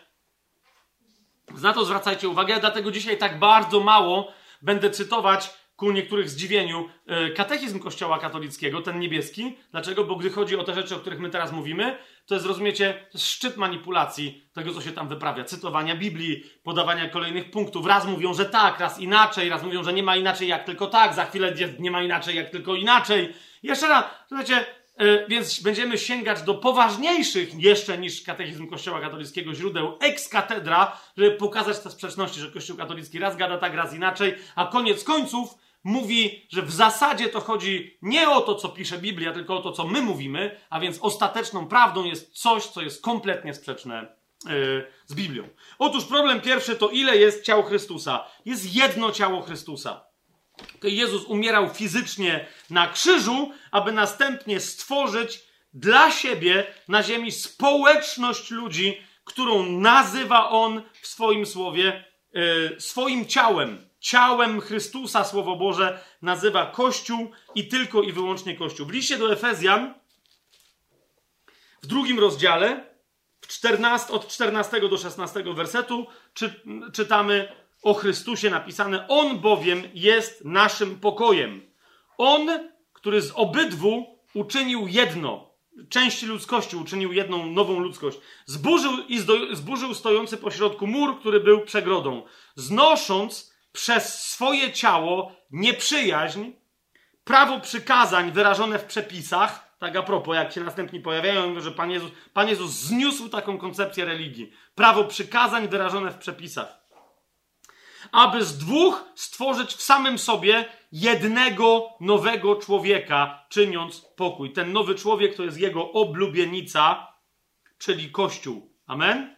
Na to zwracajcie uwagę, dlatego dzisiaj tak bardzo mało będę cytować ku niektórych zdziwieniu e, katechizm Kościoła katolickiego, ten niebieski. Dlaczego? Bo gdy chodzi o te rzeczy, o których my teraz mówimy, to jest, rozumiecie, szczyt manipulacji tego, co się tam wyprawia. Cytowania Biblii, podawania kolejnych punktów. Raz mówią, że tak, raz inaczej, raz mówią, że nie ma inaczej jak tylko tak, za chwilę nie ma inaczej jak tylko inaczej. Jeszcze raz, słuchajcie, yy, więc będziemy sięgać do poważniejszych jeszcze niż katechizm Kościoła katolickiego źródeł ex katedra, żeby pokazać te sprzeczności, że Kościół katolicki raz gada tak, raz inaczej, a koniec końców mówi, że w zasadzie to chodzi nie o to, co pisze Biblia, tylko o to, co my mówimy, a więc ostateczną prawdą jest coś, co jest kompletnie sprzeczne yy, z Biblią. Otóż problem pierwszy to ile jest ciało Chrystusa. Jest jedno ciało Chrystusa. Jezus umierał fizycznie na krzyżu, aby następnie stworzyć dla siebie na ziemi społeczność ludzi, którą nazywa On w swoim słowie yy, swoim ciałem ciałem Chrystusa Słowo Boże nazywa Kościół i tylko i wyłącznie Kościół. W liście do Efezjan w drugim rozdziale, w 14, od 14 do 16 wersetu, czy, czytamy o Chrystusie napisane: On bowiem jest naszym pokojem. On, który z obydwu uczynił jedno. Części ludzkości uczynił jedną nową ludzkość. Zburzył, i zburzył stojący pośrodku mur, który był przegrodą, znosząc przez swoje ciało nieprzyjaźń, prawo przykazań wyrażone w przepisach, tak a propos, jak się następnie pojawiają, że Pan Jezus, Pan Jezus zniósł taką koncepcję religii. Prawo przykazań wyrażone w przepisach. Aby z dwóch stworzyć w samym sobie jednego nowego człowieka, czyniąc pokój. Ten nowy człowiek to jest jego oblubienica, czyli Kościół. Amen?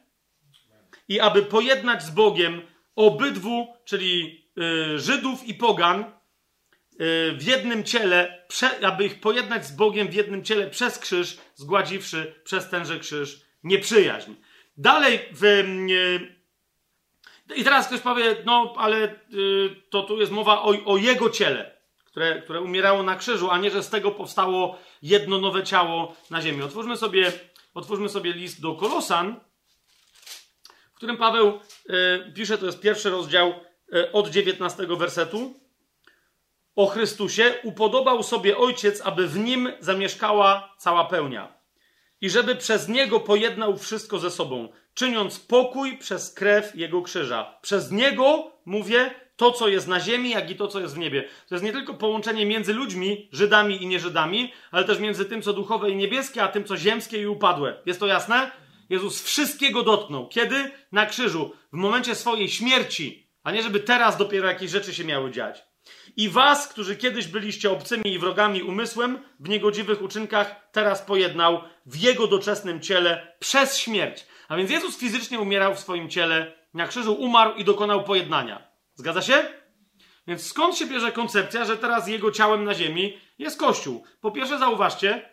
I aby pojednać z Bogiem obydwu, czyli y, Żydów i Pogan, y, w jednym ciele, aby ich pojednać z Bogiem w jednym ciele przez krzyż, zgładziwszy przez tenże krzyż nieprzyjaźń. Dalej w. Y, I teraz ktoś powie, no ale to tu jest mowa o, o jego ciele, które, które umierało na krzyżu, a nie, że z tego powstało jedno nowe ciało na ziemi. Otwórzmy sobie, otwórzmy sobie list do Kolosan, którym Paweł e, pisze, to jest pierwszy rozdział e, od 19 wersetu. O Chrystusie upodobał sobie Ojciec, aby w nim zamieszkała cała pełnia i żeby przez niego pojednał wszystko ze sobą, czyniąc pokój przez krew jego krzyża. Przez niego, mówię, to, co jest na ziemi, jak i to, co jest w niebie. To jest nie tylko połączenie między ludźmi, Żydami i nieżydami, ale też między tym, co duchowe i niebieskie, a tym, co ziemskie i upadłe. Jest to jasne? Jezus wszystkiego dotknął. Kiedy? Na krzyżu. W momencie swojej śmierci. A nie, żeby teraz dopiero jakieś rzeczy się miały dziać. I was, którzy kiedyś byliście obcymi i wrogami umysłem, w niegodziwych uczynkach, teraz pojednał w jego doczesnym ciele przez śmierć. A więc Jezus fizycznie umierał w swoim ciele, na krzyżu umarł i dokonał pojednania. Zgadza się? Więc skąd się bierze koncepcja, że teraz jego ciałem na ziemi jest Kościół? Po pierwsze, zauważcie,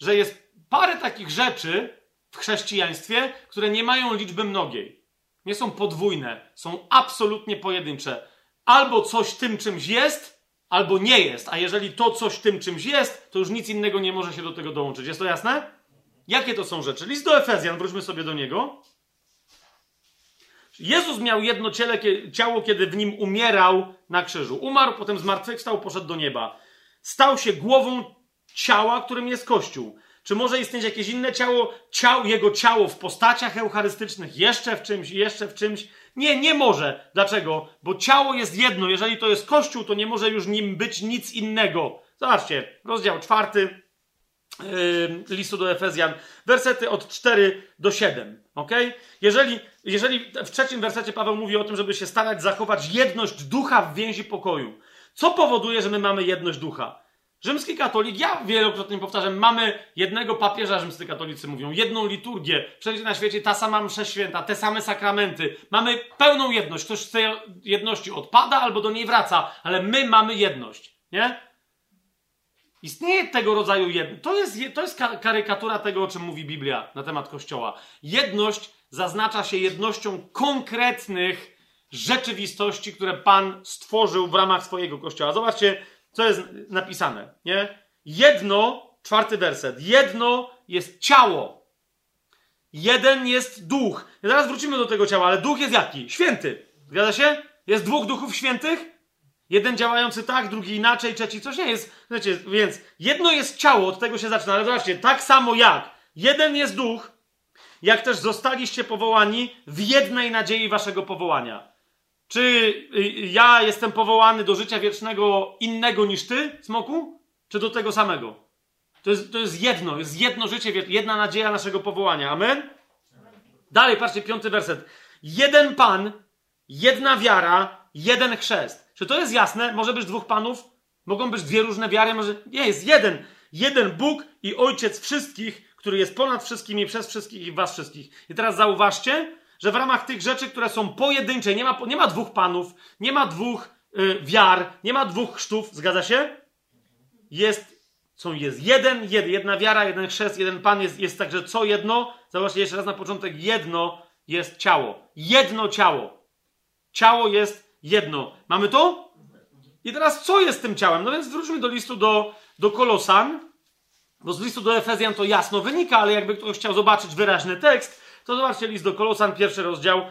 że jest parę takich rzeczy w chrześcijaństwie, które nie mają liczby mnogiej. Nie są podwójne, są absolutnie pojedyncze. Albo coś tym czymś jest, albo nie jest. A jeżeli to coś tym czymś jest, to już nic innego nie może się do tego dołączyć. Jest to jasne? Jakie to są rzeczy? List do Efezjan, wróćmy sobie do niego. Jezus miał jedno ciele, ciało, kiedy w nim umierał na krzyżu. Umarł, potem zmartwychwstał, poszedł do nieba. Stał się głową ciała, którym jest Kościół. Czy może istnieć jakieś inne ciało, ciało, jego ciało w postaciach eucharystycznych, jeszcze w czymś, jeszcze w czymś? Nie, nie może. Dlaczego? Bo ciało jest jedno. Jeżeli to jest Kościół, to nie może już nim być nic innego. Zobaczcie, rozdział czwarty yy, listu do Efezjan, wersety od 4 do 7. Ok? Jeżeli, jeżeli w trzecim wersecie Paweł mówi o tym, żeby się starać zachować jedność ducha w więzi pokoju. Co powoduje, że my mamy jedność ducha? Rzymski katolik, ja wielokrotnie powtarzam, mamy jednego papieża, rzymscy katolicy mówią, jedną liturgię, wszędzie na świecie ta sama msze święta, te same sakramenty. Mamy pełną jedność. Ktoś z tej jedności odpada albo do niej wraca, ale my mamy jedność, nie? Istnieje tego rodzaju jedność. To jest, to jest karykatura tego, o czym mówi Biblia na temat Kościoła. Jedność zaznacza się jednością konkretnych rzeczywistości, które Pan stworzył w ramach swojego Kościoła. Zobaczcie, co jest napisane, nie? Jedno, czwarty werset, jedno jest ciało. Jeden jest duch. I zaraz wrócimy do tego ciała, ale duch jest jaki? Święty. Zgadza się? Jest dwóch duchów świętych? Jeden działający tak, drugi inaczej, trzeci coś nie jest. Wiecie, więc jedno jest ciało, od tego się zaczyna, ale zobaczcie, tak samo jak jeden jest duch, jak też zostaliście powołani w jednej nadziei waszego powołania. Czy y, ja jestem powołany do życia wiecznego innego niż ty, smoku? Czy do tego samego? To jest, to jest jedno, jest jedno życie, jedna nadzieja naszego powołania. Amen? Dalej, patrzcie, piąty werset. Jeden Pan, jedna wiara, jeden chrzest. Czy to jest jasne? Może być dwóch panów? Mogą być dwie różne wiary? Może... Nie, jest jeden. Jeden Bóg i Ojciec wszystkich, który jest ponad wszystkimi, przez wszystkich i was wszystkich. I teraz zauważcie, że w ramach tych rzeczy, które są pojedyncze, nie ma, nie ma dwóch panów, nie ma dwóch y, wiar, nie ma dwóch chrztów, zgadza się? Jest, są, jest jeden, jed, jedna wiara, jeden chrzest, jeden pan, jest, jest także co jedno, zobaczcie jeszcze raz na początek, jedno jest ciało. Jedno ciało. Ciało jest jedno. Mamy to? I teraz co jest tym ciałem? No więc wróćmy do listu do, do Kolosan, bo z listu do Efezjan to jasno wynika, ale jakby ktoś chciał zobaczyć wyraźny tekst, to zobaczcie list do Kolosan, pierwszy rozdział,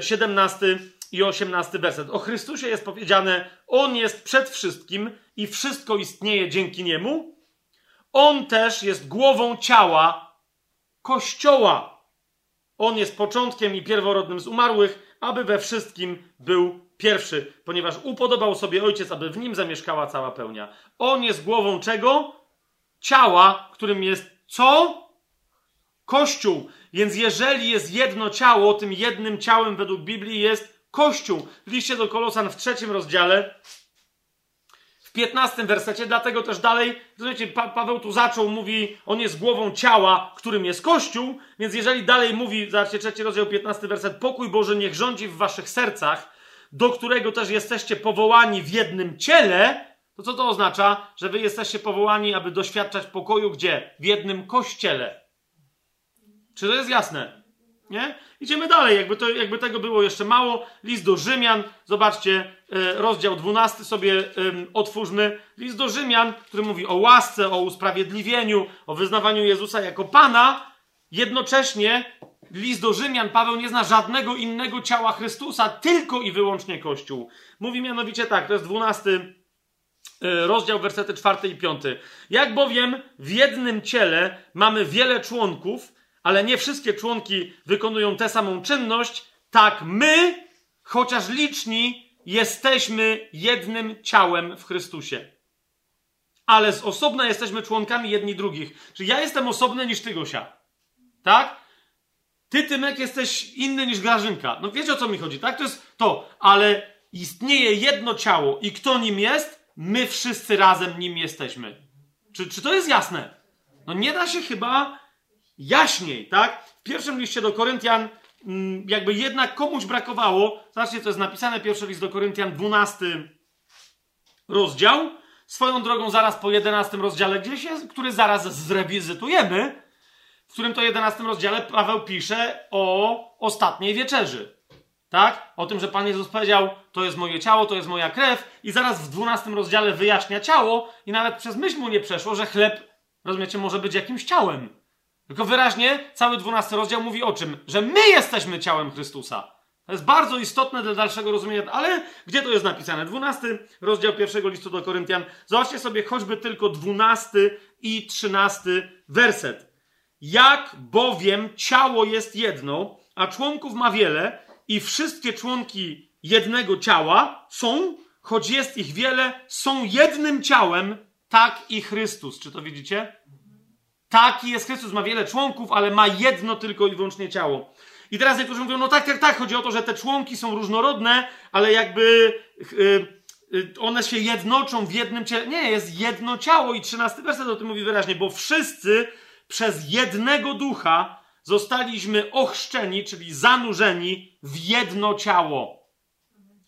17 e, i 18 werset. O Chrystusie jest powiedziane, On jest przed wszystkim i wszystko istnieje dzięki Niemu. On też jest głową ciała Kościoła. On jest początkiem i pierworodnym z umarłych, aby we wszystkim był pierwszy, ponieważ upodobał sobie Ojciec, aby w nim zamieszkała cała pełnia. On jest głową czego? Ciała, którym jest co? Kościół. Więc jeżeli jest jedno ciało, tym jednym ciałem według Biblii jest Kościół. W liście do Kolosan w trzecim rozdziale, w piętnastym wersecie, dlatego też dalej, słuchajcie, pa Paweł tu zaczął, mówi, on jest głową ciała, którym jest Kościół, więc jeżeli dalej mówi, zobaczcie, trzeci rozdział, piętnasty werset, pokój Boży niech rządzi w waszych sercach, do którego też jesteście powołani w jednym ciele, to co to oznacza? Że wy jesteście powołani, aby doświadczać pokoju gdzie? W jednym kościele. Czy to jest jasne? Nie? Idziemy dalej, jakby, to, jakby tego było jeszcze mało. List do Rzymian, zobaczcie, e, rozdział 12 sobie otwórzmy. List do Rzymian, który mówi o łasce, o usprawiedliwieniu, o wyznawaniu Jezusa jako Pana. Jednocześnie list do Rzymian, Paweł nie zna żadnego innego ciała Chrystusa, tylko i wyłącznie Kościół. Mówi mianowicie tak, to jest 12 e, rozdział, wersety 4 i 5. Jak bowiem w jednym ciele mamy wiele członków, ale nie wszystkie członki wykonują tę samą czynność, tak my, chociaż liczni, jesteśmy jednym ciałem w Chrystusie. Ale z osobna jesteśmy członkami jedni drugich. Czyli ja jestem osobny niż ty, Gosia. Tak? ty, Tymek, jesteś inny niż Grażynka. No wiecie o co mi chodzi, tak? To jest to, ale istnieje jedno ciało i kto nim jest? My wszyscy razem nim jesteśmy. Czy, czy to jest jasne? No nie da się chyba jaśniej, tak? W pierwszym liście do Koryntian mm, jakby jednak komuś brakowało. Zobaczcie, to jest napisane, pierwszy list do Koryntian, 12 rozdział. Swoją drogą zaraz po 11 rozdziale gdzieś jest, który zaraz zrewizytujemy, w którym to 11 rozdziale Paweł pisze o ostatniej wieczerzy. Tak? O tym, że Pan Jezus powiedział, to jest moje ciało, to jest moja krew i zaraz w 12 rozdziale wyjaśnia ciało i nawet przez myśl mu nie przeszło, że chleb, rozumiecie, może być jakimś ciałem. Tylko wyraźnie cały 12 rozdział mówi o czym? Że my jesteśmy ciałem Chrystusa. To jest bardzo istotne dla dalszego rozumienia, ale gdzie to jest napisane? 12 rozdział pierwszego listu do Koryntian. Zobaczcie sobie choćby tylko 12 i 13 werset. Jak bowiem ciało jest jedno, a członków ma wiele i wszystkie członki jednego ciała są, choć jest ich wiele, są jednym ciałem, tak i Chrystus. Czy to widzicie? Taki jest Chrystus, ma wiele członków, ale ma jedno tylko i wyłącznie ciało. I teraz niektórzy mówią, no tak, tak, tak, chodzi o to, że te członki są różnorodne, ale jakby yy, yy, one się jednoczą w jednym ciele. Nie, jest jedno ciało i trzynasty werset o tym mówi wyraźnie, bo wszyscy przez jednego ducha zostaliśmy ochrzczeni, czyli zanurzeni w jedno ciało.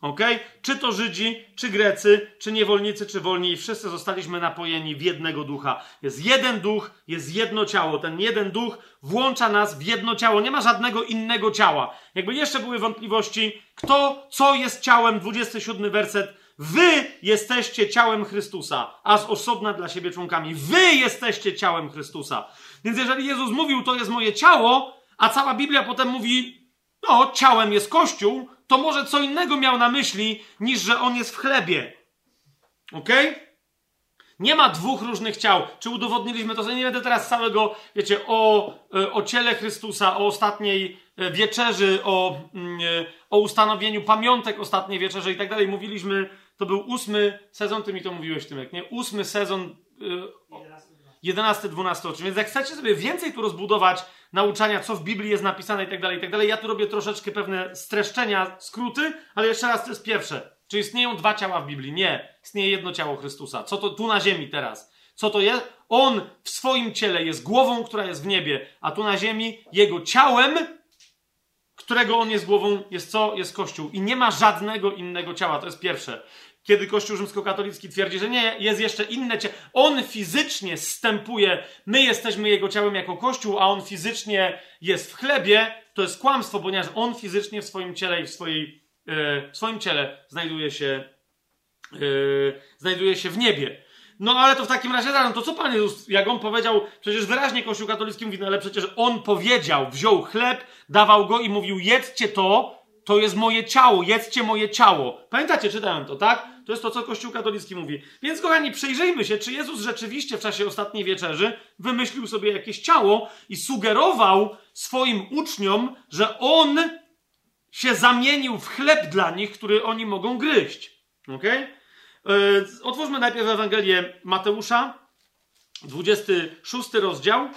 Ok? Czy to Żydzi, czy Grecy, czy niewolnicy, czy wolni, wszyscy zostaliśmy napojeni w jednego ducha. Jest jeden duch, jest jedno ciało. Ten jeden duch włącza nas w jedno ciało. Nie ma żadnego innego ciała. Jakby jeszcze były wątpliwości, kto, co jest ciałem, 27 werset. Wy jesteście ciałem Chrystusa, a z osobna dla siebie członkami. Wy jesteście ciałem Chrystusa. Więc jeżeli Jezus mówił, to jest moje ciało, a cała Biblia potem mówi, no, ciałem jest Kościół, to może co innego miał na myśli, niż że on jest w chlebie. Ok? Nie ma dwóch różnych ciał. Czy udowodniliśmy to? Nie będę teraz całego, wiecie, o, e, o ciele Chrystusa, o ostatniej e, wieczerzy, o, mm, e, o ustanowieniu pamiątek ostatniej wieczerzy i tak dalej. Mówiliśmy, to był ósmy sezon, ty mi to mówiłeś, Tymek, nie? Ósmy sezon, 11, 12 oczy. Więc jak chcecie sobie więcej tu rozbudować nauczania, co w Biblii jest napisane i tak dalej, i tak dalej, ja tu robię troszeczkę pewne streszczenia, skróty, ale jeszcze raz to jest pierwsze. Czy istnieją dwa ciała w Biblii? Nie. Istnieje jedno ciało Chrystusa. Co to tu na ziemi teraz? Co to jest? On w swoim ciele jest głową, która jest w niebie, a tu na ziemi jego ciałem, którego on jest głową, jest co? Jest Kościół. I nie ma żadnego innego ciała. To jest pierwsze kiedy Kościół rzymskokatolicki twierdzi, że nie, jest jeszcze inne ciało. On fizycznie stępuje, my jesteśmy jego ciałem jako Kościół, a on fizycznie jest w chlebie, to jest kłamstwo, ponieważ on fizycznie w swoim ciele i w, swojej, e, w swoim ciele znajduje się, e, znajduje się w niebie. No ale to w takim razie, no to co Pan Jezus, jak On powiedział, przecież wyraźnie Kościół katolicki mówi, no ale przecież On powiedział, wziął chleb, dawał go i mówił, jedzcie to, to jest moje ciało, jedzcie moje ciało. Pamiętacie, czytałem to, tak? To jest to, co Kościół katolicki mówi. Więc, kochani, przyjrzyjmy się, czy Jezus rzeczywiście w czasie ostatniej wieczerzy wymyślił sobie jakieś ciało i sugerował swoim uczniom, że on się zamienił w chleb dla nich, który oni mogą gryźć. Ok? Yy, otwórzmy najpierw Ewangelię Mateusza, 26 rozdział.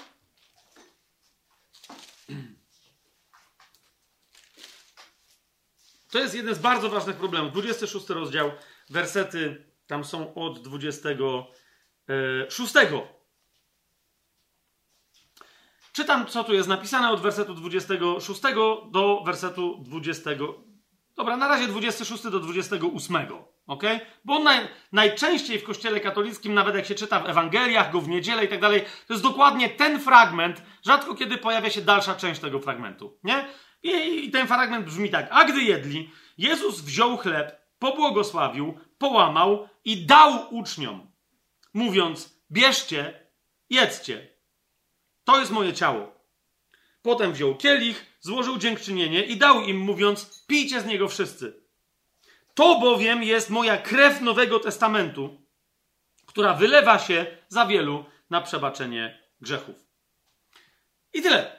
To jest jeden z bardzo ważnych problemów. 26 rozdział, wersety tam są od 26. Czytam, co tu jest napisane od wersetu 26 do wersetu 20. Dobra, na razie 26 do 28. Ok? Bo naj, najczęściej w kościele katolickim, nawet jak się czyta w Ewangeliach, go w niedzielę i tak dalej, to jest dokładnie ten fragment. Rzadko kiedy pojawia się dalsza część tego fragmentu. Nie? I, I ten fragment brzmi tak. A gdy jedli, Jezus wziął chleb, pobłogosławił, połamał i dał uczniom, mówiąc: Bierzcie, jedzcie. To jest moje ciało. Potem wziął kielich, złożył dziękczynienie i dał im, mówiąc: Pijcie z niego wszyscy. To bowiem jest moja krew Nowego Testamentu, która wylewa się za wielu na przebaczenie grzechów. I tyle.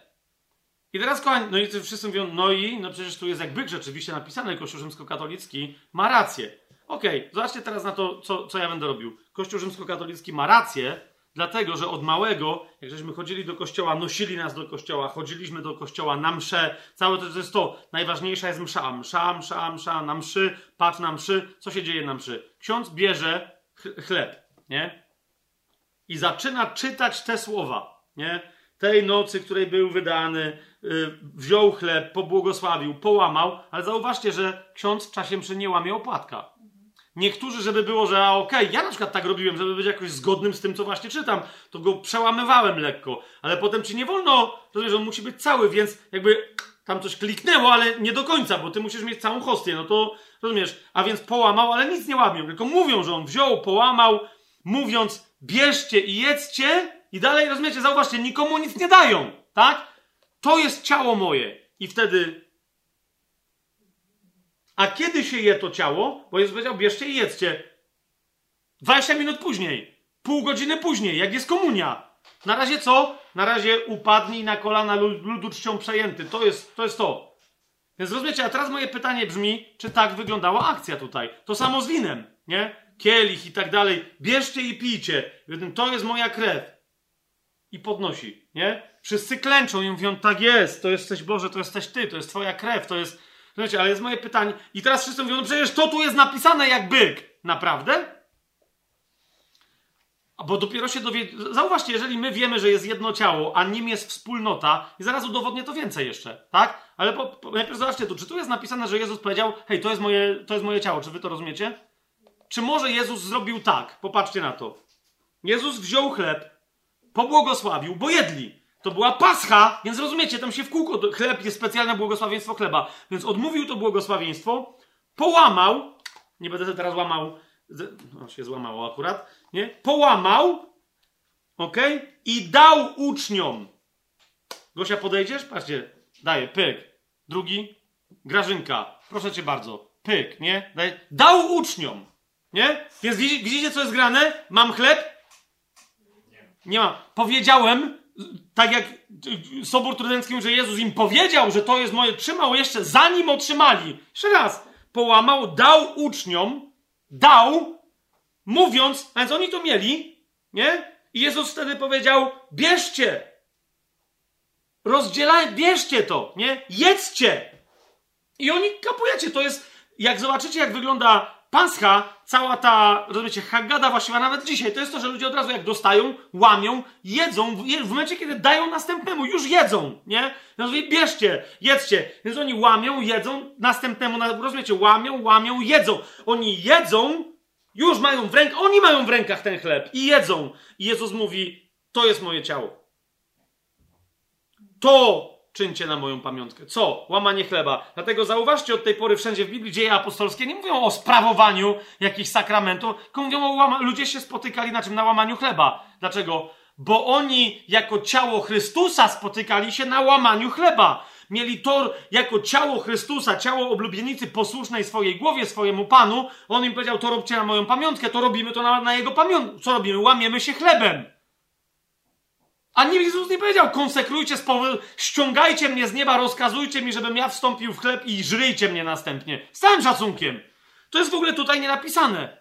I teraz, kochani, no i wszyscy mówią, no i, no przecież tu jest jak byk rzeczywiście napisane, Kościół rzymskokatolicki ma rację. Okej, okay, zobaczcie teraz na to, co, co ja będę robił. Kościół rzymskokatolicki ma rację, Dlatego, że od małego, jak żeśmy chodzili do kościoła, nosili nas do kościoła, chodziliśmy do kościoła na mszę, całe to, to jest to, najważniejsza jest msza, msza, msza, msza, na mszy, patrz na mszy, co się dzieje na mszy? Ksiądz bierze chleb, nie? I zaczyna czytać te słowa, nie? Tej nocy, której był wydany, wziął chleb, pobłogosławił, połamał, ale zauważcie, że ksiądz w czasie nie łamie opłatka. Niektórzy, żeby było, że a okej, okay, ja na przykład tak robiłem, żeby być jakoś zgodnym z tym, co właśnie czytam, to go przełamywałem lekko, ale potem ci nie wolno, rozumiesz, on musi być cały, więc jakby tam coś kliknęło, ale nie do końca, bo ty musisz mieć całą hostię, no to rozumiesz, a więc połamał, ale nic nie łamią, tylko mówią, że on wziął, połamał, mówiąc bierzcie i jedzcie i dalej, rozumiecie, zauważcie, nikomu nic nie dają, tak? To jest ciało moje. I wtedy a kiedy się je to ciało? Bo Jezus powiedział, bierzcie i jedzcie. 20 minut później, pół godziny później, jak jest komunia. Na razie co? Na razie upadnij na kolana ludu czcią przejęty. To jest, to jest to. Więc rozumiecie, a teraz moje pytanie brzmi, czy tak wyglądała akcja tutaj? To samo z winem, nie? Kielich i tak dalej. Bierzcie i pijcie. To jest moja krew. I podnosi, nie? Wszyscy klęczą i mówią, tak jest, to jesteś Boże, to jesteś Ty, to jest Twoja krew, to jest Słuchajcie, ale jest moje pytanie. I teraz wszyscy mówią, no przecież to tu jest napisane jak byk. Naprawdę? Bo dopiero się dowie... Zauważcie, jeżeli my wiemy, że jest jedno ciało, a nim jest wspólnota, i zaraz udowodnię to więcej jeszcze, tak? Ale po, po, najpierw zobaczcie tu, czy tu jest napisane, że Jezus powiedział, hej, to jest, moje, to jest moje ciało, czy wy to rozumiecie? Czy może Jezus zrobił tak? Popatrzcie na to. Jezus wziął chleb, pobłogosławił, bo jedli. To była pascha, więc rozumiecie, tam się w kółko, chleb jest specjalne błogosławieństwo chleba. Więc odmówił to błogosławieństwo, połamał, nie będę teraz łamał, no się złamało akurat, nie? Połamał, ok? I dał uczniom. Gosia, podejdziesz? Patrzcie, daje, pyk. Drugi, Grażynka, proszę cię bardzo, pyk, nie? Daje, dał uczniom, nie? Więc widzicie, co jest grane? Mam chleb? Nie. Mam. Powiedziałem, tak jak Sobór Trydencki mówi, że Jezus im powiedział, że to jest moje, trzymał jeszcze zanim otrzymali. Jeszcze raz, połamał, dał uczniom, dał, mówiąc, a więc oni to mieli, nie? I Jezus wtedy powiedział, bierzcie, rozdzielaj, bierzcie to, nie? Jedzcie. I oni, kapujecie, to jest, jak zobaczycie, jak wygląda Pascha, cała ta, rozumiecie, Hagada właściwa nawet dzisiaj, to jest to, że ludzie od razu jak dostają, łamią, jedzą, w momencie, kiedy dają następnemu, już jedzą, nie? No mówię, bierzcie, jedzcie. Więc oni łamią, jedzą, następnemu, rozumiecie, łamią, łamią, jedzą. Oni jedzą, już mają w rękach, oni mają w rękach ten chleb i jedzą. I Jezus mówi, to jest moje ciało. To czyńcie na moją pamiątkę. Co? Łamanie chleba. Dlatego zauważcie od tej pory wszędzie w Biblii dzieje apostolskie nie mówią o sprawowaniu jakichś sakramentów, tylko mówią o łamaniu. Ludzie się spotykali na czym? Na łamaniu chleba. Dlaczego? Bo oni jako ciało Chrystusa spotykali się na łamaniu chleba. Mieli to jako ciało Chrystusa, ciało oblubienicy posłusznej swojej głowie, swojemu Panu. On im powiedział, to róbcie na moją pamiątkę, to robimy to na, na jego pamiątkę. Co robimy? Łamiemy się chlebem. A nie Jezus nie powiedział, konsekrujcie, ściągajcie mnie z nieba, rozkazujcie mi, żebym ja wstąpił w chleb i żryjcie mnie następnie. Z całym szacunkiem. To jest w ogóle tutaj nie napisane.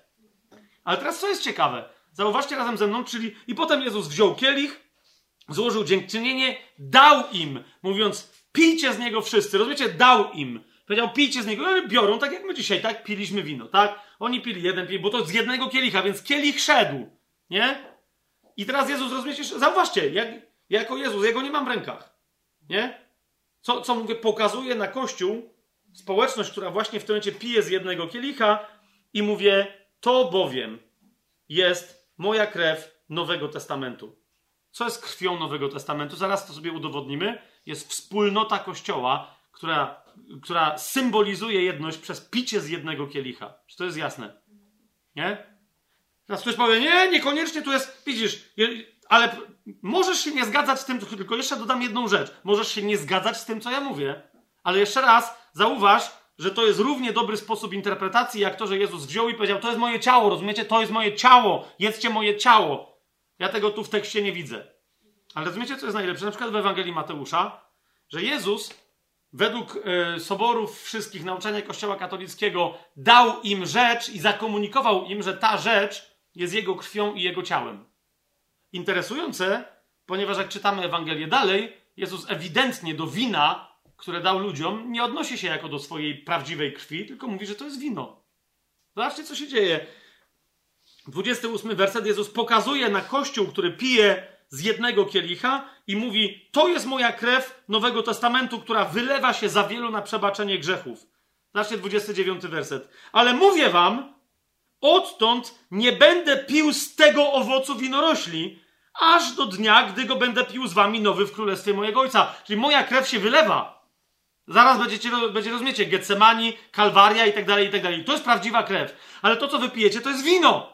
Ale teraz co jest ciekawe? Zauważcie razem ze mną, czyli i potem Jezus wziął kielich, złożył dziękczynienie, dał im, mówiąc, pijcie z niego wszyscy. Rozumiecie? Dał im. Powiedział, pijcie z niego. No, biorą, tak jak my dzisiaj, tak? Piliśmy wino, tak? Oni pili jeden pili, bo to z jednego kielicha, więc kielich szedł. Nie? I teraz Jezus, rozumiecie, zauważcie, jak, jako Jezus, jego nie mam w rękach. Nie? Co, co mówię, pokazuje na Kościół, społeczność, która właśnie w tym momencie pije z jednego kielicha i mówię, to bowiem jest moja krew Nowego Testamentu. Co jest krwią Nowego Testamentu? Zaraz to sobie udowodnimy. Jest wspólnota Kościoła, która, która symbolizuje jedność przez picie z jednego kielicha. Czy to jest jasne? Nie? Teraz ktoś powie, nie, niekoniecznie tu jest, widzisz, ale możesz się nie zgadzać z tym, tylko jeszcze dodam jedną rzecz. Możesz się nie zgadzać z tym, co ja mówię, ale jeszcze raz zauważ, że to jest równie dobry sposób interpretacji, jak to, że Jezus wziął i powiedział, to jest moje ciało, rozumiecie? To jest moje ciało, jedzcie moje ciało. Ja tego tu w tekście nie widzę. Ale rozumiecie, co jest najlepsze? Na przykład w Ewangelii Mateusza, że Jezus według y, soborów wszystkich nauczania Kościoła katolickiego dał im rzecz i zakomunikował im, że ta rzecz jest jego krwią i jego ciałem. interesujące, ponieważ jak czytamy Ewangelię dalej, Jezus ewidentnie do wina, które dał ludziom, nie odnosi się jako do swojej prawdziwej krwi, tylko mówi, że to jest wino. Zobaczcie, co się dzieje. 28 werset Jezus pokazuje na kościół, który pije z jednego kielicha i mówi: To jest moja krew Nowego Testamentu, która wylewa się za wielu na przebaczenie grzechów. Zobaczcie 29 werset. Ale mówię wam, odtąd nie będę pił z tego owocu winorośli, aż do dnia, gdy go będę pił z wami nowy w królestwie mojego ojca. Czyli moja krew się wylewa. Zaraz będziecie, będzie rozumiecie, Getsemani, Kalwaria i tak dalej, i tak dalej. To jest prawdziwa krew. Ale to, co wy pijecie, to jest wino.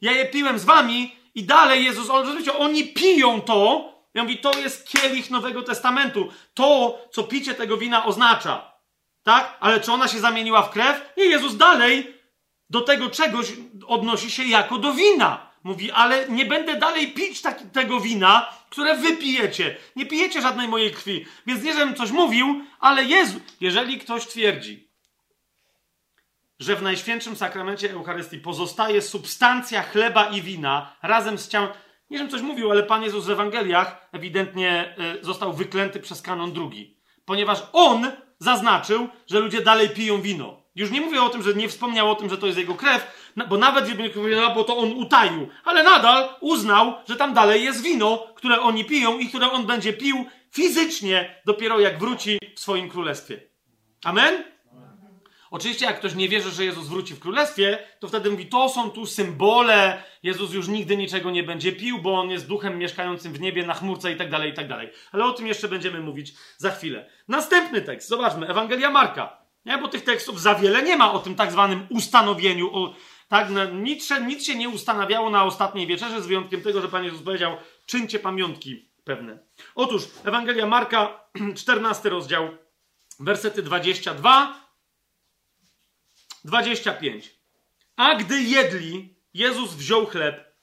Ja je piłem z wami i dalej Jezus, rozumiecie, oni piją to. Ja mówię, to jest kielich Nowego Testamentu. To, co picie tego wina oznacza. Tak? Ale czy ona się zamieniła w krew? Nie, Jezus dalej do tego czegoś odnosi się jako do wina. Mówi, ale nie będę dalej pić tak, tego wina, które wy pijecie. Nie pijecie żadnej mojej krwi. Więc nie, żebym coś mówił, ale Jezu, jeżeli ktoś twierdzi, że w Najświętszym Sakramencie Eucharystii pozostaje substancja chleba i wina razem z ciałem. Nie, żebym coś mówił, ale Pan Jezus w Ewangeliach ewidentnie y, został wyklęty przez kanon drugi. Ponieważ On zaznaczył, że ludzie dalej piją wino. Już nie mówię o tym, że nie wspomniał o tym, że to jest jego krew, bo nawet gdyby powiedział, bo to on utaił, ale nadal uznał, że tam dalej jest wino, które oni piją i które on będzie pił fizycznie dopiero jak wróci w swoim królestwie. Amen? Oczywiście, jak ktoś nie wierzy, że Jezus wróci w królestwie, to wtedy mówi: To są tu symbole. Jezus już nigdy niczego nie będzie pił, bo on jest duchem mieszkającym w niebie, na chmurce i tak dalej, i tak dalej. Ale o tym jeszcze będziemy mówić za chwilę. Następny tekst, zobaczmy, Ewangelia Marka. Nie, bo tych tekstów za wiele nie ma o tym tak zwanym ustanowieniu. O, tak, no, nic, nic się nie ustanawiało na ostatniej wieczerzy, z wyjątkiem tego, że Pan Jezus powiedział: czyńcie pamiątki pewne. Otóż Ewangelia Marka, 14 rozdział, wersety 22 25. A gdy jedli, Jezus wziął chleb.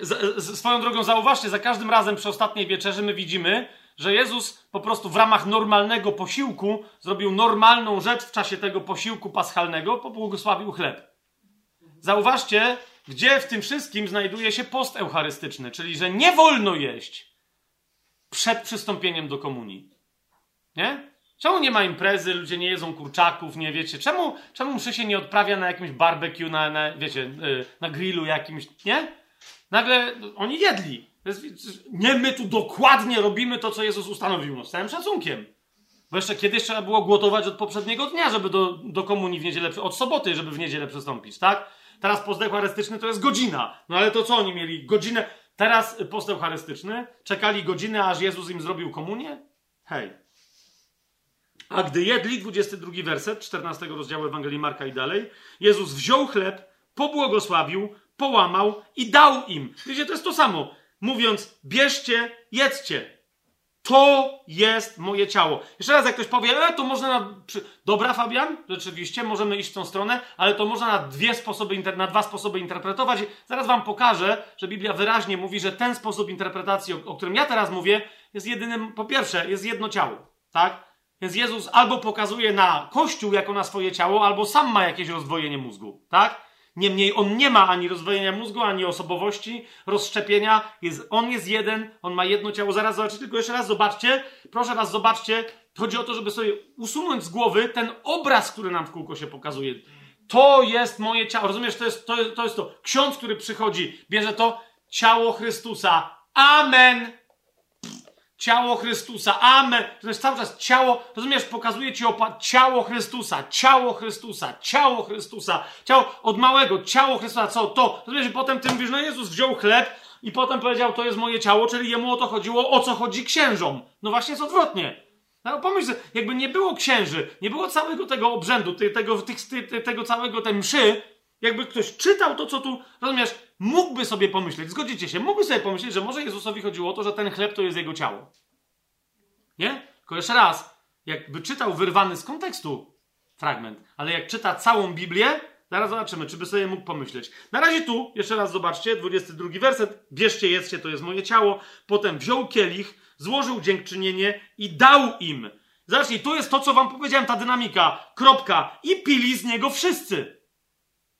Z, z, swoją drogą, zauważcie, za każdym razem przy ostatniej wieczerzy my widzimy, że Jezus po prostu w ramach normalnego posiłku zrobił normalną rzecz w czasie tego posiłku paschalnego, pobłogosławił chleb. Zauważcie, gdzie w tym wszystkim znajduje się post eucharystyczny, czyli że nie wolno jeść przed przystąpieniem do komunii. Nie? Czemu nie ma imprezy, ludzie nie jedzą kurczaków, nie wiecie? Czemu, czemu mszy się nie odprawia na jakimś barbecue, na, na wiecie, y, na grillu jakimś, nie? Nagle oni jedli. Nie, my tu dokładnie robimy to, co Jezus ustanowił, no z całym szacunkiem. Bo jeszcze kiedyś trzeba było głotować od poprzedniego dnia, żeby do, do komunii w niedzielę, od soboty, żeby w niedzielę przystąpić, tak? Teraz post eucharystyczny to jest godzina. No ale to co oni mieli? Godzinę. Teraz post eucharystyczny czekali godzinę, aż Jezus im zrobił komunię? Hej. A gdy jedli, 22 werset, 14 rozdziału Ewangelii Marka i dalej, Jezus wziął chleb, pobłogosławił, połamał i dał im. Wiecie, to jest to samo. Mówiąc, bierzcie, jedzcie. To jest moje ciało. Jeszcze raz, jak ktoś powie, e, to można na... Dobra, Fabian, rzeczywiście, możemy iść w tą stronę, ale to można na, dwie sposoby, na dwa sposoby interpretować. Zaraz wam pokażę, że Biblia wyraźnie mówi, że ten sposób interpretacji, o, o którym ja teraz mówię, jest jedynym, po pierwsze, jest jedno ciało. Tak? Więc Jezus albo pokazuje na Kościół jako na swoje ciało, albo sam ma jakieś rozdwojenie mózgu, tak? Niemniej on nie ma ani rozdwojenia mózgu, ani osobowości, rozszczepienia. Jest, on jest jeden, on ma jedno ciało. Zaraz zobaczcie, tylko jeszcze raz zobaczcie. Proszę was, zobaczcie. Chodzi o to, żeby sobie usunąć z głowy ten obraz, który nam w kółko się pokazuje. To jest moje ciało. Rozumiesz, to jest to. Jest, to, jest to. Ksiądz, który przychodzi, bierze to ciało Chrystusa. Amen. Ciało Chrystusa. Amen. To jest cały czas ciało, rozumiesz, pokazuje ci opa- ciało Chrystusa, ciało Chrystusa, ciało Chrystusa, ciało od małego, ciało Chrystusa, co to? Rozumiesz, i potem ty mówisz, no Jezus wziął chleb i potem powiedział, to jest moje ciało, czyli jemu o to chodziło, o co chodzi księżom. No właśnie jest odwrotnie. No pomyśl, jakby nie było księży, nie było całego tego obrzędu, tego, tego całego tej mszy, jakby ktoś czytał to, co tu, rozumiesz, mógłby sobie pomyśleć, zgodzicie się, mógłby sobie pomyśleć, że może Jezusowi chodziło o to, że ten chleb to jest jego ciało. Nie? Tylko jeszcze raz, jakby czytał wyrwany z kontekstu fragment, ale jak czyta całą Biblię, zaraz zobaczymy, czy by sobie mógł pomyśleć. Na razie tu, jeszcze raz zobaczcie, 22 werset, bierzcie, jedzcie, to jest moje ciało. Potem wziął kielich, złożył dziękczynienie i dał im. Zobaczcie, tu jest to, co wam powiedziałem, ta dynamika. Kropka. I pili z niego wszyscy.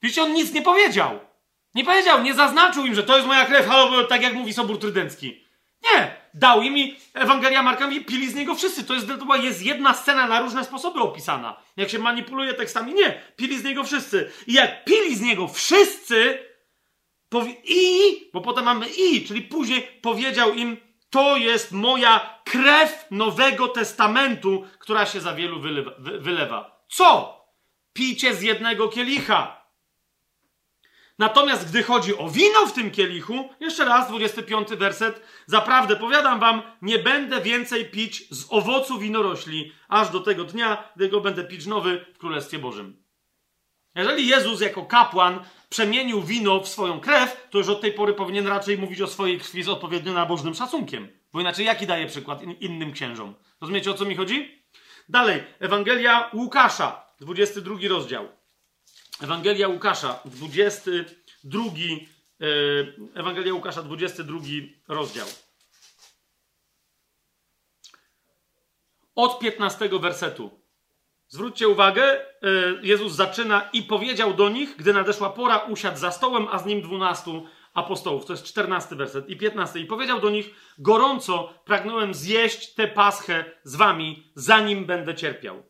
Wiecie, on nic nie powiedział. Nie powiedział, nie zaznaczył im, że to jest moja krew, halo, tak jak mówi Sobór Trydencki. Nie, dał im i Ewangelia Marka mówi, pili z niego wszyscy. To jest, to była- jest jedna scena na różne sposoby opisana. Jak się manipuluje tekstami, nie, pili z niego wszyscy. I jak pili z niego wszyscy, powie, i, bo potem mamy i, czyli później powiedział im, to jest moja krew Nowego Testamentu, która się za wielu wylewa. wy- wylewa. Co? Pijcie z jednego kielicha. Natomiast gdy chodzi o wino w tym kielichu, jeszcze raz, 25 werset, zaprawdę powiadam wam, nie będę więcej pić z owocu winorośli, aż do tego dnia, gdy go będę pić nowy w Królestwie Bożym. Jeżeli Jezus jako kapłan przemienił wino w swoją krew, to już od tej pory powinien raczej mówić o swojej krwi z odpowiednio nabożnym szacunkiem. Bo inaczej jaki daje przykład in- innym księżom? Rozumiecie o co mi chodzi? Dalej, Ewangelia Łukasza, 22 rozdział. Ewangelia Łukasza, 22, e, Ewangelia Łukasza, 22 rozdział. Od 15 wersetu. Zwróćcie uwagę, e, Jezus zaczyna i powiedział do nich, gdy nadeszła pora, usiadł za stołem, a z nim dwunastu apostołów. To jest 14 werset i 15. I powiedział do nich, gorąco pragnąłem zjeść tę paschę z wami, zanim będę cierpiał.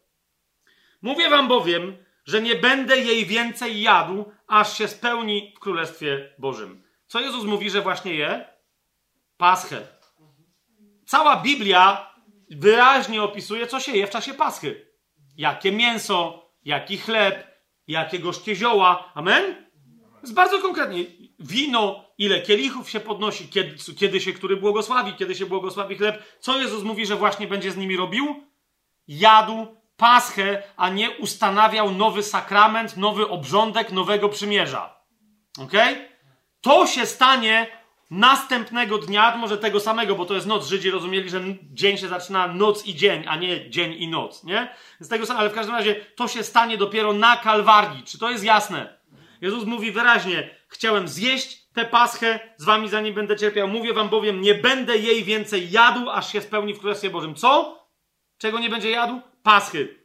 Mówię wam bowiem, że nie będę jej więcej jadł, aż się spełni w Królestwie Bożym. Co Jezus mówi, że właśnie je? Paschę. Cała Biblia wyraźnie opisuje, co się je w czasie Paschy. Jakie mięso, jaki chleb, jakie gorzkie zioła. Amen? Jest bardzo konkretnie. Wino, ile kielichów się podnosi, kiedy, kiedy się który błogosławi, kiedy się błogosławi chleb. Co Jezus mówi, że właśnie będzie z nimi robił? Jadł paschę, a nie ustanawiał nowy sakrament, nowy obrządek nowego przymierza. Ok? To się stanie następnego dnia, może tego samego, bo to jest noc. Żydzi rozumieli, że dzień się zaczyna noc i dzień, a nie dzień i noc, nie? Z tego samego, ale w każdym razie to się stanie dopiero na Kalwarii. Czy to jest jasne? Jezus mówi wyraźnie: Chciałem zjeść tę paschę z wami, zanim będę cierpiał. Mówię wam bowiem, nie będę jej więcej jadł, aż się spełni w Królestwie Bożym. Co? Czego nie będzie jadł? Paschy.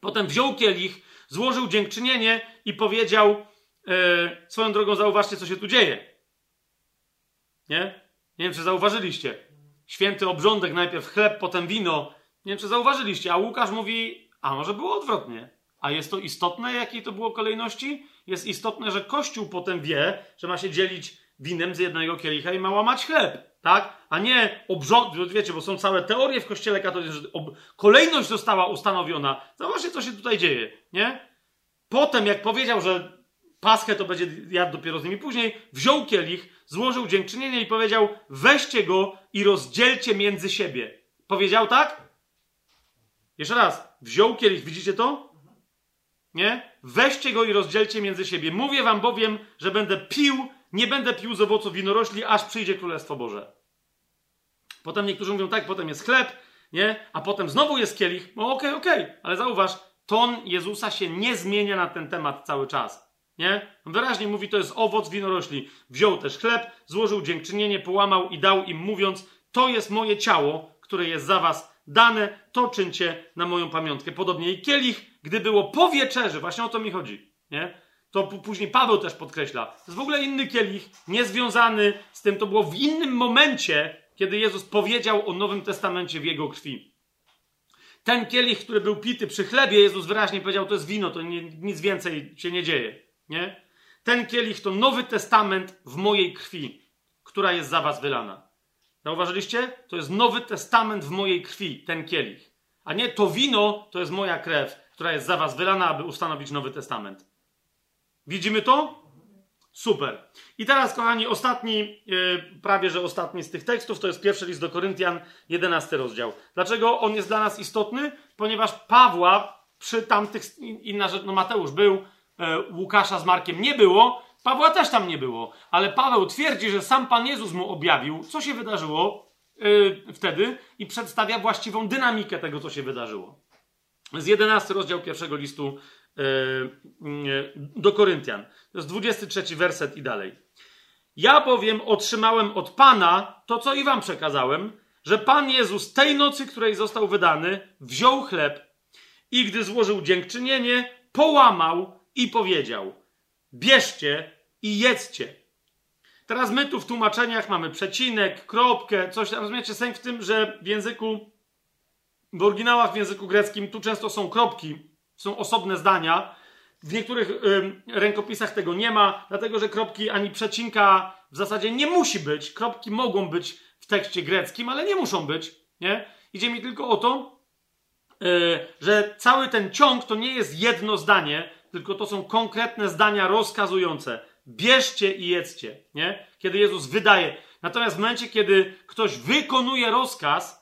Potem wziął kielich, złożył dziękczynienie i powiedział: e, Swoją drogą, zauważcie, co się tu dzieje. Nie? Nie wiem, czy zauważyliście. Święty obrządek, najpierw chleb, potem wino. Nie wiem, czy zauważyliście. A Łukasz mówi: A może było odwrotnie? A jest to istotne, jakiej to było kolejności? Jest istotne, że Kościół potem wie, że ma się dzielić winem z jednego kielicha i ma łamać chleb. Tak? A nie obrząd, wiecie, bo są całe teorie w kościele katolickim, że ob... kolejność została ustanowiona. Zobaczcie, co się tutaj dzieje, nie? Potem, jak powiedział, że paschę to będzie jadł dopiero z nimi później, wziął kielich, złożył dziękczynienie i powiedział, weźcie go i rozdzielcie między siebie. Powiedział tak? Jeszcze raz. Wziął kielich, widzicie to? Nie? Weźcie go i rozdzielcie między siebie. Mówię wam bowiem, że będę pił, nie będę pił z owoców winorośli, aż przyjdzie Królestwo Boże. Potem niektórzy mówią tak, potem jest chleb, nie? A potem znowu jest kielich. No okej, okay, okej, okay. ale zauważ, ton Jezusa się nie zmienia na ten temat cały czas. Nie? Wyraźnie mówi, to jest owoc winorośli. Wziął też chleb, złożył dziękczynienie, połamał i dał im, mówiąc, to jest moje ciało, które jest za was dane, to czyńcie na moją pamiątkę. Podobnie i kielich, gdy było po wieczerzy, właśnie o to mi chodzi, nie? To później Paweł też podkreśla. To jest w ogóle inny kielich, niezwiązany z tym, to było w innym momencie, kiedy Jezus powiedział o Nowym Testamencie w jego krwi. Ten kielich, który był pity przy chlebie, Jezus wyraźnie powiedział, to jest wino, to nie, nic więcej się nie dzieje, nie? Ten kielich to Nowy Testament w mojej krwi, która jest za was wylana. Zauważyliście? To jest Nowy Testament w mojej krwi, ten kielich. A nie to wino, to jest moja krew, która jest za was wylana, aby ustanowić Nowy Testament. Widzimy to? Super. I teraz, kochani, ostatni, yy, prawie że ostatni z tych tekstów, to jest pierwszy list do Koryntian, 11 rozdział. Dlaczego on jest dla nas istotny? Ponieważ Pawła przy tamtych, inna rzecz, no Mateusz był, yy, Łukasza z Markiem nie było, Pawła też tam nie było, ale Paweł twierdzi, że sam Pan Jezus mu objawił, co się wydarzyło yy, wtedy i przedstawia właściwą dynamikę tego, co się wydarzyło. Z 11 rozdział pierwszego listu do Koryntian. To jest 23 werset i dalej. Ja bowiem otrzymałem od Pana to, co i wam przekazałem, że Pan Jezus tej nocy, której został wydany, wziął chleb i gdy złożył dziękczynienie, połamał i powiedział: Bierzcie, i jedzcie. Teraz my tu w tłumaczeniach mamy przecinek, kropkę, coś tam. Rozumiecie sęk w tym, że w języku, w oryginałach w języku greckim tu często są kropki, są osobne zdania. W niektórych y, rękopisach tego nie ma, dlatego że kropki ani przecinka w zasadzie nie musi być. Kropki mogą być w tekście greckim, ale nie muszą być. Nie? Idzie mi tylko o to, y, że cały ten ciąg to nie jest jedno zdanie, tylko to są konkretne zdania rozkazujące. Bierzcie i jedzcie, nie? Kiedy Jezus wydaje. Natomiast w momencie, kiedy ktoś wykonuje rozkaz,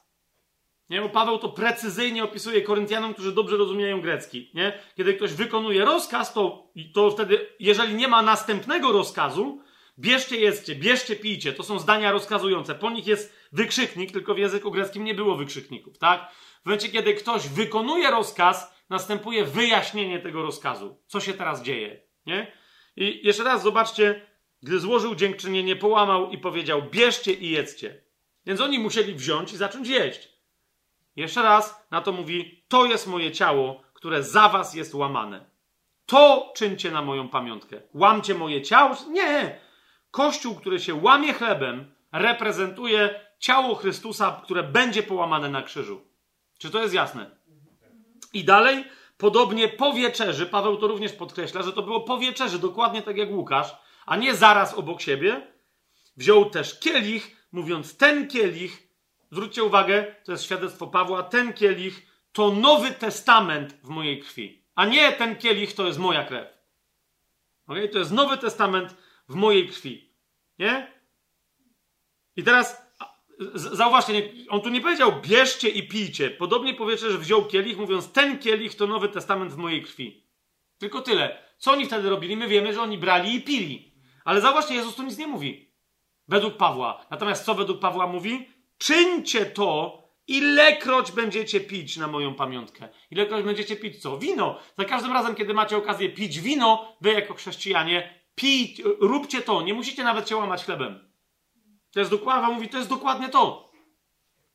nie? Bo Paweł to precyzyjnie opisuje Koryntianom, którzy dobrze rozumieją grecki, nie? Kiedy ktoś wykonuje rozkaz, to, to wtedy, jeżeli nie ma następnego rozkazu, bierzcie, jedzcie, bierzcie, pijcie. To są zdania rozkazujące. Po nich jest wykrzyknik, tylko w języku greckim nie było wykrzykników, tak? W momencie, kiedy ktoś wykonuje rozkaz, następuje wyjaśnienie tego rozkazu. Co się teraz dzieje, nie? I jeszcze raz zobaczcie, gdy złożył dziękczynienie, połamał i powiedział: Bierzcie i jedzcie. Więc oni musieli wziąć i zacząć jeść. Jeszcze raz na to mówi: To jest moje ciało, które za was jest łamane. To czyńcie na moją pamiątkę. Łamcie moje ciało? Nie! Kościół, który się łamie chlebem, reprezentuje ciało Chrystusa, które będzie połamane na krzyżu. Czy to jest jasne? I dalej Podobnie po wieczerzy, Paweł to również podkreśla, że to było po wieczerzy, dokładnie tak jak Łukasz, a nie zaraz obok siebie. Wziął też kielich, mówiąc: Ten kielich, zwróćcie uwagę, to jest świadectwo Pawła, ten kielich to nowy testament w mojej krwi, a nie ten kielich to jest moja krew. Okay? To jest nowy testament w mojej krwi. Nie? I teraz Zauważcie, on tu nie powiedział bierzcie i pijcie. Podobnie powiecie, że wziął kielich, mówiąc ten kielich to Nowy Testament w mojej krwi. Tylko tyle. Co oni wtedy robili? My wiemy, że oni brali i pili. Ale zauważcie, Jezus tu nic nie mówi. Według Pawła. Natomiast co według Pawła mówi? Czyńcie to, ilekroć będziecie pić na moją pamiątkę. Ilekroć będziecie pić co? Wino. Za każdym razem, kiedy macie okazję pić wino, wy jako chrześcijanie, pij, róbcie to. Nie musicie nawet się łamać chlebem. To jest dokładnie, mówi, to jest dokładnie to.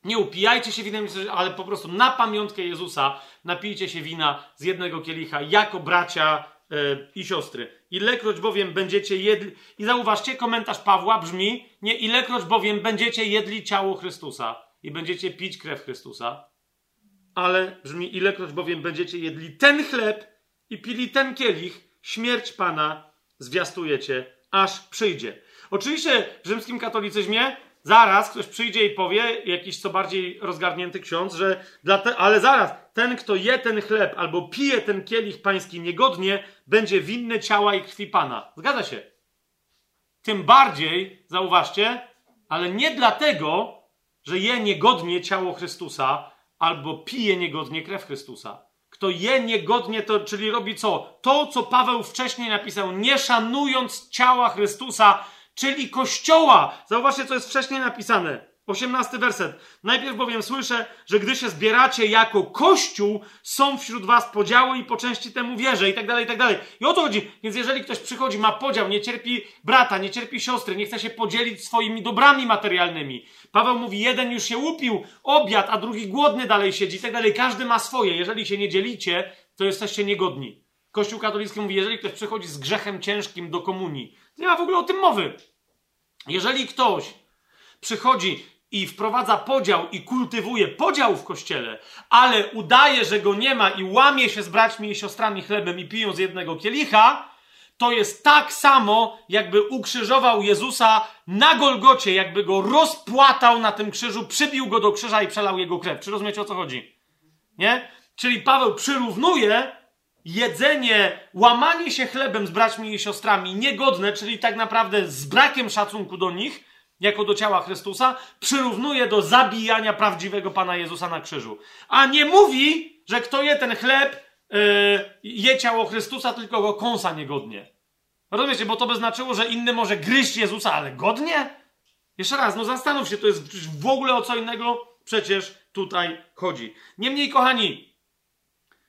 Nie upijajcie się winem, ale po prostu na pamiątkę Jezusa napijcie się wina z jednego kielicha jako bracia yy, i siostry. Ilekroć bowiem będziecie jedli... I zauważcie, komentarz Pawła brzmi, nie ilekroć bowiem będziecie jedli ciało Chrystusa i będziecie pić krew Chrystusa, ale brzmi ilekroć bowiem będziecie jedli ten chleb i pili ten kielich, śmierć Pana zwiastujecie, aż przyjdzie. Oczywiście w rzymskim katolicyzmie zaraz ktoś przyjdzie i powie, jakiś co bardziej rozgarnięty ksiądz, że te, ale zaraz, ten, kto je ten chleb albo pije ten kielich pański niegodnie, będzie winny ciała i krwi Pana. Zgadza się. Tym bardziej, zauważcie, ale nie dlatego, że je niegodnie ciało Chrystusa albo pije niegodnie krew Chrystusa. Kto je niegodnie, to czyli robi co? To, co Paweł wcześniej napisał, nie szanując ciała Chrystusa, czyli Kościoła. Zauważcie, co jest wcześniej napisane. 18 werset. Najpierw bowiem słyszę, że gdy się zbieracie jako Kościół, są wśród was podziały i po części temu wierzę i tak dalej, i tak dalej. I o to chodzi. Więc jeżeli ktoś przychodzi, ma podział, nie cierpi brata, nie cierpi siostry, nie chce się podzielić swoimi dobrami materialnymi. Paweł mówi, jeden już się upił, obiad, a drugi głodny dalej siedzi i tak dalej. Każdy ma swoje. Jeżeli się nie dzielicie, to jesteście niegodni. Kościół katolicki mówi, jeżeli ktoś przychodzi z grzechem ciężkim do komunii, nie ma w ogóle o tym mowy. Jeżeli ktoś przychodzi i wprowadza podział i kultywuje podział w kościele, ale udaje, że go nie ma i łamie się z braćmi i siostrami chlebem i piją z jednego kielicha, to jest tak samo, jakby ukrzyżował Jezusa na Golgocie, jakby go rozpłatał na tym krzyżu, przybił go do krzyża i przelał jego krew. Czy rozumiecie o co chodzi? Nie? Czyli Paweł przyrównuje jedzenie, łamanie się chlebem z braćmi i siostrami niegodne, czyli tak naprawdę z brakiem szacunku do nich, jako do ciała Chrystusa, przyrównuje do zabijania prawdziwego Pana Jezusa na krzyżu. A nie mówi, że kto je ten chleb, yy, je ciało Chrystusa, tylko go kąsa niegodnie. Rozumiecie, bo to by znaczyło, że inny może gryźć Jezusa, ale godnie? Jeszcze raz, no zastanów się, to jest w ogóle o co innego przecież tutaj chodzi. Niemniej, kochani,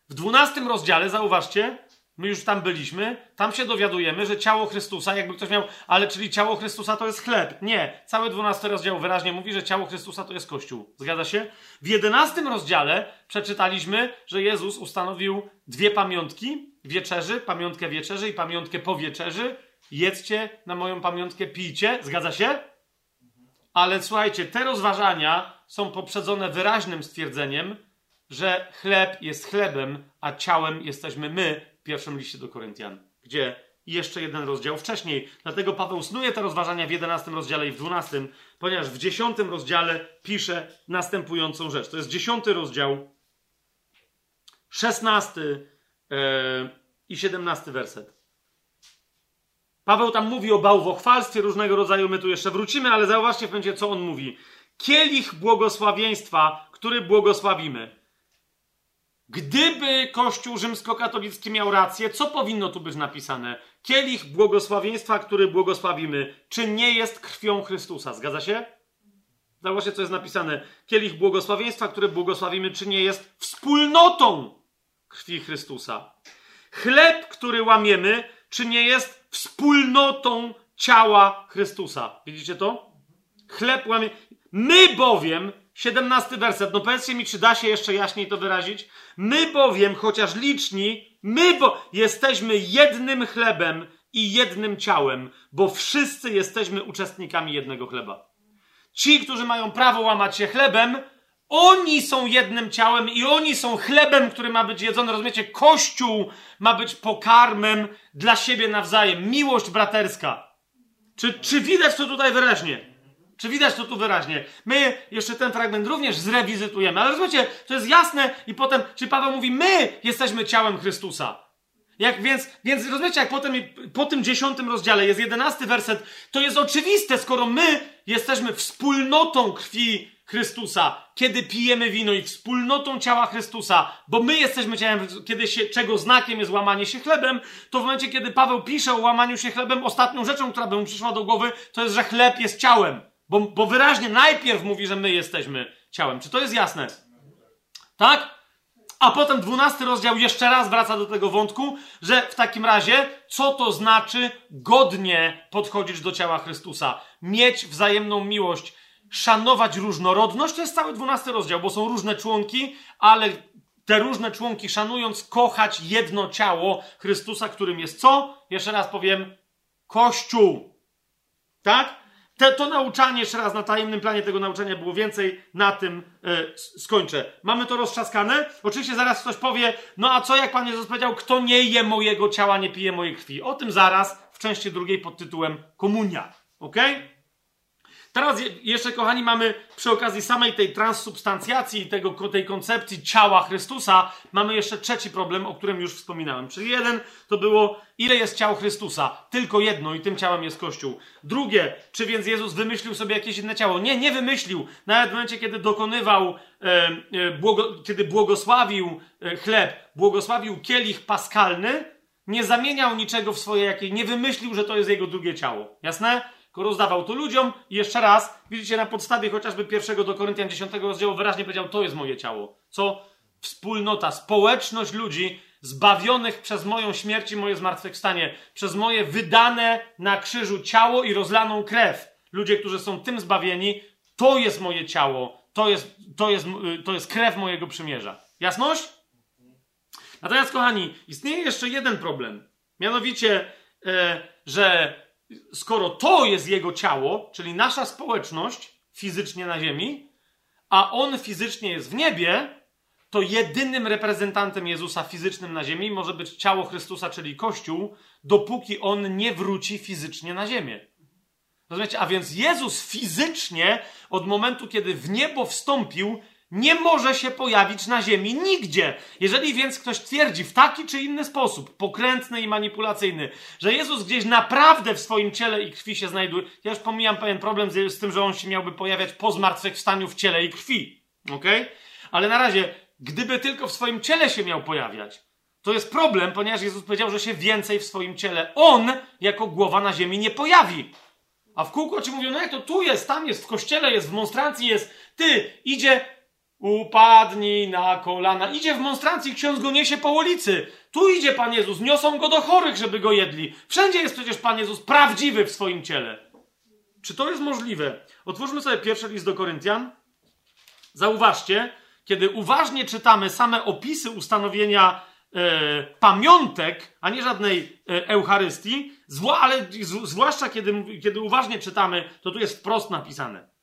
w dwunastym rozdziale, zauważcie, my już tam byliśmy, tam się dowiadujemy, że ciało Chrystusa, jakby ktoś miał, ale czyli ciało Chrystusa to jest chleb. Nie, cały dwunasty rozdział wyraźnie mówi, że ciało Chrystusa to jest Kościół. Zgadza się? W jedenastym rozdziale przeczytaliśmy, że Jezus ustanowił dwie pamiątki wieczerzy, pamiątkę wieczerzy i pamiątkę po wieczerzy, jedzcie na moją pamiątkę, pijcie, zgadza się? Ale słuchajcie, te rozważania są poprzedzone wyraźnym stwierdzeniem, że chleb jest chlebem, a ciałem jesteśmy my pierwszym liście do Koryntian, gdzie jeszcze jeden rozdział wcześniej. Dlatego Paweł snuje te rozważania w 11 rozdziale i w 12, ponieważ w 10 rozdziale pisze następującą rzecz. To jest 10 rozdział, 16 yy, i 17 werset. Paweł tam mówi o bałwochwalstwie różnego rodzaju, my tu jeszcze wrócimy, ale zauważcie w momencie, co on mówi. Kielich błogosławieństwa, który błogosławimy. Gdyby Kościół rzymskokatolicki miał rację, co powinno tu być napisane? Kielich błogosławieństwa, który błogosławimy, czy nie jest krwią Chrystusa? Zgadza się? Zobaczcie, co jest napisane. Kielich błogosławieństwa, który błogosławimy, czy nie jest wspólnotą krwi Chrystusa? Chleb, który łamiemy, czy nie jest wspólnotą ciała Chrystusa? Widzicie to? Chleb łamie. My bowiem 17 werset. No powiedzcie mi, czy da się jeszcze jaśniej to wyrazić? My bowiem, chociaż liczni, my bo jesteśmy jednym chlebem i jednym ciałem, bo wszyscy jesteśmy uczestnikami jednego chleba. Ci, którzy mają prawo łamać się chlebem, oni są jednym ciałem i oni są chlebem, który ma być jedzony. Rozumiecie? Kościół ma być pokarmem dla siebie nawzajem. Miłość braterska. Czy, czy widać to tutaj wyraźnie? Czy widać to tu wyraźnie? My jeszcze ten fragment również zrewizytujemy, ale rozumiecie, to jest jasne i potem, czy Paweł mówi, my jesteśmy ciałem Chrystusa. Jak więc, więc rozumiecie, jak potem po tym dziesiątym rozdziale jest jedenasty werset, to jest oczywiste, skoro my jesteśmy wspólnotą krwi Chrystusa, kiedy pijemy wino i wspólnotą ciała Chrystusa, bo my jesteśmy ciałem, kiedy się, czego znakiem jest łamanie się chlebem, to w momencie, kiedy Paweł pisze o łamaniu się chlebem, ostatnią rzeczą, która by mu przyszła do głowy, to jest, że chleb jest ciałem. Bo, bo wyraźnie najpierw mówi, że my jesteśmy ciałem. Czy to jest jasne? Tak? A potem dwunasty rozdział jeszcze raz wraca do tego wątku, że w takim razie, co to znaczy godnie podchodzić do ciała Chrystusa? Mieć wzajemną miłość, szanować różnorodność, to jest cały dwunasty rozdział, bo są różne członki, ale te różne członki szanując, kochać jedno ciało Chrystusa, którym jest co? Jeszcze raz powiem, Kościół. Tak? Te, to nauczanie, jeszcze raz na tajemnym planie tego nauczania było więcej, na tym e, skończę. Mamy to roztrzaskane? Oczywiście zaraz ktoś powie, no a co jak Pan Jezus powiedział, kto nie je mojego ciała, nie pije mojej krwi. O tym zaraz w części drugiej pod tytułem Komunia. ok? Teraz jeszcze, kochani, mamy przy okazji samej tej transsubstancjacji, tego, tej koncepcji ciała Chrystusa, mamy jeszcze trzeci problem, o którym już wspominałem. Czyli jeden to było, ile jest ciał Chrystusa? Tylko jedno i tym ciałem jest Kościół. Drugie, czy więc Jezus wymyślił sobie jakieś inne ciało? Nie, nie wymyślił. Nawet w momencie, kiedy dokonywał, e, e, błogo, kiedy błogosławił e, chleb, błogosławił kielich paskalny, nie zamieniał niczego w swoje jakieś, nie wymyślił, że to jest jego drugie ciało. Jasne? Rozdawał to ludziom i jeszcze raz, widzicie, na podstawie chociażby pierwszego do Koryntian 10 rozdziału wyraźnie powiedział, to jest moje ciało. Co? Wspólnota, społeczność ludzi zbawionych przez moją śmierć i moje zmartwychwstanie, przez moje wydane na krzyżu ciało i rozlaną krew. Ludzie, którzy są tym zbawieni, to jest moje ciało, to jest, to jest, to jest krew mojego przymierza. Jasność? Natomiast, kochani, istnieje jeszcze jeden problem. Mianowicie, e, że skoro to jest jego ciało, czyli nasza społeczność fizycznie na ziemi, a on fizycznie jest w niebie, to jedynym reprezentantem Jezusa fizycznym na ziemi może być ciało Chrystusa, czyli Kościół, dopóki on nie wróci fizycznie na ziemię. Rozumiecie? A więc Jezus fizycznie, od momentu, kiedy w niebo wstąpił, nie może się pojawić na ziemi nigdzie. Jeżeli więc ktoś twierdzi w taki czy inny sposób, pokrętny i manipulacyjny, że Jezus gdzieś naprawdę w swoim ciele i krwi się znajduje, ja już pomijam pewien problem z, z tym, że on się miałby pojawiać po zmartwychwstaniu w ciele i krwi. ok? Ale na razie, gdyby tylko w swoim ciele się miał pojawiać, to jest problem, ponieważ Jezus powiedział, że się więcej w swoim ciele On, jako głowa na ziemi, nie pojawi. A w kółko ci mówią, no jak to tu jest, tam jest, w kościele jest, w monstrancji jest, ty, idzie Upadnij na kolana. Idzie w monstrancji, ksiądz go niesie po ulicy. Tu idzie Pan Jezus, niosą go do chorych, żeby go jedli. Wszędzie jest przecież Pan Jezus prawdziwy w swoim ciele. Czy to jest możliwe? Otwórzmy sobie pierwszy list do Koryntian. Zauważcie, kiedy uważnie czytamy same opisy ustanowienia e, pamiątek, a nie żadnej e, Eucharystii, ale zwłaszcza kiedy, kiedy uważnie czytamy, to tu jest wprost napisane.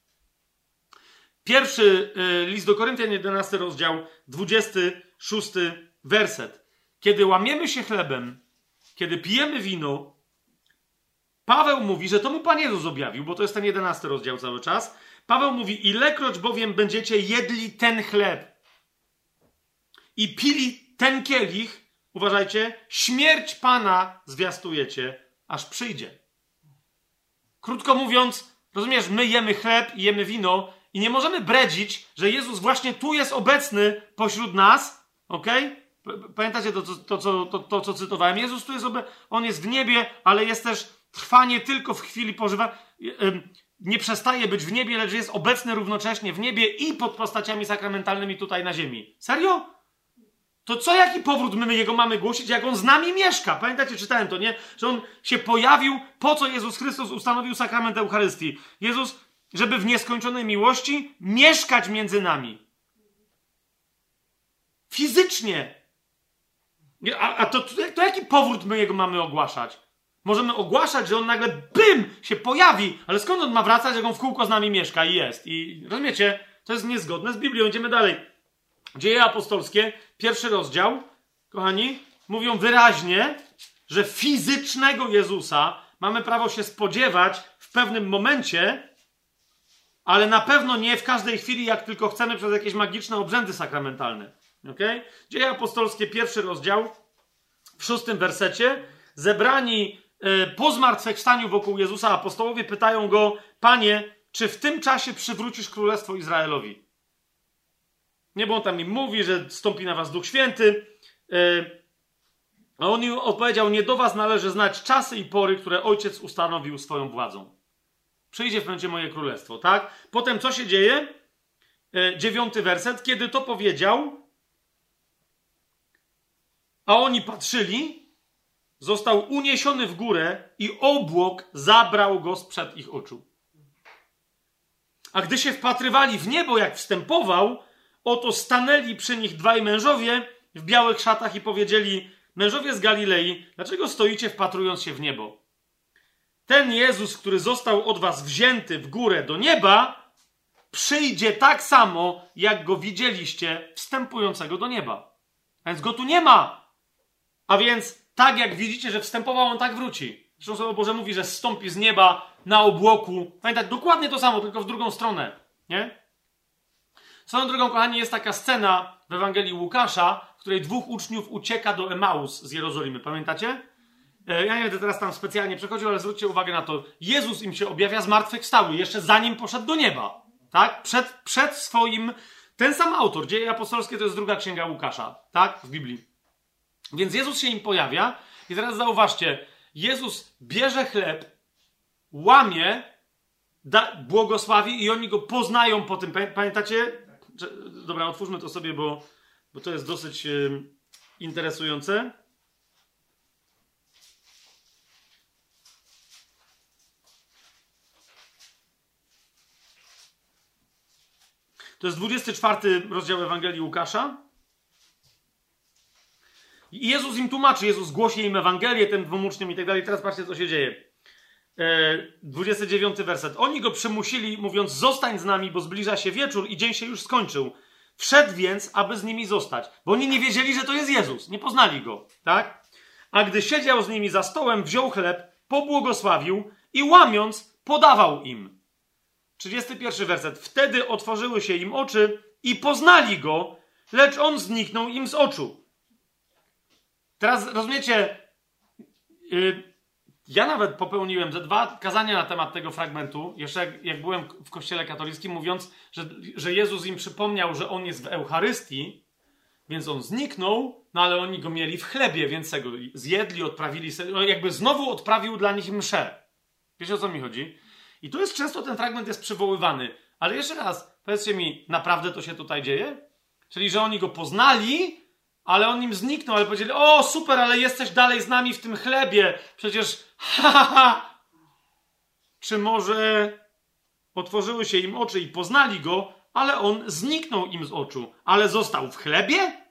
Pierwszy y, list do Koryntian, 11 rozdział, 26 werset. Kiedy łamiemy się chlebem, kiedy pijemy wino, Paweł mówi, że to mu Pan Jezus objawił, bo to jest ten 11 rozdział cały czas. Paweł mówi, ilekroć bowiem będziecie jedli ten chleb i pili ten kielich, uważajcie, śmierć Pana zwiastujecie, aż przyjdzie. Krótko mówiąc, rozumiesz, my jemy chleb i jemy wino i nie możemy bredzić, że Jezus właśnie tu jest obecny pośród nas, ok? Pamiętacie to, to, to, to, to co cytowałem? Jezus tu jest obecny, On jest w niebie, ale jest też, trwa nie tylko w chwili pożywa, nie przestaje być w niebie, lecz jest obecny równocześnie w niebie i pod postaciami sakramentalnymi tutaj na ziemi. Serio? To co, jaki powrót my jego mamy głosić, jak on z nami mieszka? Pamiętacie, czytałem to, nie? Że on się pojawił, po co Jezus Chrystus ustanowił sakrament Eucharystii. Jezus, żeby w nieskończonej miłości mieszkać między nami. Fizycznie. A, a to, to, jaki powrót my jego mamy ogłaszać? Możemy ogłaszać, że on nagle bym się pojawi, ale skąd on ma wracać, jak on w kółko z nami mieszka i jest? I rozumiecie? To jest niezgodne z Biblią. Idziemy dalej. Dzieje apostolskie, pierwszy rozdział, kochani, mówią wyraźnie, że fizycznego Jezusa mamy prawo się spodziewać w pewnym momencie, ale na pewno nie w każdej chwili, jak tylko chcemy przez jakieś magiczne obrzędy sakramentalne. Okay? Dzieje apostolskie, pierwszy rozdział, w szóstym wersecie, zebrani y, po zmartwychwstaniu wokół Jezusa apostołowie pytają go, Panie, czy w tym czasie przywrócisz królestwo Izraelowi? Nie, bo on tam im mówi, że stąpi na was Duch Święty. E, a on im odpowiedział: Nie do was należy znać czasy i pory, które ojciec ustanowił swoją władzą. Przyjdzie w będzie moje królestwo, tak? Potem co się dzieje? E, dziewiąty werset. Kiedy to powiedział, a oni patrzyli, został uniesiony w górę i obłok zabrał go sprzed ich oczu. A gdy się wpatrywali w niebo, jak wstępował, Oto stanęli przy nich dwaj mężowie w białych szatach i powiedzieli: Mężowie z Galilei, dlaczego stoicie wpatrując się w niebo? Ten Jezus, który został od was wzięty w górę do nieba, przyjdzie tak samo, jak go widzieliście wstępującego do nieba. A więc go tu nie ma. A więc tak jak widzicie, że wstępował, on tak wróci. Zresztą Słowo Boże mówi, że stąpi z nieba na obłoku. Pamiętaj, dokładnie to samo, tylko w drugą stronę. Nie? Swoją drogą, kochani, jest taka scena w Ewangelii Łukasza, w której dwóch uczniów ucieka do Emaus z Jerozolimy. Pamiętacie? E, ja nie będę teraz tam specjalnie przechodził, ale zwróćcie uwagę na to. Jezus im się objawia zmartwychwstały, jeszcze zanim poszedł do nieba. Tak? Przed, przed swoim... Ten sam autor, Dzieje Apostolskie, to jest druga księga Łukasza. Tak? W Biblii. Więc Jezus się im pojawia i teraz zauważcie. Jezus bierze chleb, łamie, da, błogosławi i oni go poznają po tym. Pamiętacie? Dobra, otwórzmy to sobie, bo, bo to jest dosyć yy, interesujące. To jest 24 rozdział Ewangelii Łukasza. I Jezus im tłumaczy, Jezus głosi im Ewangelię, ten dwóm uczniom i tak dalej. Teraz patrzcie, co się dzieje. 29 e, werset. Oni go przymusili, mówiąc: Zostań z nami, bo zbliża się wieczór i dzień się już skończył. Wszedł więc, aby z nimi zostać, bo oni nie wiedzieli, że to jest Jezus, nie poznali go, tak? A gdy siedział z nimi za stołem, wziął chleb, pobłogosławił i łamiąc, podawał im. 31 werset. Wtedy otworzyły się im oczy i poznali go, lecz on zniknął im z oczu. Teraz rozumiecie, yy, ja nawet popełniłem ze dwa kazania na temat tego fragmentu, jeszcze jak, jak, byłem w kościele katolickim, mówiąc, że, że Jezus im przypomniał, że on jest w Eucharystii, więc on zniknął, no ale oni go mieli w chlebie, więc go zjedli, odprawili no jakby znowu odprawił dla nich mszę. Wiecie o co mi chodzi? I tu jest często ten fragment jest przywoływany. Ale jeszcze raz, powiedzcie mi, naprawdę to się tutaj dzieje? Czyli, że oni go poznali, ale on im zniknął, ale powiedzieli, o super, ale jesteś dalej z nami w tym chlebie. Przecież, ha, ha, ha. Czy może otworzyły się im oczy i poznali go, ale on zniknął im z oczu, ale został w chlebie?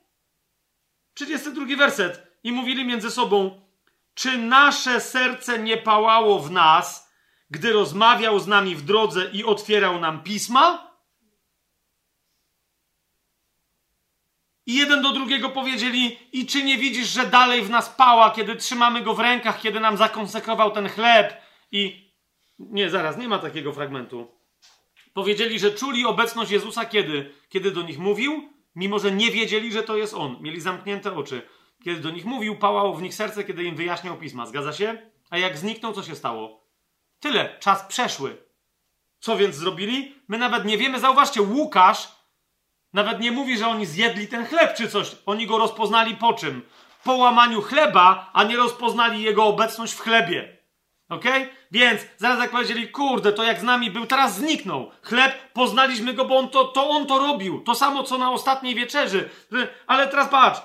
32 werset. I mówili między sobą, czy nasze serce nie pałało w nas, gdy rozmawiał z nami w drodze i otwierał nam pisma? I jeden do drugiego powiedzieli: I czy nie widzisz, że dalej w nas pała, kiedy trzymamy go w rękach, kiedy nam zakonsekrował ten chleb? I nie, zaraz, nie ma takiego fragmentu. Powiedzieli, że czuli obecność Jezusa kiedy? Kiedy do nich mówił, mimo że nie wiedzieli, że to jest On. Mieli zamknięte oczy. Kiedy do nich mówił, pałało w nich serce, kiedy im wyjaśniał pisma. Zgadza się? A jak zniknął, co się stało? Tyle, czas przeszły. Co więc zrobili? My nawet nie wiemy, zauważcie, Łukasz nawet nie mówi, że oni zjedli ten chleb czy coś. Oni go rozpoznali po czym? Po łamaniu chleba, a nie rozpoznali jego obecność w chlebie. Ok? Więc zaraz jak powiedzieli, kurde, to jak z nami był, teraz zniknął. Chleb, poznaliśmy go, bo on to, to on to robił. To samo, co na ostatniej wieczerzy. Ale teraz patrz.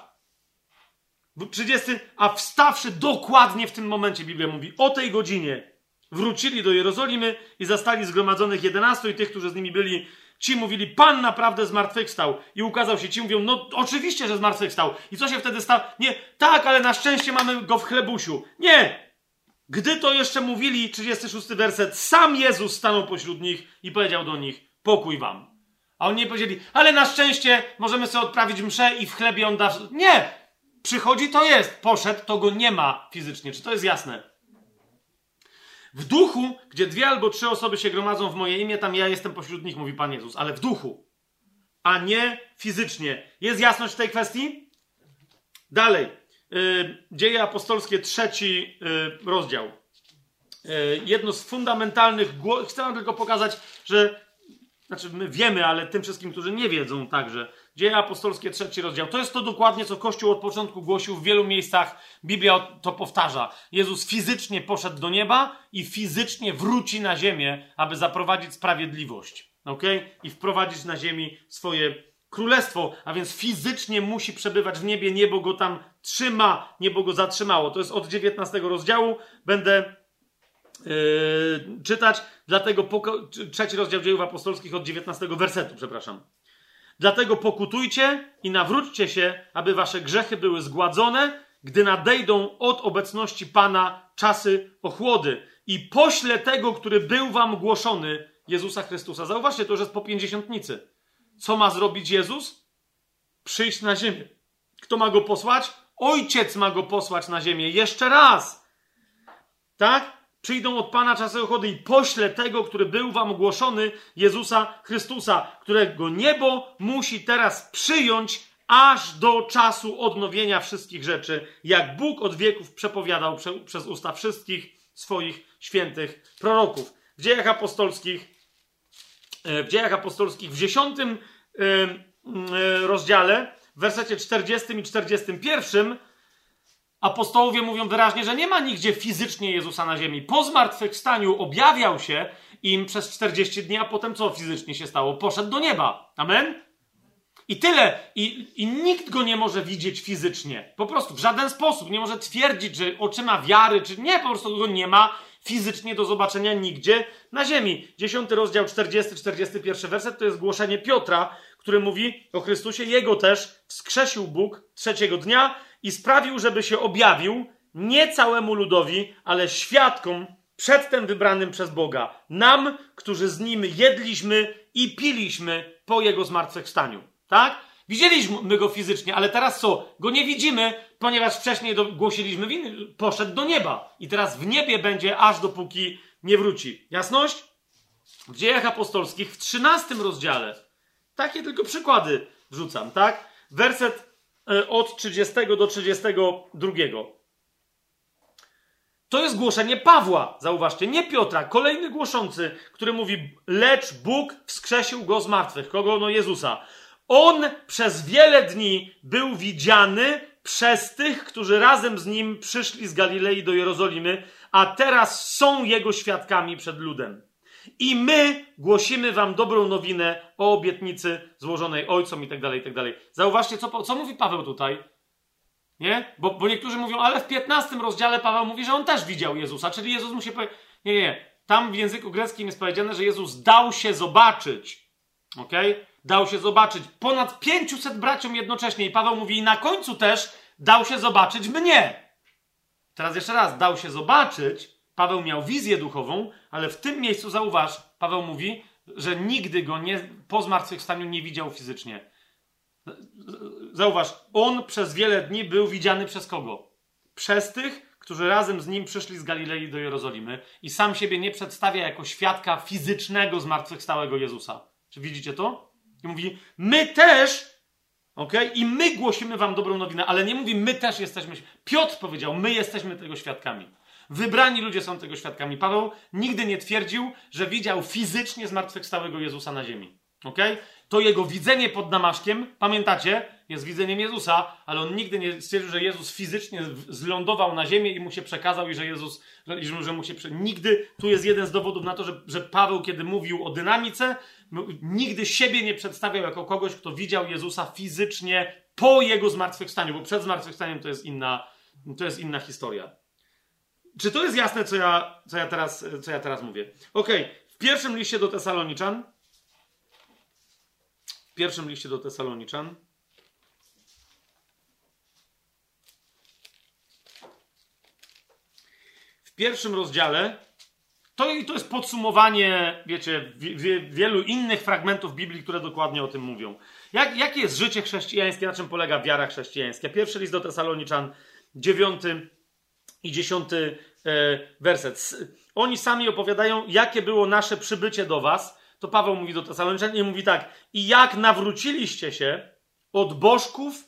30, a wstawszy dokładnie w tym momencie, Biblia mówi, o tej godzinie wrócili do Jerozolimy i zastali zgromadzonych jedenastu i tych, którzy z nimi byli. Ci mówili, Pan naprawdę zmartwychwstał. I ukazał się. Ci mówią, no oczywiście, że zmartwychwstał. I co się wtedy stało? Nie, tak, ale na szczęście mamy go w chlebusiu. Nie! Gdy to jeszcze mówili, 36 werset, sam Jezus stanął pośród nich i powiedział do nich, pokój wam. A oni nie powiedzieli, ale na szczęście możemy sobie odprawić mszę i w chlebie on da... Nie! Przychodzi, to jest. Poszedł, to go nie ma fizycznie. Czy to jest jasne? W duchu, gdzie dwie albo trzy osoby się gromadzą w moje imię, tam ja jestem pośród nich, mówi Pan Jezus, ale w duchu, a nie fizycznie. Jest jasność w tej kwestii? Dalej. Yy, Dzieje apostolskie, trzeci yy, rozdział. Yy, jedno z fundamentalnych. Chcę wam tylko pokazać, że. Znaczy, my wiemy, ale tym wszystkim, którzy nie wiedzą także, Dzieje apostolskie, trzeci rozdział. To jest to dokładnie, co Kościół od początku głosił w wielu miejscach. Biblia to powtarza. Jezus fizycznie poszedł do nieba i fizycznie wróci na ziemię, aby zaprowadzić sprawiedliwość. ok? I wprowadzić na ziemi swoje królestwo, a więc fizycznie musi przebywać w niebie, niebo go tam trzyma, niebo go zatrzymało. To jest od 19 rozdziału. Będę yy, czytać, dlatego trzeci rozdział dziejów apostolskich od 19 wersetu, przepraszam. Dlatego pokutujcie i nawróćcie się, aby wasze grzechy były zgładzone, gdy nadejdą od obecności Pana czasy ochłody. I pośle tego, który był wam głoszony, Jezusa Chrystusa. Zauważcie, to już jest po pięćdziesiątnicy. Co ma zrobić Jezus? Przyjść na ziemię. Kto ma go posłać? Ojciec ma go posłać na ziemię. Jeszcze raz. Tak? Przyjdą od Pana czasy ochody i pośle tego, który był wam ogłoszony, Jezusa Chrystusa, którego niebo musi teraz przyjąć aż do czasu odnowienia wszystkich rzeczy, jak Bóg od wieków przepowiadał prze, przez usta wszystkich swoich świętych proroków. W dziejach apostolskich, e, w dziejach apostolskich w dziesiątym e, e, rozdziale, w wersecie 40 i 41 apostołowie mówią wyraźnie, że nie ma nigdzie fizycznie Jezusa na ziemi. Po zmartwychwstaniu objawiał się im przez 40 dni, a potem co fizycznie się stało? Poszedł do nieba. Amen? I tyle. I, I nikt go nie może widzieć fizycznie. Po prostu w żaden sposób. Nie może twierdzić, że oczyma wiary, czy nie, po prostu go nie ma fizycznie do zobaczenia nigdzie na ziemi. 10 rozdział 40-41 werset to jest głoszenie Piotra, który mówi o Chrystusie. Jego też wskrzesił Bóg trzeciego dnia i sprawił, żeby się objawił nie całemu ludowi, ale świadkom przedtem wybranym przez Boga. Nam, którzy z nim jedliśmy i piliśmy po jego zmartwychwstaniu. Tak? Widzieliśmy go fizycznie, ale teraz co? Go nie widzimy, ponieważ wcześniej do, głosiliśmy winy, poszedł do nieba. I teraz w niebie będzie, aż dopóki nie wróci. Jasność? W dziejach apostolskich w 13 rozdziale. Takie tylko przykłady wrzucam, tak? Werset od 30 do 32. To jest głoszenie Pawła, zauważcie, nie Piotra, kolejny głoszący, który mówi, lecz Bóg wskrzesił go z martwych. Kogo? No Jezusa. On przez wiele dni był widziany przez tych, którzy razem z nim przyszli z Galilei do Jerozolimy, a teraz są jego świadkami przed ludem. I my głosimy wam dobrą nowinę o obietnicy złożonej ojcom i tak dalej, i tak dalej. Zauważcie, co, co mówi Paweł tutaj. Nie? Bo, bo niektórzy mówią, ale w 15 rozdziale Paweł mówi, że on też widział Jezusa, czyli Jezus mu się powie... Nie, nie, nie. Tam w języku greckim jest powiedziane, że Jezus dał się zobaczyć. Ok? Dał się zobaczyć. Ponad 500 braciom jednocześnie. I Paweł mówi, i na końcu też dał się zobaczyć mnie. Teraz jeszcze raz, dał się zobaczyć, Paweł miał wizję duchową, ale w tym miejscu zauważ, Paweł mówi, że nigdy go nie, po zmartwychwstaniu nie widział fizycznie. Zauważ, on przez wiele dni był widziany przez kogo? Przez tych, którzy razem z nim przyszli z Galilei do Jerozolimy i sam siebie nie przedstawia jako świadka fizycznego zmartwychwstałego Jezusa. Czy widzicie to? I mówi, my też, ok, i my głosimy wam dobrą nowinę, ale nie mówi, my też jesteśmy. Piotr powiedział, my jesteśmy tego świadkami. Wybrani ludzie są tego świadkami. Paweł nigdy nie twierdził, że widział fizycznie zmartwychwstałego Jezusa na ziemi. ok? To jego widzenie pod Damaszkiem, pamiętacie, jest widzeniem Jezusa, ale on nigdy nie stwierdził, że Jezus fizycznie zlądował na ziemię i mu się przekazał i że Jezus, że, mu się... Prze... Nigdy, tu jest jeden z dowodów na to, że, że Paweł, kiedy mówił o dynamice, nigdy siebie nie przedstawiał jako kogoś, kto widział Jezusa fizycznie po jego zmartwychwstaniu, bo przed zmartwychwstaniem to jest inna, to jest inna historia. Czy to jest jasne, co ja, co ja, teraz, co ja teraz mówię? Ok, w pierwszym liście do Tesaloniczan, w pierwszym liście do Tesaloniczan, w pierwszym rozdziale, to, to jest podsumowanie, wiecie, wielu innych fragmentów Biblii, które dokładnie o tym mówią. Jak, jakie jest życie chrześcijańskie, na czym polega wiara chrześcijańska? Pierwszy list do Tesaloniczan, dziewiąty i dziesiąty e, werset. Oni sami opowiadają, jakie było nasze przybycie do was. To Paweł mówi do Tesaloniczan i mówi tak. I jak nawróciliście się od bożków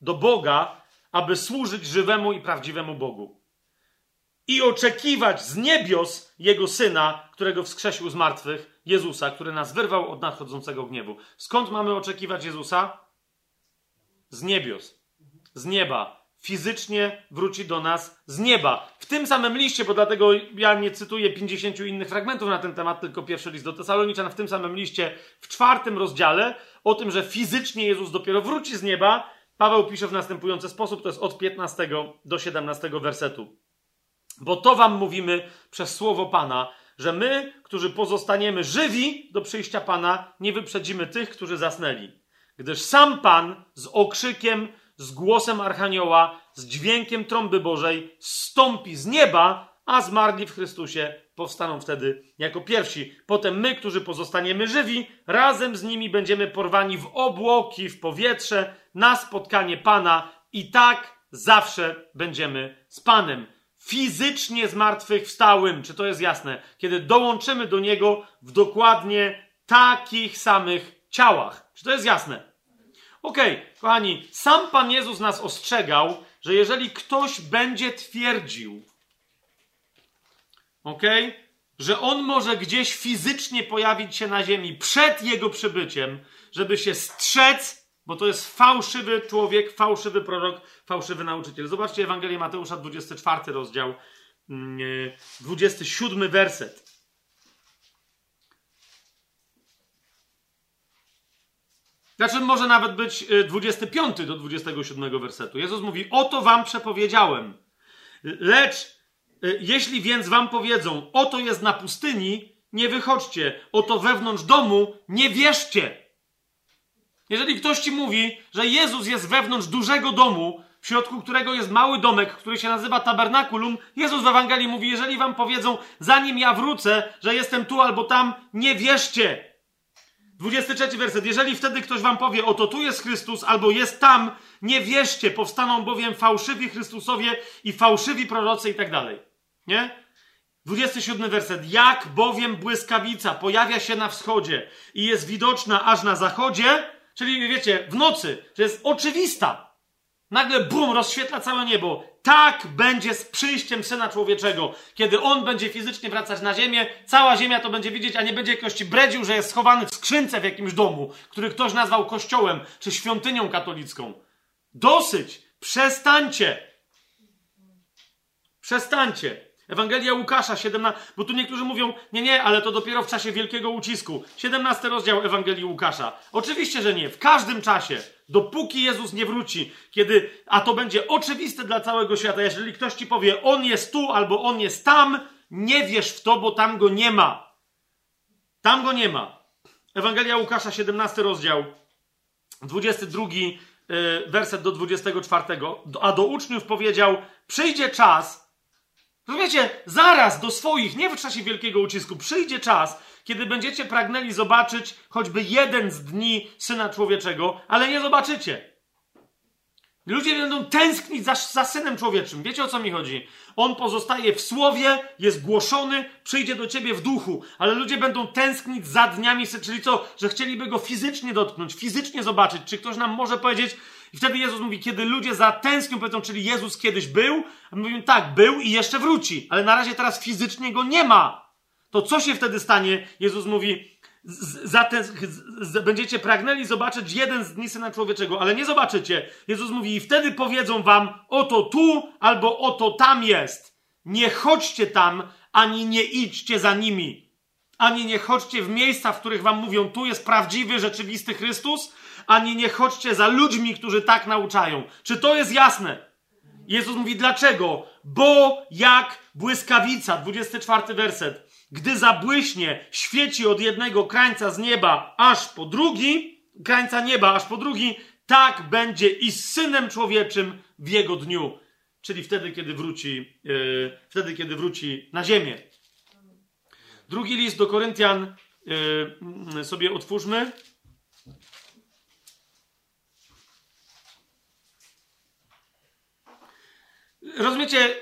do Boga, aby służyć żywemu i prawdziwemu Bogu. I oczekiwać z niebios Jego Syna, którego wskrzesił z martwych, Jezusa, który nas wyrwał od nadchodzącego gniewu. Skąd mamy oczekiwać Jezusa? Z niebios. Z nieba fizycznie wróci do nas z nieba. W tym samym liście, bo dlatego ja nie cytuję 50 innych fragmentów na ten temat, tylko pierwszy list do Tesaloniczan, w tym samym liście, w czwartym rozdziale, o tym, że fizycznie Jezus dopiero wróci z nieba, Paweł pisze w następujący sposób, to jest od 15 do 17 wersetu. Bo to wam mówimy przez słowo Pana, że my, którzy pozostaniemy żywi do przyjścia Pana, nie wyprzedzimy tych, którzy zasnęli. Gdyż sam Pan z okrzykiem z głosem Archanioła, z dźwiękiem trąby Bożej, stąpi z nieba, a zmarli w Chrystusie powstaną wtedy jako pierwsi. Potem my, którzy pozostaniemy żywi, razem z nimi będziemy porwani w obłoki, w powietrze, na spotkanie Pana i tak zawsze będziemy z Panem. Fizycznie zmartwychwstałym, czy to jest jasne? Kiedy dołączymy do Niego w dokładnie takich samych ciałach. Czy to jest jasne? Okej, okay, kochani, sam Pan Jezus nas ostrzegał, że jeżeli ktoś będzie twierdził, okej, okay, że on może gdzieś fizycznie pojawić się na ziemi przed jego przybyciem, żeby się strzec, bo to jest fałszywy człowiek, fałszywy prorok, fałszywy nauczyciel. Zobaczcie Ewangelię Mateusza, 24 rozdział, 27 mm, werset. Znaczy, może nawet być 25 y, do 27 wersetu. Jezus mówi: Oto wam przepowiedziałem. Lecz y, jeśli więc wam powiedzą: Oto jest na pustyni, nie wychodźcie. Oto wewnątrz domu, nie wierzcie. Jeżeli ktoś ci mówi, że Jezus jest wewnątrz dużego domu, w środku którego jest mały domek, który się nazywa tabernakulum, Jezus w Ewangelii mówi: Jeżeli wam powiedzą, zanim ja wrócę, że jestem tu albo tam, nie wierzcie. 23 werset. Jeżeli wtedy ktoś wam powie, oto tu jest Chrystus, albo jest tam, nie wierzcie, powstaną bowiem fałszywi Chrystusowie i fałszywi prorocy i tak dalej. Nie? 27 werset. Jak bowiem błyskawica pojawia się na wschodzie i jest widoczna aż na zachodzie, czyli wiecie, w nocy, że jest oczywista. Nagle bum, rozświetla całe niebo. Tak będzie z przyjściem Syna Człowieczego. Kiedy On będzie fizycznie wracać na ziemię, cała ziemia to będzie widzieć, a nie będzie ktoś bredził, że jest schowany w skrzynce w jakimś domu, który ktoś nazwał kościołem czy świątynią katolicką. Dosyć! Przestańcie! Przestańcie! Ewangelia Łukasza, 17, bo tu niektórzy mówią, nie, nie, ale to dopiero w czasie wielkiego ucisku. 17 rozdział Ewangelii Łukasza. Oczywiście, że nie. W każdym czasie, dopóki Jezus nie wróci, kiedy, a to będzie oczywiste dla całego świata, jeżeli ktoś ci powie, on jest tu albo on jest tam, nie wierz w to, bo tam go nie ma. Tam go nie ma. Ewangelia Łukasza, 17 rozdział, 22 y, werset do 24. A do uczniów powiedział: Przyjdzie czas, Rozumiecie? Zaraz do swoich, nie w czasie wielkiego ucisku, przyjdzie czas, kiedy będziecie pragnęli zobaczyć choćby jeden z dni Syna Człowieczego, ale nie zobaczycie. Ludzie będą tęsknić za, za Synem Człowieczym. Wiecie o co mi chodzi? On pozostaje w słowie, jest głoszony, przyjdzie do ciebie w duchu, ale ludzie będą tęsknić za dniami, czyli co? Że chcieliby go fizycznie dotknąć, fizycznie zobaczyć. Czy ktoś nam może powiedzieć, i wtedy Jezus mówi, kiedy ludzie zatęsknią, powiedzą, czyli Jezus kiedyś był, a my mówimy, tak, był i jeszcze wróci, ale na razie teraz fizycznie go nie ma. To co się wtedy stanie? Jezus mówi, zatem będziecie pragnęli zobaczyć jeden z dni Syna Człowieczego, ale nie zobaczycie. Jezus mówi, i wtedy powiedzą wam, oto tu, albo oto tam jest. Nie chodźcie tam, ani nie idźcie za nimi. Ani nie chodźcie w miejsca, w których wam mówią, tu jest prawdziwy, rzeczywisty Chrystus, ani nie chodźcie za ludźmi, którzy tak nauczają. Czy to jest jasne? Jezus mówi, dlaczego? Bo jak błyskawica, 24 werset, gdy zabłyśnie, świeci od jednego krańca z nieba aż po drugi, krańca nieba aż po drugi, tak będzie i z Synem Człowieczym w jego dniu. Czyli wtedy, kiedy wróci, yy, wtedy, kiedy wróci na ziemię. Drugi list do Koryntian yy, sobie otwórzmy. Rozumiecie, e,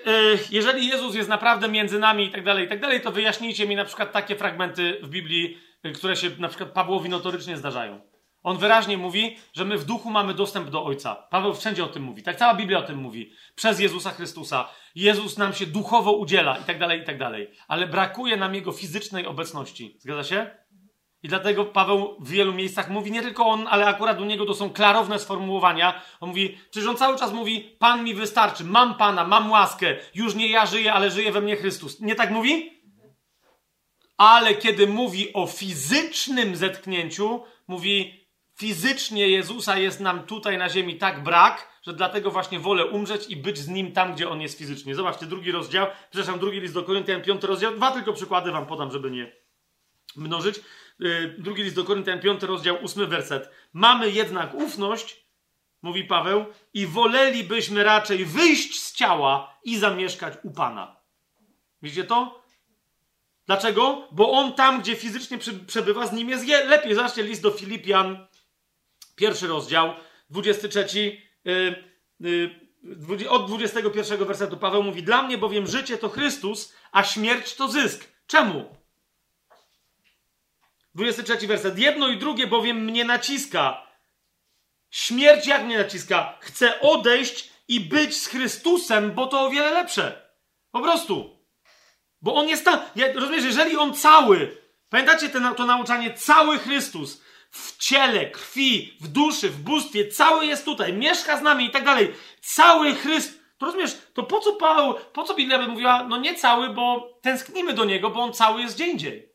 jeżeli Jezus jest naprawdę między nami i tak dalej, i tak dalej, to wyjaśnijcie mi na przykład takie fragmenty w Biblii, e, które się na przykład Pawłowi notorycznie zdarzają. On wyraźnie mówi, że my w duchu mamy dostęp do Ojca. Paweł wszędzie o tym mówi. Tak cała Biblia o tym mówi. Przez Jezusa Chrystusa. Jezus nam się duchowo udziela i tak dalej, i tak dalej. Ale brakuje nam Jego fizycznej obecności. Zgadza się? I dlatego Paweł w wielu miejscach mówi, nie tylko on, ale akurat u niego to są klarowne sformułowania. On mówi, przecież on cały czas mówi, Pan mi wystarczy, mam Pana, mam łaskę, już nie ja żyję, ale żyje we mnie Chrystus. Nie tak mówi? Ale kiedy mówi o fizycznym zetknięciu, mówi, fizycznie Jezusa jest nam tutaj na ziemi tak brak, że dlatego właśnie wolę umrzeć i być z Nim tam, gdzie On jest fizycznie. Zobaczcie, drugi rozdział, przepraszam, drugi list do Koryntian, piąty rozdział, dwa tylko przykłady wam podam, żeby nie mnożyć. Y, drugi list do Koryntian, 5 rozdział, 8 werset. Mamy jednak ufność, mówi Paweł, i wolelibyśmy raczej wyjść z ciała i zamieszkać u Pana. Widzicie to? Dlaczego? Bo on tam, gdzie fizycznie przebywa, z nim jest lepiej. Zobaczcie list do Filipian, pierwszy rozdział, 23, yy, yy, od 21 wersetu Paweł mówi: Dla mnie bowiem życie to Chrystus, a śmierć to zysk. Czemu? 23 werset. Jedno i drugie bowiem mnie naciska. Śmierć jak mnie naciska? Chcę odejść i być z Chrystusem, bo to o wiele lepsze. Po prostu. Bo on jest tam. Ja, rozumiesz, jeżeli on cały, pamiętacie to, to nauczanie, cały Chrystus w ciele, krwi, w duszy, w bóstwie, cały jest tutaj, mieszka z nami i tak dalej. Cały Chrystus. To rozumiesz, to po co Paweł, po co Biblia by mówiła, no nie cały, bo tęsknimy do niego, bo on cały jest gdzie indziej.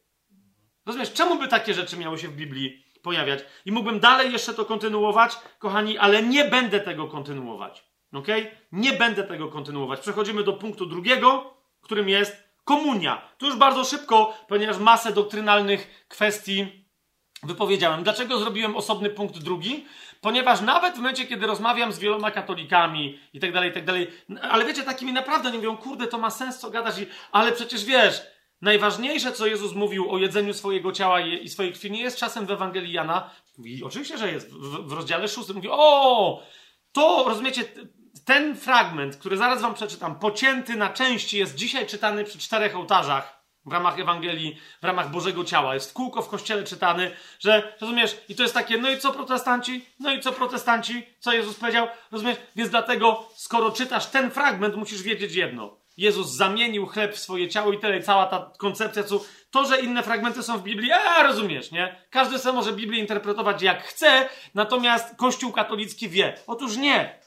Rozumiesz, czemu by takie rzeczy miały się w Biblii pojawiać? I mógłbym dalej jeszcze to kontynuować, kochani, ale nie będę tego kontynuować. Ok? Nie będę tego kontynuować. Przechodzimy do punktu drugiego, którym jest komunia. Tu już bardzo szybko, ponieważ masę doktrynalnych kwestii wypowiedziałem. Dlaczego zrobiłem osobny punkt drugi? Ponieważ nawet w momencie, kiedy rozmawiam z wieloma katolikami i tak dalej, i tak dalej, ale wiecie, takimi naprawdę nie mówią, kurde, to ma sens, co gadasz, ale przecież wiesz, Najważniejsze, co Jezus mówił o jedzeniu swojego ciała i swojej krwi, nie jest czasem w Ewangelii Jana. Mówi, oczywiście, że jest. W, w rozdziale szóstym mówi, o, to, rozumiecie, ten fragment, który zaraz wam przeczytam, pocięty na części, jest dzisiaj czytany przy czterech ołtarzach w ramach Ewangelii, w ramach Bożego Ciała. Jest kółko w kościele czytany, że, rozumiesz, i to jest takie, no i co protestanci? No i co protestanci? Co Jezus powiedział? Rozumiesz? Więc dlatego, skoro czytasz ten fragment, musisz wiedzieć jedno. Jezus zamienił chleb w swoje ciało i tyle, cała ta koncepcja, co, to, że inne fragmenty są w Biblii, a rozumiesz, nie? Każdy sobie może Biblię interpretować jak chce, natomiast Kościół katolicki wie. Otóż nie.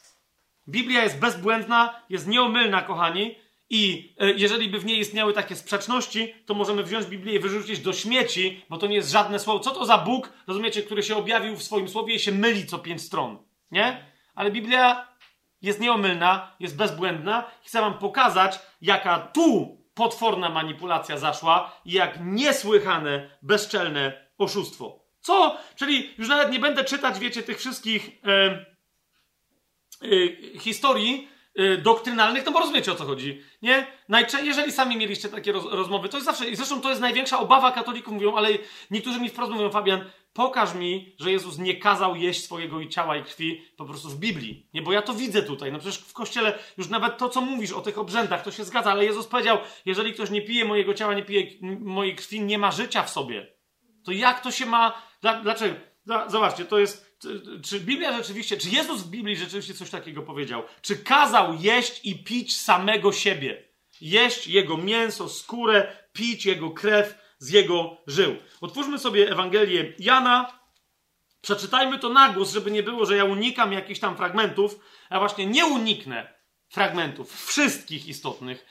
Biblia jest bezbłędna, jest nieomylna, kochani, i e, jeżeli by w niej istniały takie sprzeczności, to możemy wziąć Biblię i wyrzucić do śmieci, bo to nie jest żadne słowo. Co to za Bóg, rozumiecie, który się objawił w swoim słowie i się myli co pięć stron, nie? Ale Biblia jest nieomylna, jest bezbłędna. Chcę wam pokazać, jaka tu potworna manipulacja zaszła i jak niesłychane, bezczelne oszustwo. Co? Czyli już nawet nie będę czytać, wiecie, tych wszystkich e, e, historii, y, doktrynalnych, no bo rozumiecie o co chodzi, nie? Najczę jeżeli sami mieliście takie roz rozmowy, to jest zawsze, i zresztą to jest największa obawa katolików, mówią, ale niektórzy mi wprost mówią, Fabian, pokaż mi, że Jezus nie kazał jeść swojego ciała i krwi po prostu w Biblii. Nie, bo ja to widzę tutaj. No przecież w kościele już nawet to, co mówisz o tych obrzędach, to się zgadza, ale Jezus powiedział, jeżeli ktoś nie pije mojego ciała, nie pije mojej krwi, nie ma życia w sobie. To jak to się ma. Dlaczego? Zobaczcie, to jest. Czy Biblia rzeczywiście, czy Jezus w Biblii rzeczywiście coś takiego powiedział? Czy kazał jeść i pić samego siebie? Jeść jego mięso, skórę, pić jego krew z jego żył. Otwórzmy sobie Ewangelię Jana. Przeczytajmy to na głos, żeby nie było, że ja unikam jakichś tam fragmentów. Ja właśnie nie uniknę fragmentów, wszystkich istotnych,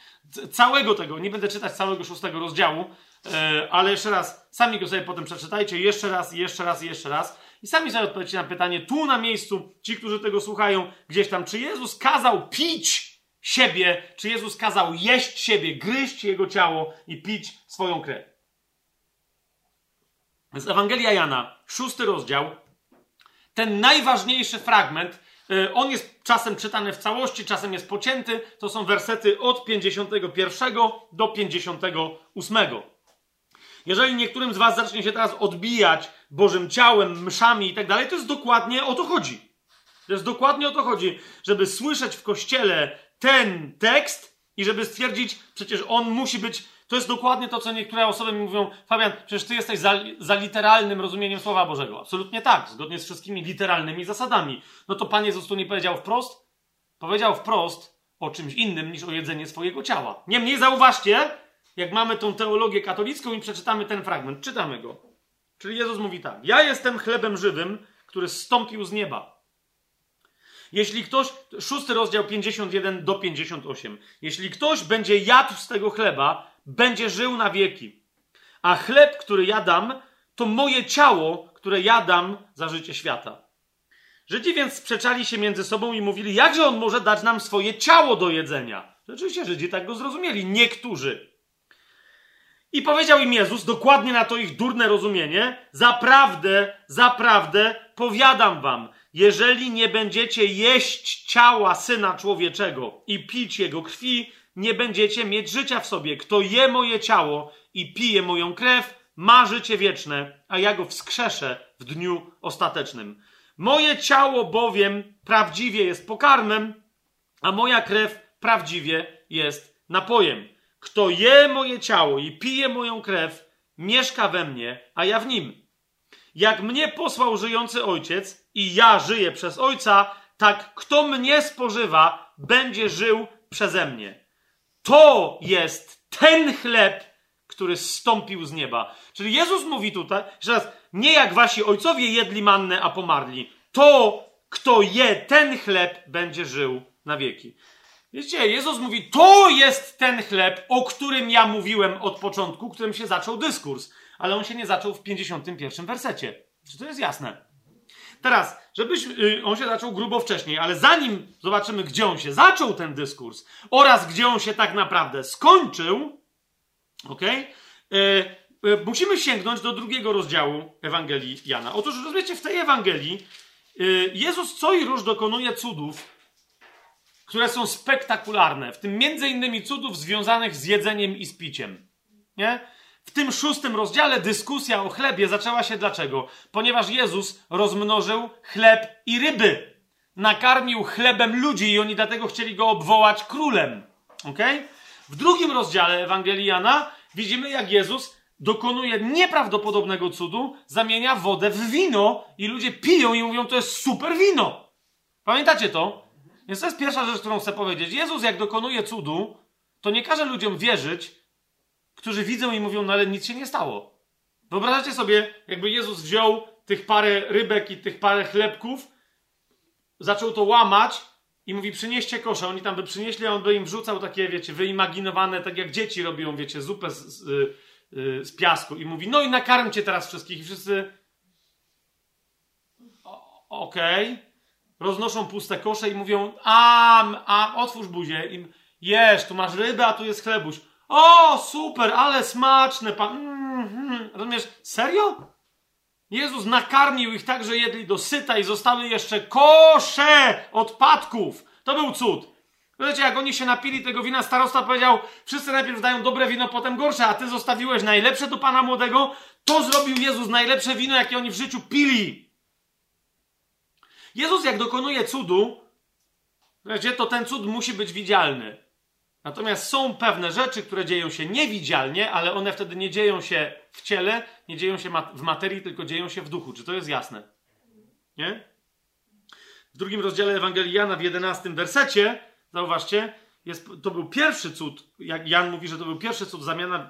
całego tego, nie będę czytać całego szóstego rozdziału, e, ale jeszcze raz, sami go sobie potem przeczytajcie, jeszcze raz, jeszcze raz, jeszcze raz i sami sobie odpowiedzcie na pytanie tu na miejscu, ci, którzy tego słuchają, gdzieś tam, czy Jezus kazał pić siebie, czy Jezus kazał jeść siebie, gryźć jego ciało i pić swoją krew. Z Ewangelia Jana, szósty rozdział, ten najważniejszy fragment, y, on jest czasem czytany w całości, czasem jest pocięty. To są wersety od 51 do 58. Jeżeli niektórym z Was zacznie się teraz odbijać Bożym ciałem, mszami i tak dalej, to jest dokładnie o to chodzi. To jest dokładnie o to chodzi, żeby słyszeć w kościele ten tekst i żeby stwierdzić, przecież on musi być to jest dokładnie to, co niektóre osoby mi mówią, Fabian, przecież ty jesteś za, za, literalnym rozumieniem Słowa Bożego. Absolutnie tak, zgodnie z wszystkimi literalnymi zasadami. No to Pan Jezus tu nie powiedział wprost? Powiedział wprost o czymś innym niż o jedzenie swojego ciała. Niemniej zauważcie, jak mamy tą teologię katolicką i przeczytamy ten fragment, czytamy go. Czyli Jezus mówi tak: Ja jestem chlebem żywym, który zstąpił z nieba. Jeśli ktoś, szósty rozdział 51 do 58. Jeśli ktoś będzie jadł z tego chleba, będzie żył na wieki. A chleb, który ja dam, to moje ciało, które ja dam za życie świata. Żydzi więc sprzeczali się między sobą i mówili, jakże on może dać nam swoje ciało do jedzenia. Rzeczywiście Żydzi tak go zrozumieli, niektórzy. I powiedział im Jezus, dokładnie na to ich durne rozumienie, zaprawdę, zaprawdę powiadam wam, jeżeli nie będziecie jeść ciała Syna Człowieczego i pić Jego krwi, nie będziecie mieć życia w sobie. Kto je moje ciało i pije moją krew, ma życie wieczne, a ja go wskrzeszę w dniu ostatecznym. Moje ciało bowiem prawdziwie jest pokarmem, a moja krew prawdziwie jest napojem. Kto je moje ciało i pije moją krew, mieszka we mnie, a ja w nim. Jak mnie posłał żyjący ojciec i ja żyję przez ojca, tak kto mnie spożywa, będzie żył przeze mnie. To jest ten chleb, który zstąpił z nieba. Czyli Jezus mówi tutaj, że raz, nie jak wasi ojcowie jedli mannę, a pomarli. To, kto je ten chleb, będzie żył na wieki. Wiecie, Jezus mówi, to jest ten chleb, o którym ja mówiłem od początku, którym się zaczął dyskurs. Ale on się nie zaczął w 51 wersecie. Czy to jest jasne? Teraz, żebyś, yy, on się zaczął grubo wcześniej, ale zanim zobaczymy, gdzie on się zaczął, ten dyskurs, oraz gdzie on się tak naprawdę skończył, ok? Yy, musimy sięgnąć do drugiego rozdziału Ewangelii Jana. Otóż, rozumiecie, w tej Ewangelii y, Jezus co i róż dokonuje cudów, które są spektakularne, w tym między innymi cudów związanych z jedzeniem i z piciem. Nie? W tym szóstym rozdziale dyskusja o chlebie zaczęła się dlaczego? Ponieważ Jezus rozmnożył chleb i ryby. Nakarmił chlebem ludzi i oni dlatego chcieli go obwołać królem. Ok? W drugim rozdziale Ewangelii Jana widzimy, jak Jezus dokonuje nieprawdopodobnego cudu, zamienia wodę w wino i ludzie piją i mówią, to jest super wino. Pamiętacie to? Więc to jest pierwsza rzecz, którą chcę powiedzieć. Jezus, jak dokonuje cudu, to nie każe ludziom wierzyć, którzy widzą i mówią, no ale nic się nie stało. Wyobrażacie sobie, jakby Jezus wziął tych parę rybek i tych parę chlebków, zaczął to łamać i mówi, przynieście kosze. Oni tam by przynieśli, a on by im wrzucał takie, wiecie, wyimaginowane, tak jak dzieci robią, wiecie, zupę z, z, y, z piasku. I mówi, no i nakarmcie teraz wszystkich. I wszyscy, okej. Okay. Roznoszą puste kosze i mówią, a, a otwórz buzię. I jesz, tu masz rybę, a tu jest chlebuś. O, super, ale smaczne, pan. Mm-hmm. Rozumiesz? Serio? Jezus nakarmił ich tak, że jedli do syta i zostały jeszcze kosze odpadków. To był cud. Wiecie, jak oni się napili tego wina, starosta powiedział, wszyscy najpierw dają dobre wino, potem gorsze, a ty zostawiłeś najlepsze do Pana Młodego. To zrobił Jezus, najlepsze wino, jakie oni w życiu pili. Jezus, jak dokonuje cudu, to ten cud musi być widzialny. Natomiast są pewne rzeczy, które dzieją się niewidzialnie, ale one wtedy nie dzieją się w ciele, nie dzieją się w materii, tylko dzieją się w duchu. Czy to jest jasne? Nie? W drugim rozdziale Ewangelii Jana, w jedenastym wersecie, zauważcie, jest, to był pierwszy cud, jak Jan mówi, że to był pierwszy cud, zamiana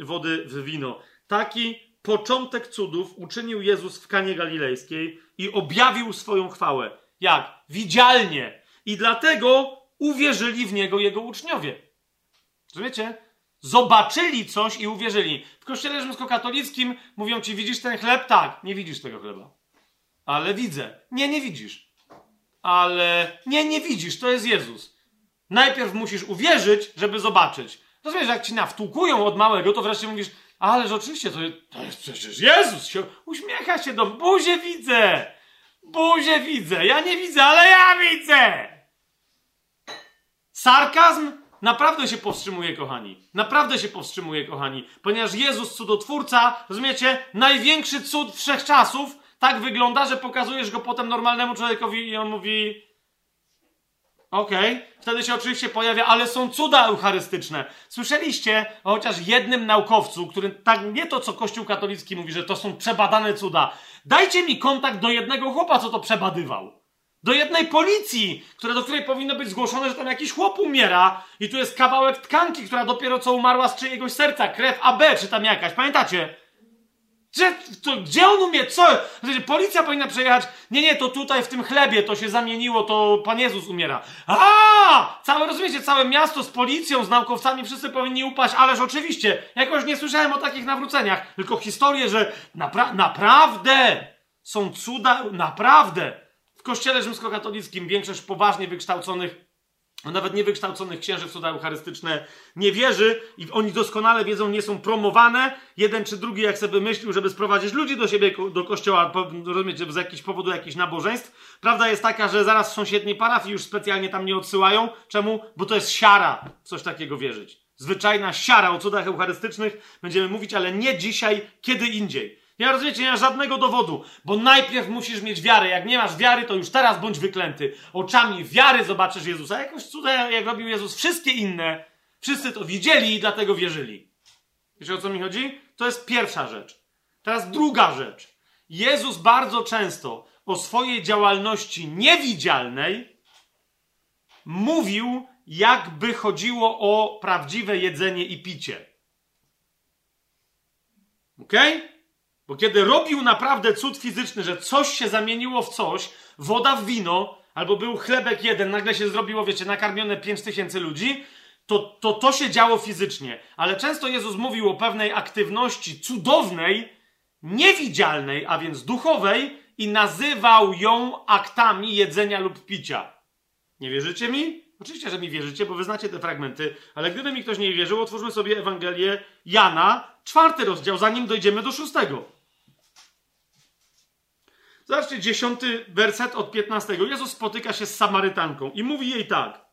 y, wody w wino. Taki początek cudów uczynił Jezus w Kanie Galilejskiej i objawił swoją chwałę. Jak? Widzialnie. I dlatego uwierzyli w niego jego uczniowie. Rozumiecie? Zobaczyli coś i uwierzyli. W kościele rzymskokatolickim mówią ci, widzisz ten chleb? Tak, nie widzisz tego chleba. Ale widzę. Nie, nie widzisz. Ale nie, nie widzisz, to jest Jezus. Najpierw musisz uwierzyć, żeby zobaczyć. Rozumiesz, jak ci nawtłukują od małego, to wreszcie mówisz, ależ oczywiście, to, to jest przecież Jezus. Się, uśmiecha się do buzie widzę. Buzie widzę. Ja nie widzę, ale ja widzę. Sarkazm naprawdę się powstrzymuje, kochani. Naprawdę się powstrzymuje, kochani. Ponieważ Jezus, cudotwórca, rozumiecie, największy cud wszechczasów, tak wygląda, że pokazujesz go potem normalnemu człowiekowi i on mówi okej. Okay. Wtedy się oczywiście pojawia, ale są cuda eucharystyczne. Słyszeliście o chociaż jednym naukowcu, który tak nie to, co Kościół katolicki mówi, że to są przebadane cuda. Dajcie mi kontakt do jednego chłopa, co to przebadywał. Do jednej policji, które, do której powinno być zgłoszone, że tam jakiś chłop umiera i tu jest kawałek tkanki, która dopiero co umarła z czyjegoś serca, krew AB czy tam jakaś. Pamiętacie? Gdzie, to, gdzie on umie? Co? Policja powinna przejechać. Nie, nie, to tutaj w tym chlebie to się zamieniło, to Pan Jezus umiera. A! Całe, rozumiecie, całe miasto z policją, z naukowcami, wszyscy powinni upaść, ależ oczywiście, jakoś nie słyszałem o takich nawróceniach, tylko historie, że napra naprawdę są cuda, naprawdę. W kościele rzymskokatolickim większość poważnie wykształconych nawet niewykształconych księży w cuda eucharystyczne nie wierzy i oni doskonale wiedzą, nie są promowane. Jeden czy drugi, jak sobie myślił, żeby sprowadzić ludzi do siebie, do kościoła, rozumiecie, z jakiegoś powodu jakichś nabożeństw. Prawda jest taka, że zaraz w sąsiedniej parafii już specjalnie tam nie odsyłają. Czemu? Bo to jest siara coś takiego wierzyć. Zwyczajna siara o cudach eucharystycznych będziemy mówić, ale nie dzisiaj, kiedy indziej. Nie rozumiecie, nie ma żadnego dowodu, bo najpierw musisz mieć wiarę. Jak nie masz wiary, to już teraz bądź wyklęty. Oczami wiary zobaczysz Jezusa. Jakoś cuda, jak robił Jezus, wszystkie inne, wszyscy to widzieli i dlatego wierzyli. Wiecie o co mi chodzi? To jest pierwsza rzecz. Teraz druga rzecz. Jezus bardzo często o swojej działalności niewidzialnej mówił, jakby chodziło o prawdziwe jedzenie i picie. Okej? Okay? Bo kiedy robił naprawdę cud fizyczny, że coś się zamieniło w coś, woda w wino, albo był chlebek jeden, nagle się zrobiło, wiecie, nakarmione 5 tysięcy ludzi, to, to to się działo fizycznie. Ale często Jezus mówił o pewnej aktywności cudownej, niewidzialnej, a więc duchowej, i nazywał ją aktami jedzenia lub picia. Nie wierzycie mi? Oczywiście, że mi wierzycie, bo wy znacie te fragmenty, ale gdyby mi ktoś nie wierzył, otwórzmy sobie Ewangelię Jana, czwarty rozdział, zanim dojdziemy do szóstego. Zobaczcie, dziesiąty werset od piętnastego. Jezus spotyka się z Samarytanką i mówi jej tak.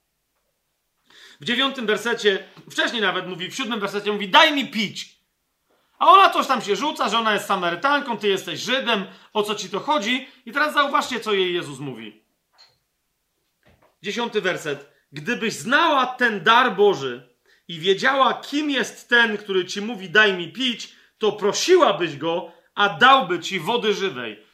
W dziewiątym wersecie, wcześniej nawet mówi, w siódmym wersecie mówi, daj mi pić. A ona coś tam się rzuca, że ona jest Samarytanką, ty jesteś Żydem, o co ci to chodzi? I teraz zauważcie, co jej Jezus mówi. Dziesiąty werset. Gdybyś znała ten dar Boży i wiedziała, kim jest ten, który ci mówi, daj mi pić, to prosiłabyś go, a dałby ci wody żywej.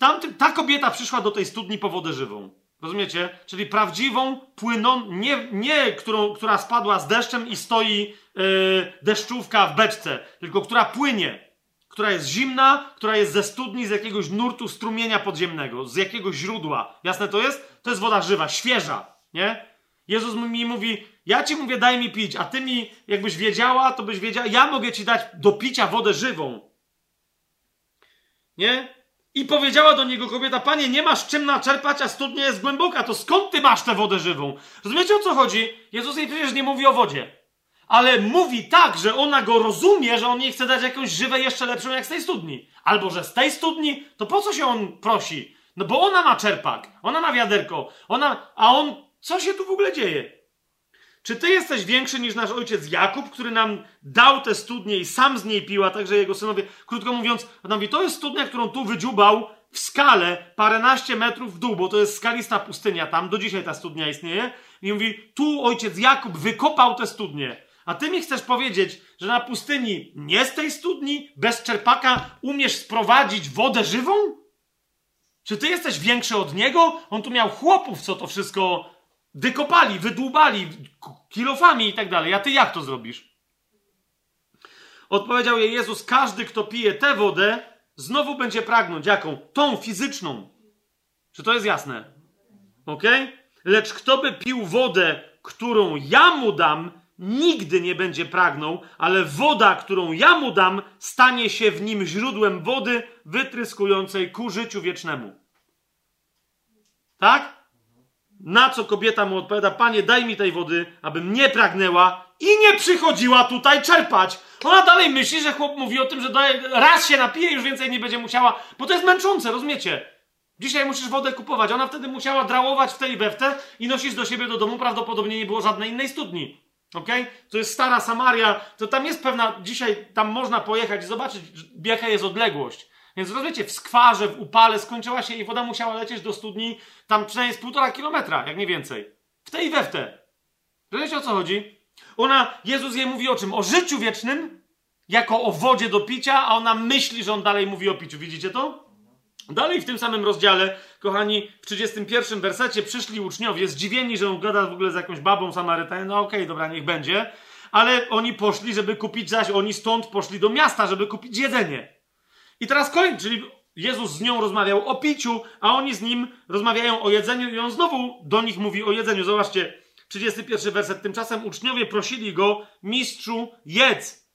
Tamtym, ta kobieta przyszła do tej studni po wodę żywą. Rozumiecie? Czyli prawdziwą, płyną, nie, nie którą, która spadła z deszczem i stoi yy, deszczówka w beczce, tylko która płynie, która jest zimna, która jest ze studni, z jakiegoś nurtu strumienia podziemnego, z jakiegoś źródła. Jasne to jest? To jest woda żywa, świeża, nie? Jezus mi mówi, ja ci mówię, daj mi pić, a ty mi, jakbyś wiedziała, to byś wiedziała, ja mogę ci dać do picia wodę żywą. Nie? I powiedziała do niego kobieta, panie, nie masz czym naczerpać, a studnia jest głęboka, to skąd ty masz tę wodę żywą? Rozumiecie o co chodzi? Jezus jej przecież nie mówi o wodzie. Ale mówi tak, że ona go rozumie, że on jej chce dać jakąś żywę jeszcze lepszą jak z tej studni. Albo że z tej studni, to po co się on prosi? No bo ona ma czerpak, ona ma wiaderko, ona, a on, co się tu w ogóle dzieje? Czy ty jesteś większy niż nasz ojciec Jakub, który nam dał tę studnię i sam z niej pił, a także jego synowie? Krótko mówiąc, on mówi, to jest studnia, którą tu wydziubał w skale paręnaście metrów w dół, bo to jest skalista pustynia tam, do dzisiaj ta studnia istnieje. I mówi, tu ojciec Jakub wykopał tę studnię. A ty mi chcesz powiedzieć, że na pustyni nie z tej studni, bez czerpaka umiesz sprowadzić wodę żywą? Czy ty jesteś większy od niego? On tu miał chłopów, co to wszystko wykopali, wydłubali kilofami i tak dalej. A ty jak to zrobisz? Odpowiedział jej Jezus: Każdy, kto pije tę wodę, znowu będzie pragnąć. Jaką? Tą fizyczną. Czy to jest jasne? Ok? Lecz kto by pił wodę, którą ja mu dam, nigdy nie będzie pragnął, ale woda, którą ja mu dam, stanie się w nim źródłem wody wytryskującej ku życiu wiecznemu. Tak? Na co kobieta mu odpowiada: Panie, daj mi tej wody, abym nie pragnęła i nie przychodziła tutaj czerpać. Ona dalej myśli, że chłop mówi o tym, że raz się napije, już więcej nie będzie musiała, bo to jest męczące, rozumiecie? Dzisiaj musisz wodę kupować. Ona wtedy musiała drałować w tej te i nosisz do siebie do domu. Prawdopodobnie nie było żadnej innej studni. Ok? To jest stara Samaria. To tam jest pewna. Dzisiaj tam można pojechać i zobaczyć, jaka jest odległość. Więc rozumiecie, w skwarze, w upale skończyła się i woda musiała lecieć do studni tam przynajmniej z półtora kilometra, jak nie więcej. W tej i we w te. Rozumiecie o co chodzi? Ona, Jezus jej mówi o czym? O życiu wiecznym, jako o wodzie do picia, a ona myśli, że on dalej mówi o piciu. Widzicie to? Dalej w tym samym rozdziale, kochani, w 31 wersecie przyszli uczniowie, zdziwieni, że on gada w ogóle z jakąś babą Samarytanem. No okej, okay, dobra, niech będzie. Ale oni poszli, żeby kupić zaś, oni stąd poszli do miasta, żeby kupić jedzenie. I teraz kolejny, czyli Jezus z nią rozmawiał o piciu, a oni z nim rozmawiają o jedzeniu i on znowu do nich mówi o jedzeniu. Zobaczcie, 31 werset. Tymczasem uczniowie prosili go, mistrzu, jedz.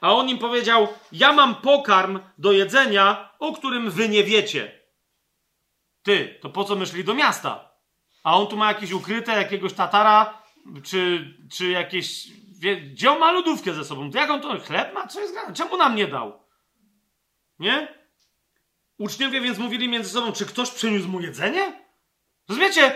A on im powiedział: Ja mam pokarm do jedzenia, o którym wy nie wiecie. Ty, to po co myśli do miasta? A on tu ma jakieś ukryte, jakiegoś tatara, czy, czy jakieś. Gdzie on ma lodówkę ze sobą? Jak on to chleb ma? Co jest Czemu nam nie dał? Nie? Uczniowie więc mówili między sobą, czy ktoś przyniósł mu jedzenie? Rozumiecie?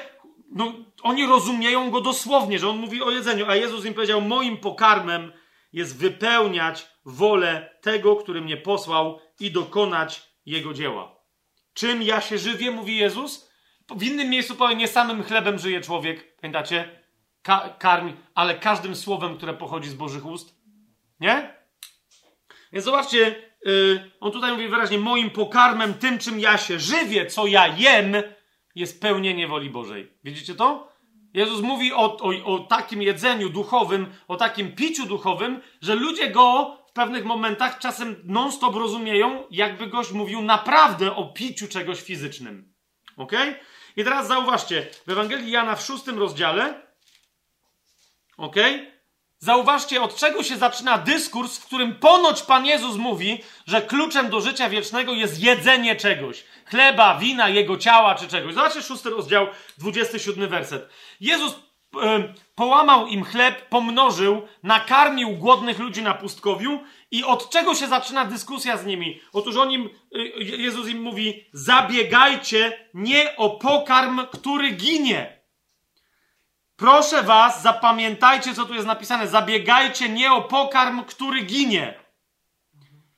No, oni rozumieją go dosłownie, że on mówi o jedzeniu, a Jezus im powiedział: Moim pokarmem jest wypełniać wolę tego, który mnie posłał i dokonać jego dzieła. Czym ja się żywię, mówi Jezus? W innym miejscu powie, nie samym chlebem żyje człowiek, pamiętacie? Ka karmi, ale każdym słowem, które pochodzi z Bożych ust. Nie? Więc zobaczcie, yy, on tutaj mówi wyraźnie, moim pokarmem, tym czym ja się żywię, co ja jem, jest pełnienie woli Bożej. Widzicie to? Jezus mówi o, o, o takim jedzeniu duchowym, o takim piciu duchowym, że ludzie go w pewnych momentach czasem non-stop rozumieją, jakby goś mówił naprawdę o piciu czegoś fizycznym. Ok? I teraz zauważcie, w Ewangelii Jana w szóstym rozdziale, ok? Zauważcie, od czego się zaczyna dyskurs, w którym ponoć Pan Jezus mówi, że kluczem do życia wiecznego jest jedzenie czegoś. Chleba, wina, jego ciała czy czegoś. Zobaczcie szósty rozdział, 27 werset. Jezus połamał im chleb, pomnożył, nakarmił głodnych ludzi na pustkowiu i od czego się zaczyna dyskusja z nimi? Otóż on im, e, Jezus im mówi, zabiegajcie nie o pokarm, który ginie Proszę was, zapamiętajcie, co tu jest napisane. Zabiegajcie nie o pokarm, który ginie.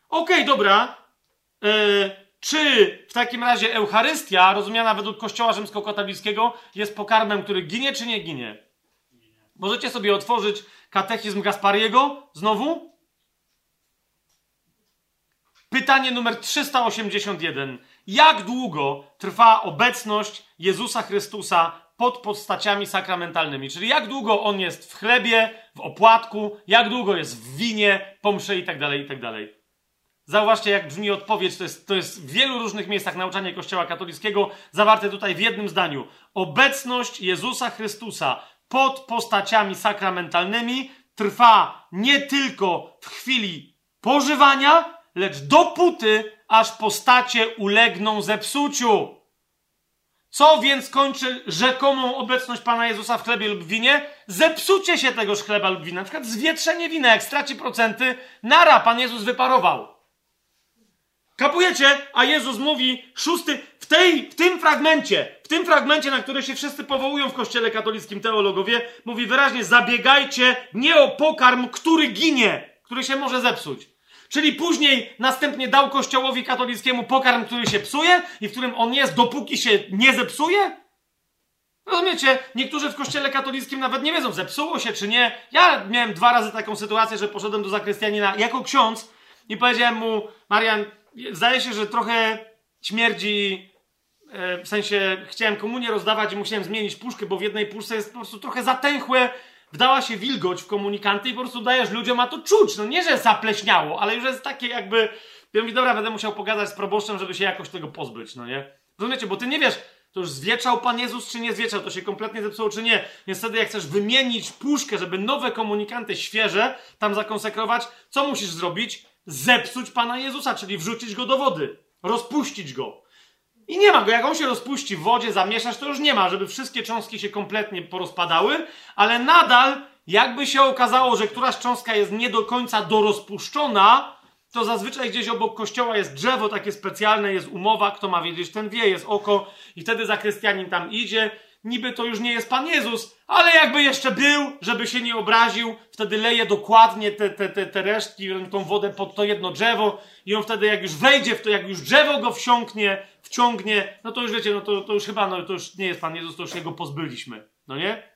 Okej, okay, dobra. Yy, czy w takim razie Eucharystia, rozumiana według Kościoła Rzymskokatolickiego, jest pokarmem, który ginie, czy nie ginie? Możecie sobie otworzyć katechizm Gaspariego znowu? Pytanie numer 381. Jak długo trwa obecność Jezusa Chrystusa pod postaciami sakramentalnymi. Czyli jak długo on jest w chlebie, w opłatku, jak długo jest w winie, pomrze i tak dalej, i tak dalej. Zauważcie, jak brzmi odpowiedź. To jest, to jest w wielu różnych miejscach nauczania Kościoła katolickiego zawarte tutaj w jednym zdaniu. Obecność Jezusa Chrystusa pod postaciami sakramentalnymi trwa nie tylko w chwili pożywania, lecz dopóty, aż postacie ulegną zepsuciu. Co więc kończy rzekomą obecność Pana Jezusa w chlebie lub winie? Zepsucie się tegoż chleba lub wina. Na przykład zwietrzenie wina. Jak straci procenty, nara, Pan Jezus wyparował. Kapujecie? A Jezus mówi, szósty, w tej, w tym fragmencie, w tym fragmencie, na który się wszyscy powołują w kościele katolickim teologowie, mówi wyraźnie, zabiegajcie nie o pokarm, który ginie, który się może zepsuć. Czyli później następnie dał kościołowi katolickiemu pokarm, który się psuje i w którym on jest, dopóki się nie zepsuje? Rozumiecie? Niektórzy w kościele katolickim nawet nie wiedzą, zepsuło się czy nie. Ja miałem dwa razy taką sytuację, że poszedłem do zakrystianina jako ksiądz i powiedziałem mu, Marian, zdaje się, że trochę śmierdzi, e, w sensie chciałem komunię rozdawać i musiałem zmienić puszkę, bo w jednej puszce jest po prostu trochę zatęchłe, wdała się wilgoć w komunikanty i po prostu dajesz ludziom, a to czuć. No nie, że zapleśniało, ale już jest takie jakby... Ja mówię, dobra, będę musiał pogadać z proboszczem, żeby się jakoś tego pozbyć, no nie? Rozumiecie? Bo ty nie wiesz, to już zwieczał Pan Jezus, czy nie zwieczał, to się kompletnie zepsuło, czy nie. Więc wtedy, jak chcesz wymienić puszkę, żeby nowe komunikanty świeże tam zakonsekrować, co musisz zrobić? Zepsuć Pana Jezusa, czyli wrzucić go do wody, rozpuścić go. I nie ma go. Jak on się rozpuści w wodzie, zamieszać, to już nie ma, żeby wszystkie cząstki się kompletnie porozpadały, ale nadal, jakby się okazało, że któraś cząstka jest nie do końca dorozpuszczona, to zazwyczaj gdzieś obok kościoła jest drzewo takie specjalne, jest umowa, kto ma wiedzieć, ten wie, jest oko i wtedy zakrystianin tam idzie. Niby to już nie jest Pan Jezus, ale jakby jeszcze był, żeby się nie obraził, wtedy leje dokładnie te, te, te, te resztki, tą wodę pod to jedno drzewo i on wtedy jak już wejdzie w to, jak już drzewo go wsiąknie, wciągnie, no to już wiecie, no to, to już chyba, no to już nie jest Pan Jezus, to już jego pozbyliśmy, no nie?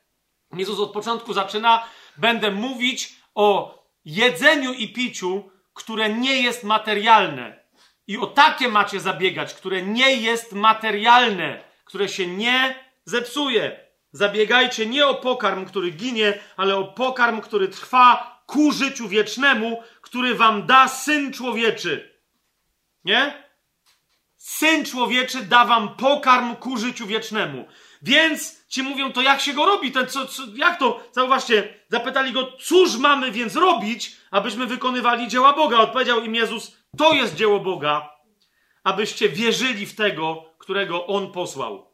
Jezus od początku zaczyna, będę mówić o jedzeniu i piciu, które nie jest materialne. I o takie macie zabiegać, które nie jest materialne, które się nie zepsuje. Zabiegajcie nie o pokarm, który ginie, ale o pokarm, który trwa ku życiu wiecznemu, który wam da Syn Człowieczy. Nie? Syn Człowieczy da wam pokarm ku życiu wiecznemu. Więc ci mówią, to jak się go robi? Ten, co, co, jak to? Zauważcie, zapytali go, cóż mamy więc robić, abyśmy wykonywali dzieła Boga? Odpowiedział im Jezus, to jest dzieło Boga, abyście wierzyli w tego, którego On posłał.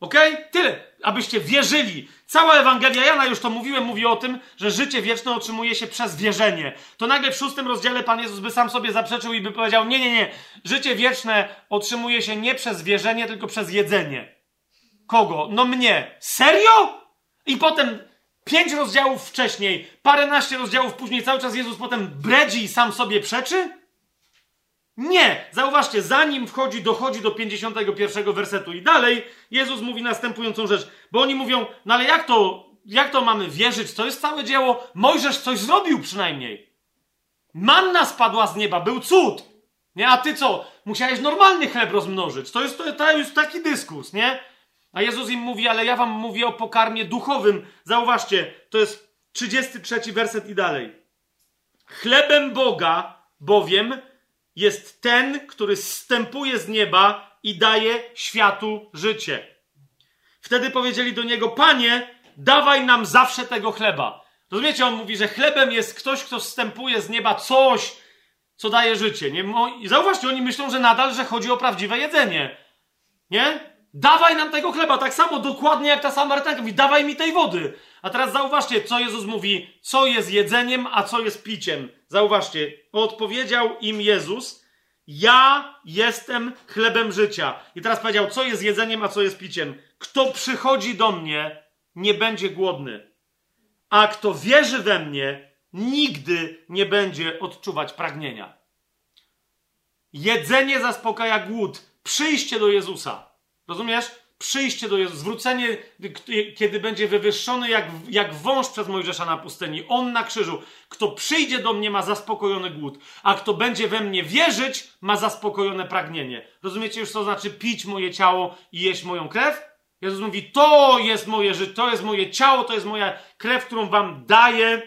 Ok? Tyle. Abyście wierzyli. Cała Ewangelia Jana, już to mówiłem, mówi o tym, że życie wieczne otrzymuje się przez wierzenie. To nagle w szóstym rozdziale Pan Jezus by sam sobie zaprzeczył i by powiedział: Nie, nie, nie. Życie wieczne otrzymuje się nie przez wierzenie, tylko przez jedzenie. Kogo? No mnie. Serio? I potem pięć rozdziałów wcześniej, paręnaście rozdziałów później, cały czas Jezus potem bredzi i sam sobie przeczy? Nie! Zauważcie, zanim wchodzi, dochodzi do 51 wersetu i dalej, Jezus mówi następującą rzecz. Bo oni mówią, no ale jak to, jak to mamy wierzyć? To jest całe dzieło. Mojżesz coś zrobił przynajmniej. Manna spadła z nieba, był cud. Nie, a ty co? Musiałeś normalny chleb rozmnożyć. To jest, to, to jest taki dyskus, nie? A Jezus im mówi, ale ja wam mówię o pokarmie duchowym. Zauważcie, to jest 33 werset i dalej. Chlebem Boga bowiem jest ten, który zstępuje z nieba i daje światu życie. Wtedy powiedzieli do niego: Panie, dawaj nam zawsze tego chleba. Rozumiecie, on mówi, że chlebem jest ktoś, kto zstępuje z nieba coś, co daje życie. Nie? Zauważcie, oni myślą, że nadal, że chodzi o prawdziwe jedzenie. Nie? Dawaj nam tego chleba, tak samo dokładnie jak ta Samarytanka mówi, dawaj mi tej wody. A teraz zauważcie, co Jezus mówi, co jest jedzeniem, a co jest piciem. Zauważcie, odpowiedział im Jezus, ja jestem chlebem życia. I teraz powiedział, co jest jedzeniem, a co jest piciem. Kto przychodzi do mnie, nie będzie głodny. A kto wierzy we mnie, nigdy nie będzie odczuwać pragnienia. Jedzenie zaspokaja głód. Przyjście do Jezusa. Rozumiesz? Przyjście do Jezusa, zwrócenie, kiedy będzie wywyższony jak, jak wąż przez Mojżesza na pustyni, on na krzyżu. Kto przyjdzie do mnie, ma zaspokojony głód, a kto będzie we mnie wierzyć, ma zaspokojone pragnienie. Rozumiecie już, co znaczy pić moje ciało i jeść moją krew? Jezus mówi: To jest moje życie, to jest moje ciało, to jest moja krew, którą wam daję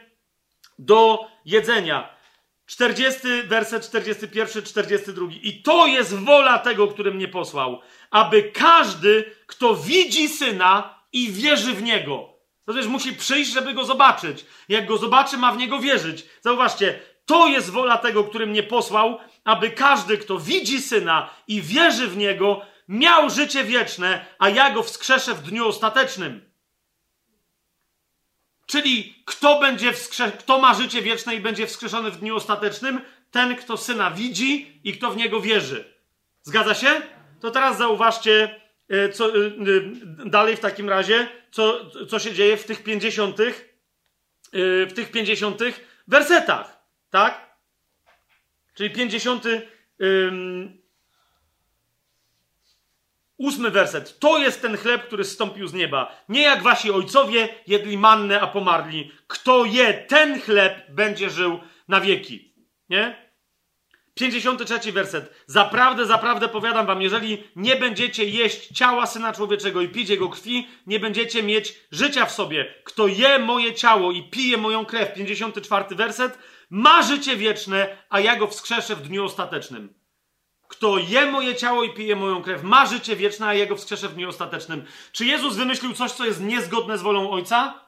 do jedzenia. 40 werset 41, 42. I to jest wola tego, który mnie posłał, aby każdy, kto widzi syna i wierzy w niego. To też musi przyjść, żeby go zobaczyć. Jak go zobaczy, ma w niego wierzyć. Zauważcie, to jest wola tego, który mnie posłał, aby każdy, kto widzi syna i wierzy w niego, miał życie wieczne, a ja go wskrzeszę w dniu ostatecznym. Czyli kto będzie wskrze- kto ma życie wieczne i będzie wskrzeszony w dniu ostatecznym? ten, kto syna widzi i kto w niego wierzy. Zgadza się? To teraz zauważcie, e, co, e, dalej w takim razie, co, co się dzieje w tych 50 w tych 50 wersetach. Tak? Czyli 50 Ósmy werset. To jest ten chleb, który zstąpił z nieba. Nie jak wasi ojcowie jedli mannę, a pomarli. Kto je ten chleb, będzie żył na wieki. Nie? 53 werset. Zaprawdę, zaprawdę powiadam wam, jeżeli nie będziecie jeść ciała Syna Człowieczego i pić Jego krwi, nie będziecie mieć życia w sobie. Kto je moje ciało i pije moją krew, 54 werset, ma życie wieczne, a ja go wskrzeszę w dniu ostatecznym. Kto je moje ciało i pije moją krew, ma życie wieczne, a jego wskrzeszę w dniu ostatecznym. Czy Jezus wymyślił coś, co jest niezgodne z wolą Ojca?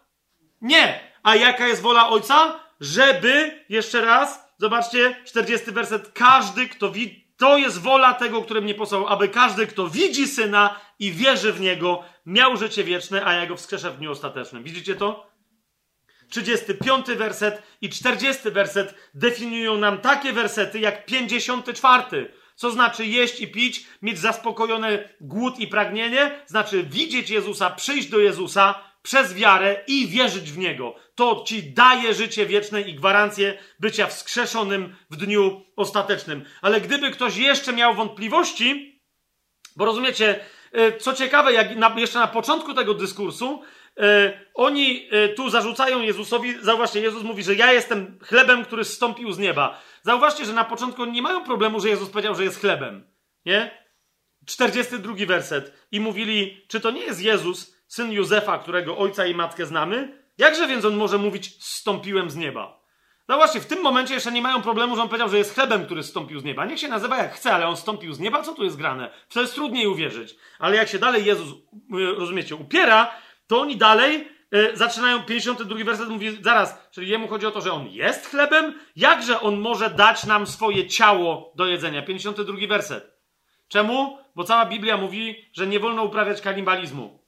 Nie. A jaka jest wola Ojca? Żeby, jeszcze raz, zobaczcie, 40 werset, każdy, kto widzi, to jest wola tego, który mnie posłał, aby każdy, kto widzi Syna i wierzy w Niego, miał życie wieczne, a ja go wskrzeszę w dniu ostatecznym. Widzicie to? 35 werset i 40 werset definiują nam takie wersety jak 54. Co znaczy jeść i pić, mieć zaspokojony głód i pragnienie? Znaczy widzieć Jezusa, przyjść do Jezusa przez wiarę i wierzyć w Niego. To ci daje życie wieczne i gwarancję bycia wskrzeszonym w dniu ostatecznym. Ale gdyby ktoś jeszcze miał wątpliwości, bo rozumiecie, e, co ciekawe, jak na, jeszcze na początku tego dyskursu, e, oni e, tu zarzucają Jezusowi, zauważcie, Jezus mówi, że ja jestem chlebem, który zstąpił z nieba. Zauważcie, że na początku nie mają problemu, że Jezus powiedział, że jest chlebem. Nie? 42 werset. I mówili, czy to nie jest Jezus, syn Józefa, którego ojca i matkę znamy? Jakże więc on może mówić, zstąpiłem z nieba? Zauważcie, w tym momencie jeszcze nie mają problemu, że on powiedział, że jest chlebem, który zstąpił z nieba. Niech się nazywa jak chce, ale on stąpił z nieba. Co tu jest grane? W to jest trudniej uwierzyć. Ale jak się dalej Jezus, y, rozumiecie, upiera, to oni dalej E, zaczynają 52 werset, mówi zaraz, czyli jemu chodzi o to, że on jest chlebem, jakże on może dać nam swoje ciało do jedzenia. 52 werset. Czemu? Bo cała Biblia mówi, że nie wolno uprawiać kanibalizmu.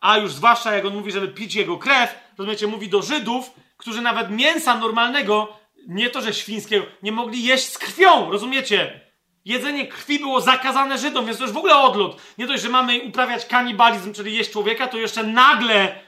A już zwłaszcza jak on mówi, żeby pić jego krew, rozumiecie, mówi do Żydów, którzy nawet mięsa normalnego, nie to, że świńskiego, nie mogli jeść z krwią, rozumiecie? Jedzenie krwi było zakazane Żydom, więc to już w ogóle odlot. Nie dość, że mamy uprawiać kanibalizm, czyli jeść człowieka, to jeszcze nagle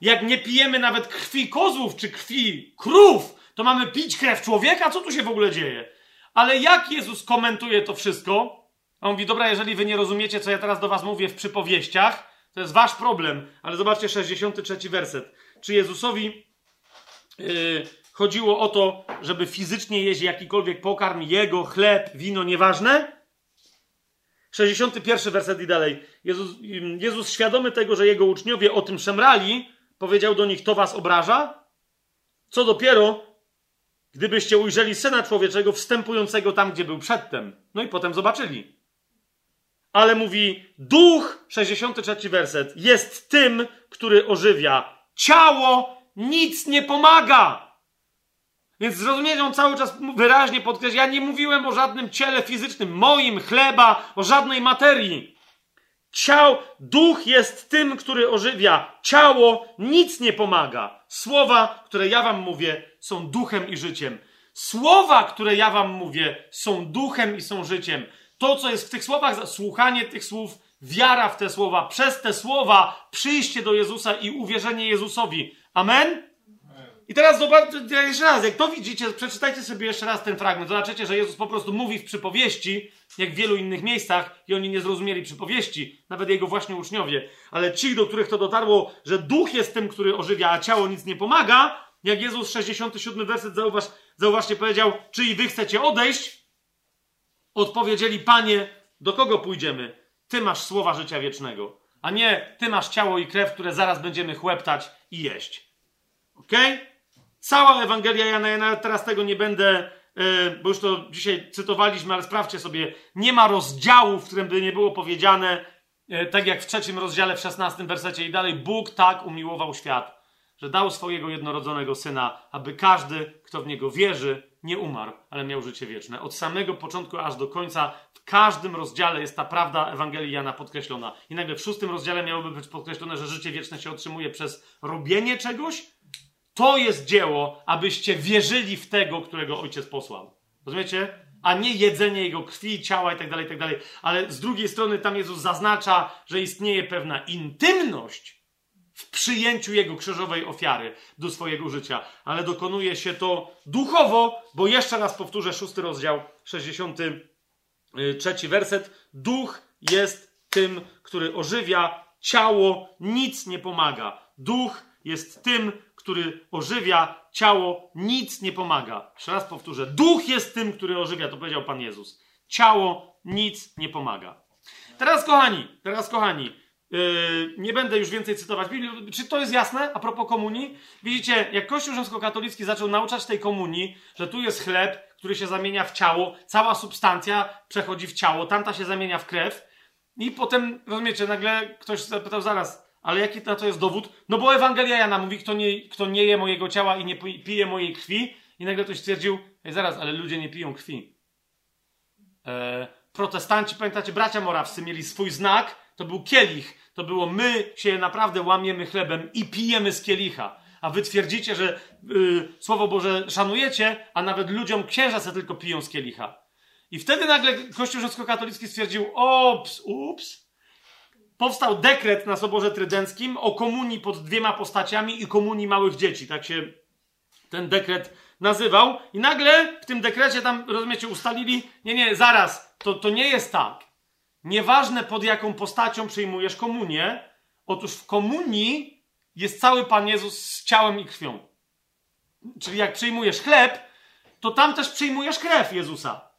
jak nie pijemy nawet krwi kozłów czy krwi krów, to mamy pić krew człowieka? Co tu się w ogóle dzieje? Ale jak Jezus komentuje to wszystko? On mówi, dobra, jeżeli wy nie rozumiecie, co ja teraz do was mówię w przypowieściach, to jest wasz problem. Ale zobaczcie 63 werset. Czy Jezusowi yy, chodziło o to, żeby fizycznie jeść jakikolwiek pokarm, jego, chleb, wino, nieważne? 61 werset i dalej. Jezus, Jezus świadomy tego, że jego uczniowie o tym szemrali, powiedział do nich: To was obraża? Co dopiero, gdybyście ujrzeli syna człowieczego wstępującego tam, gdzie był przedtem. No i potem zobaczyli. Ale mówi: Duch, 63 werset, jest tym, który ożywia. Ciało nic nie pomaga. Więc zrozumiecie, on cały czas wyraźnie podkreśla: Ja nie mówiłem o żadnym ciele fizycznym, moim chleba, o żadnej materii. Ciało, duch jest tym, który ożywia. Ciało nic nie pomaga. Słowa, które ja wam mówię, są duchem i życiem. Słowa, które ja wam mówię, są duchem i są życiem. To, co jest w tych słowach, słuchanie tych słów, wiara w te słowa, przez te słowa przyjście do Jezusa i uwierzenie Jezusowi. Amen? I teraz zobaczcie jeszcze raz, jak to widzicie, przeczytajcie sobie jeszcze raz ten fragment. Zobaczycie, że Jezus po prostu mówi w przypowieści, jak w wielu innych miejscach, i oni nie zrozumieli przypowieści, nawet jego właśnie uczniowie. Ale ci, do których to dotarło, że duch jest tym, który ożywia, a ciało nic nie pomaga, jak Jezus 67 werset, zauważ, zauważcie, powiedział, czy i wy chcecie odejść? Odpowiedzieli, Panie, do kogo pójdziemy? Ty masz słowa życia wiecznego, a nie ty masz ciało i krew, które zaraz będziemy chłeptać i jeść. Okay? Cała Ewangelia Jana, ja nawet teraz tego nie będę, yy, bo już to dzisiaj cytowaliśmy, ale sprawdźcie sobie, nie ma rozdziału, w którym by nie było powiedziane, yy, tak jak w trzecim rozdziale, w szesnastym wersecie i dalej, Bóg tak umiłował świat, że dał swojego jednorodzonego Syna, aby każdy, kto w Niego wierzy, nie umarł, ale miał życie wieczne. Od samego początku aż do końca, w każdym rozdziale jest ta prawda Ewangelii Jana podkreślona. I nagle w szóstym rozdziale miałoby być podkreślone, że życie wieczne się otrzymuje przez robienie czegoś, to jest dzieło, abyście wierzyli w tego, którego ojciec posłał. Rozumiecie? A nie jedzenie jego krwi, ciała i tak dalej, i tak. Ale z drugiej strony tam Jezus zaznacza, że istnieje pewna intymność w przyjęciu jego krzyżowej ofiary do swojego życia. Ale dokonuje się to duchowo, bo jeszcze raz powtórzę, szósty rozdział, 63 werset. Duch jest tym, który ożywia, ciało nic nie pomaga. Duch jest tym, który ożywia, ciało nic nie pomaga. Jeszcze raz powtórzę. Duch jest tym, który ożywia, to powiedział Pan Jezus. Ciało nic nie pomaga. Teraz, kochani, teraz, kochani, nie będę już więcej cytować Biblii. Czy to jest jasne a propos komunii? Widzicie, jak Kościół rzymskokatolicki zaczął nauczać tej komunii, że tu jest chleb, który się zamienia w ciało, cała substancja przechodzi w ciało, tamta się zamienia w krew, i potem, rozumiecie, nagle ktoś zapytał zaraz, ale jaki na to jest dowód? No bo Ewangelia Jana mówi, kto nie, kto nie je mojego ciała i nie pije mojej krwi. I nagle ktoś stwierdził, Ej, zaraz, ale ludzie nie piją krwi. E, protestanci, pamiętacie, bracia morawscy mieli swój znak, to był kielich. To było my się naprawdę łamiemy chlebem i pijemy z kielicha. A wy twierdzicie, że y, Słowo Boże szanujecie, a nawet ludziom księża se tylko piją z kielicha. I wtedy nagle Kościół rzymskokatolicki stwierdził, ops, ups, powstał dekret na Soborze Trydenckim o komunii pod dwiema postaciami i komunii małych dzieci. Tak się ten dekret nazywał. I nagle w tym dekrecie tam, rozumiecie, ustalili, nie, nie, zaraz, to, to nie jest tak. Nieważne pod jaką postacią przyjmujesz komunię, otóż w komunii jest cały Pan Jezus z ciałem i krwią. Czyli jak przyjmujesz chleb, to tam też przyjmujesz krew Jezusa.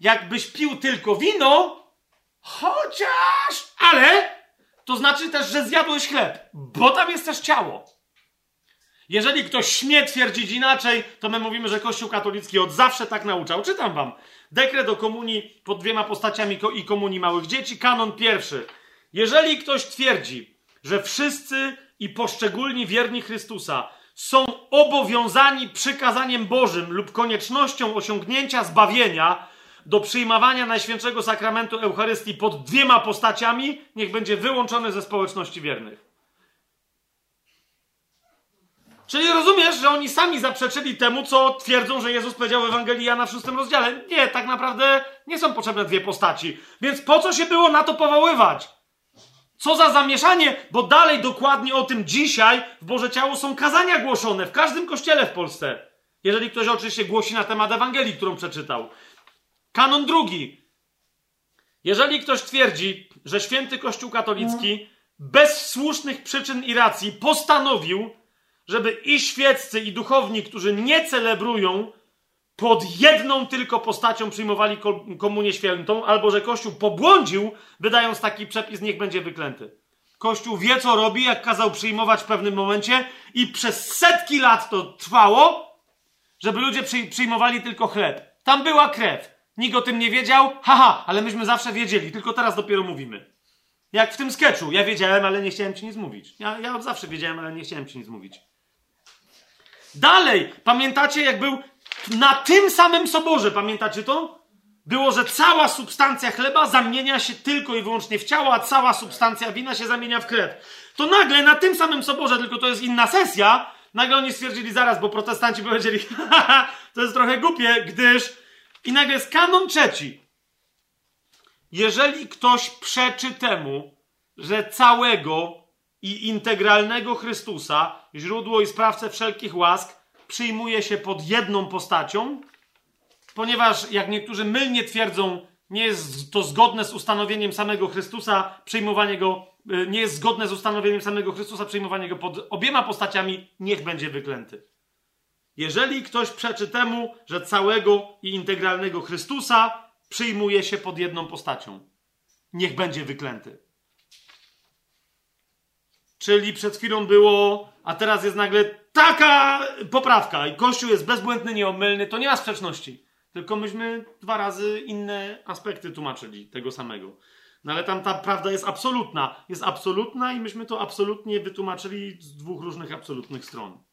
Jakbyś pił tylko wino, chociaż, ale to znaczy też, że zjadłeś chleb, bo tam jest też ciało. Jeżeli ktoś śmie twierdzić inaczej, to my mówimy, że Kościół katolicki od zawsze tak nauczał. Czytam wam. Dekret o komunii pod dwiema postaciami i komunii małych dzieci, kanon pierwszy. Jeżeli ktoś twierdzi, że wszyscy i poszczególni wierni Chrystusa są obowiązani przykazaniem Bożym lub koniecznością osiągnięcia zbawienia, do przyjmowania Najświętszego Sakramentu Eucharystii pod dwiema postaciami, niech będzie wyłączony ze społeczności wiernych. Czyli rozumiesz, że oni sami zaprzeczyli temu, co twierdzą, że Jezus powiedział w Ewangelii Jana w szóstym rozdziale. Nie, tak naprawdę nie są potrzebne dwie postaci. Więc po co się było na to powoływać? Co za zamieszanie, bo dalej dokładnie o tym dzisiaj w Boże Ciało są kazania głoszone w każdym kościele w Polsce. Jeżeli ktoś oczywiście głosi na temat Ewangelii, którą przeczytał. Kanon drugi. Jeżeli ktoś twierdzi, że święty Kościół katolicki bez słusznych przyczyn i racji postanowił, żeby i świeccy, i duchowni, którzy nie celebrują, pod jedną tylko postacią przyjmowali komunię świętą, albo że Kościół pobłądził, wydając taki przepis, niech będzie wyklęty. Kościół wie, co robi, jak kazał przyjmować w pewnym momencie, i przez setki lat to trwało, żeby ludzie przyjmowali tylko chleb. Tam była krew. Nikt o tym nie wiedział, haha, ale myśmy zawsze wiedzieli, tylko teraz dopiero mówimy. Jak w tym sketchu. Ja wiedziałem, ale nie chciałem ci nic mówić. Ja, ja od zawsze wiedziałem, ale nie chciałem ci nic mówić. Dalej, pamiętacie, jak był na tym samym soborze, pamiętacie to? Było, że cała substancja chleba zamienia się tylko i wyłącznie w ciało, a cała substancja wina się zamienia w krew. To nagle na tym samym soborze, tylko to jest inna sesja, nagle oni stwierdzili zaraz, bo protestanci powiedzieli, to jest trochę głupie, gdyż i nagle jest kanon trzeci. Jeżeli ktoś przeczy temu, że całego i integralnego Chrystusa, źródło i sprawcę wszelkich łask, przyjmuje się pod jedną postacią, ponieważ, jak niektórzy mylnie twierdzą, nie jest to zgodne z ustanowieniem samego Chrystusa, przyjmowanie go, y, nie jest zgodne z ustanowieniem samego Chrystusa, przyjmowanie go pod obiema postaciami, niech będzie wyklęty. Jeżeli ktoś przeczy temu, że całego i integralnego Chrystusa przyjmuje się pod jedną postacią, niech będzie wyklęty. Czyli przed chwilą było, a teraz jest nagle taka poprawka i Kościół jest bezbłędny, nieomylny, to nie ma sprzeczności. Tylko myśmy dwa razy inne aspekty tłumaczyli tego samego. No ale tam ta prawda jest absolutna. Jest absolutna i myśmy to absolutnie wytłumaczyli z dwóch różnych absolutnych stron.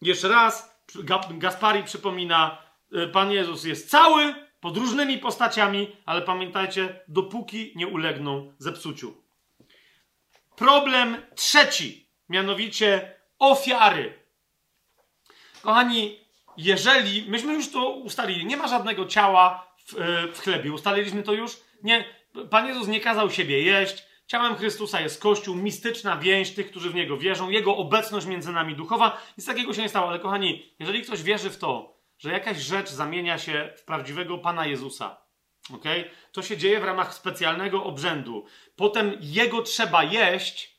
Jeszcze raz, Gaspari przypomina, y, Pan Jezus jest cały, pod różnymi postaciami, ale pamiętajcie, dopóki nie ulegną zepsuciu. Problem trzeci, mianowicie ofiary. Kochani, jeżeli, myśmy już to ustalili, nie ma żadnego ciała w, e, w chlebie, ustaliliśmy to już? Nie, Pan Jezus nie kazał siebie jeść, ciałem Chrystusa jest Kościół, mistyczna więź tych, którzy w Niego wierzą, Jego obecność między nami duchowa, nic takiego się nie stało, ale kochani, jeżeli ktoś wierzy w to, że jakaś rzecz zamienia się w prawdziwego Pana Jezusa, okay? to się dzieje w ramach specjalnego obrzędu, potem Jego trzeba jeść,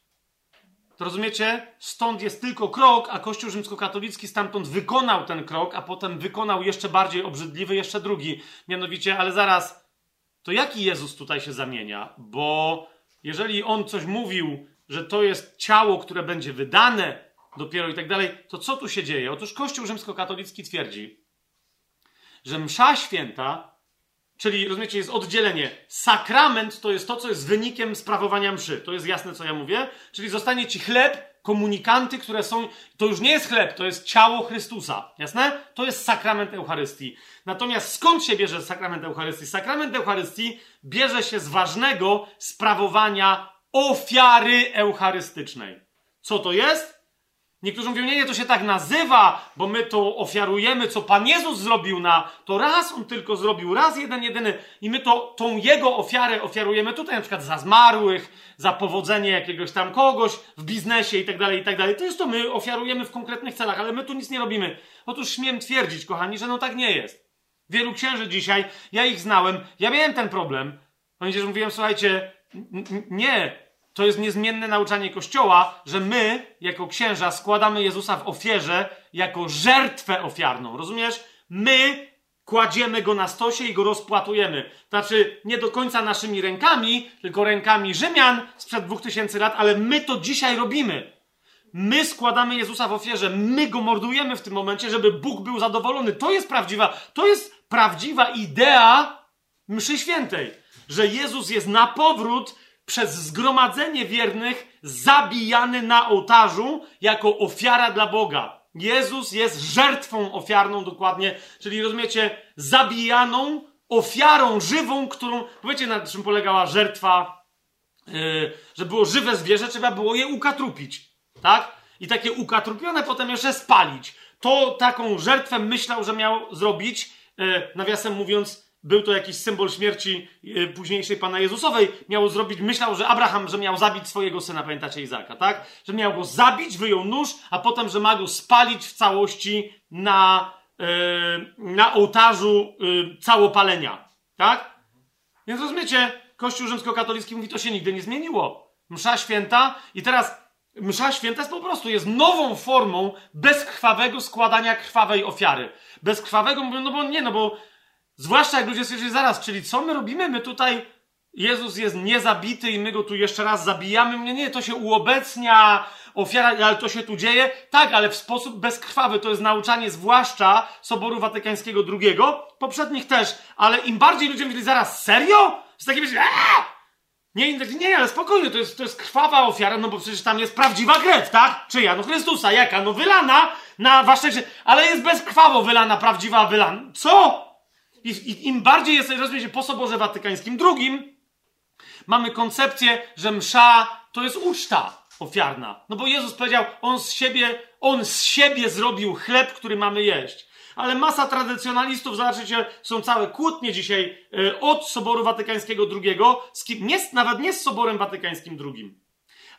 to rozumiecie? Stąd jest tylko krok, a Kościół rzymskokatolicki stamtąd wykonał ten krok, a potem wykonał jeszcze bardziej obrzydliwy, jeszcze drugi. Mianowicie, ale zaraz, to jaki Jezus tutaj się zamienia? Bo jeżeli on coś mówił, że to jest ciało, które będzie wydane dopiero i tak dalej, to co tu się dzieje? Otóż Kościół rzymskokatolicki twierdzi, że msza święta Czyli, rozumiecie, jest oddzielenie. Sakrament to jest to, co jest wynikiem sprawowania mszy. To jest jasne, co ja mówię. Czyli zostanie ci chleb, komunikanty, które są. To już nie jest chleb, to jest ciało Chrystusa. Jasne? To jest sakrament Eucharystii. Natomiast skąd się bierze sakrament Eucharystii? Sakrament Eucharystii bierze się z ważnego sprawowania ofiary eucharystycznej. Co to jest? Niektórzy mówią, nie, nie, to się tak nazywa, bo my to ofiarujemy, co Pan Jezus zrobił na... To raz On tylko zrobił, raz jeden, jedyny. I my to, tą Jego ofiarę ofiarujemy tutaj, na przykład za zmarłych, za powodzenie jakiegoś tam kogoś w biznesie i tak dalej, i tak dalej. To jest to, my ofiarujemy w konkretnych celach, ale my tu nic nie robimy. Otóż śmiem twierdzić, kochani, że no tak nie jest. Wielu księży dzisiaj, ja ich znałem, ja miałem ten problem. Oni że mówiłem, słuchajcie, nie, to jest niezmienne nauczanie Kościoła, że my, jako księża, składamy Jezusa w ofierze jako żertwę ofiarną. Rozumiesz? My kładziemy go na stosie i go rozpłatujemy. Znaczy, nie do końca naszymi rękami, tylko rękami Rzymian sprzed dwóch tysięcy lat, ale my to dzisiaj robimy. My składamy Jezusa w ofierze, my go mordujemy w tym momencie, żeby Bóg był zadowolony. To jest prawdziwa, to jest prawdziwa idea mszy świętej, że Jezus jest na powrót przez zgromadzenie wiernych zabijany na ołtarzu jako ofiara dla Boga. Jezus jest żertwą ofiarną dokładnie, czyli rozumiecie, zabijaną ofiarą żywą, którą, wiecie na czym polegała żertwa, yy, że było żywe zwierzę, trzeba było je ukatrupić, tak? I takie ukatrupione potem jeszcze spalić. To taką żertwę myślał, że miał zrobić, yy, nawiasem mówiąc, był to jakiś symbol śmierci e, późniejszej Pana Jezusowej, miał zrobić, myślał, że Abraham, że miał zabić swojego syna, pamiętacie Izaka, tak? Że miał go zabić, wyjął nóż, a potem, że ma go spalić w całości na, yy, na ołtarzu yy, całopalenia, tak? Więc rozumiecie, Kościół rzymskokatolicki mówi, to się nigdy nie zmieniło. Msza święta i teraz Msza święta jest po prostu jest nową formą bezkrwawego składania krwawej ofiary. Bezkrwawego, no bo nie, no bo Zwłaszcza jak ludzie stwierdzili zaraz, czyli co my robimy? My tutaj, Jezus jest niezabity i my go tu jeszcze raz zabijamy. Nie, nie, to się uobecnia, ofiara, ale to się tu dzieje. Tak, ale w sposób bezkrwawy. To jest nauczanie zwłaszcza Soboru Watykańskiego II, poprzednich też. Ale im bardziej ludzie mówili zaraz, serio? Z takim myślą, nie, nie, ale spokojnie, to jest, to jest krwawa ofiara, no bo przecież tam jest prawdziwa krew, tak? Czyja? No Chrystusa, jaka? No wylana na wasze... Ale jest bezkrwawo wylana, prawdziwa wylana. Co? I, i im bardziej jest, rozumiecie, po Soborze Watykańskim drugim, mamy koncepcję, że msza to jest uczta ofiarna. No bo Jezus powiedział, on z siebie, on z siebie zrobił chleb, który mamy jeść. Ale masa tradycjonalistów, zobaczycie, są całe kłótnie dzisiaj y, od Soboru Watykańskiego II, z kim, nie, nawet nie z Soborem Watykańskim II,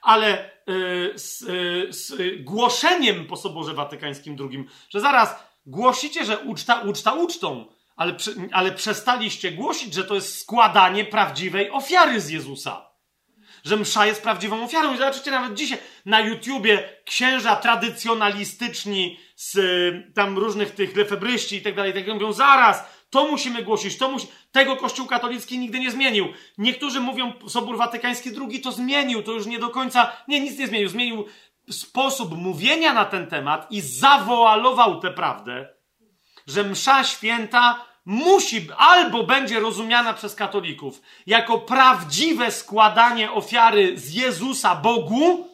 ale y, z, y, z głoszeniem po Soborze Watykańskim II, że zaraz głosicie, że uczta, uczta ucztą, ale, ale przestaliście głosić, że to jest składanie prawdziwej ofiary z Jezusa. Że msza jest prawdziwą ofiarą. I zobaczycie nawet dzisiaj na YouTubie księża tradycjonalistyczni z tam różnych tych lefebryści i tak dalej, tak mówią, zaraz, to musimy głosić, to musi... Tego Kościół katolicki nigdy nie zmienił. Niektórzy mówią, Sobór Watykański II to zmienił, to już nie do końca... Nie, nic nie zmienił. Zmienił sposób mówienia na ten temat i zawoalował tę prawdę, że msza święta musi albo będzie rozumiana przez katolików jako prawdziwe składanie ofiary z Jezusa Bogu,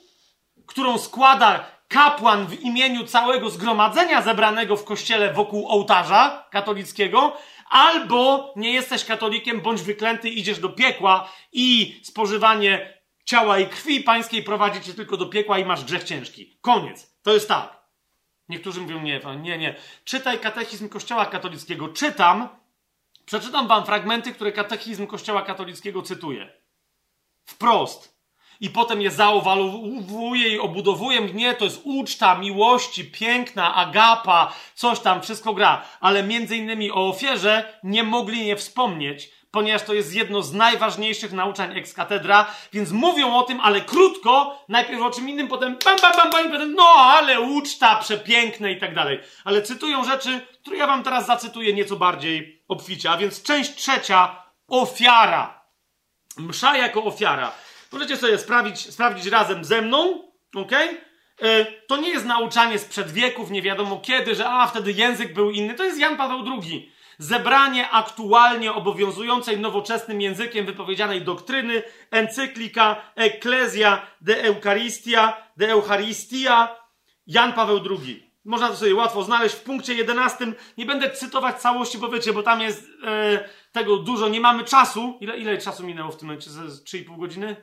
którą składa kapłan w imieniu całego zgromadzenia zebranego w kościele wokół ołtarza katolickiego, albo nie jesteś katolikiem, bądź wyklęty, idziesz do piekła i spożywanie ciała i krwi pańskiej prowadzi cię tylko do piekła i masz grzech ciężki. Koniec. To jest tak. Niektórzy mówią, nie, nie, nie. Czytaj katechizm Kościoła katolickiego. Czytam, przeczytam wam fragmenty, które katechizm Kościoła katolickiego cytuje. Wprost. I potem je zaowalowuje i obudowuje. Nie, to jest uczta miłości, piękna, agapa, coś tam, wszystko gra. Ale między innymi o ofierze nie mogli nie wspomnieć, ponieważ to jest jedno z najważniejszych nauczań ex katedra, więc mówią o tym, ale krótko, najpierw o czym innym, potem bam, bam, bam, bam, potem no, ale uczta, przepiękne i tak dalej. Ale cytują rzeczy, które ja wam teraz zacytuję nieco bardziej obficie. A więc część trzecia, ofiara. Msza jako ofiara. Możecie sobie sprawdzić, sprawdzić razem ze mną, ok? E, to nie jest nauczanie sprzed wieków, nie wiadomo kiedy, że a, wtedy język był inny. To jest Jan Paweł II zebranie aktualnie obowiązującej nowoczesnym językiem wypowiedzianej doktryny, encyklika Ecclesia de Eucharistia, de Eucharistia, Jan Paweł II. Można to sobie łatwo znaleźć w punkcie 11. Nie będę cytować całości, bo wiecie, bo tam jest e, tego dużo, nie mamy czasu. Ile, ile czasu minęło w tym momencie? 3,5 godziny?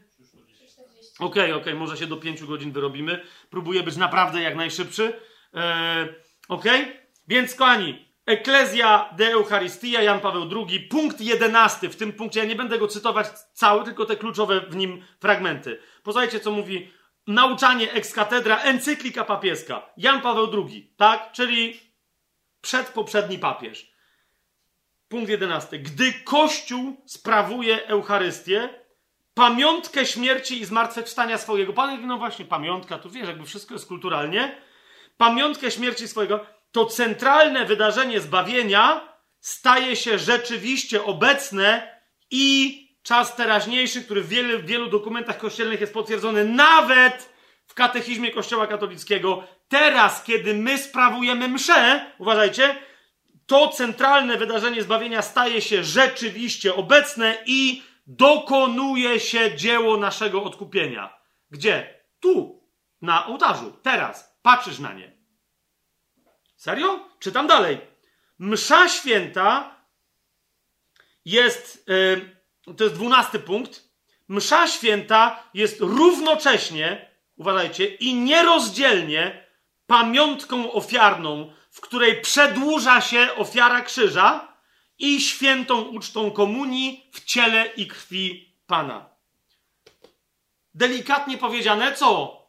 Okej, okay, okej, okay, może się do 5 godzin wyrobimy. Próbuję być naprawdę jak najszybszy. E, okej? Okay? Więc kochani, Eklezja de Eucharistia, Jan Paweł II, punkt 11. W tym punkcie ja nie będę go cytować cały, tylko te kluczowe w nim fragmenty. Posłuchajcie, co mówi nauczanie ex katedra, encyklika papieska. Jan Paweł II, tak? Czyli przedpoprzedni papież. Punkt 11. Gdy Kościół sprawuje Eucharystię, pamiątkę śmierci i zmartwychwstania swojego. Pan, no właśnie, pamiątka, tu wiesz, jakby wszystko jest kulturalnie. Pamiątkę śmierci swojego to centralne wydarzenie zbawienia staje się rzeczywiście obecne i czas teraźniejszy, który w wielu, wielu dokumentach kościelnych jest potwierdzony, nawet w katechizmie Kościoła katolickiego, teraz, kiedy my sprawujemy mszę, uważajcie, to centralne wydarzenie zbawienia staje się rzeczywiście obecne i dokonuje się dzieło naszego odkupienia. Gdzie? Tu, na ołtarzu, teraz. Patrzysz na nie. Serio? Czytam dalej. Msza święta jest, yy, to jest dwunasty punkt. Msza święta jest równocześnie, uważajcie, i nierozdzielnie pamiątką ofiarną, w której przedłuża się ofiara krzyża i świętą ucztą komunii w ciele i krwi Pana. Delikatnie powiedziane, co?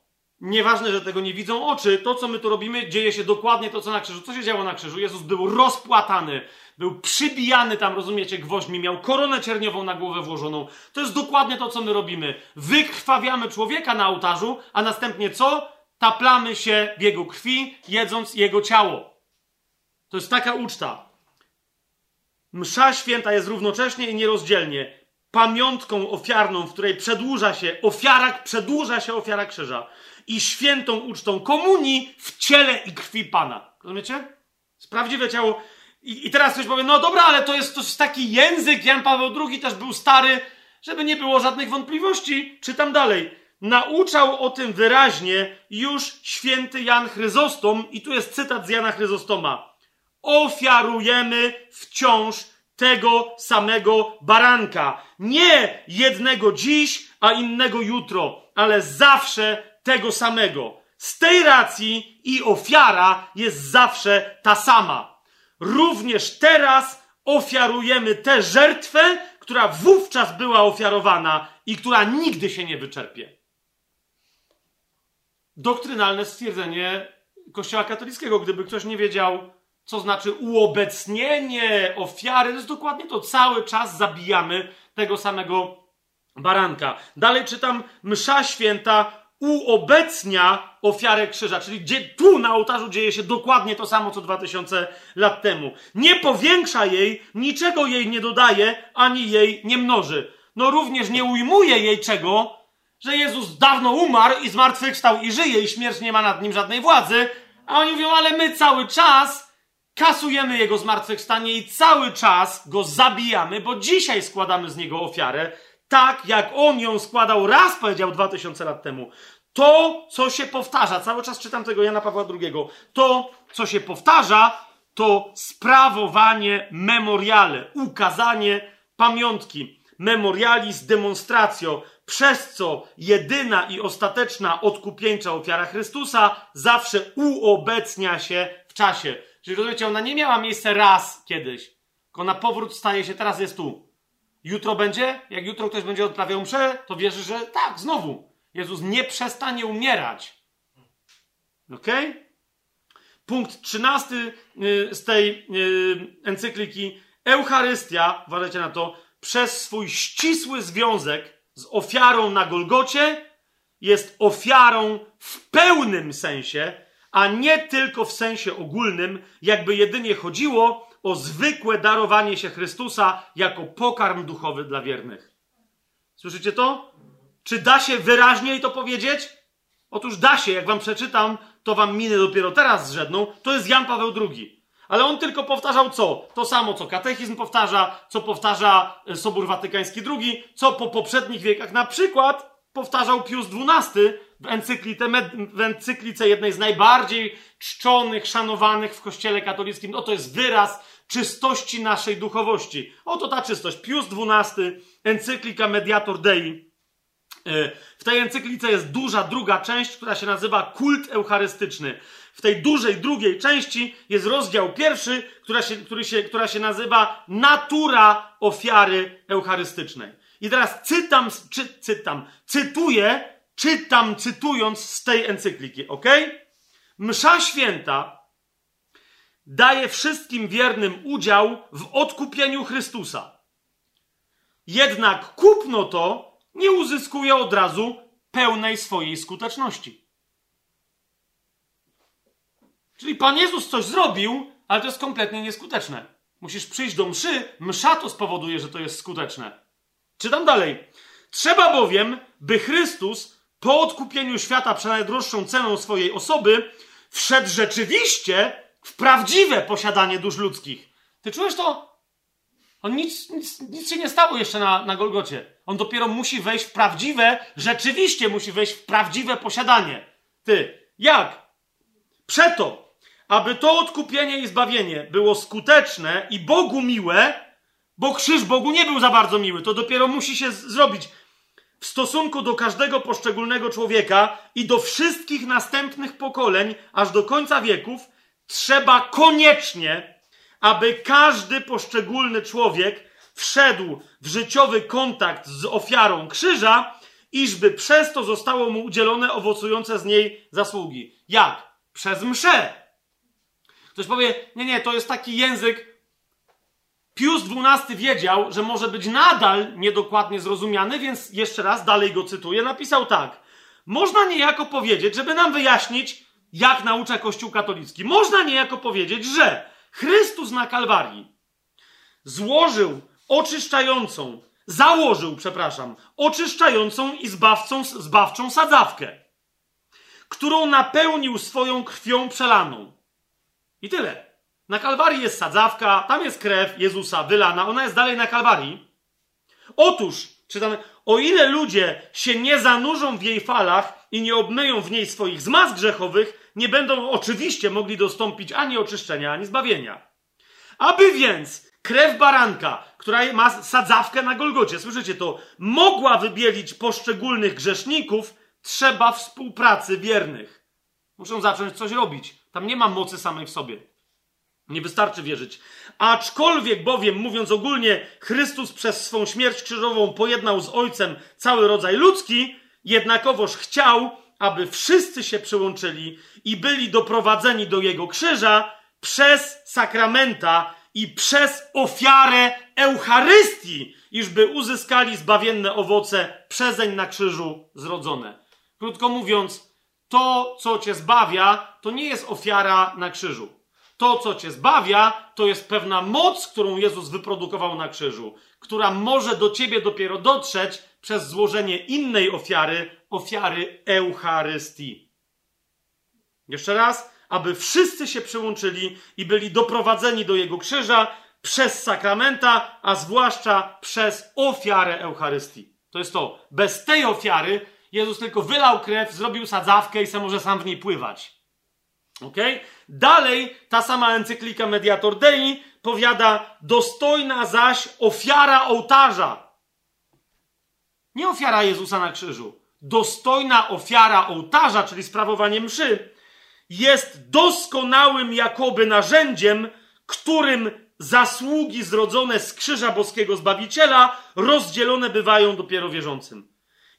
Nieważne, że tego nie widzą oczy, to co my tu robimy, dzieje się dokładnie to, co na krzyżu. Co się działo na krzyżu? Jezus był rozpłatany, był przybijany tam, rozumiecie, gwoźdźmi, miał koronę cierniową na głowę włożoną. To jest dokładnie to, co my robimy. Wykrwawiamy człowieka na ołtarzu, a następnie co? Taplamy się w jego krwi, jedząc jego ciało. To jest taka uczta. Msza święta jest równocześnie i nierozdzielnie pamiątką ofiarną, w której przedłuża się ofiara, przedłuża się ofiara krzyża i świętą ucztą komunii w ciele i krwi Pana. Rozumiecie? Sprawdziwe ciało. I, I, teraz ktoś powie, no dobra, ale to jest, to jest taki język, Jan Paweł II też był stary, żeby nie było żadnych wątpliwości. Czytam dalej. Nauczał o tym wyraźnie już święty Jan Chryzostom, i tu jest cytat z Jana Chryzostoma. Ofiarujemy wciąż tego samego baranka. Nie jednego dziś, a innego jutro, ale zawsze tego samego. Z tej racji i ofiara jest zawsze ta sama. Również teraz ofiarujemy tę żertwę, która wówczas była ofiarowana i która nigdy się nie wyczerpie. Doktrynalne stwierdzenie Kościoła katolickiego. Gdyby ktoś nie wiedział, co znaczy uobecnienie ofiary, to jest dokładnie to. Cały czas zabijamy tego samego baranka. Dalej czytam, msza święta uobecnia ofiarę krzyża, czyli gdzie tu na ołtarzu dzieje się dokładnie to samo, co 2000 lat temu. Nie powiększa jej, niczego jej nie dodaje, ani jej nie mnoży. No również nie ujmuje jej czego, że Jezus dawno umarł i zmartwychwstał i żyje i śmierć nie ma nad nim żadnej władzy, a oni mówią, ale my cały czas kasujemy jego zmartwychwstanie i cały czas go zabijamy, bo dzisiaj składamy z niego ofiarę, tak jak on ją składał raz, powiedział 2000 lat temu. To, co się powtarza, cały czas czytam tego Jana Pawła II, to, co się powtarza, to sprawowanie memoriale, ukazanie pamiątki. Memorialis demonstratio, przez co jedyna i ostateczna odkupieńcza ofiara Chrystusa zawsze uobecnia się w czasie. Czyli rozumiecie, ona nie miała miejsca raz kiedyś, tylko na powrót staje się, teraz jest tu. Jutro będzie? Jak jutro ktoś będzie odprawiał mszę, to wierzy, że tak, znowu. Jezus nie przestanie umierać. Ok? Punkt trzynasty y, z tej y, encykliki. Eucharystia, uważajcie na to, przez swój ścisły związek z ofiarą na Golgocie jest ofiarą w pełnym sensie, a nie tylko w sensie ogólnym, jakby jedynie chodziło o zwykłe darowanie się Chrystusa jako pokarm duchowy dla wiernych. Słyszycie to? Czy da się wyraźniej to powiedzieć? Otóż da się, jak wam przeczytam, to wam minę dopiero teraz zrzedną. To jest Jan Paweł II. Ale on tylko powtarzał co? To samo, co katechizm powtarza, co powtarza e, Sobór Watykański II, co po poprzednich wiekach na przykład powtarzał Pius XII w encyklice, w encyklice jednej z najbardziej czczonych, szanowanych w kościele katolickim. No to jest wyraz czystości naszej duchowości. Oto ta czystość. Pius XII, encyklika Mediator Dei. E, w tej encyklice jest duża druga część, która się nazywa Kult Eucharystyczny. W tej dużej drugiej części jest rozdział pierwszy, która się, który się, która się nazywa Natura ofiary eucharystycznej. I teraz cytam, czy, cytam, cytuję, czytam, cytując z tej encykliki, ok? Msza święta daje wszystkim wiernym udział w odkupieniu Chrystusa. Jednak kupno to nie uzyskuje od razu pełnej swojej skuteczności. Czyli Pan Jezus coś zrobił, ale to jest kompletnie nieskuteczne. Musisz przyjść do mszy, msza to spowoduje, że to jest skuteczne. Czytam dalej. Trzeba bowiem, by Chrystus po odkupieniu świata przed najdroższą ceną swojej osoby wszedł rzeczywiście w prawdziwe posiadanie dusz ludzkich. Ty czujesz to? On nic, nic, nic się nie stało jeszcze na, na Golgocie. On dopiero musi wejść w prawdziwe, rzeczywiście musi wejść w prawdziwe posiadanie. Ty, jak? Przeto, aby to odkupienie i zbawienie było skuteczne i Bogu miłe, bo krzyż Bogu nie był za bardzo miły, to dopiero musi się zrobić w stosunku do każdego poszczególnego człowieka i do wszystkich następnych pokoleń, aż do końca wieków, trzeba koniecznie, aby każdy poszczególny człowiek wszedł w życiowy kontakt z ofiarą krzyża, iżby przez to zostało mu udzielone owocujące z niej zasługi. Jak? Przez mszę. Ktoś powie, nie, nie, to jest taki język. Pius XII wiedział, że może być nadal niedokładnie zrozumiany, więc jeszcze raz dalej go cytuję. Napisał tak. Można niejako powiedzieć, żeby nam wyjaśnić, jak naucza Kościół katolicki. Można niejako powiedzieć, że Chrystus na Kalwarii złożył oczyszczającą, założył, przepraszam, oczyszczającą i zbawcą, zbawczą sadzawkę, którą napełnił swoją krwią przelaną. I tyle. Na Kalwarii jest sadzawka, tam jest krew Jezusa wylana, ona jest dalej na Kalwarii. Otóż, czytamy, o ile ludzie się nie zanurzą w jej falach i nie obmyją w niej swoich zmaz grzechowych, nie będą oczywiście mogli dostąpić ani oczyszczenia, ani zbawienia. Aby więc krew baranka, która ma sadzawkę na Golgocie, słyszycie to, mogła wybielić poszczególnych grzeszników, trzeba współpracy wiernych. Muszą zacząć coś robić. Tam nie ma mocy samej w sobie. Nie wystarczy wierzyć. Aczkolwiek bowiem, mówiąc ogólnie, Chrystus przez swą śmierć krzyżową pojednał z Ojcem cały rodzaj ludzki, jednakowoż chciał, aby wszyscy się przyłączyli i byli doprowadzeni do Jego krzyża przez sakramenta i przez ofiarę Eucharystii, iżby uzyskali zbawienne owoce przezeń na krzyżu zrodzone. Krótko mówiąc, to, co cię zbawia, to nie jest ofiara na krzyżu. To, co cię zbawia, to jest pewna moc, którą Jezus wyprodukował na krzyżu, która może do ciebie dopiero dotrzeć przez złożenie innej ofiary, ofiary Eucharystii. Jeszcze raz, aby wszyscy się przyłączyli i byli doprowadzeni do Jego krzyża przez sakramenta, a zwłaszcza przez ofiarę Eucharystii. To jest to. Bez tej ofiary Jezus tylko wylał krew, zrobił sadzawkę i sam może sam w niej pływać. Ok? Dalej ta sama encyklika Mediator Dei powiada, dostojna zaś ofiara ołtarza Nie ofiara Jezusa na krzyżu. Dostojna ofiara ołtarza, czyli sprawowanie mszy, jest doskonałym jakoby narzędziem, którym zasługi zrodzone z krzyża boskiego Zbawiciela rozdzielone bywają dopiero wierzącym.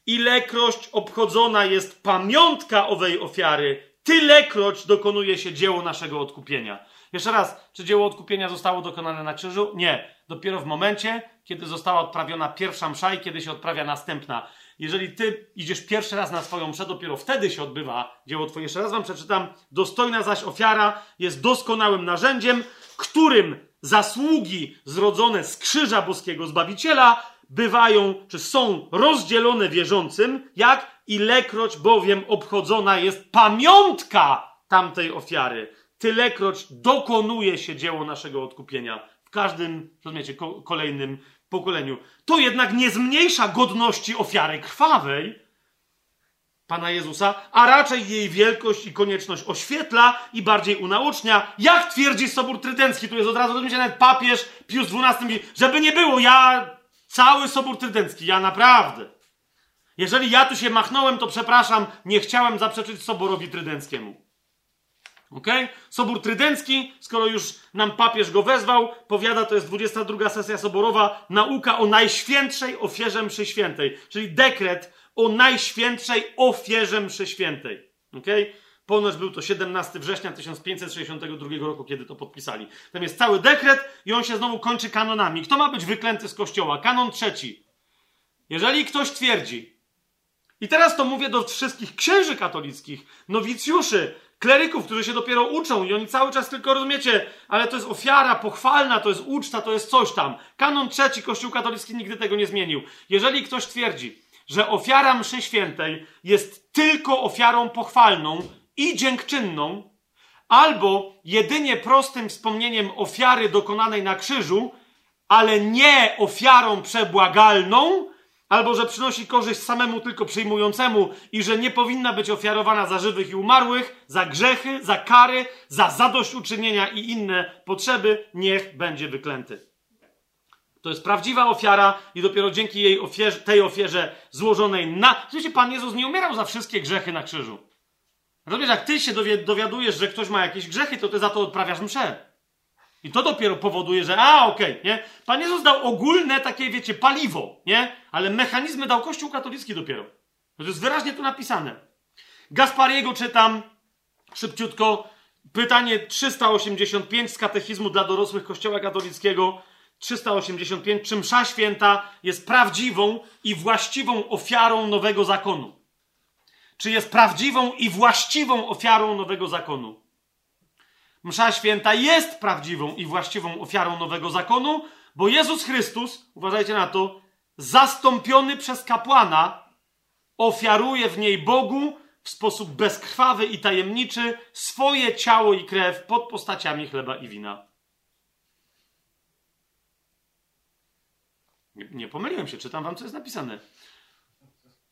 Ilekroć obchodzona jest pamiątka owej ofiary, tylekroć dokonuje się dzieło naszego odkupienia. Jeszcze raz, czy dzieło odkupienia zostało dokonane na krzyżu? Nie. Dopiero w momencie, kiedy została odprawiona pierwsza msza i kiedy się odprawia następna. Jeżeli ty idziesz pierwszy raz na swoją mszę, dopiero wtedy się odbywa dzieło twoje. Jeszcze raz wam przeczytam. Dostojna zaś ofiara jest doskonałym narzędziem, którym zasługi zrodzone z krzyża boskiego Zbawiciela bywają, czy są rozdzielone wierzącym, jak ilekroć bowiem obchodzona jest pamiątka tamtej ofiary. Tylekroć dokonuje się dzieło naszego odkupienia w każdym, rozumiecie, ko kolejnym pokoleniu. To jednak nie zmniejsza godności ofiary krwawej, Pana Jezusa, a raczej jej wielkość i konieczność oświetla i bardziej unaucznia, jak twierdzi Sobór Trydencki. Tu jest od razu, rozumiecie, nawet papież Pius XII, żeby nie było, ja, cały Sobór Trydencki, ja naprawdę. Jeżeli ja tu się machnąłem, to przepraszam, nie chciałem zaprzeczyć Soborowi Trydenckiemu. Ok? Sobór Trydencki, skoro już nam papież go wezwał, powiada, to jest 22 sesja soborowa, nauka o najświętszej ofierze mszy świętej, czyli dekret o najświętszej ofierze mszy świętej. Ok? Ponoć był to 17 września 1562 roku, kiedy to podpisali. Tam jest cały dekret i on się znowu kończy kanonami. Kto ma być wyklęty z kościoła? Kanon trzeci. Jeżeli ktoś twierdzi, i teraz to mówię do wszystkich księży katolickich, nowicjuszy, kleryków, którzy się dopiero uczą i oni cały czas tylko rozumiecie, ale to jest ofiara pochwalna, to jest uczta, to jest coś tam. Kanon trzeci Kościół katolicki nigdy tego nie zmienił. Jeżeli ktoś twierdzi, że ofiara mszy świętej jest tylko ofiarą pochwalną i dziękczynną, albo jedynie prostym wspomnieniem ofiary dokonanej na krzyżu, ale nie ofiarą przebłagalną, albo że przynosi korzyść samemu tylko przyjmującemu i że nie powinna być ofiarowana za żywych i umarłych, za grzechy, za kary, za zadośćuczynienia i inne potrzeby, niech będzie wyklęty. To jest prawdziwa ofiara i dopiero dzięki jej ofierze, tej ofierze złożonej na... Słuchajcie, Pan Jezus nie umierał za wszystkie grzechy na krzyżu. Rozumiesz, jak ty się dowiadujesz, że ktoś ma jakieś grzechy, to ty za to odprawiasz mszę. I to dopiero powoduje, że a, okej, okay, nie? Pan Jezus dał ogólne takie, wiecie, paliwo, nie? Ale mechanizmy dał Kościół katolicki dopiero. To jest wyraźnie tu napisane. Gaspariego czytam szybciutko. Pytanie 385 z katechizmu dla dorosłych Kościoła katolickiego. 385. Czy msza święta jest prawdziwą i właściwą ofiarą nowego zakonu? Czy jest prawdziwą i właściwą ofiarą nowego zakonu? Msza święta jest prawdziwą i właściwą ofiarą nowego zakonu, bo Jezus Chrystus, uważajcie na to, zastąpiony przez kapłana, ofiaruje w niej Bogu w sposób bezkrwawy i tajemniczy swoje ciało i krew pod postaciami chleba i wina. Nie, nie pomyliłem się, czytam wam, co jest napisane.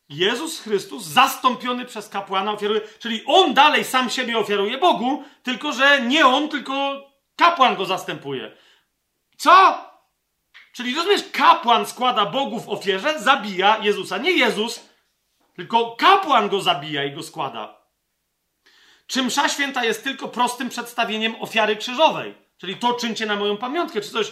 Jezus Chrystus, zastąpiony przez kapłana, ofiaruje, czyli on dalej sam siebie ofiaruje Bogu, tylko że nie on, tylko kapłan go zastępuje. Co? Czyli rozumiesz, kapłan składa Bogu w ofierze, zabija Jezusa. Nie Jezus, tylko kapłan go zabija i go składa. Czy msza święta jest tylko prostym przedstawieniem ofiary krzyżowej? Czyli to czyńcie na moją pamiątkę, czy coś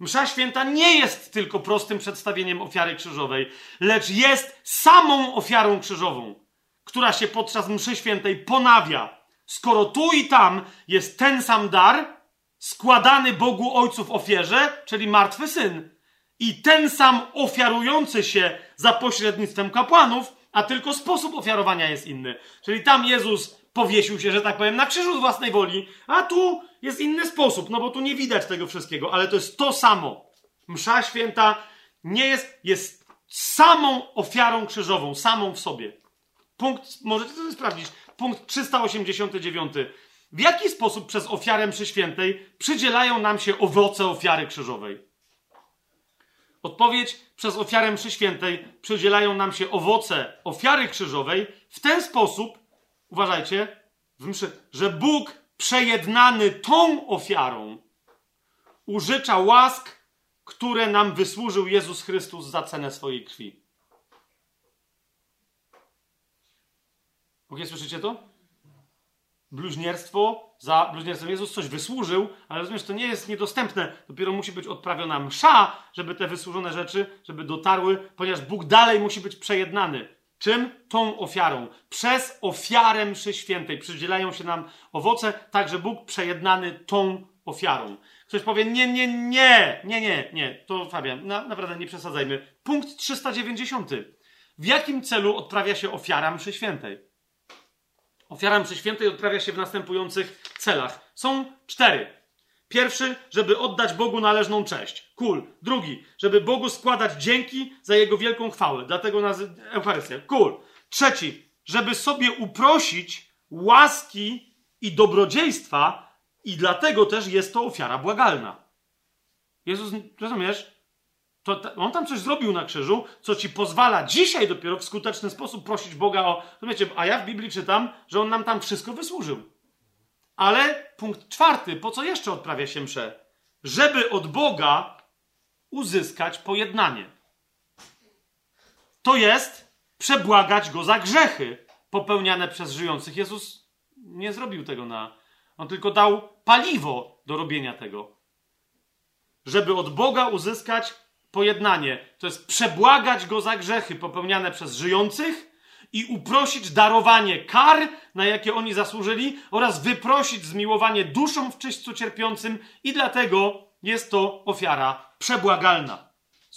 Msza święta nie jest tylko prostym przedstawieniem ofiary krzyżowej, lecz jest samą ofiarą krzyżową, która się podczas mszy świętej ponawia. Skoro tu i tam jest ten sam dar, składany Bogu Ojcu w ofierze, czyli martwy syn, i ten sam ofiarujący się za pośrednictwem kapłanów, a tylko sposób ofiarowania jest inny. Czyli tam Jezus powiesił się, że tak powiem, na krzyżu z własnej woli, a tu jest inny sposób, no bo tu nie widać tego wszystkiego, ale to jest to samo. Msza święta nie jest, jest samą ofiarą krzyżową, samą w sobie. Punkt, możecie to sprawdzić, punkt 389. W jaki sposób przez ofiarę mszy świętej przydzielają nam się owoce ofiary krzyżowej? Odpowiedź przez ofiarę mszy świętej przydzielają nam się owoce ofiary krzyżowej w ten sposób, uważajcie, w mszy, że Bóg przejednany tą ofiarą użycza łask, które nam wysłużył Jezus Chrystus za cenę swojej krwi. Ok, słyszycie to? Bluźnierstwo, za bluźnierstwem Jezus coś wysłużył, ale rozumiesz, to nie jest niedostępne. Dopiero musi być odprawiona msza, żeby te wysłużone rzeczy, żeby dotarły, ponieważ Bóg dalej musi być przejednany. Czym? Tą ofiarą. Przez ofiarę mszy świętej przydzielają się nam owoce, tak że Bóg przejednany tą ofiarą. Ktoś powie, nie, nie, nie, nie, nie, nie, to Fabian, na, naprawdę nie przesadzajmy. Punkt 390. W jakim celu odprawia się ofiara mszy świętej? Ofiara mszy świętej odprawia się w następujących celach. Są cztery. Pierwszy, żeby oddać Bogu należną cześć. Cool. Drugi, żeby Bogu składać dzięki za Jego wielką chwałę. Dlatego nazy- Eucharystia. Cool. Trzeci, żeby sobie uprosić łaski i dobrodziejstwa i dlatego też jest to ofiara błagalna. Jezus, rozumiesz? To, on tam coś zrobił na krzyżu, co ci pozwala dzisiaj dopiero w skuteczny sposób prosić Boga o. Rozumiecie, a ja w Biblii czytam, że on nam tam wszystko wysłużył. Ale punkt czwarty, po co jeszcze odprawia się msze? Żeby od Boga uzyskać pojednanie. To jest przebłagać go za grzechy popełniane przez żyjących. Jezus nie zrobił tego na. On tylko dał paliwo do robienia tego. Żeby od Boga uzyskać pojednanie. To jest przebłagać go za grzechy popełniane przez żyjących i uprosić darowanie kar, na jakie oni zasłużyli, oraz wyprosić zmiłowanie duszom w czyśćcu cierpiącym, i dlatego jest to ofiara przebłagalna.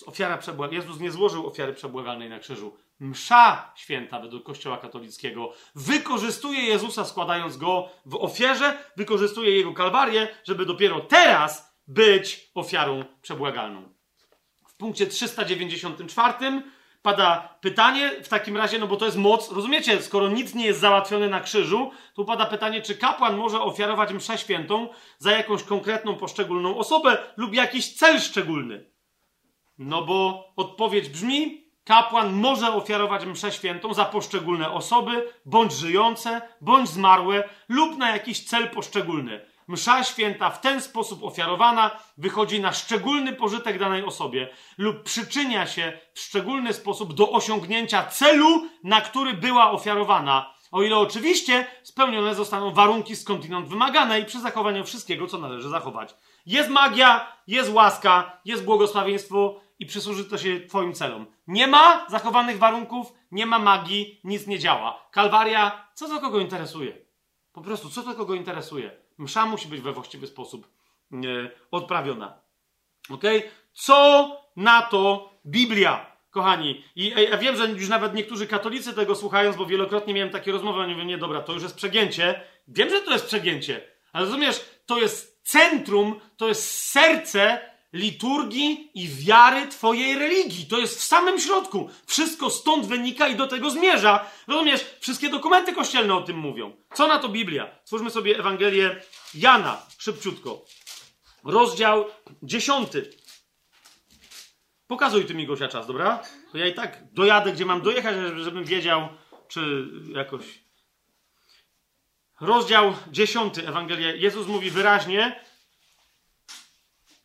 Ofiara przebłag... Jezus nie złożył ofiary przebłagalnej na krzyżu. Msza święta według Kościoła katolickiego wykorzystuje Jezusa, składając go w ofierze, wykorzystuje jego kalwarię, żeby dopiero teraz być ofiarą przebłagalną. W punkcie 394 pada pytanie w takim razie, no bo to jest moc, rozumiecie, skoro nic nie jest załatwione na krzyżu, to pada pytanie, czy kapłan może ofiarować mszę świętą za jakąś konkretną, poszczególną osobę lub jakiś cel szczególny. No bo odpowiedź brzmi, kapłan może ofiarować mszę świętą za poszczególne osoby, bądź żyjące, bądź zmarłe, lub na jakiś cel poszczególny. Msza święta w ten sposób ofiarowana wychodzi na szczególny pożytek danej osobie lub przyczynia się w szczególny sposób do osiągnięcia celu, na który była ofiarowana. O ile oczywiście spełnione zostaną warunki skądinąd wymagane i przy zachowaniu wszystkiego, co należy zachować. Jest magia, jest łaska, jest błogosławieństwo i przysłuży to się Twoim celom. Nie ma zachowanych warunków, nie ma magii, nic nie działa. Kalwaria, co to kogo interesuje? Po prostu, co to kogo interesuje? Msza musi być we właściwy sposób e, odprawiona. Ok? Co na to Biblia? Kochani, i ja wiem, że już nawet niektórzy katolicy tego słuchając, bo wielokrotnie miałem takie rozmowy, oni mówią, nie dobra, to już jest przegięcie. Wiem, że to jest przegięcie, ale rozumiesz, to jest centrum, to jest serce liturgii i wiary Twojej religii. To jest w samym środku. Wszystko stąd wynika i do tego zmierza. Rozumiesz? Wszystkie dokumenty kościelne o tym mówią. Co na to Biblia? Stwórzmy sobie Ewangelię Jana, szybciutko. Rozdział dziesiąty. Pokazuj ty mi Gosia czas, dobra? To ja i tak dojadę, gdzie mam dojechać, żebym wiedział, czy jakoś... Rozdział dziesiąty Ewangelia. Jezus mówi wyraźnie,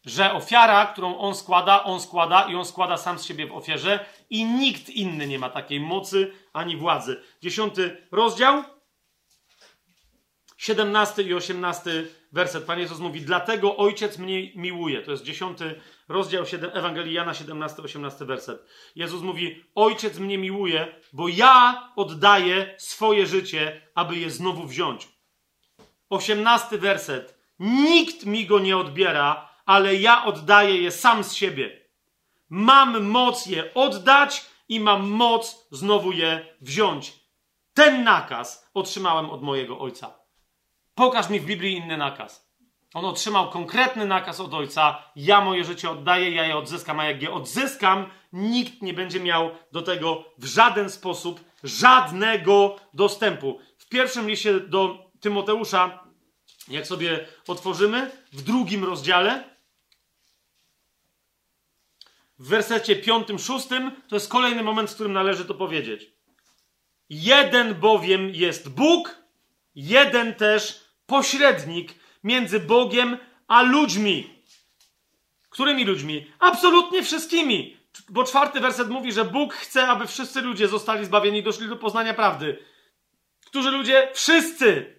że ofiara, którą on składa, on składa i on składa sam z siebie w ofierze i nikt inny nie ma takiej mocy ani władzy. Dziesiąty rozdział, siedemnasty i osiemnasty werset. Pan Jezus mówi, dlatego Ojciec mnie miłuje. To jest dziesiąty rozdział 7, Ewangelii Jana, 17, 18 werset. Jezus mówi, Ojciec mnie miłuje, bo ja oddaję swoje życie, aby je znowu wziąć. Osiemnasty werset. Nikt mi go nie odbiera, ale ja oddaję je sam z siebie. Mam moc je oddać i mam moc znowu je wziąć. Ten nakaz otrzymałem od mojego ojca. Pokaż mi w Biblii inny nakaz. On otrzymał konkretny nakaz od ojca. Ja moje życie oddaję, ja je odzyskam, a jak je odzyskam, nikt nie będzie miał do tego w żaden sposób żadnego dostępu. W pierwszym liście do Tymoteusza, jak sobie otworzymy, w drugim rozdziale, w wersecie piątym, szóstym, to jest kolejny moment, w którym należy to powiedzieć. Jeden bowiem jest Bóg, jeden też pośrednik między Bogiem a ludźmi. Którymi ludźmi? Absolutnie wszystkimi. Bo czwarty werset mówi, że Bóg chce, aby wszyscy ludzie zostali zbawieni i doszli do poznania prawdy. którzy ludzie wszyscy.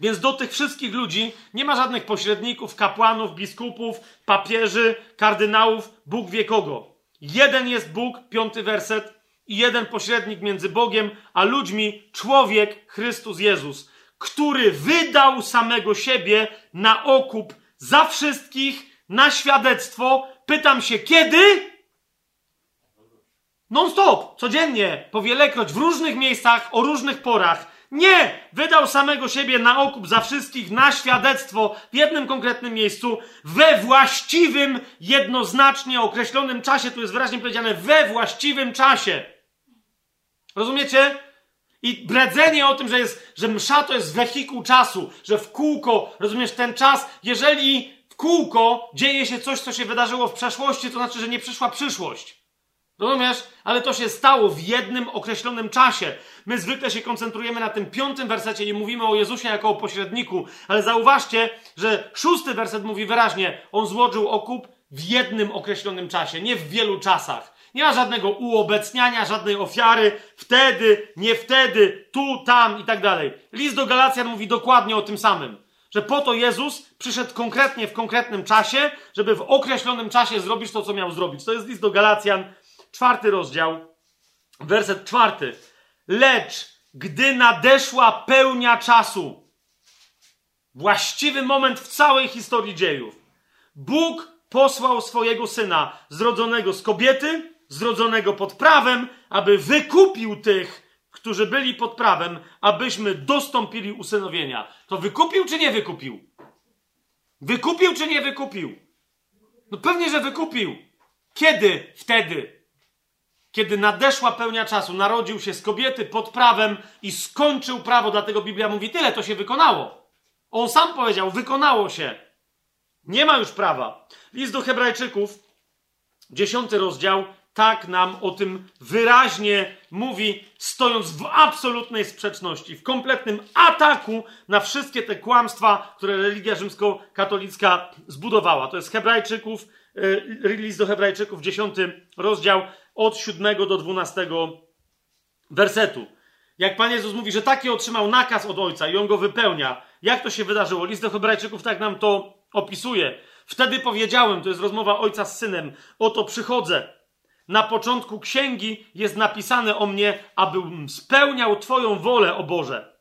Więc do tych wszystkich ludzi nie ma żadnych pośredników, kapłanów, biskupów, papieży, kardynałów, Bóg wie kogo. Jeden jest Bóg, piąty werset, i jeden pośrednik między Bogiem a ludźmi, człowiek Chrystus Jezus, który wydał samego siebie na okup za wszystkich, na świadectwo. Pytam się, kiedy? Non-stop, codziennie, powielekroć, w różnych miejscach, o różnych porach. Nie! Wydał samego siebie na okup za wszystkich, na świadectwo w jednym konkretnym miejscu, we właściwym, jednoznacznie określonym czasie. Tu jest wyraźnie powiedziane, we właściwym czasie. Rozumiecie? I bredzenie o tym, że, jest, że msza to jest wehikuł czasu, że w kółko, rozumiesz, ten czas, jeżeli w kółko dzieje się coś, co się wydarzyło w przeszłości, to znaczy, że nie przyszła przyszłość. Rozumiesz? Ale to się stało w jednym określonym czasie. My zwykle się koncentrujemy na tym piątym wersecie i mówimy o Jezusie jako o pośredniku, ale zauważcie, że szósty werset mówi wyraźnie: On złożył okup w jednym określonym czasie, nie w wielu czasach. Nie ma żadnego uobecniania, żadnej ofiary, wtedy, nie wtedy, tu, tam i tak dalej. List do Galacjan mówi dokładnie o tym samym. Że po to Jezus przyszedł konkretnie w konkretnym czasie, żeby w określonym czasie zrobić to, co miał zrobić. To jest list do Galacjan, czwarty rozdział, werset czwarty. Lecz gdy nadeszła pełnia czasu, właściwy moment w całej historii dziejów, Bóg posłał swojego syna, zrodzonego z kobiety, zrodzonego pod prawem, aby wykupił tych, którzy byli pod prawem, abyśmy dostąpili usynowienia. To wykupił czy nie wykupił? Wykupił czy nie wykupił? No pewnie, że wykupił. Kiedy? Wtedy. Kiedy nadeszła pełnia czasu, narodził się z kobiety pod prawem i skończył prawo, dlatego Biblia mówi tyle, to się wykonało. On sam powiedział, wykonało się. Nie ma już prawa. List do Hebrajczyków, dziesiąty rozdział, tak nam o tym wyraźnie mówi, stojąc w absolutnej sprzeczności, w kompletnym ataku na wszystkie te kłamstwa, które religia rzymskokatolicka zbudowała. To jest Hebrajczyków, e, list do Hebrajczyków, dziesiąty rozdział, od siódmego do dwunastego wersetu. Jak Pan Jezus mówi, że taki otrzymał nakaz od Ojca i On go wypełnia. Jak to się wydarzyło? List do Hebrajczyków tak nam to opisuje. Wtedy powiedziałem, to jest rozmowa Ojca z Synem, oto przychodzę. Na początku księgi jest napisane o mnie, abym spełniał Twoją wolę, o Boże.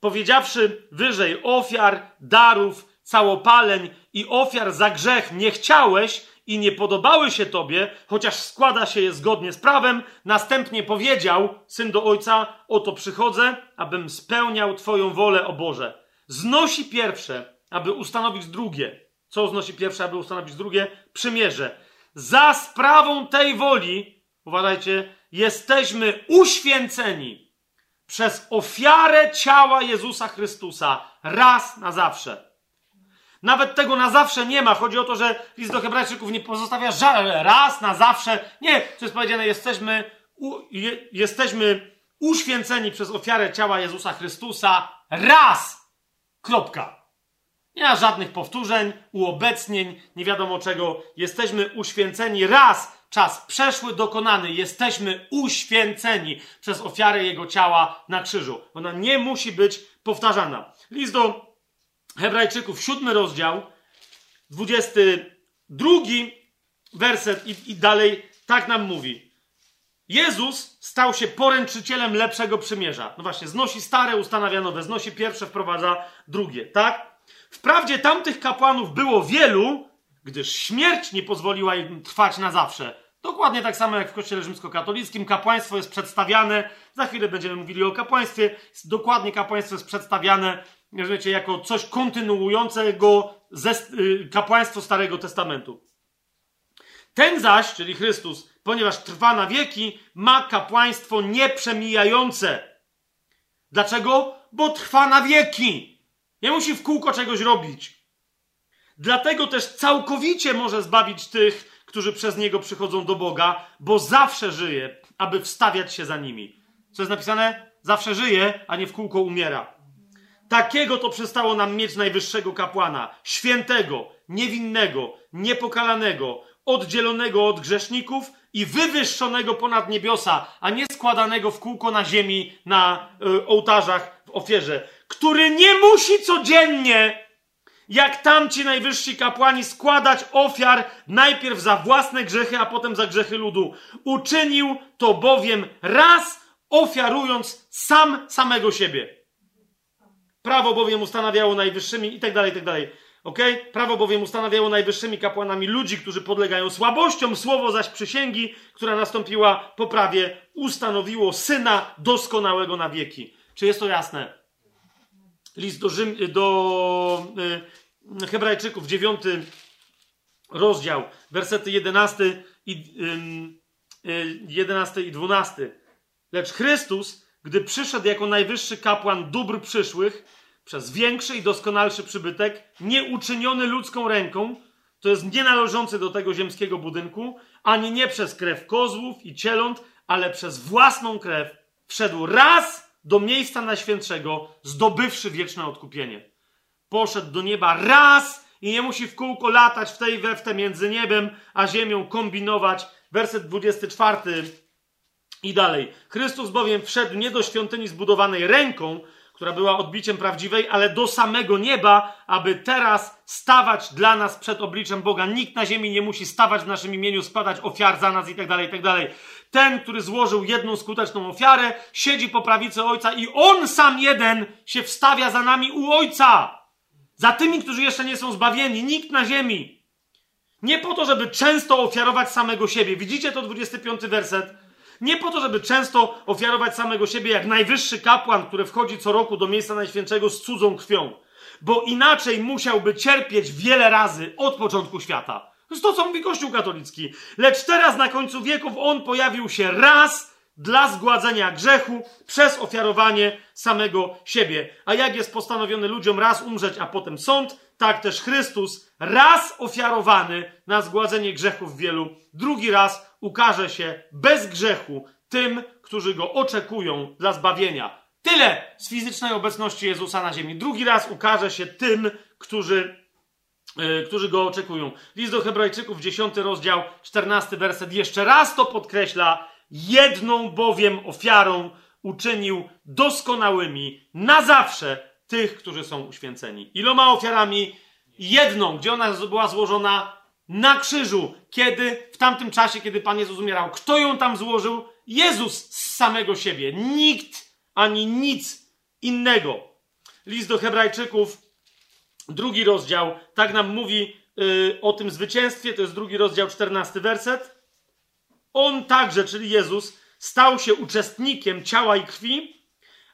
Powiedziawszy wyżej ofiar, darów, całopaleń i ofiar za grzech nie chciałeś i nie podobały się Tobie, chociaż składa się je zgodnie z prawem, następnie powiedział syn do ojca: Oto przychodzę, abym spełniał Twoją wolę, o Boże. Znosi pierwsze, aby ustanowić drugie. Co znosi pierwsze, aby ustanowić drugie? Przymierze za sprawą tej woli, uważajcie, jesteśmy uświęceni przez ofiarę ciała Jezusa Chrystusa raz na zawsze. Nawet tego na zawsze nie ma. Chodzi o to, że list do Hebrajczyków nie pozostawia raz na zawsze. Nie, to jest powiedziane, jesteśmy, u, je, jesteśmy uświęceni przez ofiarę ciała Jezusa Chrystusa raz. Kropka. Nie ma żadnych powtórzeń, uobecnień, nie wiadomo czego. Jesteśmy uświęceni raz, czas przeszły, dokonany. Jesteśmy uświęceni przez ofiarę Jego ciała na krzyżu. Ona nie musi być powtarzana. List do Hebrajczyków, siódmy rozdział, dwudziesty drugi werset i, i dalej tak nam mówi. Jezus stał się poręczycielem lepszego przymierza. No właśnie, znosi stare, ustanawia nowe, znosi pierwsze, wprowadza drugie, tak? Wprawdzie tamtych kapłanów było wielu, gdyż śmierć nie pozwoliła im trwać na zawsze. Dokładnie tak samo jak w Kościele Rzymskokatolickim. Kapłaństwo jest przedstawiane, za chwilę będziemy mówili o kapłaństwie, dokładnie kapłaństwo jest przedstawiane wiecie, jako coś kontynuującego y, kapłaństwo Starego Testamentu. Ten zaś, czyli Chrystus, ponieważ trwa na wieki, ma kapłaństwo nieprzemijające. Dlaczego? Bo trwa na wieki. Nie musi w kółko czegoś robić. Dlatego też całkowicie może zbawić tych, którzy przez niego przychodzą do Boga, bo zawsze żyje, aby wstawiać się za nimi. Co jest napisane? Zawsze żyje, a nie w kółko umiera. Takiego to przestało nam mieć najwyższego kapłana, świętego, niewinnego, niepokalanego, oddzielonego od grzeszników i wywyższonego ponad niebiosa, a nie składanego w kółko na ziemi, na y, ołtarzach w ofierze, który nie musi codziennie, jak tamci najwyżsi kapłani, składać ofiar najpierw za własne grzechy, a potem za grzechy ludu. Uczynił to bowiem raz, ofiarując sam samego siebie. Prawo bowiem ustanawiało najwyższymi i tak dalej, i tak dalej. Ok? Prawo bowiem ustanawiało najwyższymi kapłanami ludzi, którzy podlegają słabościom, słowo zaś przysięgi, która nastąpiła po prawie, ustanowiło syna doskonałego na wieki. Czy jest to jasne? List do, Rzym, do y, Hebrajczyków, dziewiąty rozdział, wersety 11 i, y, 11 i 12. Lecz Chrystus, gdy przyszedł jako najwyższy kapłan dóbr przyszłych, przez większy i doskonalszy przybytek, nie uczyniony ludzką ręką, to jest nie należący do tego ziemskiego budynku, ani nie przez krew kozłów i cieląt, ale przez własną krew wszedł raz do miejsca najświętszego, zdobywszy wieczne odkupienie. Poszedł do nieba raz i nie musi w kółko latać w tej we między niebem a ziemią, kombinować. Werset 24 i dalej. Chrystus bowiem wszedł nie do świątyni zbudowanej ręką, która była odbiciem prawdziwej, ale do samego nieba, aby teraz stawać dla nas przed obliczem Boga. Nikt na ziemi nie musi stawać w naszym imieniu, składać ofiar za nas i tak dalej, i tak. Ten, który złożył jedną skuteczną ofiarę, siedzi po prawicy Ojca i On sam jeden się wstawia za nami u Ojca. Za tymi, którzy jeszcze nie są zbawieni. Nikt na ziemi. Nie po to, żeby często ofiarować samego siebie. Widzicie to 25 werset? Nie po to, żeby często ofiarować samego siebie jak najwyższy kapłan, który wchodzi co roku do miejsca najświętszego z cudzą krwią, bo inaczej musiałby cierpieć wiele razy od początku świata. To jest to, co mówi Kościół katolicki. Lecz teraz na końcu wieków on pojawił się raz dla zgładzenia grzechu przez ofiarowanie samego siebie. A jak jest postanowiony ludziom raz umrzeć, a potem sąd, tak też Chrystus raz ofiarowany na zgładzenie grzechów wielu, drugi raz ukaże się bez grzechu tym, którzy go oczekują dla zbawienia. Tyle z fizycznej obecności Jezusa na ziemi. Drugi raz ukaże się tym, którzy, yy, którzy go oczekują. List do Hebrajczyków, 10 rozdział, 14 werset. Jeszcze raz to podkreśla. Jedną bowiem ofiarą uczynił doskonałymi na zawsze tych, którzy są uświęceni. Iloma ofiarami? Jedną, gdzie ona była złożona na krzyżu. Kiedy? W tamtym czasie, kiedy Pan Jezus umierał. Kto ją tam złożył? Jezus z samego siebie. Nikt ani nic innego. List do Hebrajczyków, drugi rozdział, tak nam mówi yy, o tym zwycięstwie. To jest drugi rozdział, czternasty werset. On także, czyli Jezus, stał się uczestnikiem ciała i krwi,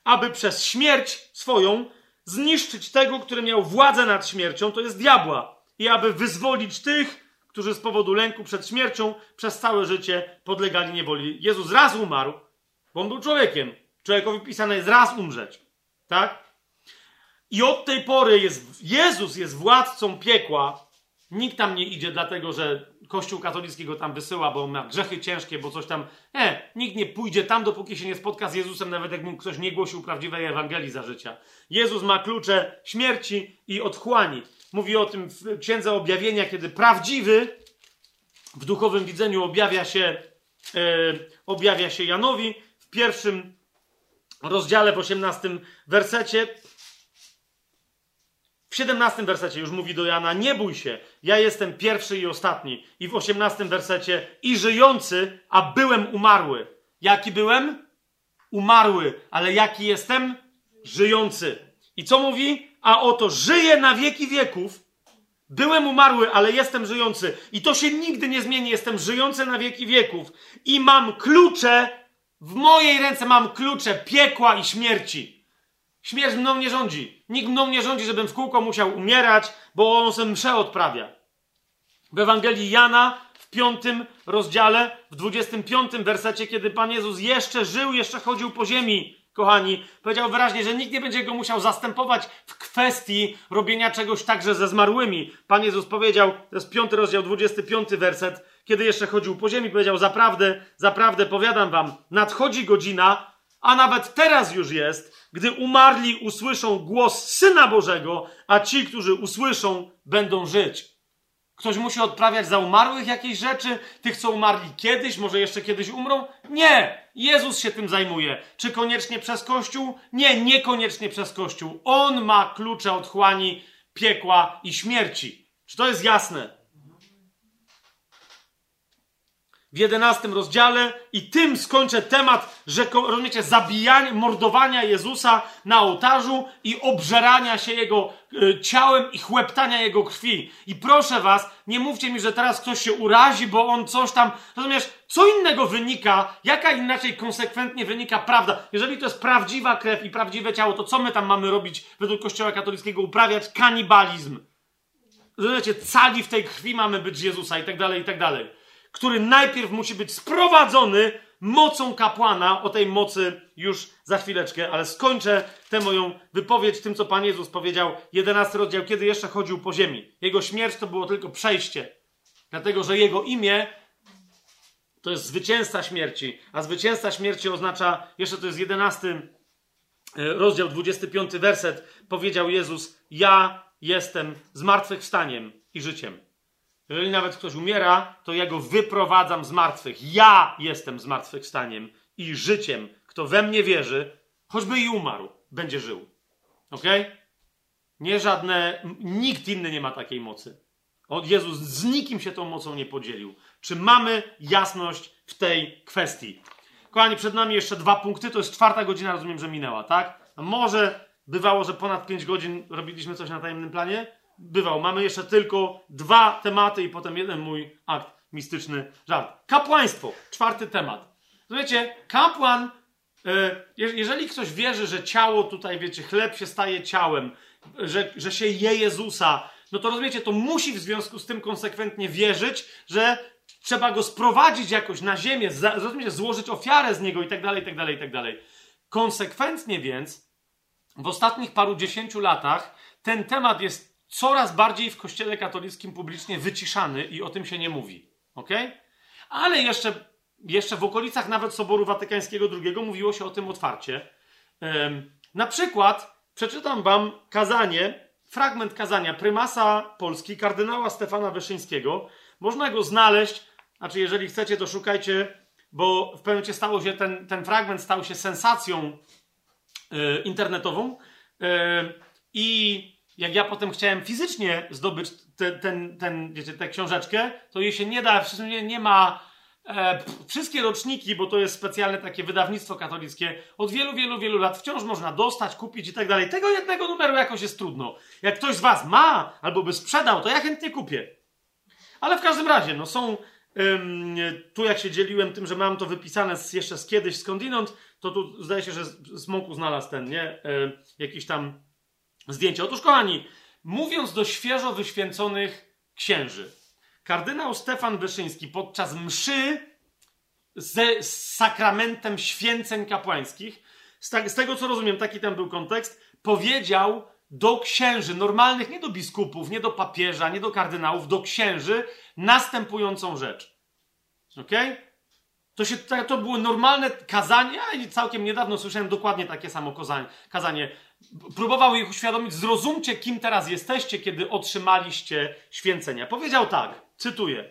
aby przez śmierć swoją zniszczyć tego, który miał władzę nad śmiercią, to jest diabła, i aby wyzwolić tych, którzy z powodu lęku przed śmiercią przez całe życie podlegali niewoli. Jezus raz umarł, bo on był człowiekiem. Człowiekowi pisane jest raz umrzeć. Tak? I od tej pory jest, Jezus jest władcą piekła. Nikt tam nie idzie dlatego, że Kościół katolicki go tam wysyła, bo ma grzechy ciężkie, bo coś tam. Nie, nikt nie pójdzie tam, dopóki się nie spotka z Jezusem, nawet jak mu ktoś nie głosił prawdziwej Ewangelii za życia. Jezus ma klucze śmierci i otchłani. Mówi o tym w Księdze Objawienia, kiedy prawdziwy w duchowym widzeniu objawia się, e, objawia się Janowi w pierwszym rozdziale, w 18 wersecie. W 17 wersecie już mówi do Jana: Nie bój się, ja jestem pierwszy i ostatni. I w 18 wersecie: I żyjący, a byłem umarły. Jaki byłem? Umarły, ale jaki jestem? Żyjący. I co mówi? A oto żyję na wieki wieków. Byłem umarły, ale jestem żyjący. I to się nigdy nie zmieni. Jestem żyjący na wieki wieków. I mam klucze, w mojej ręce mam klucze piekła i śmierci. Śmierć mną nie rządzi. Nikt mną nie rządzi, żebym w kółko musiał umierać, bo on sobie mszę odprawia. W Ewangelii Jana w piątym rozdziale, w dwudziestym piątym wersecie, kiedy Pan Jezus jeszcze żył, jeszcze chodził po ziemi, kochani, powiedział wyraźnie, że nikt nie będzie go musiał zastępować w kwestii robienia czegoś także ze zmarłymi. Pan Jezus powiedział, to jest piąty rozdział, dwudziesty piąty werset, kiedy jeszcze chodził po ziemi, powiedział, zaprawdę, zaprawdę powiadam wam, nadchodzi godzina, a nawet teraz już jest, gdy umarli usłyszą głos Syna Bożego, a ci, którzy usłyszą, będą żyć. Ktoś musi odprawiać za umarłych jakieś rzeczy? Tych, co umarli kiedyś, może jeszcze kiedyś umrą? Nie! Jezus się tym zajmuje. Czy koniecznie przez Kościół? Nie, niekoniecznie przez Kościół. On ma klucze od chłani, piekła i śmierci. Czy to jest jasne? W jedenastym rozdziale i tym skończę temat, że, rozumiecie, zabijania, mordowania Jezusa na ołtarzu i obżerania się Jego y, ciałem i chłeptania Jego krwi. I proszę was, nie mówcie mi, że teraz ktoś się urazi, bo on coś tam, rozumiesz, co innego wynika, jaka inaczej konsekwentnie wynika prawda. Jeżeli to jest prawdziwa krew i prawdziwe ciało, to co my tam mamy robić według Kościoła katolickiego? Uprawiać kanibalizm. Rozumiecie, cali w tej krwi mamy być Jezusa i tak dalej, i tak dalej który najpierw musi być sprowadzony mocą kapłana. O tej mocy już za chwileczkę, ale skończę tę moją wypowiedź tym, co Pan Jezus powiedział, 11 rozdział, kiedy jeszcze chodził po ziemi. Jego śmierć to było tylko przejście, dlatego że jego imię to jest zwycięzca śmierci, a zwycięzca śmierci oznacza, jeszcze to jest 11 e, rozdział, 25 werset, powiedział Jezus: Ja jestem zmartwychwstaniem i życiem. Jeżeli nawet ktoś umiera, to ja go wyprowadzam z martwych. Ja jestem zmartwychwstaniem i życiem. Kto we mnie wierzy, choćby i umarł, będzie żył. Ok? Nie żadne, nikt inny nie ma takiej mocy. Od Jezus z nikim się tą mocą nie podzielił. Czy mamy jasność w tej kwestii? Kochani, przed nami jeszcze dwa punkty. To jest czwarta godzina, rozumiem, że minęła, tak? A może bywało, że ponad pięć godzin robiliśmy coś na tajemnym planie? Bywał. Mamy jeszcze tylko dwa tematy i potem jeden mój akt mistyczny żart. Kapłaństwo, czwarty temat. Wiecie, kapłan, e, jeżeli ktoś wierzy, że ciało tutaj, wiecie, chleb się staje ciałem, że, że się je Jezusa, no to rozumiecie, to musi w związku z tym konsekwentnie wierzyć, że trzeba go sprowadzić jakoś na ziemię, rozumiecie, złożyć ofiarę z niego i tak dalej, i tak dalej, i tak dalej. Konsekwentnie więc w ostatnich paru dziesięciu latach ten temat jest coraz bardziej w kościele katolickim publicznie wyciszany i o tym się nie mówi. Ok? Ale jeszcze, jeszcze w okolicach nawet Soboru Watykańskiego II mówiło się o tym otwarcie. na przykład przeczytam wam kazanie, fragment kazania prymasa Polski, kardynała Stefana Wyszyńskiego. Można go znaleźć, znaczy jeżeli chcecie, to szukajcie, bo w pewnym momencie stało się, ten, ten fragment stał się sensacją e, internetową. E, I jak ja potem chciałem fizycznie zdobyć te, ten, ten, wiecie, tę książeczkę, to jej się nie da, nie, nie ma e, wszystkie roczniki, bo to jest specjalne takie wydawnictwo katolickie, od wielu, wielu, wielu lat wciąż można dostać, kupić i tak dalej. Tego jednego numeru jakoś jest trudno. Jak ktoś z was ma albo by sprzedał, to ja chętnie kupię. Ale w każdym razie, no są ym, tu jak się dzieliłem tym, że mam to wypisane z, jeszcze z kiedyś skądinąd, to tu zdaje się, że Smoku znalazł ten, nie? Yy, jakiś tam zdjęcie. Otóż, kochani, mówiąc do świeżo wyświęconych księży, kardynał Stefan Wyszyński podczas mszy ze sakramentem święceń kapłańskich, z, tak, z tego co rozumiem, taki tam był kontekst, powiedział do księży, normalnych, nie do biskupów, nie do papieża, nie do kardynałów, do księży, następującą rzecz. Ok? To, się, to były normalne kazania i całkiem niedawno słyszałem dokładnie takie samo kazanie próbował ich uświadomić, zrozumcie, kim teraz jesteście, kiedy otrzymaliście święcenia. Powiedział tak, cytuję.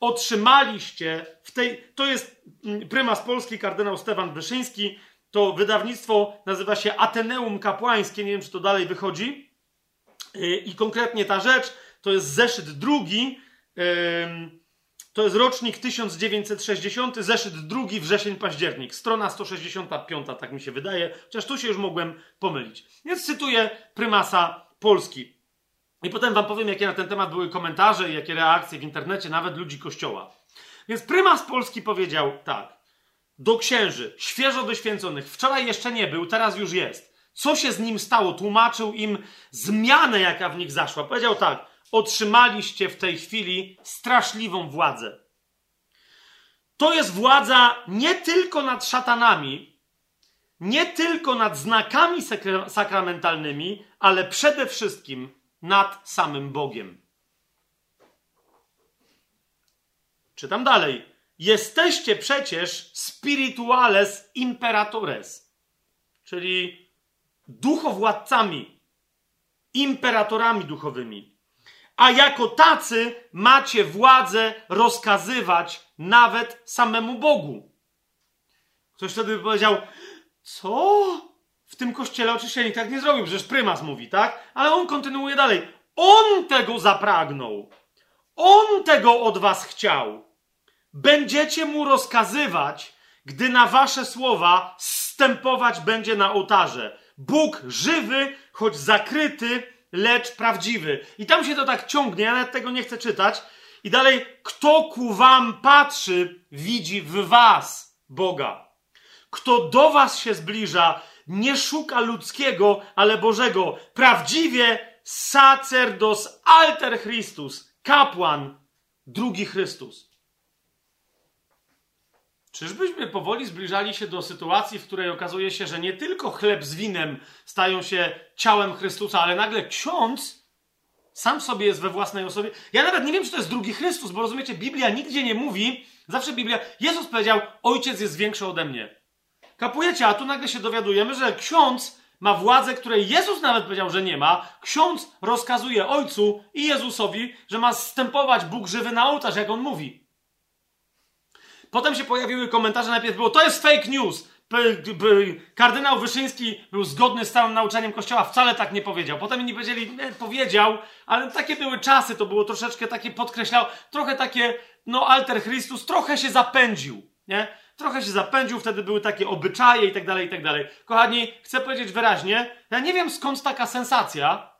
Otrzymaliście w tej, to jest mm, prymas polski, kardynał Stefan Wyszyński, to wydawnictwo nazywa się Ateneum Kapłańskie, nie wiem, czy to dalej wychodzi. Y, I konkretnie ta rzecz to jest zeszyt drugi, to jest rocznik 1960, zeszyt drugi, wrzesień, październik. Strona 165, tak mi się wydaje, chociaż tu się już mogłem pomylić. Więc cytuję prymasa Polski. I potem wam powiem, jakie na ten temat były komentarze i jakie reakcje w internecie, nawet ludzi kościoła. Więc prymas Polski powiedział tak. Do księży, świeżo wyświęconych, wczoraj jeszcze nie był, teraz już jest. Co się z nim stało? Tłumaczył im zmianę, jaka w nich zaszła. Powiedział tak otrzymaliście w tej chwili straszliwą władzę. To jest władza nie tylko nad szatanami, nie tylko nad znakami sakramentalnymi, ale przede wszystkim nad samym Bogiem. Czytam dalej. Jesteście przecież spirituales imperatores, czyli duchowładcami, imperatorami duchowymi a jako tacy macie władzę rozkazywać nawet samemu Bogu. Ktoś wtedy by powiedział, co? W tym kościele oczywiście nikt tak nie zrobił, przecież prymas mówi, tak? Ale on kontynuuje dalej. On tego zapragnął. On tego od was chciał. Będziecie mu rozkazywać, gdy na wasze słowa stępować będzie na ołtarze. Bóg żywy, choć zakryty, lecz prawdziwy. I tam się to tak ciągnie, ja nawet tego nie chcę czytać. I dalej, kto ku wam patrzy, widzi w was Boga. Kto do was się zbliża, nie szuka ludzkiego, ale Bożego. Prawdziwie sacerdos alter Christus, kapłan, drugi Chrystus. Czyżbyśmy powoli zbliżali się do sytuacji, w której okazuje się, że nie tylko chleb z winem stają się ciałem Chrystusa, ale nagle ksiądz sam sobie jest we własnej osobie. Ja nawet nie wiem, czy to jest drugi Chrystus, bo rozumiecie, Biblia nigdzie nie mówi, zawsze Biblia, Jezus powiedział, ojciec jest większy ode mnie. Kapujecie, a tu nagle się dowiadujemy, że ksiądz ma władzę, której Jezus nawet powiedział, że nie ma. Ksiądz rozkazuje ojcu i Jezusowi, że ma stępować Bóg żywy na ołtarz, jak on mówi. Potem się pojawiły komentarze, najpierw było, to jest fake news. Kardynał Wyszyński był zgodny z całym nauczaniem Kościoła, wcale tak nie powiedział. Potem inni powiedzieli, nie, powiedział, ale takie były czasy, to było troszeczkę takie podkreślał, trochę takie, no alter Chrystus, trochę się zapędził, nie? Trochę się zapędził, wtedy były takie obyczaje i tak dalej, i tak dalej. Kochani, chcę powiedzieć wyraźnie, ja nie wiem skąd taka sensacja,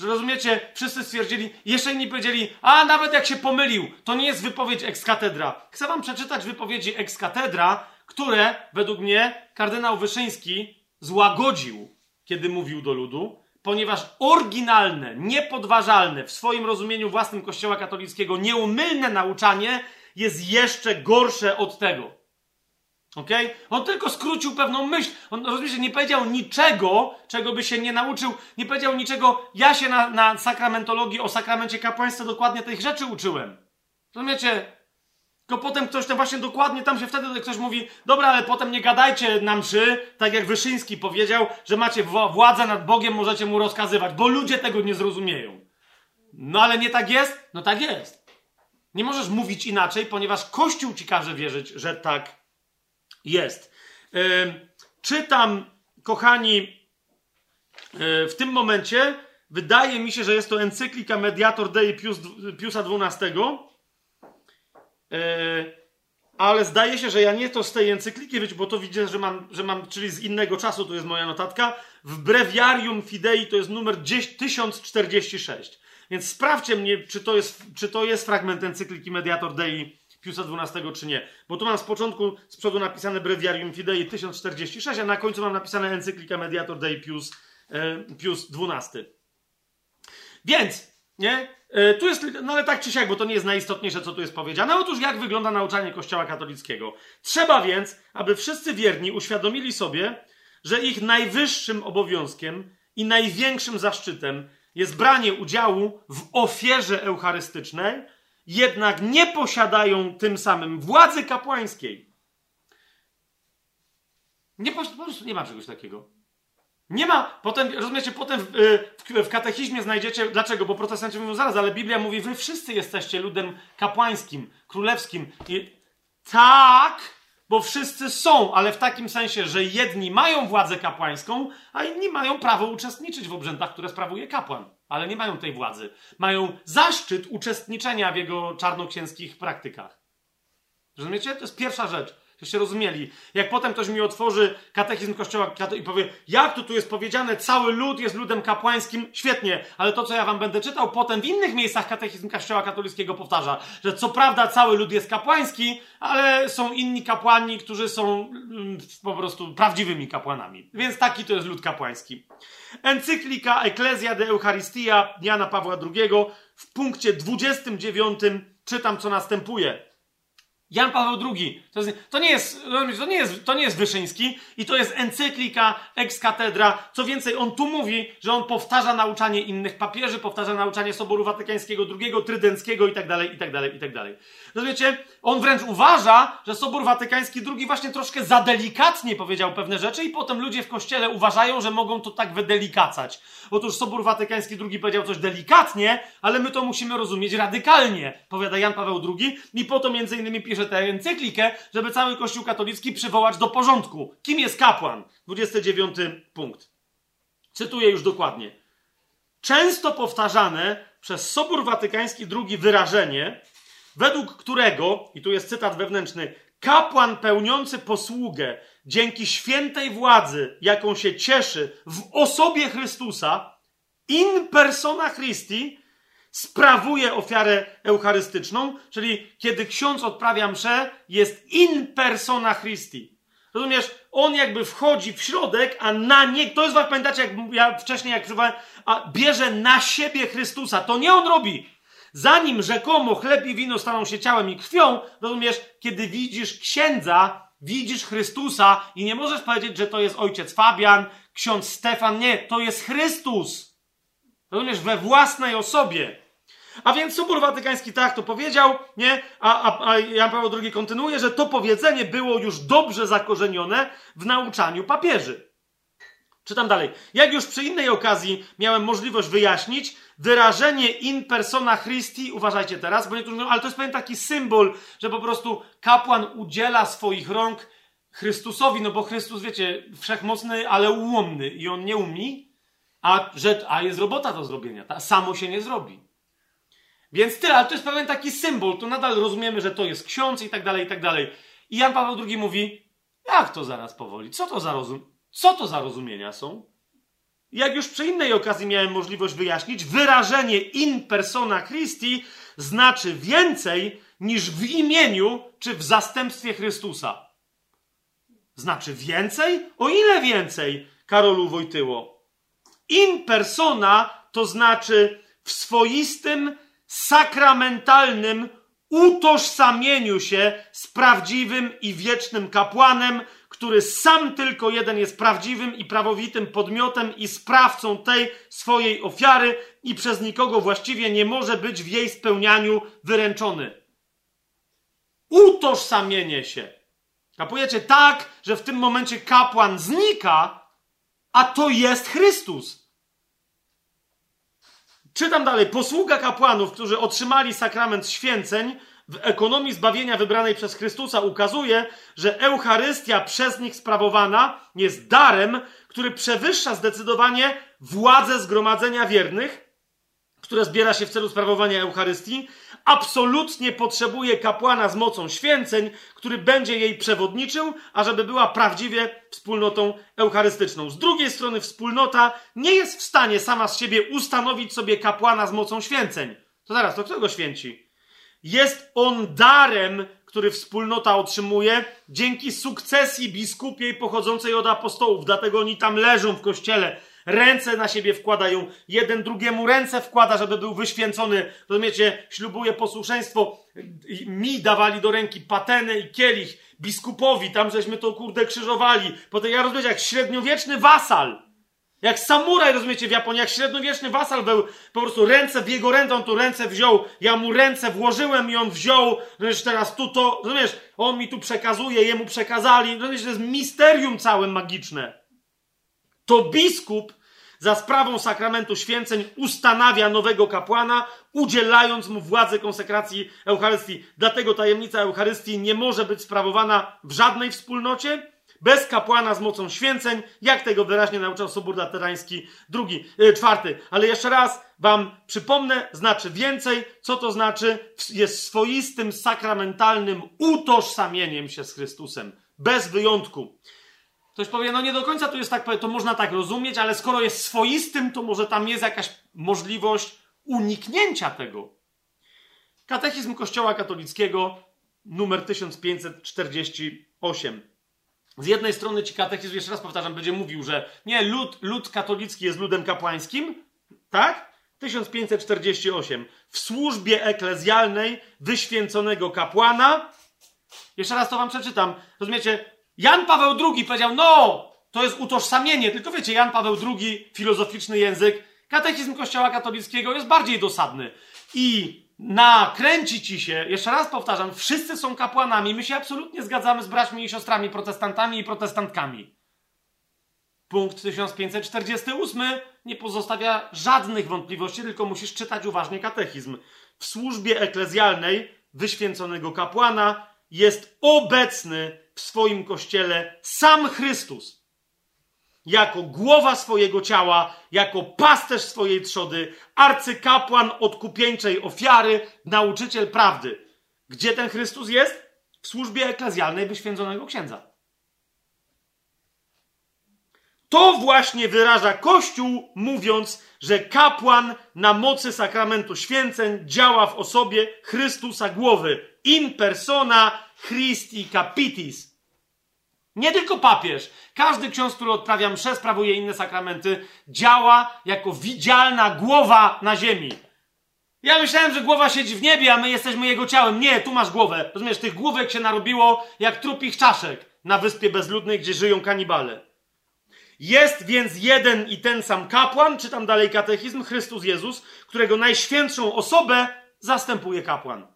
że rozumiecie, wszyscy stwierdzili, jeszcze inni powiedzieli, a nawet jak się pomylił, to nie jest wypowiedź ex katedra. Chcę wam przeczytać wypowiedzi ex katedra, które według mnie kardynał Wyszyński złagodził, kiedy mówił do ludu, ponieważ oryginalne, niepodważalne w swoim rozumieniu własnym Kościoła katolickiego, nieumylne nauczanie jest jeszcze gorsze od tego. Ok? On tylko skrócił pewną myśl. On, rozumiecie, nie powiedział niczego, czego by się nie nauczył. Nie powiedział niczego. Ja się na, na sakramentologii o sakramencie kapłaństwa dokładnie tych rzeczy uczyłem. Rozumiecie? Tylko potem ktoś tam właśnie dokładnie, tam się wtedy ktoś mówi, dobra, ale potem nie gadajcie na mszy, tak jak Wyszyński powiedział, że macie władzę nad Bogiem, możecie mu rozkazywać, bo ludzie tego nie zrozumieją. No ale nie tak jest? No tak jest. Nie możesz mówić inaczej, ponieważ Kościół ci każe wierzyć, że tak jest. Czytam, kochani, e, w tym momencie wydaje mi się, że jest to encyklika Mediator Dei Pius, Piusa XII, e, ale zdaje się, że ja nie to z tej encykliki, bo to widzę, że mam, że mam, czyli z innego czasu, to jest moja notatka. W Breviarium Fidei to jest numer 1046. Więc sprawdźcie mnie, czy to jest, czy to jest fragment encykliki Mediator Dei Piusa XII czy nie. Bo tu mam z początku, z przodu napisane Breviarium Fidei 1046, a na końcu mam napisane Encyklika Mediator Dei Pius, e, Pius XII. Więc, nie? E, tu jest, no ale tak czy siak, bo to nie jest najistotniejsze, co tu jest powiedziane. Otóż jak wygląda nauczanie Kościoła katolickiego? Trzeba więc, aby wszyscy wierni uświadomili sobie, że ich najwyższym obowiązkiem i największym zaszczytem jest branie udziału w ofierze eucharystycznej, jednak nie posiadają tym samym władzy kapłańskiej. Nie, po prostu nie ma czegoś takiego. Nie ma, potem, rozumiecie, potem w, w, w, katechizmie znajdziecie, dlaczego? Bo protestanci mówią zaraz, ale Biblia mówi, wy wszyscy jesteście ludem kapłańskim, królewskim. I tak, bo wszyscy są, ale w takim sensie, że jedni mają władzę kapłańską, a inni mają prawo uczestniczyć w obrzędach, które sprawuje kapłan ale nie mają tej władzy. Mają zaszczyt uczestniczenia w jego czarnoksięskich praktykach. Rozumiecie? To jest pierwsza rzecz. Żeście rozumieli. Jak potem ktoś mi otworzy katechizm Kościoła i powie, jak to tu jest powiedziane, cały lud jest ludem kapłańskim, świetnie, ale to, co ja wam będę czytał, potem w innych miejscach katechizm Kościoła katolickiego powtarza, że co prawda cały lud jest kapłański, ale są inni kapłani, którzy są mm, po prostu prawdziwymi kapłanami. Więc taki to jest lud kapłański. Encyklika Ecclesia de Eucharistia Jana Pawła II w punkcie 29 czytam, co następuje. Jan Paweł II. To, jest, to, nie jest, to, nie jest, to nie jest Wyszyński i to jest encyklika ex cathedra. Co więcej, on tu mówi, że on powtarza nauczanie innych papieży, powtarza nauczanie Soboru Watykańskiego II, Trydenckiego i tak dalej, Rozumiecie? On wręcz uważa, że Sobór Watykański II właśnie troszkę za delikatnie powiedział pewne rzeczy i potem ludzie w kościele uważają, że mogą to tak wydelikacać. Otóż Sobór Watykański II powiedział coś delikatnie, ale my to musimy rozumieć radykalnie, powiada Jan Paweł II i po to między innymi pisze tę encyklikę, żeby cały Kościół katolicki przywołać do porządku. Kim jest kapłan? 29 punkt. Cytuję już dokładnie. Często powtarzane przez Sobór Watykański II wyrażenie, według którego, i tu jest cytat wewnętrzny, kapłan pełniący posługę dzięki świętej władzy, jaką się cieszy w osobie Chrystusa, in persona Christi, sprawuje ofiarę eucharystyczną, czyli kiedy ksiądz odprawia mszę, jest in persona Christi. Rozumiesz? On jakby wchodzi w środek, a na nie, to jest, pamiętacie, jak ja wcześniej, jak przywałem, a bierze na siebie Chrystusa. To nie on robi. Zanim rzekomo chleb i wino staną się ciałem i krwią, rozumiesz, kiedy widzisz księdza, widzisz Chrystusa i nie możesz powiedzieć, że to jest ojciec Fabian, ksiądz Stefan. Nie, to jest Chrystus. Rozumiesz, we własnej osobie. A więc Sobór Watykański tak to powiedział, nie? A, a, a Jan Paweł II kontynuuje, że to powiedzenie było już dobrze zakorzenione w nauczaniu papieży. Czytam dalej. Jak już przy innej okazji miałem możliwość wyjaśnić, wyrażenie in persona Christi, uważajcie teraz, bo niektórzy mówią, ale to jest pewien taki symbol, że po prostu kapłan udziela swoich rąk Chrystusowi, no bo Chrystus, wiecie, wszechmocny, ale ułomny i on nie umi, a, że, a jest robota do zrobienia, ta, samo się nie zrobi. Więc tyle, ale to jest pewien taki symbol, to nadal rozumiemy, że to jest ksiądz i tak dalej, i tak dalej. I Jan Paweł II mówi, jak to zaraz powoli, co to za rozum, co to za rozumienia są? Jak już przy innej okazji miałem możliwość wyjaśnić, wyrażenie in persona Christi znaczy więcej niż w imieniu czy w zastępstwie Chrystusa. Znaczy więcej? O ile więcej, Karolu Wojtyło? In persona to znaczy w swoistym sakramentalnym utożsamieniu się z prawdziwym i wiecznym kapłanem, który sam tylko jeden jest prawdziwym i prawowitym podmiotem i sprawcą tej swojej ofiary i przez nikogo właściwie nie może być w jej spełnianiu wyręczony. Utożsamienie się. Kapujecie tak, że w tym momencie kapłan znika, a to jest Chrystus. Czytam dalej. Posługa kapłanów, którzy otrzymali sakrament święceń w ekonomii zbawienia wybranej przez Chrystusa ukazuje, że Eucharystia przez nich sprawowana jest darem, który przewyższa zdecydowanie władzę zgromadzenia wiernych, które zbiera się w celu sprawowania Eucharystii, absolutnie potrzebuje kapłana z mocą święceń, który będzie jej przewodniczył, ażeby była prawdziwie wspólnotą eucharystyczną. Z drugiej strony, wspólnota nie jest w stanie sama z siebie ustanowić sobie kapłana z mocą święceń. To zaraz, to kto go święci? Jest on darem, który wspólnota otrzymuje dzięki sukcesji biskupiej pochodzącej od apostołów. Dlatego oni tam leżą w kościele Ręce na siebie wkładają, jeden drugiemu ręce wkłada, żeby był wyświęcony. Rozumiecie, ślubuje posłuszeństwo. Mi dawali do ręki patenę i kielich, biskupowi, tam żeśmy to kurde krzyżowali. Potem ja rozumiem, jak średniowieczny wasal. Jak samuraj, rozumiecie, w Japonii, jak średniowieczny wasal był, po prostu ręce w jego ręce, on tu ręce wziął, ja mu ręce włożyłem i on wziął, rozumiesz, teraz tu to, rozumiesz, on mi tu przekazuje, jemu przekazali, rozumiesz, to jest misterium całe magiczne to biskup za sprawą sakramentu święceń ustanawia nowego kapłana, udzielając mu władzy konsekracji Eucharystii. Dlatego tajemnica Eucharystii nie może być sprawowana w żadnej wspólnocie bez kapłana z mocą święceń, jak tego wyraźnie nauczał Sobór Laterański drugi, yy, czwarty. Ale jeszcze raz wam przypomnę, znaczy więcej. Co to znaczy? Jest swoistym sakramentalnym utożsamieniem się z Chrystusem. Bez wyjątku. Ktoś powie, no nie do końca to jest tak, to można tak rozumieć, ale skoro jest swoistym, to może tam jest jakaś możliwość uniknięcia tego. Katechizm Kościoła katolickiego, numer 1548. Z jednej strony ci katechizm, jeszcze raz powtarzam, będzie mówił, że nie, lud, lud katolicki jest ludem kapłańskim, tak? 1548. W służbie eklezjalnej wyświęconego kapłana Jeszcze raz to wam przeczytam. Rozumiecie? Jan Paweł II powiedział, no, to jest utożsamienie. Tylko wiecie, Jan Paweł II, filozoficzny język, katechizm Kościoła katolickiego jest bardziej dosadny. I nakręci ci się, jeszcze raz powtarzam, wszyscy są kapłanami. My się absolutnie zgadzamy z braćmi i siostrami protestantami i protestantkami. Punkt 1548 nie pozostawia żadnych wątpliwości, tylko musisz czytać uważnie katechizm. W służbie eklezjalnej wyświęconego kapłana jest obecny w swoim kościele sam Chrystus. Jako głowa swojego ciała, jako pasterz swojej trzody, arcykapłan odkupieńczej ofiary, nauczyciel prawdy. Gdzie ten Chrystus jest? W służbie eklezjalnej wyświęconego księdza. To właśnie wyraża Kościół, mówiąc, że kapłan na mocy sakramentu święceń działa w osobie Chrystusa głowy. In persona Christi capitis. Nie tylko papież. Każdy ksiądz, który odprawia mszę, sprawuje inne sakramenty, działa jako widzialna głowa na ziemi. Ja myślałem, że głowa siedzi w niebie, a my jesteśmy jego ciałem. Nie, tu masz głowę. Rozumiesz, tych główek się narobiło jak trupich czaszek na wyspie bezludnej, gdzie żyją kanibale. Jest więc jeden i ten sam kapłan, czytam dalej katechizm, Chrystus Jezus, którego najświętszą osobę zastępuje kapłan.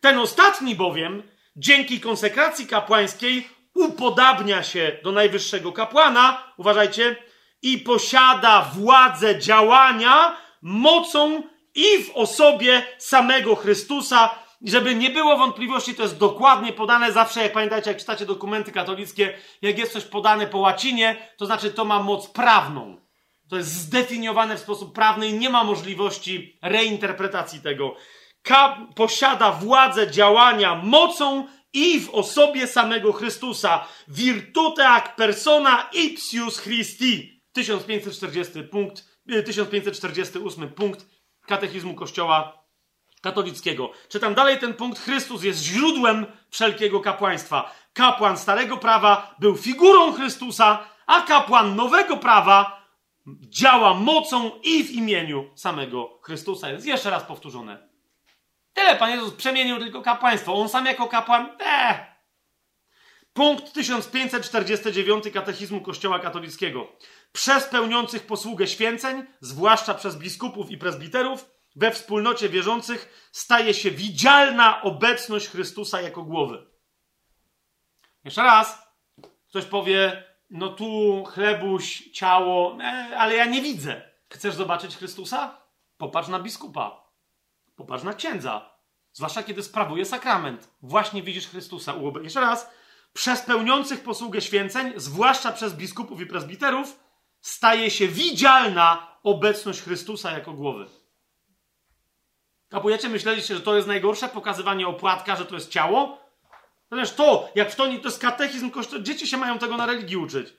Ten ostatni bowiem, dzięki konsekracji kapłańskiej, upodabnia się do najwyższego kapłana, uważajcie, i posiada władzę działania mocą i w osobie samego Chrystusa, żeby nie było wątpliwości, to jest dokładnie podane zawsze, jak pamiętacie, jak czytacie dokumenty katolickie, jak jest coś podane po łacinie, to znaczy to ma moc prawną. To jest zdefiniowane w sposób prawny i nie ma możliwości reinterpretacji tego. Ka posiada władzę działania mocą i w osobie samego Chrystusa. Virtute ac persona ipsius Christi. 1540 punkt, 1548 punkt katechizmu Kościoła katolickiego. Czytam dalej ten punkt. Chrystus jest źródłem wszelkiego kapłaństwa. Kapłan Starego Prawa był figurą Chrystusa, a kapłan Nowego Prawa działa mocą i w imieniu samego Chrystusa. Jest jeszcze raz powtórzone. Tyle Pan Jezus przemienił tylko kapłaństwo. On sam jako kapłan? Eee. Punkt 1549 Katechizmu Kościoła Katolickiego. Przez pełniących posługę święceń, zwłaszcza przez biskupów i prezbiterów, we wspólnocie wierzących staje się widzialna obecność Chrystusa jako głowy. Jeszcze raz, ktoś powie, no tu chlebuś, ciało, e, ale ja nie widzę. Chcesz zobaczyć Chrystusa? Popatrz na biskupa. Popatrz na księdza. Zwłaszcza kiedy sprawuje sakrament. Właśnie widzisz Chrystusa. Jeszcze raz, przez pełniących posługę święceń, zwłaszcza przez biskupów i prezbiterów, staje się widzialna obecność Chrystusa jako głowy. Kapujecie? Myśleliście, że to jest najgorsze? Pokazywanie opłatka, że to jest ciało? Natomiast to, jak w to, to jest katechizm kościoła. Dzieci się mają tego na religii uczyć.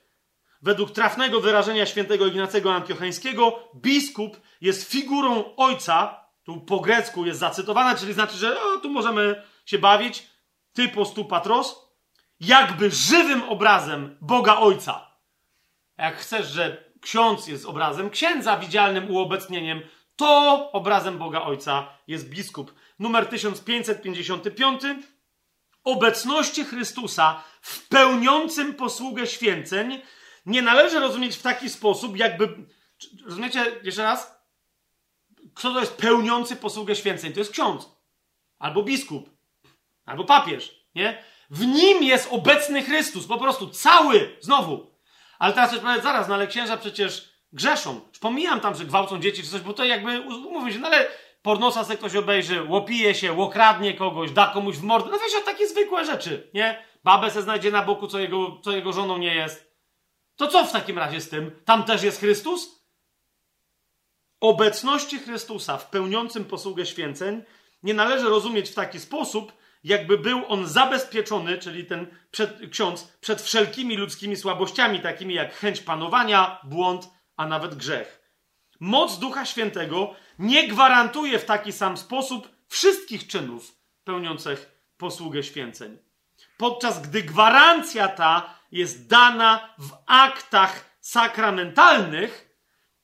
Według trafnego wyrażenia świętego Ignacego Antiocheńskiego, biskup jest figurą ojca, tu po grecku jest zacytowana, czyli znaczy, że o, tu możemy się bawić, typos tu patros, jakby żywym obrazem Boga Ojca. Jak chcesz, że ksiądz jest obrazem księdza, widzialnym uobecnieniem, to obrazem Boga Ojca jest biskup. Numer 1555. Obecności Chrystusa w pełniącym posługę święceń nie należy rozumieć w taki sposób, jakby. Rozumiecie jeszcze raz? Kto to jest pełniący posługę święceń? To jest ksiądz, albo biskup, albo papież, nie? W nim jest obecny Chrystus, po prostu cały, znowu. Ale teraz coś powiedz, zaraz, no ale księża przecież grzeszą. Już pomijam tam, że gwałcą dzieci czy coś, bo to jakby, umówmy się, no ale pornosa se ktoś obejrzy, łopije się, łokradnie kogoś, da komuś w mordę. No wiesz, takie zwykłe rzeczy, nie? Babę se znajdzie na boku, co jego, co jego żoną nie jest. To co w takim razie z tym? Tam też jest Chrystus? Obecności Chrystusa w pełniącym posługę święceń nie należy rozumieć w taki sposób, jakby był on zabezpieczony, czyli ten przed, ksiądz, przed wszelkimi ludzkimi słabościami, takimi jak chęć panowania, błąd, a nawet grzech. Moc Ducha Świętego nie gwarantuje w taki sam sposób wszystkich czynów pełniących posługę święceń. Podczas gdy gwarancja ta jest dana w aktach sakramentalnych,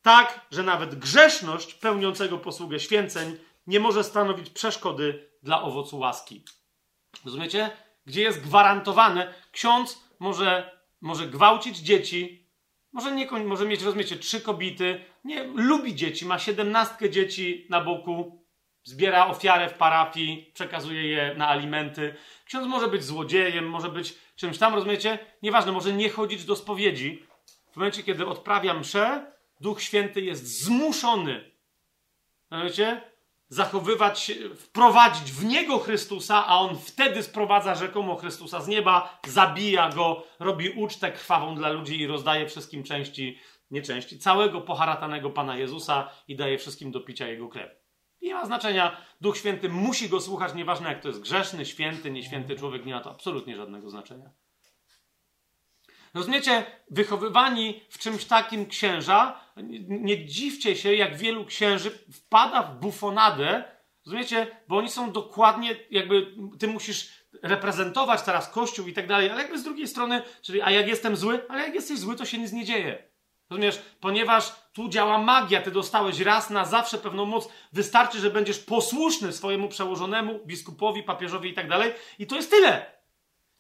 tak, że nawet grzeszność pełniącego posługę święceń nie może stanowić przeszkody dla owocu łaski. Rozumiecie? gdzie jest gwarantowane, ksiądz może, może gwałcić dzieci, może, nie, może mieć, rozumiecie, trzy kobiety, nie, lubi dzieci, ma siedemnastkę dzieci na boku, zbiera ofiarę w parafii, przekazuje je na alimenty. Ksiądz może być złodziejem, może być czymś tam, rozumiecie? Nieważne, może nie chodzić do spowiedzi. W momencie, kiedy odprawia mszę, Duch Święty jest zmuszony, rozumiecie? Zachowywać, wprowadzić w niego Chrystusa, a on wtedy sprowadza rzekomo Chrystusa z nieba, zabija go, robi ucztę krwawą dla ludzi i rozdaje wszystkim części, nie części, całego poharatanego Pana Jezusa i daje wszystkim do picia jego krew. Nie ma znaczenia. Duch Święty musi go słuchać, nieważne jak to jest grzeszny, święty, nieświęty człowiek, nie ma to absolutnie żadnego znaczenia. Rozumiecie, wychowywani w czymś takim księża, nie dziwcie się, jak wielu księży wpada w bufonadę, rozumiecie, bo oni są dokładnie, jakby ty musisz reprezentować teraz Kościół i tak dalej, ale jakby z drugiej strony, czyli a jak jestem zły, ale jak jesteś zły, to się nic nie dzieje. Rozumiesz? Ponieważ tu działa magia, ty dostałeś raz na zawsze pewną moc. Wystarczy, że będziesz posłuszny swojemu przełożonemu, biskupowi, papieżowi i tak dalej. I to jest tyle.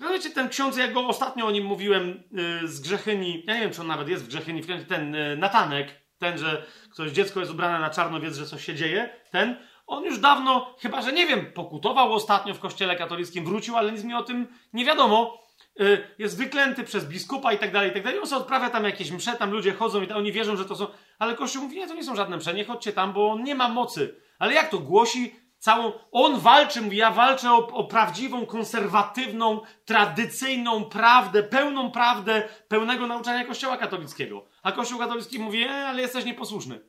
Rozumiecie, ten ksiądz, jak go ostatnio o nim mówiłem yy, z Grzechyni, ja nie wiem, czy on nawet jest w Grzechyni, ten yy, Natanek, ten, że ktoś, dziecko jest ubrane na czarno, wie, że coś się dzieje, ten, on już dawno, chyba że nie wiem, pokutował ostatnio w kościele katolickim, wrócił, ale nic mi o tym nie wiadomo. Y, jest wyklęty przez biskupa i tak dalej, i tak dalej. On sobie odprawia tam jakieś msze, tam ludzie chodzą i tam, oni wierzą, że to są... Ale Kościół mówi, nie, to nie są żadne msze, nie chodźcie tam, bo on nie ma mocy. Ale jak to głosi całą... On walczy, mówi, ja walczę o, o prawdziwą, konserwatywną, tradycyjną prawdę, pełną prawdę, pełnego nauczania Kościoła katolickiego. A Kościół katolicki mówi, e, ale jesteś nieposłuszny.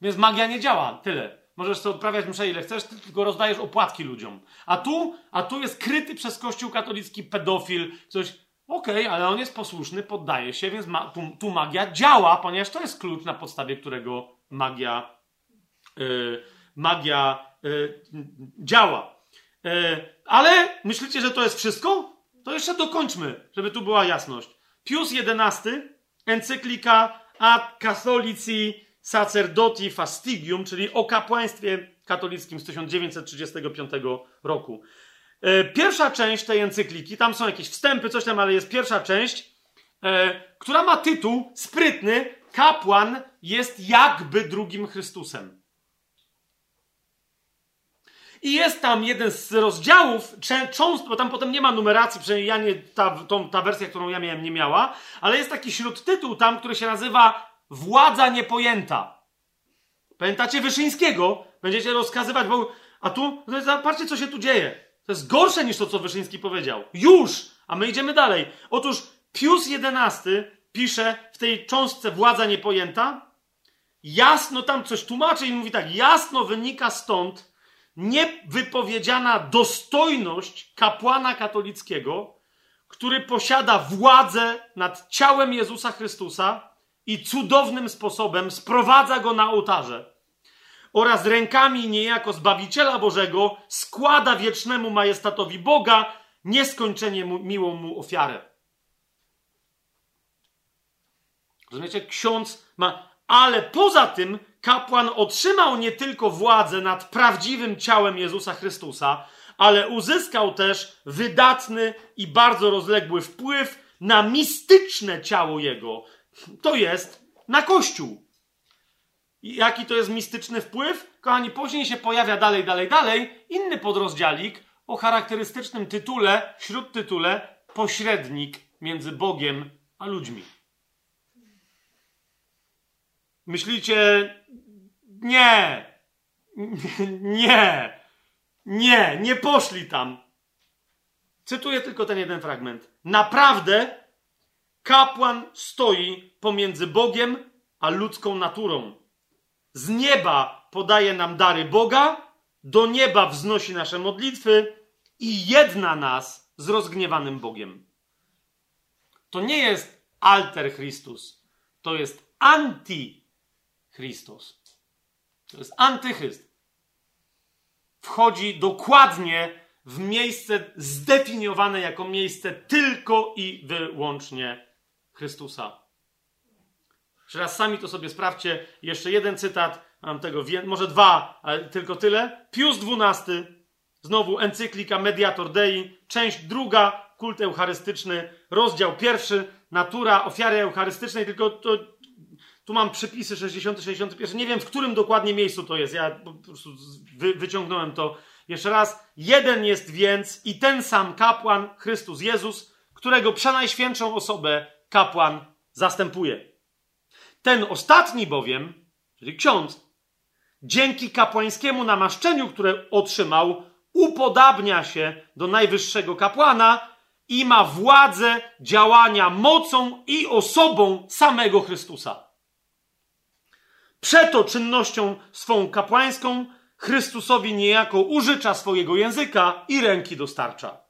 Więc magia nie działa, tyle. Możesz sobie odprawiać msze ile chcesz, tylko rozdajesz opłatki ludziom. A tu, a tu jest kryty przez Kościół katolicki pedofil, coś. Okej, okay, ale on jest posłuszny, poddaje się, więc ma, tu, tu, magia działa, ponieważ to jest klucz, na podstawie którego magia, yy, magia działa. Yy, ale myślicie, że to jest wszystko? To jeszcze dokończmy, żeby tu była jasność. Pius XI, encyklika Ad Catholici Sacerdoti Fastigium, czyli o kapłaństwie katolickim z 1935 roku. E, pierwsza część tej encykliki, tam są jakieś wstępy, coś tam, ale jest pierwsza część, e, która ma tytuł sprytny Kapłan jest jakby drugim Chrystusem. I jest tam jeden z rozdziałów, cząst, bo tam potem nie ma numeracji, przynajmniej ja nie, ta, tą, ta wersja, którą ja miałem, nie miała, ale jest taki śródtytuł tam, który się nazywa Władza niepojęta. Pamiętacie Wyszyńskiego? Będziecie rozkazywać, bo... A tu, no zobaczcie, co się tu dzieje. To jest gorsze niż to, co Wyszyński powiedział. Już! A my idziemy dalej. Otóż Pius XI pisze w tej cząstce Władza niepojęta, jasno tam coś tłumaczy i mówi tak, jasno wynika stąd niewypowiedziana dostojność kapłana katolickiego, który posiada władzę nad ciałem Jezusa Chrystusa, i cudownym sposobem sprowadza go na ołtarze oraz rękami niejako Zbawiciela Bożego składa wiecznemu majestatowi Boga nieskończenie mu, miłą mu ofiarę. Rozumiecie? Ksiądz ma... Ale poza tym kapłan otrzymał nie tylko władzę nad prawdziwym ciałem Jezusa Chrystusa, ale uzyskał też wydatny i bardzo rozległy wpływ na mistyczne ciało Jego, to jest na Kościół. Jaki to jest mistyczny wpływ? Kochani, później się pojawia dalej, dalej, dalej inny podrozdziałik o charakterystycznym tytule, śródtytule pośrednik między Bogiem a ludźmi. Myślicie, nie, nie, nie, nie poszli tam. Cytuję tylko ten jeden fragment. Naprawdę Kapłan stoi pomiędzy Bogiem a ludzką naturą. Z nieba podaje nam dary Boga, do nieba wznosi nasze modlitwy i jedna nas z rozgniewanym Bogiem. To nie jest alter Christus, to jest anti-Christus. To jest antychryst. Wchodzi dokładnie w miejsce zdefiniowane jako miejsce tylko i wyłącznie Chrystusa. Jeszcze raz sami to sobie sprawdźcie. Jeszcze jeden cytat, mam tego, może dwa, ale tylko tyle. Pius XII, Znowu encyklika Mediator Dei, część druga, kult eucharystyczny, rozdział pierwszy, natura ofiary eucharystycznej, tylko to, tu mam przepisy 60, 61, nie wiem w którym dokładnie miejscu to jest, ja po prostu wy, wyciągnąłem to jeszcze raz. Jeden jest więc i ten sam kapłan, Chrystus Jezus, którego przenajświętszą osobę kapłan zastępuje. Ten ostatni bowiem, czyli ksiądz, dzięki kapłańskiemu namaszczeniu, które otrzymał, upodabnia się do najwyższego kapłana i ma władzę działania mocą i osobą samego Chrystusa. Przeto czynnością swą kapłańską Chrystusowi niejako użycza swojego języka i ręki dostarcza.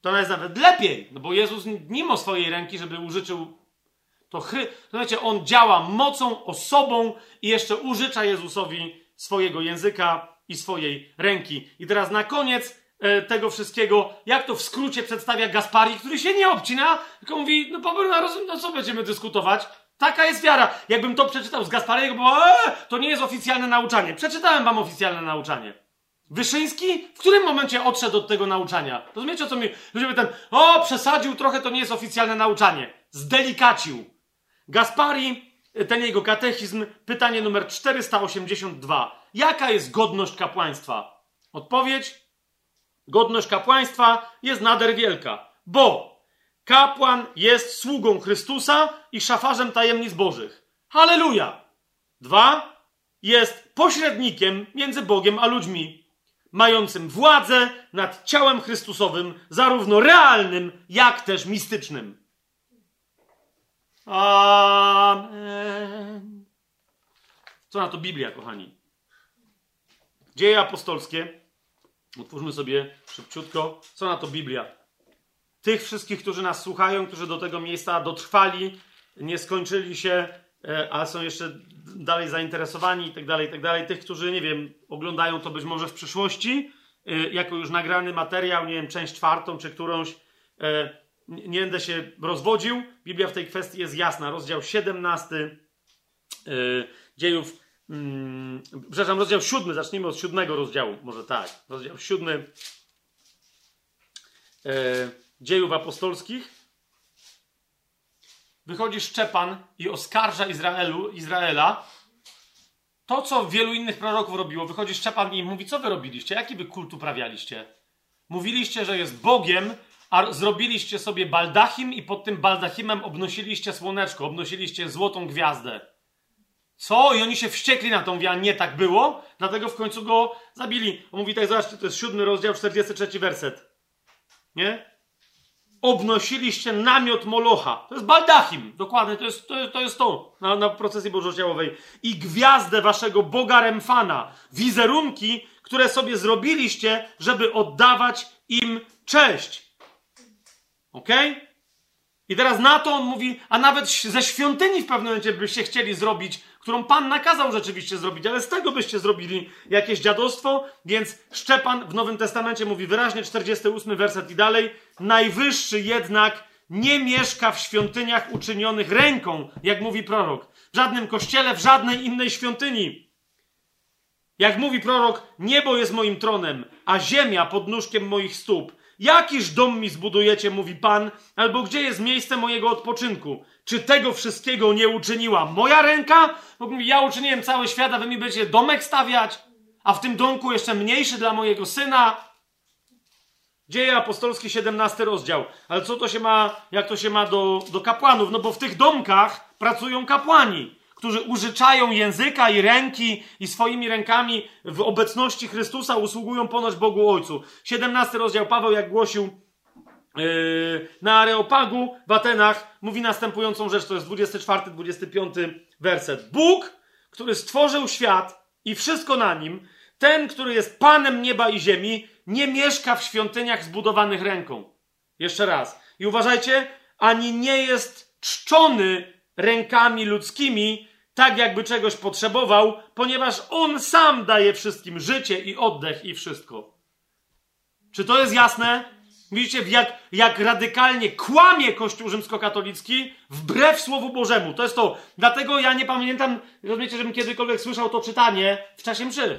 To jest nawet lepiej, no bo Jezus mimo swojej ręki, żeby użyczył to chry... Słuchajcie, on działa mocą, osobą i jeszcze użycza Jezusowi swojego języka i swojej ręki. I teraz na koniec e, tego wszystkiego, jak to w skrócie przedstawia Gaspari, który się nie obcina, tylko mówi, no Paweł, no, no co będziemy dyskutować? Taka jest wiara. Jakbym to przeczytał z Gaspariego, bo ee, to nie jest oficjalne nauczanie. Przeczytałem wam oficjalne nauczanie. Wyszyński w którym momencie odszedł od tego nauczania? Rozumiecie o co mi? Ludzie ten, o, przesadził trochę, to nie jest oficjalne nauczanie. Zdelikacił. Gaspari, ten jego katechizm, pytanie numer 482. Jaka jest godność kapłaństwa? Odpowiedź: Godność kapłaństwa jest nader wielka, bo kapłan jest sługą Chrystusa i szafarzem tajemnic Bożych. Halleluja! Dwa, jest pośrednikiem między Bogiem a ludźmi, mającym władzę nad ciałem Chrystusowym, zarówno realnym, jak też mistycznym. Amen. Co na to Biblia, kochani? Dzieje apostolskie. Otwórzmy sobie szybciutko. Co na to Biblia? Tych wszystkich, którzy nas słuchają, którzy do tego miejsca dotrwali, nie skończyli się, e, a są jeszcze dalej zainteresowani i tak dalej, i tak dalej. Tych, którzy, nie wiem, oglądają to być może w przyszłości, e, jako już nagrany materiał, nie wiem, część czwartą czy którąś. E, nie będę się rozwodził. Biblia w tej kwestii jest jasna. Rozdział 17 yy, dziejów. Yy, przepraszam, rozdział 7. Zacznijmy od siódmego rozdziału. Może tak. Rozdział 7 yy, dziejów apostolskich. Wychodzi Szczepan i oskarża Izraelu, Izraela. To, co wielu innych proroków robiło, wychodzi Szczepan i mówi: Co wy robiliście? Jaki wy kult uprawialiście? Mówiliście, że jest Bogiem, a zrobiliście sobie baldachim i pod tym baldachimem obnosiliście słoneczko, obnosiliście złotą gwiazdę. Co? I oni się wściekli na tą wiarę. Nie tak było, dlatego w końcu go zabili. On mówi tak, zobaczcie, to jest siódmy rozdział, 43 werset. Nie? Obnosiliście namiot Molocha. To jest baldachim. Dokładnie, to jest to, to, jest to na, na procesji bożociałowej. I gwiazdę waszego Boga Remfana. Wizerunki, które sobie zrobiliście, żeby oddawać im cześć. Ok? I teraz na to on mówi, a nawet ze świątyni w pewnym momencie byście chcieli zrobić, którą Pan nakazał rzeczywiście zrobić, ale z tego byście zrobili jakieś dziadostwo, więc Szczepan w Nowym Testamencie mówi wyraźnie, 48 werset i dalej, najwyższy jednak nie mieszka w świątyniach uczynionych ręką, jak mówi prorok. W żadnym kościele, w żadnej innej świątyni. Jak mówi prorok, niebo jest moim tronem, a ziemia pod nóżkiem moich stóp. Jakiż dom mi zbudujecie, mówi Pan, albo gdzie jest miejsce mojego odpoczynku? Czy tego wszystkiego nie uczyniła moja ręka? Ja uczyniłem cały świat, a wy mi będziecie domek stawiać, a w tym domku jeszcze mniejszy dla mojego syna. Dzieje apostolskie, 17 rozdział. Ale co to się ma, jak to się ma do, do kapłanów? No bo w tych domkach pracują kapłani którzy użyczają języka i ręki i swoimi rękami w obecności Chrystusa usługują ponoć Bogu Ojcu. 17 rozdział Paweł, jak głosił yy, na Areopagu w Atenach, mówi następującą rzecz, to jest 24-25 werset. Bóg, który stworzył świat i wszystko na nim, ten, który jest Panem nieba i ziemi, nie mieszka w świątyniach zbudowanych ręką. Jeszcze raz. I uważajcie, ani nie jest czczony rękami ludzkimi, tak jakby czegoś potrzebował, ponieważ on sam daje wszystkim życie i oddech i wszystko. Czy to jest jasne? Widzicie, jak, jak radykalnie kłamie Kościół rzymskokatolicki wbrew Słowu Bożemu. To jest to. Dlatego ja nie pamiętam, rozumiecie, żebym kiedykolwiek słyszał to czytanie w czasie mszy.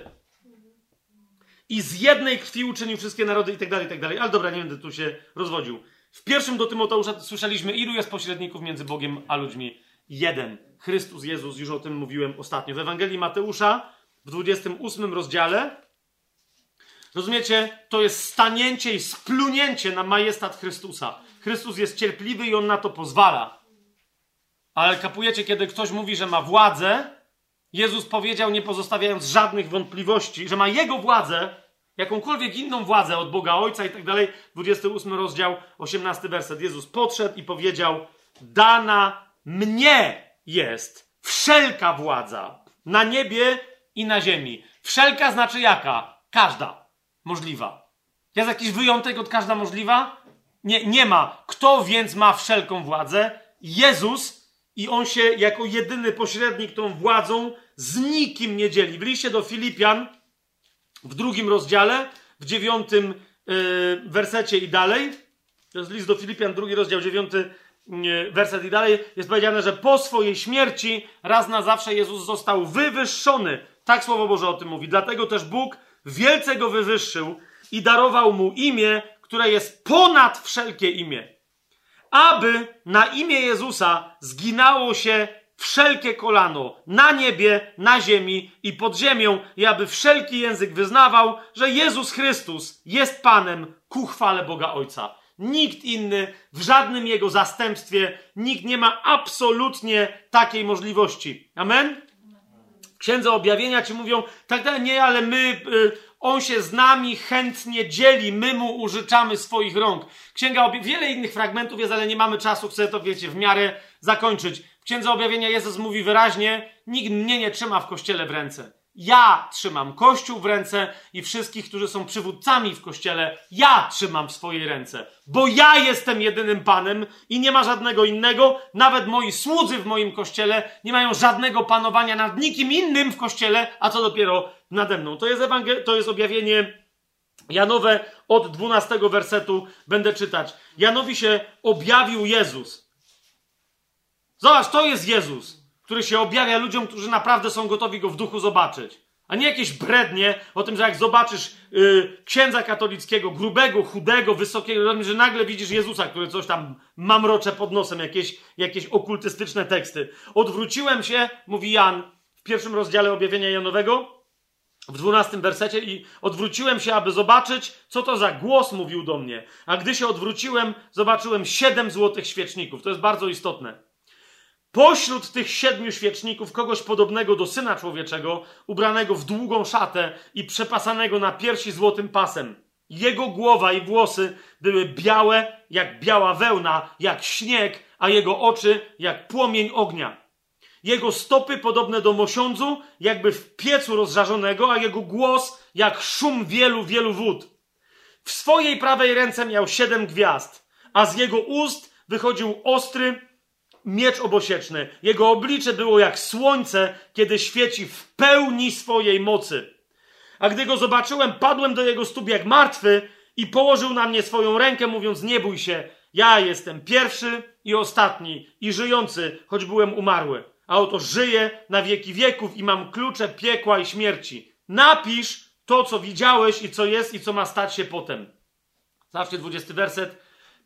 i z jednej krwi uczynił wszystkie narody i tak dalej, i tak dalej. Ale dobra, nie będę tu się rozwodził. W pierwszym do Tymoteusza słyszeliśmy, ilu jest pośredników między Bogiem a ludźmi? Jeden. Chrystus Jezus, już o tym mówiłem ostatnio. W Ewangelii Mateusza w 28 rozdziale Rozumiecie? To jest stanięcie i splunięcie na majestat Chrystusa. Chrystus jest cierpliwy i on na to pozwala. Ale kapujecie, kiedy ktoś mówi, że ma władzę, Jezus powiedział, nie pozostawiając żadnych wątpliwości, że ma jego władzę, jakąkolwiek inną władzę od Boga Ojca i tak dalej. 28 rozdział, 18 werset. Jezus podszedł i powiedział: Dana mnie jest wszelka władza na niebie i na ziemi. Wszelka znaczy jaka? Każda możliwa. Jest jakiś wyjątek od każda możliwa? Nie, nie ma. Kto więc ma wszelką władzę? Jezus i on się jako jedyny pośrednik tą władzą z nikim nie dzieli. W liście do Filipian w drugim rozdziale, w dziewiątym yy, wersecie i dalej, to jest list do Filipian, drugi rozdział, dziewiąty werset i dalej, jest powiedziane, że po swojej śmierci raz na zawsze Jezus został wywyższony. Tak Słowo Boże o tym mówi. Dlatego też Bóg wielce go wywyższył i darował mu imię, które jest ponad wszelkie imię. Aby na imię Jezusa zginało się wszelkie kolano na niebie, na ziemi i pod ziemią, i aby wszelki język wyznawał, że Jezus Chrystus jest Panem ku chwale Boga Ojca. Nikt inny w żadnym jego zastępstwie, nikt nie ma absolutnie takiej możliwości. Amen? księdze objawienia ci mówią, tak, tak, nie, ale my, y, on się z nami chętnie dzieli, my mu użyczamy swoich rąk. Księga objawienia, wiele innych fragmentów jest, ale nie mamy czasu, chcę to, wiecie, w miarę zakończyć. W księdze objawienia Jezus mówi wyraźnie, nikt mnie nie trzyma w kościele w ręce. Ja trzymam Kościół w ręce i wszystkich, którzy są przywódcami w Kościele, ja trzymam w swojej ręce. Bo ja jestem jedynym Panem i nie ma żadnego innego. Nawet moi słudzy w moim Kościele nie mają żadnego panowania nad nikim innym w Kościele, a co dopiero nade mną. To jest, ewangel- to jest objawienie Janowe od 12 wersetu będę czytać. Janowi się objawił Jezus. Zobacz, to jest Jezus który się objawia ludziom, którzy naprawdę są gotowi go w duchu zobaczyć. A nie jakieś brednie o tym, że jak zobaczysz yy, księdza katolickiego, grubego, chudego, wysokiego, że nagle widzisz Jezusa, który coś tam mamrocze pod nosem, jakieś, jakieś okultystyczne teksty. Odwróciłem się, mówi Jan w pierwszym rozdziale objawienia Janowego, w dwunastym wersecie i odwróciłem się, aby zobaczyć, co to za głos mówił do mnie. A gdy się odwróciłem, zobaczyłem siedem złotych świeczników. To jest bardzo istotne pośród tych siedmiu świeczników kogoś podobnego do syna człowieczego, ubranego w długą szatę i przepasanego na piersi złotym pasem. Jego głowa i włosy były białe jak biała wełna, jak śnieg, a jego oczy jak płomień ognia. Jego stopy podobne do mosiądzu, jakby w piecu rozżarzonego, a jego głos jak szum wielu, wielu wód. W swojej prawej ręce miał siedem gwiazd, a z jego ust wychodził ostry, miecz obosieczny. Jego oblicze było jak słońce, kiedy świeci w pełni swojej mocy. A gdy go zobaczyłem, padłem do jego stóp jak martwy i położył na mnie swoją rękę, mówiąc: Nie bój się, ja jestem pierwszy i ostatni i żyjący, choć byłem umarły. A oto żyję na wieki wieków i mam klucze piekła i śmierci. Napisz to, co widziałeś i co jest i co ma stać się potem. Zawsze 20 werset.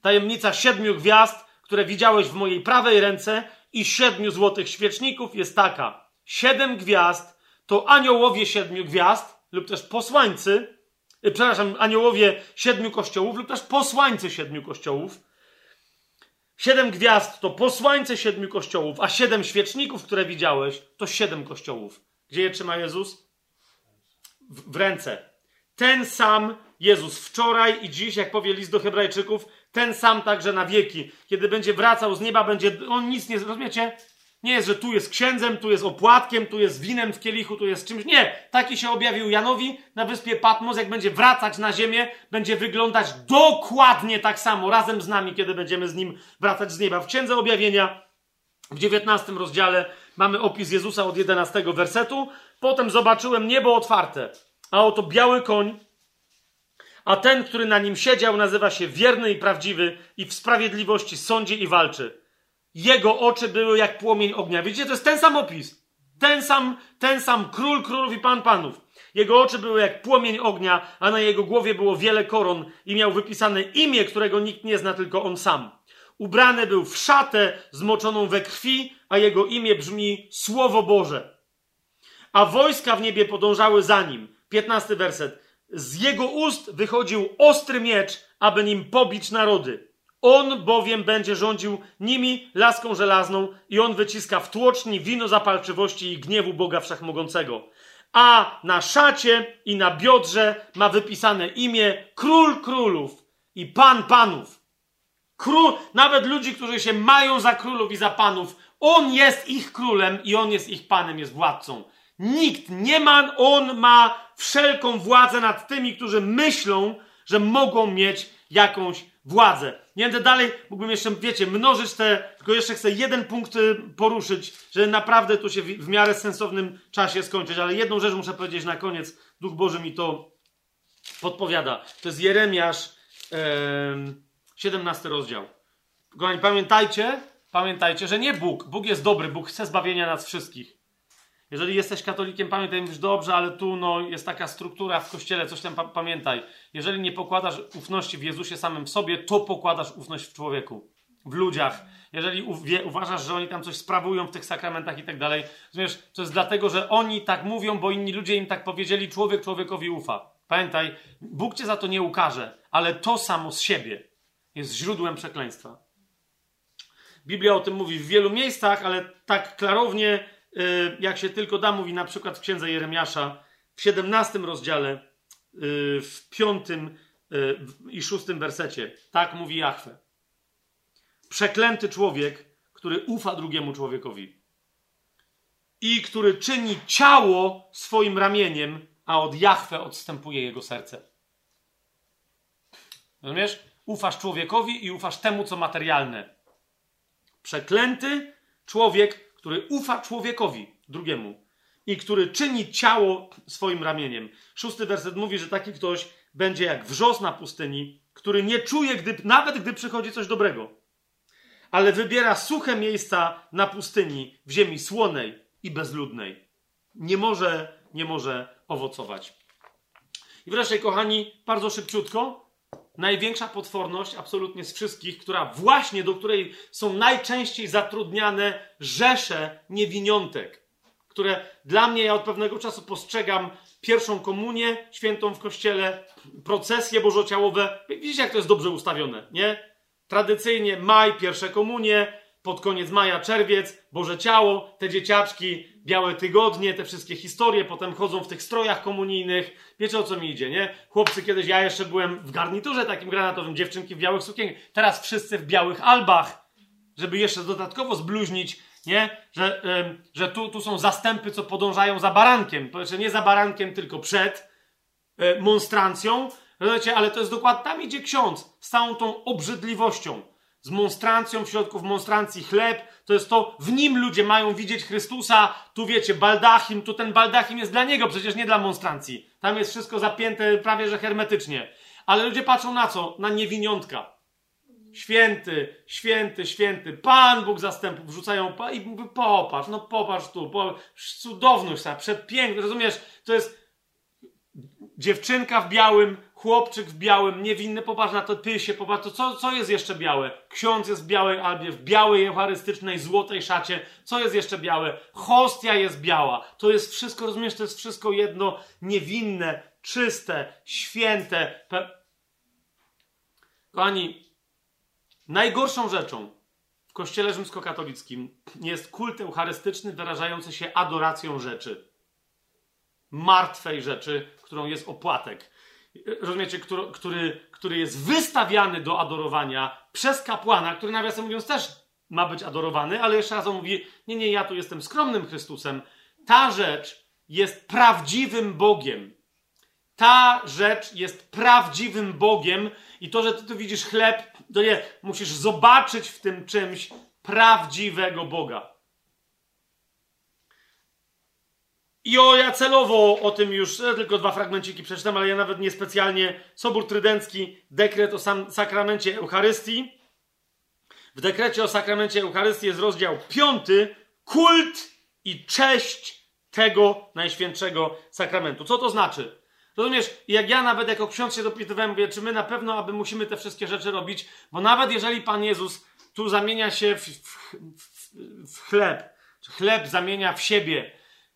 Tajemnica siedmiu gwiazd które widziałeś w mojej prawej ręce i siedmiu złotych świeczników jest taka. Siedem gwiazd to aniołowie siedmiu gwiazd lub też posłańcy, yy, przepraszam, aniołowie siedmiu kościołów lub też posłańcy siedmiu kościołów. Siedem gwiazd to posłańcy siedmiu kościołów, a siedem świeczników, które widziałeś, to siedem kościołów. Gdzie je trzyma Jezus? W, w ręce. Ten sam Jezus wczoraj i dziś, jak powie list do Hebrajczyków, ten sam także na wieki. Kiedy będzie wracał z nieba, będzie. On nic nie. Rozumiecie? Nie jest, że tu jest księdzem, tu jest opłatkiem, tu jest winem w kielichu, tu jest czymś. Nie! Taki się objawił Janowi na wyspie Patmos. Jak będzie wracać na ziemię, będzie wyglądać dokładnie tak samo razem z nami, kiedy będziemy z nim wracać z nieba. W księdze objawienia w 19 rozdziale mamy opis Jezusa od 11 wersetu. Potem zobaczyłem niebo otwarte, a oto biały koń a ten, który na nim siedział, nazywa się wierny i prawdziwy i w sprawiedliwości sądzi i walczy. Jego oczy były jak płomień ognia. Widzicie, to jest ten sam opis. Ten sam, ten sam król królów i pan panów. Jego oczy były jak płomień ognia, a na jego głowie było wiele koron i miał wypisane imię, którego nikt nie zna, tylko on sam. Ubrany był w szatę zmoczoną we krwi, a jego imię brzmi Słowo Boże. A wojska w niebie podążały za nim. Piętnasty werset. Z jego ust wychodził ostry miecz, aby nim pobić narody. On bowiem będzie rządził nimi laską żelazną i on wyciska w tłoczni wino zapalczywości i gniewu Boga Wszechmogącego. A na szacie i na biodrze ma wypisane imię Król Królów i Pan Panów. Król, nawet ludzi, którzy się mają za królów i za panów, on jest ich królem i on jest ich panem, jest władcą. Nikt nie ma, on ma wszelką władzę nad tymi, którzy myślą, że mogą mieć jakąś władzę. Nie będę dalej, mógłbym jeszcze, wiecie, mnożyć te, tylko jeszcze chcę jeden punkt y, poruszyć, że naprawdę tu się w, w miarę sensownym czasie skończyć, ale jedną rzecz muszę powiedzieć na koniec. Duch Boży mi to podpowiada. To jest Jeremiasz, yy, 17 rozdział. Kochani, pamiętajcie, pamiętajcie, że nie Bóg. Bóg jest dobry, Bóg chce zbawienia nas wszystkich. Jeżeli jesteś katolikiem, pamiętaj, mówisz, dobrze, ale tu no, jest taka struktura w kościele, coś tam pa pamiętaj. Jeżeli nie pokładasz ufności w Jezusie samym w sobie, to pokładasz ufność w człowieku, w ludziach. Jeżeli uważasz, że oni tam coś sprawują w tych sakramentach i tak dalej, rozumiesz, to jest dlatego, że oni tak mówią, bo inni ludzie im tak powiedzieli, człowiek człowiekowi ufa. Pamiętaj, Bóg cię za to nie ukaże, ale to samo z siebie jest źródłem przekleństwa. Biblia o tym mówi w wielu miejscach, ale tak klarownie jak się tylko da, mówi na przykład w księdze Jeremiasza w 17 rozdziale, y, w 5 y, i 6 wersecie. Tak mówi Jachwę. Przeklęty człowiek, który ufa drugiemu człowiekowi i który czyni ciało swoim ramieniem, a od Jachwę odstępuje jego serce. Rozumiesz? Ufasz człowiekowi i ufasz temu, co materialne. Przeklęty człowiek, który ufa człowiekowi, drugiemu, i który czyni ciało swoim ramieniem. Szósty werset mówi, że taki ktoś będzie jak wrzos na pustyni, który nie czuje, gdy, nawet gdy przychodzi coś dobrego, ale wybiera suche miejsca na pustyni, w ziemi słonej i bezludnej. Nie może, nie może owocować. I wreszcie, kochani, bardzo szybciutko, największa potworność absolutnie z wszystkich, która właśnie do której są najczęściej zatrudniane rzesze niewiniątek, które dla mnie ja od pewnego czasu postrzegam pierwszą komunię świętą w kościele, procesje bożociałowe. Widzicie, jak to jest dobrze ustawione, nie? Tradycyjnie maj, pierwsze komunie, pod koniec maja, czerwiec, Boże Ciało, te dzieciaczki, białe tygodnie, te wszystkie historie, potem chodzą w tych strojach komunijnych. Wiecie o co mi idzie, nie? Chłopcy, kiedyś ja jeszcze byłem w garniturze takim granatowym, dziewczynki w białych sukienkach. Teraz wszyscy w białych albach, żeby jeszcze dodatkowo zbluźnić, nie? Że, że tu, tu są zastępy, co podążają za barankiem. Znaczy nie za barankiem, tylko przed y, monstrancją. Rozumiecie? Ale to jest dokładnie, tam idzie ksiądz z całą tą obrzydliwością z monstrancją w środku, w monstrancji chleb, to jest to, w nim ludzie mają widzieć Chrystusa, tu wiecie, baldachim, tu ten baldachim jest dla niego, przecież nie dla monstrancji. Tam jest wszystko zapięte prawie że hermetycznie. Ale ludzie patrzą na co? Na niewiniątka. Święty, święty, święty, Pan Bóg zastępów wrzucają i mówi, popatrz, no popatrz tu, cudowność, przepiękny, rozumiesz? To jest dziewczynka w białym, chłopczyk w białym, niewinny, popatrz na to pysie, popatrz, to co, co jest jeszcze białe? Ksiądz jest w białej albie, w białej eucharystycznej, złotej szacie. Co jest jeszcze białe? Hostia jest biała. To jest wszystko, rozumiesz, to jest wszystko jedno niewinne, czyste, święte. Pe... Kochani, najgorszą rzeczą w kościele rzymskokatolickim jest kult eucharystyczny wyrażający się adoracją rzeczy. Martwej rzeczy, którą jest opłatek rozumiecie, który, który, który jest wystawiany do adorowania przez kapłana, który nawiasem mówiąc też ma być adorowany, ale jeszcze raz on mówi, nie, nie, ja tu jestem skromnym Chrystusem. Ta rzecz jest prawdziwym Bogiem. Ta rzecz jest prawdziwym Bogiem i to, że ty tu widzisz chleb, to nie, musisz zobaczyć w tym czymś prawdziwego Boga. I o, ja celowo o tym już e, tylko dwa fragmenciki przeczytam, ale ja nawet niespecjalnie. Sobór Trydencki, dekret o sam, sakramencie Eucharystii. W dekrecie o sakramencie Eucharystii jest rozdział piąty. Kult i cześć tego najświętszego sakramentu. Co to znaczy? Rozumiesz, jak ja nawet jako ksiądz się dopytywałem, mówię, czy my na pewno, aby musimy te wszystkie rzeczy robić, bo nawet jeżeli Pan Jezus tu zamienia się w, w, w, w chleb, czy chleb zamienia w siebie,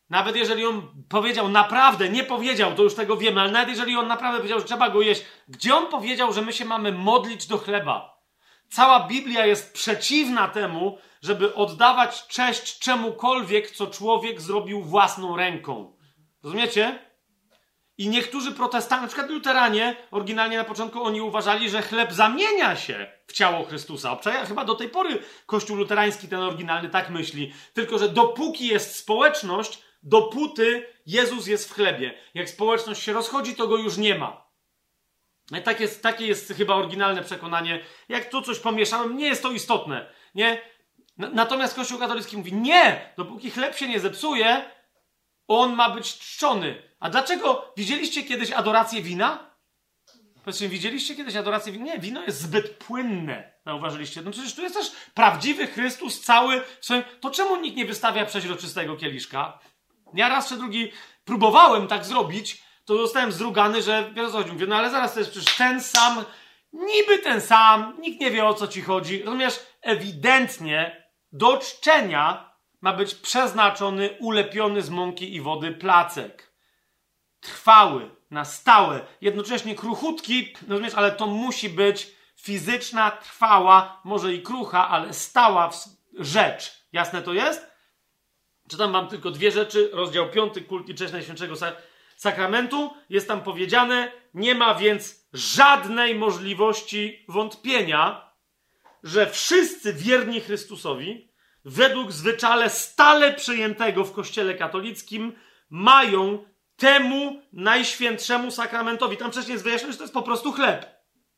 nawet jeżeli on powiedział naprawdę, nie powiedział, to już tego wiemy, ale nawet jeżeli on naprawdę powiedział, że trzeba go jeść, gdzie on powiedział, że my się mamy modlić do chleba? Cała Biblia jest przeciwna temu, żeby oddawać cześć czemukolwiek, co człowiek zrobił własną ręką. Rozumiecie? I niektórzy protestanci, na przykład luteranie, oryginalnie na początku oni uważali, że chleb zamienia się w ciało Chrystusa. Chyba do tej pory Kościół luterański, ten oryginalny, tak myśli. Tylko, że dopóki jest społeczność, dopóty Jezus jest w chlebie. Jak społeczność się rozchodzi, to go już nie ma. Tak jest, takie jest chyba oryginalne przekonanie. Jak tu coś pomieszałem, nie jest to istotne. Nie? Natomiast Kościół katolicki mówi, nie, dopóki chleb się nie zepsuje, on ma być czczony. A dlaczego? Widzieliście kiedyś adorację wina? Powiedzmy, widzieliście kiedyś adorację wina? Nie, wino jest zbyt płynne. Zauważyliście? No przecież tu jest też prawdziwy Chrystus cały w swoim... To czemu nikt nie wystawia przeźroczystego kieliszka? Ja raz czy drugi próbowałem tak zrobić, to zostałem zdrugany, że wiesz co chodzi. Mówię, no ale zaraz to jest przecież ten sam, niby ten sam, nikt nie wie o co ci chodzi. Rozumiesz, ewidentnie do czczenia ma być przeznaczony, ulepiony z mąki i wody placek. Trwały, na stałe, jednocześnie kruchutki, rozumiesz, ale to musi być fizyczna, trwała, może i krucha, ale stała rzecz. Jasne to jest? Czytam wam tylko dwie rzeczy. Rozdział 5, kult i cześć Najświętszego Sakramentu. Jest tam powiedziane, nie ma więc żadnej możliwości wątpienia, że wszyscy wierni Chrystusowi, według zwyczale stale przyjętego w Kościele katolickim, mają temu najświętszemu sakramentowi. Tam wcześniej jest wyjaśnione, że to jest po prostu chleb.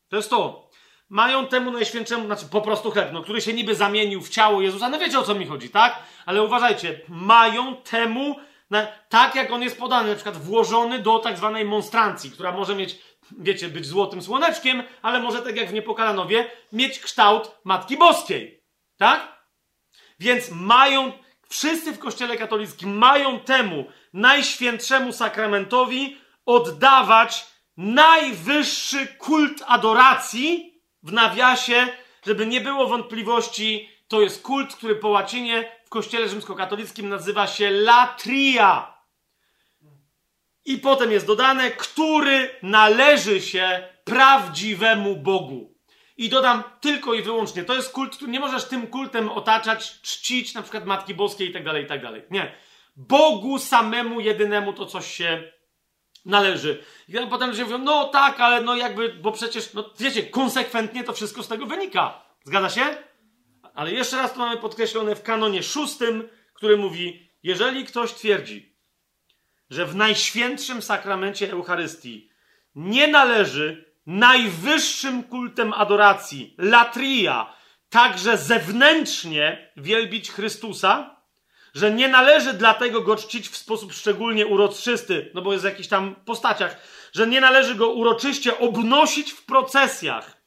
To jest to mają temu najświętszemu, znaczy po prostu chleb, no, który się niby zamienił w ciało Jezusa. No wiecie o co mi chodzi, tak? Ale uważajcie, mają temu, na, tak jak on jest podany, na przykład włożony do tak zwanej monstrancji, która może mieć, wiecie, być złotym słoneczkiem, ale może tak jak w Niepokalanowie, mieć kształt Matki Boskiej, tak? Więc mają, wszyscy w Kościele katolickim mają temu najświętszemu sakramentowi oddawać najwyższy kult adoracji, w nawiasie, żeby nie było wątpliwości, to jest kult, który po łacinie w kościele rzymskokatolickim nazywa się latria. I potem jest dodane, który należy się prawdziwemu Bogu. I dodam tylko i wyłącznie, to jest kult, który nie możesz tym kultem otaczać, czcić na przykład Matki Boskiej i tak dalej, i tak dalej. Nie. Bogu samemu, jedynemu to coś się należy. I potem ludzie mówią, no tak, ale no jakby, bo przecież, no wiecie, konsekwentnie to wszystko z tego wynika. Zgadza się? Ale jeszcze raz to mamy podkreślone w kanonie szóstym, który mówi, jeżeli ktoś twierdzi, że w najświętszym sakramencie Eucharystii nie należy najwyższym kultem adoracji, latria, także zewnętrznie wielbić Chrystusa, że nie należy dlatego go czcić w sposób szczególnie uroczysty, no bo jest w jakichś tam postaciach, że nie należy go uroczyście obnosić w procesjach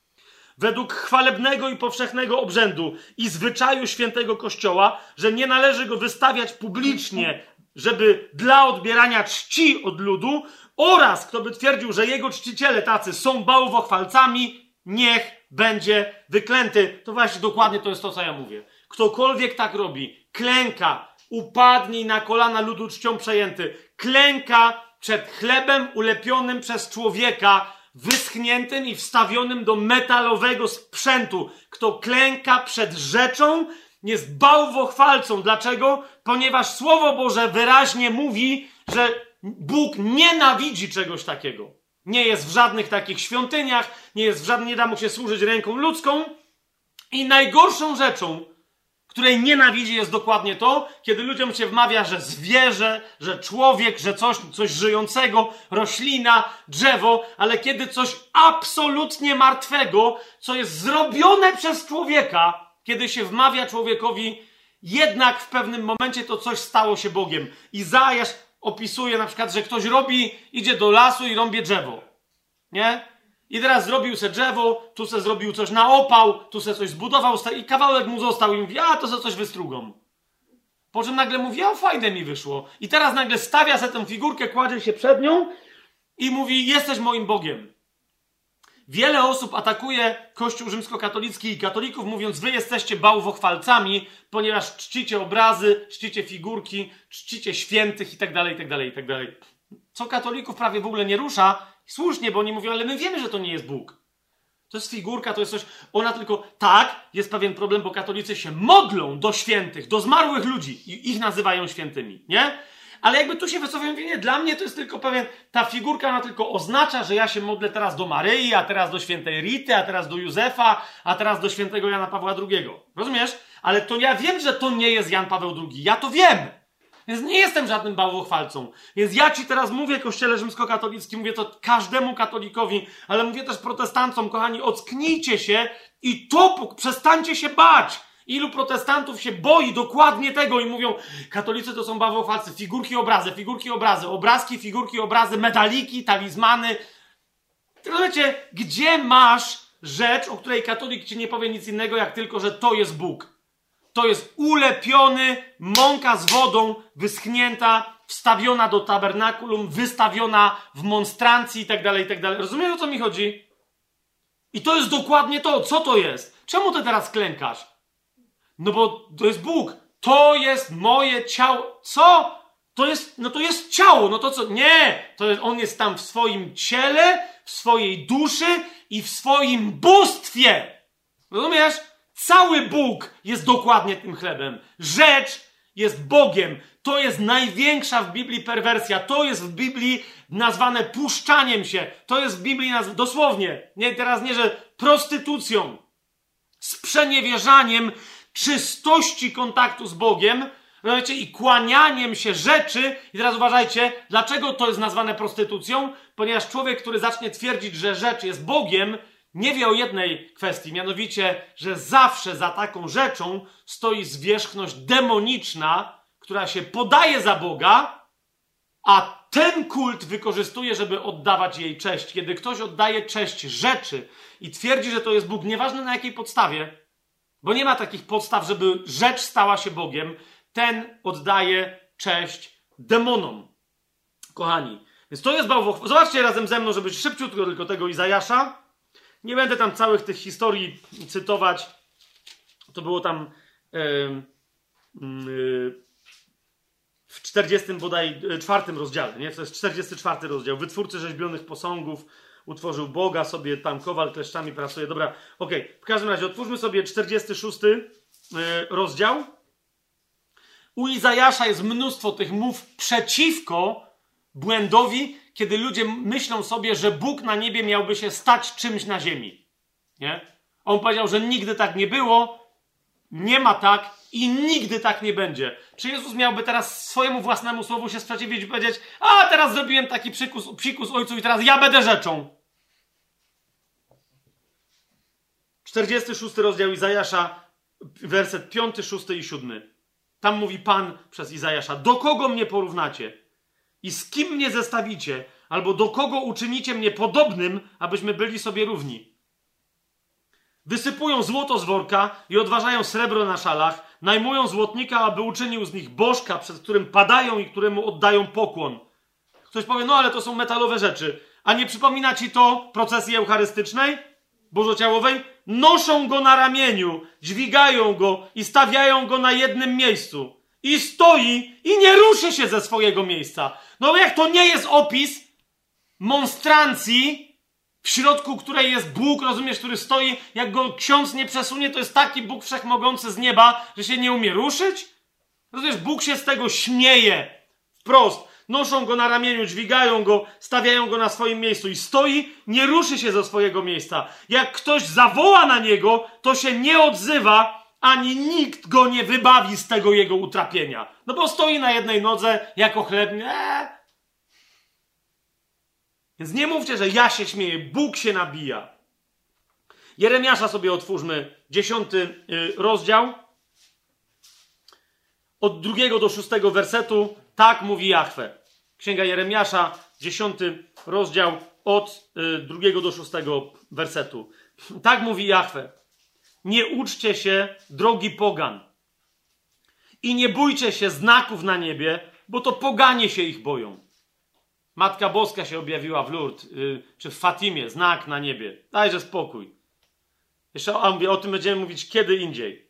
według chwalebnego i powszechnego obrzędu i zwyczaju świętego Kościoła, że nie należy go wystawiać publicznie, żeby dla odbierania czci od ludu oraz kto by twierdził, że jego czciciele tacy są bałwochwalcami, niech będzie wyklęty. To właśnie dokładnie to jest to, co ja mówię. Ktokolwiek tak robi, klęka, upadnij na kolana ludu czcią przejęty. Klęka przed chlebem ulepionym przez człowieka, wyschniętym i wstawionym do metalowego sprzętu. Kto klęka przed rzeczą, jest bałwochwalcą. Dlaczego? Ponieważ Słowo Boże wyraźnie mówi, że Bóg nienawidzi czegoś takiego. Nie jest w żadnych takich świątyniach, nie jest w żadnych, nie da mu się służyć ręką ludzką. I najgorszą rzeczą, której nienawidzi, jest dokładnie to, kiedy ludziom się wmawia, że zwierzę, że człowiek, że coś, coś żyjącego, roślina, drzewo, ale kiedy coś absolutnie martwego, co jest zrobione przez człowieka, kiedy się wmawia człowiekowi, jednak w pewnym momencie to coś stało się Bogiem. Izajasz opisuje na przykład, że ktoś robi, idzie do lasu i rąbie drzewo. Nie? I teraz zrobił se drzewo, tu se zrobił coś na opał, tu se coś zbudował i kawałek mu został i mówi, a to se coś wystrugą. Po czym nagle mówi, o fajne mi wyszło. I teraz nagle stawia sobie tę figurkę, kładzie się przed nią i mówi, jesteś moim Bogiem. Wiele osób atakuje Kościół rzymskokatolicki i katolików, mówiąc, wy jesteście bałwochwalcami, ponieważ czcicie obrazy, czcicie figurki, czcicie świętych itd., itd., itd. Co katolików prawie w ogóle nie rusza, słusznie, bo oni mówią, ale my wiemy, że to nie jest Bóg. To jest figurka, to jest coś. Ona tylko. Tak, jest pewien problem, bo katolicy się modlą do świętych, do zmarłych ludzi i ich nazywają świętymi, nie? Ale jakby tu się wycofują, mówię, nie, dla mnie to jest tylko pewien. Ta figurka ona tylko oznacza, że ja się modlę teraz do Maryi, a teraz do świętej Rity, a teraz do Józefa, a teraz do świętego Jana Pawła II. Rozumiesz? Ale to ja wiem, że to nie jest Jan Paweł II. Ja to wiem. Więc nie jestem żadnym bałwochwalcą. Więc ja ci teraz mówię, kościele rzymskokatolickim, mówię to każdemu katolikowi, ale mówię też protestantom, kochani, ocknijcie się i to przestańcie się bać. Ilu protestantów się boi dokładnie tego i mówią, katolicy to są bałwochwalcy, figurki, obrazy, figurki, obrazy, obrazki, figurki, obrazy, medaliki, talizmany. Tylko wiecie, gdzie masz rzecz, o której katolik ci nie powie nic innego, jak tylko, że to jest Bóg to jest ulepiony, mąka z wodą wyschnięta, wstawiona do tabernakulum, wystawiona w monstrancji i tak dalej, i tak dalej. Rozumiesz, o co mi chodzi? I to jest dokładnie to. Co to jest? Czemu ty teraz klękasz? No bo to jest Bóg. To jest moje ciało. Co? To jest, no to jest ciało. No to co? Nie! To jest, on jest tam w swoim ciele, w swojej duszy i w swoim bóstwie. Rozumiesz? Cały Bóg jest dokładnie tym chlebem. Rzecz jest Bogiem. To jest największa w Biblii perwersja. To jest w Biblii nazwane puszczaniem się. To jest w Biblii nazwane, dosłownie, nie teraz nie, że prostytucją, sprzeniewierzaniem czystości kontaktu z Bogiem, rozumiecie, i kłanianiem się rzeczy. I teraz uważajcie, dlaczego to jest nazwane prostytucją? Ponieważ człowiek, który zacznie twierdzić, że rzecz jest Bogiem, nie wie o jednej kwestii, mianowicie, że zawsze za taką rzeczą stoi zwierzchność demoniczna, która się podaje za Boga, a ten kult wykorzystuje, żeby oddawać jej cześć. Kiedy ktoś oddaje cześć rzeczy i twierdzi, że to jest Bóg, nieważne na jakiej podstawie, bo nie ma takich podstaw, żeby rzecz stała się Bogiem, ten oddaje cześć demonom. Kochani, więc to jest bałwoch. Zobaczcie razem ze mną, żeby szybciutko tylko tego Izajasza. Nie będę tam całych tych historii cytować. To było tam yy, yy, w 40 bodaj e, czwartym rozdziale, nie? To jest 44 rozdział. Wytwórcy rzeźbionych posągów utworzył Boga, sobie tam kowal kleszczami pracuje. Dobra, okej. Okay. W każdym razie otwórzmy sobie 46 yy, rozdział. U Izajasza jest mnóstwo tych mów przeciwko błędowi, kiedy ludzie myślą sobie, że Bóg na niebie miałby się stać czymś na ziemi. Nie? On powiedział, że nigdy tak nie było, nie ma tak i nigdy tak nie będzie. Czy Jezus miałby teraz swojemu własnemu słowu się sprzeciwić i powiedzieć, a teraz zrobiłem taki przykus, psikus ojcu i teraz ja będę rzeczą. 46 rozdział Izajasza, werset 5, 6 i 7. Tam mówi Pan przez Izajasza, do kogo mnie porównacie? I z kim mnie zestawicie? Albo do kogo uczynicie mnie podobnym, abyśmy byli sobie równi? Wysypują złoto z worka i odważają srebro na szalach, najmują złotnika, aby uczynił z nich bożka, przed którym padają i któremu oddają pokłon. Ktoś powie, no ale to są metalowe rzeczy. A nie przypomina ci to procesji eucharystycznej, bożociałowej? Noszą go na ramieniu, dźwigają go i stawiają go na jednym miejscu i stoi i nie ruszy się ze swojego miejsca. No jak to nie jest opis monstrancji, w środku której jest Bóg, rozumiesz, który stoi, jak go ksiądz nie przesunie, to jest taki Bóg wszechmogący z nieba, że się nie umie ruszyć? Rozumiesz, Bóg się z tego śmieje wprost. Noszą go na ramieniu, dźwigają go, stawiają go na swoim miejscu i stoi, nie ruszy się ze swojego miejsca. Jak ktoś zawoła na niego, to się nie odzywa, ani nikt go nie wybawi z tego jego utrapienia. No bo stoi na jednej nodze jako chleb. Więc nie mówcie, że ja się śmieję, Bóg się nabija. Jeremiasza sobie otwórzmy, dziesiąty y, rozdział. Od drugiego do szóstego wersetu, tak mówi Jahwe. Księga Jeremiasza, dziesiąty rozdział, od y, drugiego do szóstego wersetu. Tak mówi Jahwe. Nie uczcie się drogi pogan I nie bójcie się znaków na niebie, bo to poganie się ich boją. Matka Boska się objawiła w Lourdes, yy, czy w Fatimie, znak na niebie. Dajże spokój. Jeszcze o, o tym będziemy mówić kiedy indziej.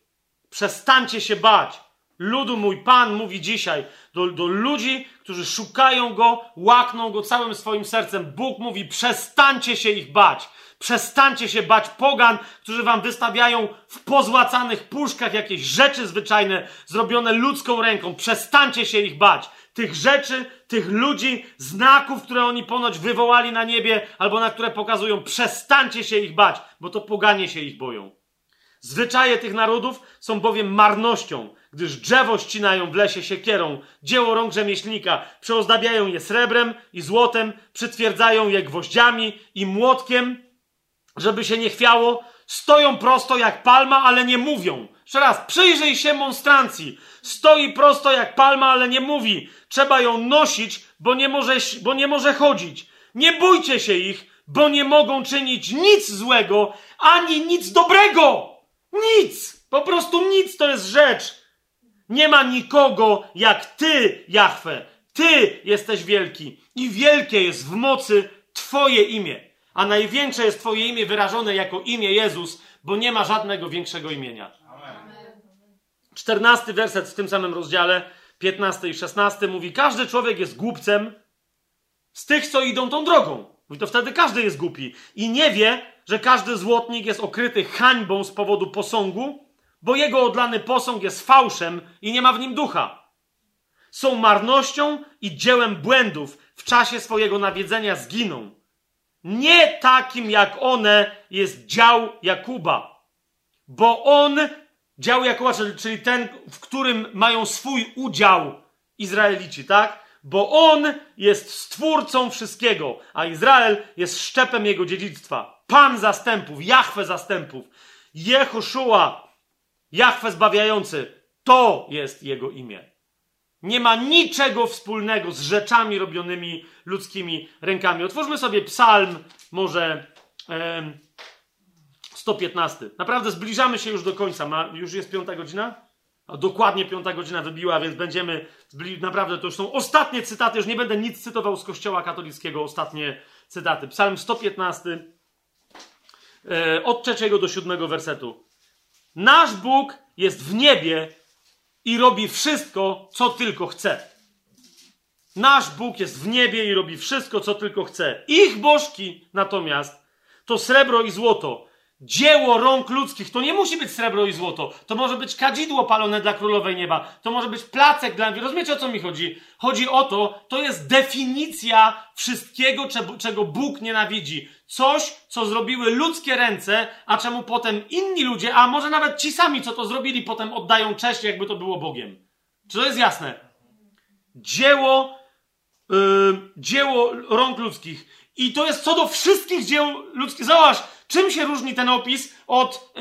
Przestańcie się bać. Ludu mój Pan mówi dzisiaj do, do ludzi, którzy szukają Go, łakną Go całym swoim sercem. Bóg mówi, przestańcie się ich bać. Przestańcie się bać pogan, którzy wam wystawiają w pozłacanych puszkach jakieś rzeczy zwyczajne, zrobione ludzką ręką. Przestańcie się ich bać. Tych rzeczy, tych ludzi, znaków, które oni ponoć wywołali na niebie, albo na które pokazują, przestańcie się ich bać, bo to poganie się ich boją. Zwyczaje tych narodów są bowiem marnością, gdyż drzewo ścinają w lesie siekierą, dzieło rąk rzemieślnika, przeozdabiają je srebrem i złotem, przytwierdzają je gwoździami i młotkiem, żeby się nie chwiało, stoją prosto jak palma, ale nie mówią. Jeszcze raz, przyjrzyj się monstrancji. Stoi prosto jak palma, ale nie mówi. Trzeba ją nosić, bo nie może, bo nie może chodzić. Nie bójcie się ich, bo nie mogą czynić nic złego, ani nic dobrego. Nic! Po prostu nic to jest rzecz. Nie ma nikogo jak Ty, Jahwe. Ty jesteś wielki i wielkie jest w mocy Twoje imię. A największe jest Twoje imię wyrażone jako imię Jezus, bo nie ma żadnego większego imienia. Czternasty werset w tym samym rozdziale, 15 i 16 mówi: Każdy człowiek jest głupcem z tych, co idą tą drogą. Mówi to wtedy każdy jest głupi i nie wie, że każdy złotnik jest okryty hańbą z powodu posągu, bo jego odlany posąg jest fałszem i nie ma w nim ducha. Są marnością i dziełem błędów. W czasie swojego nawiedzenia zginą. Nie takim jak one jest dział Jakuba, bo on, dział Jakuba, czyli ten, w którym mają swój udział Izraelici, tak? Bo on jest stwórcą wszystkiego, a Izrael jest szczepem jego dziedzictwa. Pan zastępów, Jahwe zastępów, Jehoszua, Jahwe zbawiający, to jest jego imię. Nie ma niczego wspólnego z rzeczami robionymi ludzkimi rękami. Otwórzmy sobie psalm, może e, 115. Naprawdę zbliżamy się już do końca. Ma, już jest piąta godzina? A dokładnie piąta godzina wybiła, więc będziemy. Naprawdę to już są ostatnie cytaty. Już nie będę nic cytował z Kościoła katolickiego. Ostatnie cytaty. Psalm 115, e, od trzeciego do siódmego wersetu. Nasz Bóg jest w niebie i robi wszystko, co tylko chce. Nasz Bóg jest w niebie i robi wszystko, co tylko chce. Ich bożki natomiast to srebro i złoto, dzieło rąk ludzkich. To nie musi być srebro i złoto. To może być kadzidło palone dla królowej nieba. To może być placek dla. Rozumiecie o co mi chodzi? Chodzi o to, to jest definicja wszystkiego, czego Bóg nienawidzi. Coś, co zrobiły ludzkie ręce, a czemu potem inni ludzie, a może nawet ci sami, co to zrobili, potem oddają cześć, jakby to było Bogiem. Czy to jest jasne? Dzieło, yy, dzieło rąk ludzkich. I to jest co do wszystkich dzieł ludzkich. Zobacz, czym się różni ten opis od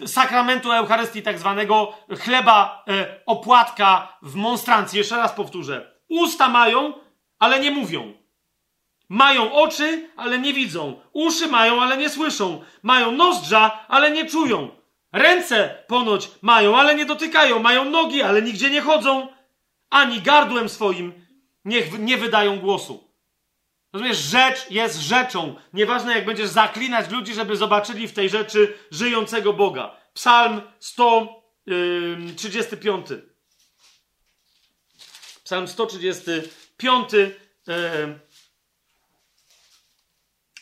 yy, sakramentu Eucharystii, tak zwanego chleba yy, opłatka w monstrancji. Jeszcze raz powtórzę. Usta mają, ale nie mówią. Mają oczy, ale nie widzą. Uszy mają, ale nie słyszą. Mają nozdrza, ale nie czują. Ręce ponoć mają, ale nie dotykają. Mają nogi, ale nigdzie nie chodzą. Ani gardłem swoim niech nie wydają głosu. Rozumiesz, rzecz jest rzeczą. Nieważne, jak będziesz zaklinać ludzi, żeby zobaczyli w tej rzeczy żyjącego Boga. Psalm 135. Psalm 135. Yy,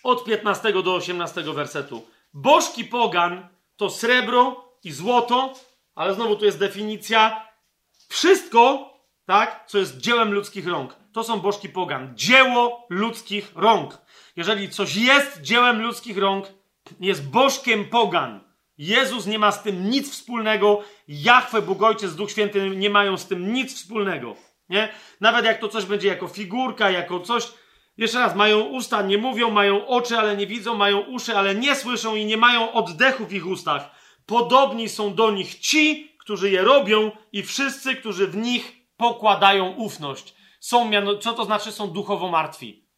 od 15 do 18 wersetu. Bożki pogan to srebro i złoto, ale znowu tu jest definicja. Wszystko, tak, co jest dziełem ludzkich rąk. To są bożki pogan. Dzieło ludzkich rąk. Jeżeli coś jest dziełem ludzkich rąk, jest bożkiem pogan. Jezus nie ma z tym nic wspólnego. Jachwę, Bóg Ojciec, Duch Święty nie mają z tym nic wspólnego. Nie? Nawet jak to coś będzie jako figurka, jako coś, jeszcze raz, mają usta, nie mówią, mają oczy, ale nie widzą, mają uszy, ale nie słyszą i nie mają oddechu w ich ustach. Podobni są do nich ci, którzy je robią i wszyscy, którzy w nich pokładają ufność. Są, co to znaczy, są duchowo martwi.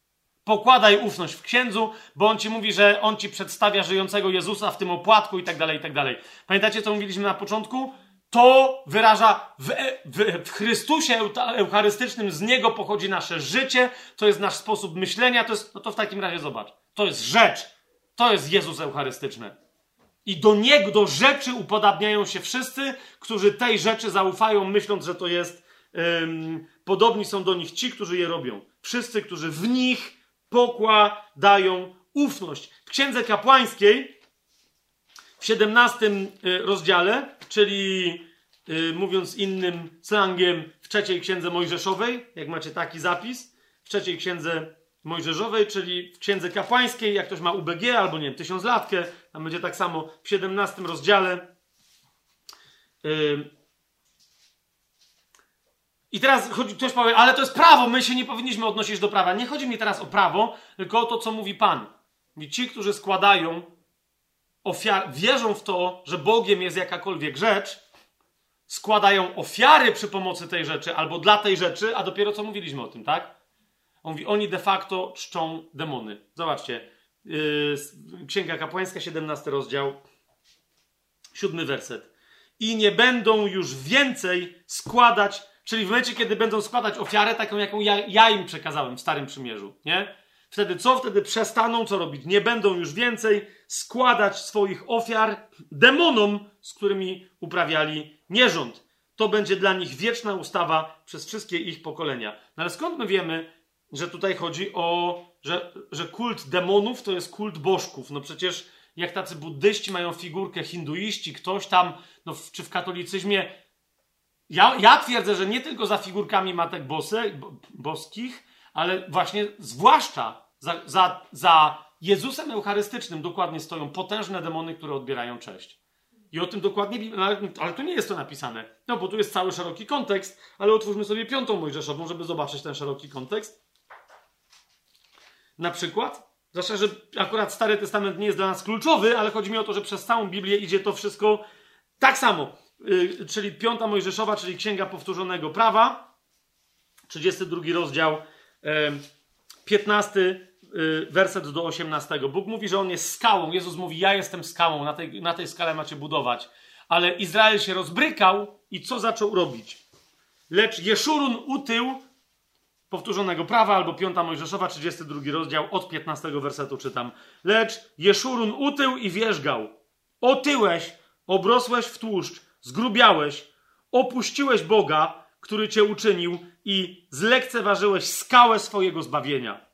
Pokładaj ufność w księdzu, bo on ci mówi, że on ci przedstawia żyjącego Jezusa w tym opłatku i tak dalej, i tak dalej. Pamiętacie, co mówiliśmy na początku? To wyraża w, w, w Chrystusie Eucharystycznym, z Niego pochodzi nasze życie, to jest nasz sposób myślenia, to jest, no to w takim razie zobacz, to jest rzecz, to jest Jezus Eucharystyczny. I do Niego, do rzeczy upodabniają się wszyscy, którzy tej rzeczy zaufają, myśląc, że to jest, podobni są do nich ci, którzy je robią. Wszyscy, którzy w nich pokładają ufność. W Księdze Kapłańskiej w 17 y, rozdziale, czyli y, mówiąc innym slangiem, w trzeciej księdze Mojżeszowej, jak macie taki zapis, w trzeciej księdze Mojżeszowej, czyli w księdze kapłańskiej, jak ktoś ma UBG albo nie wiem, tysiąclatkę, tam będzie tak samo w 17 rozdziale. Y, I teraz chodzi, ktoś powie, ale to jest prawo, my się nie powinniśmy odnosić do prawa. Nie chodzi mi teraz o prawo, tylko o to, co mówi Pan. Ci, którzy składają ofiar, wierzą w to, że Bogiem jest jakakolwiek rzecz, składają ofiary przy pomocy tej rzeczy albo dla tej rzeczy, a dopiero co mówiliśmy o tym, tak? On mówi, oni de facto czczą demony. Zobaczcie, yy, Księga Kapłańska, 17 rozdział, 7 werset. I nie będą już więcej składać, czyli w momencie, kiedy będą składać ofiarę, taką, jaką ja, ja im przekazałem w Starym Przymierzu, nie? Wtedy co? Wtedy przestaną co robić? Nie będą już więcej składać swoich ofiar demonom, z którymi uprawiali nierząd. To będzie dla nich wieczna ustawa przez wszystkie ich pokolenia. No ale skąd my wiemy, że tutaj chodzi o, że, że kult demonów to jest kult bożków? No przecież jak tacy buddyści mają figurkę hinduiści, ktoś tam, no w, czy w katolicyzmie. Ja, ja twierdzę, że nie tylko za figurkami matek bose, bo, boskich, ale właśnie zwłaszcza za, za, za Jezusem Eucharystycznym dokładnie stoją potężne demony, które odbierają cześć. I o tym dokładnie, ale tu nie jest to napisane. No bo tu jest cały szeroki kontekst, ale otwórzmy sobie piątą Mojżeszową, żeby zobaczyć ten szeroki kontekst. Na przykład, zwłaszcza, że akurat Stary Testament nie jest dla nas kluczowy, ale chodzi mi o to, że przez całą Biblię idzie to wszystko tak samo. Yy, czyli piąta Mojżeszowa, czyli Księga Powtórzonego Prawa, 32 rozdział, yy, 15 yy, werset do 18. Bóg mówi, że On jest skałą. Jezus mówi, ja jestem skałą, na tej, na tej skale macie budować. Ale Izrael się rozbrykał i co zaczął robić? Lecz Jeszurun utył powtórzonego prawa, albo 5 Mojżeszowa, 32 rozdział, od 15 wersetu czytam. Lecz Jeszurun utył i wierzgał. Otyłeś, obrosłeś w tłuszcz, zgrubiałeś, opuściłeś Boga, który cię uczynił i zlekceważyłeś skałę swojego zbawienia.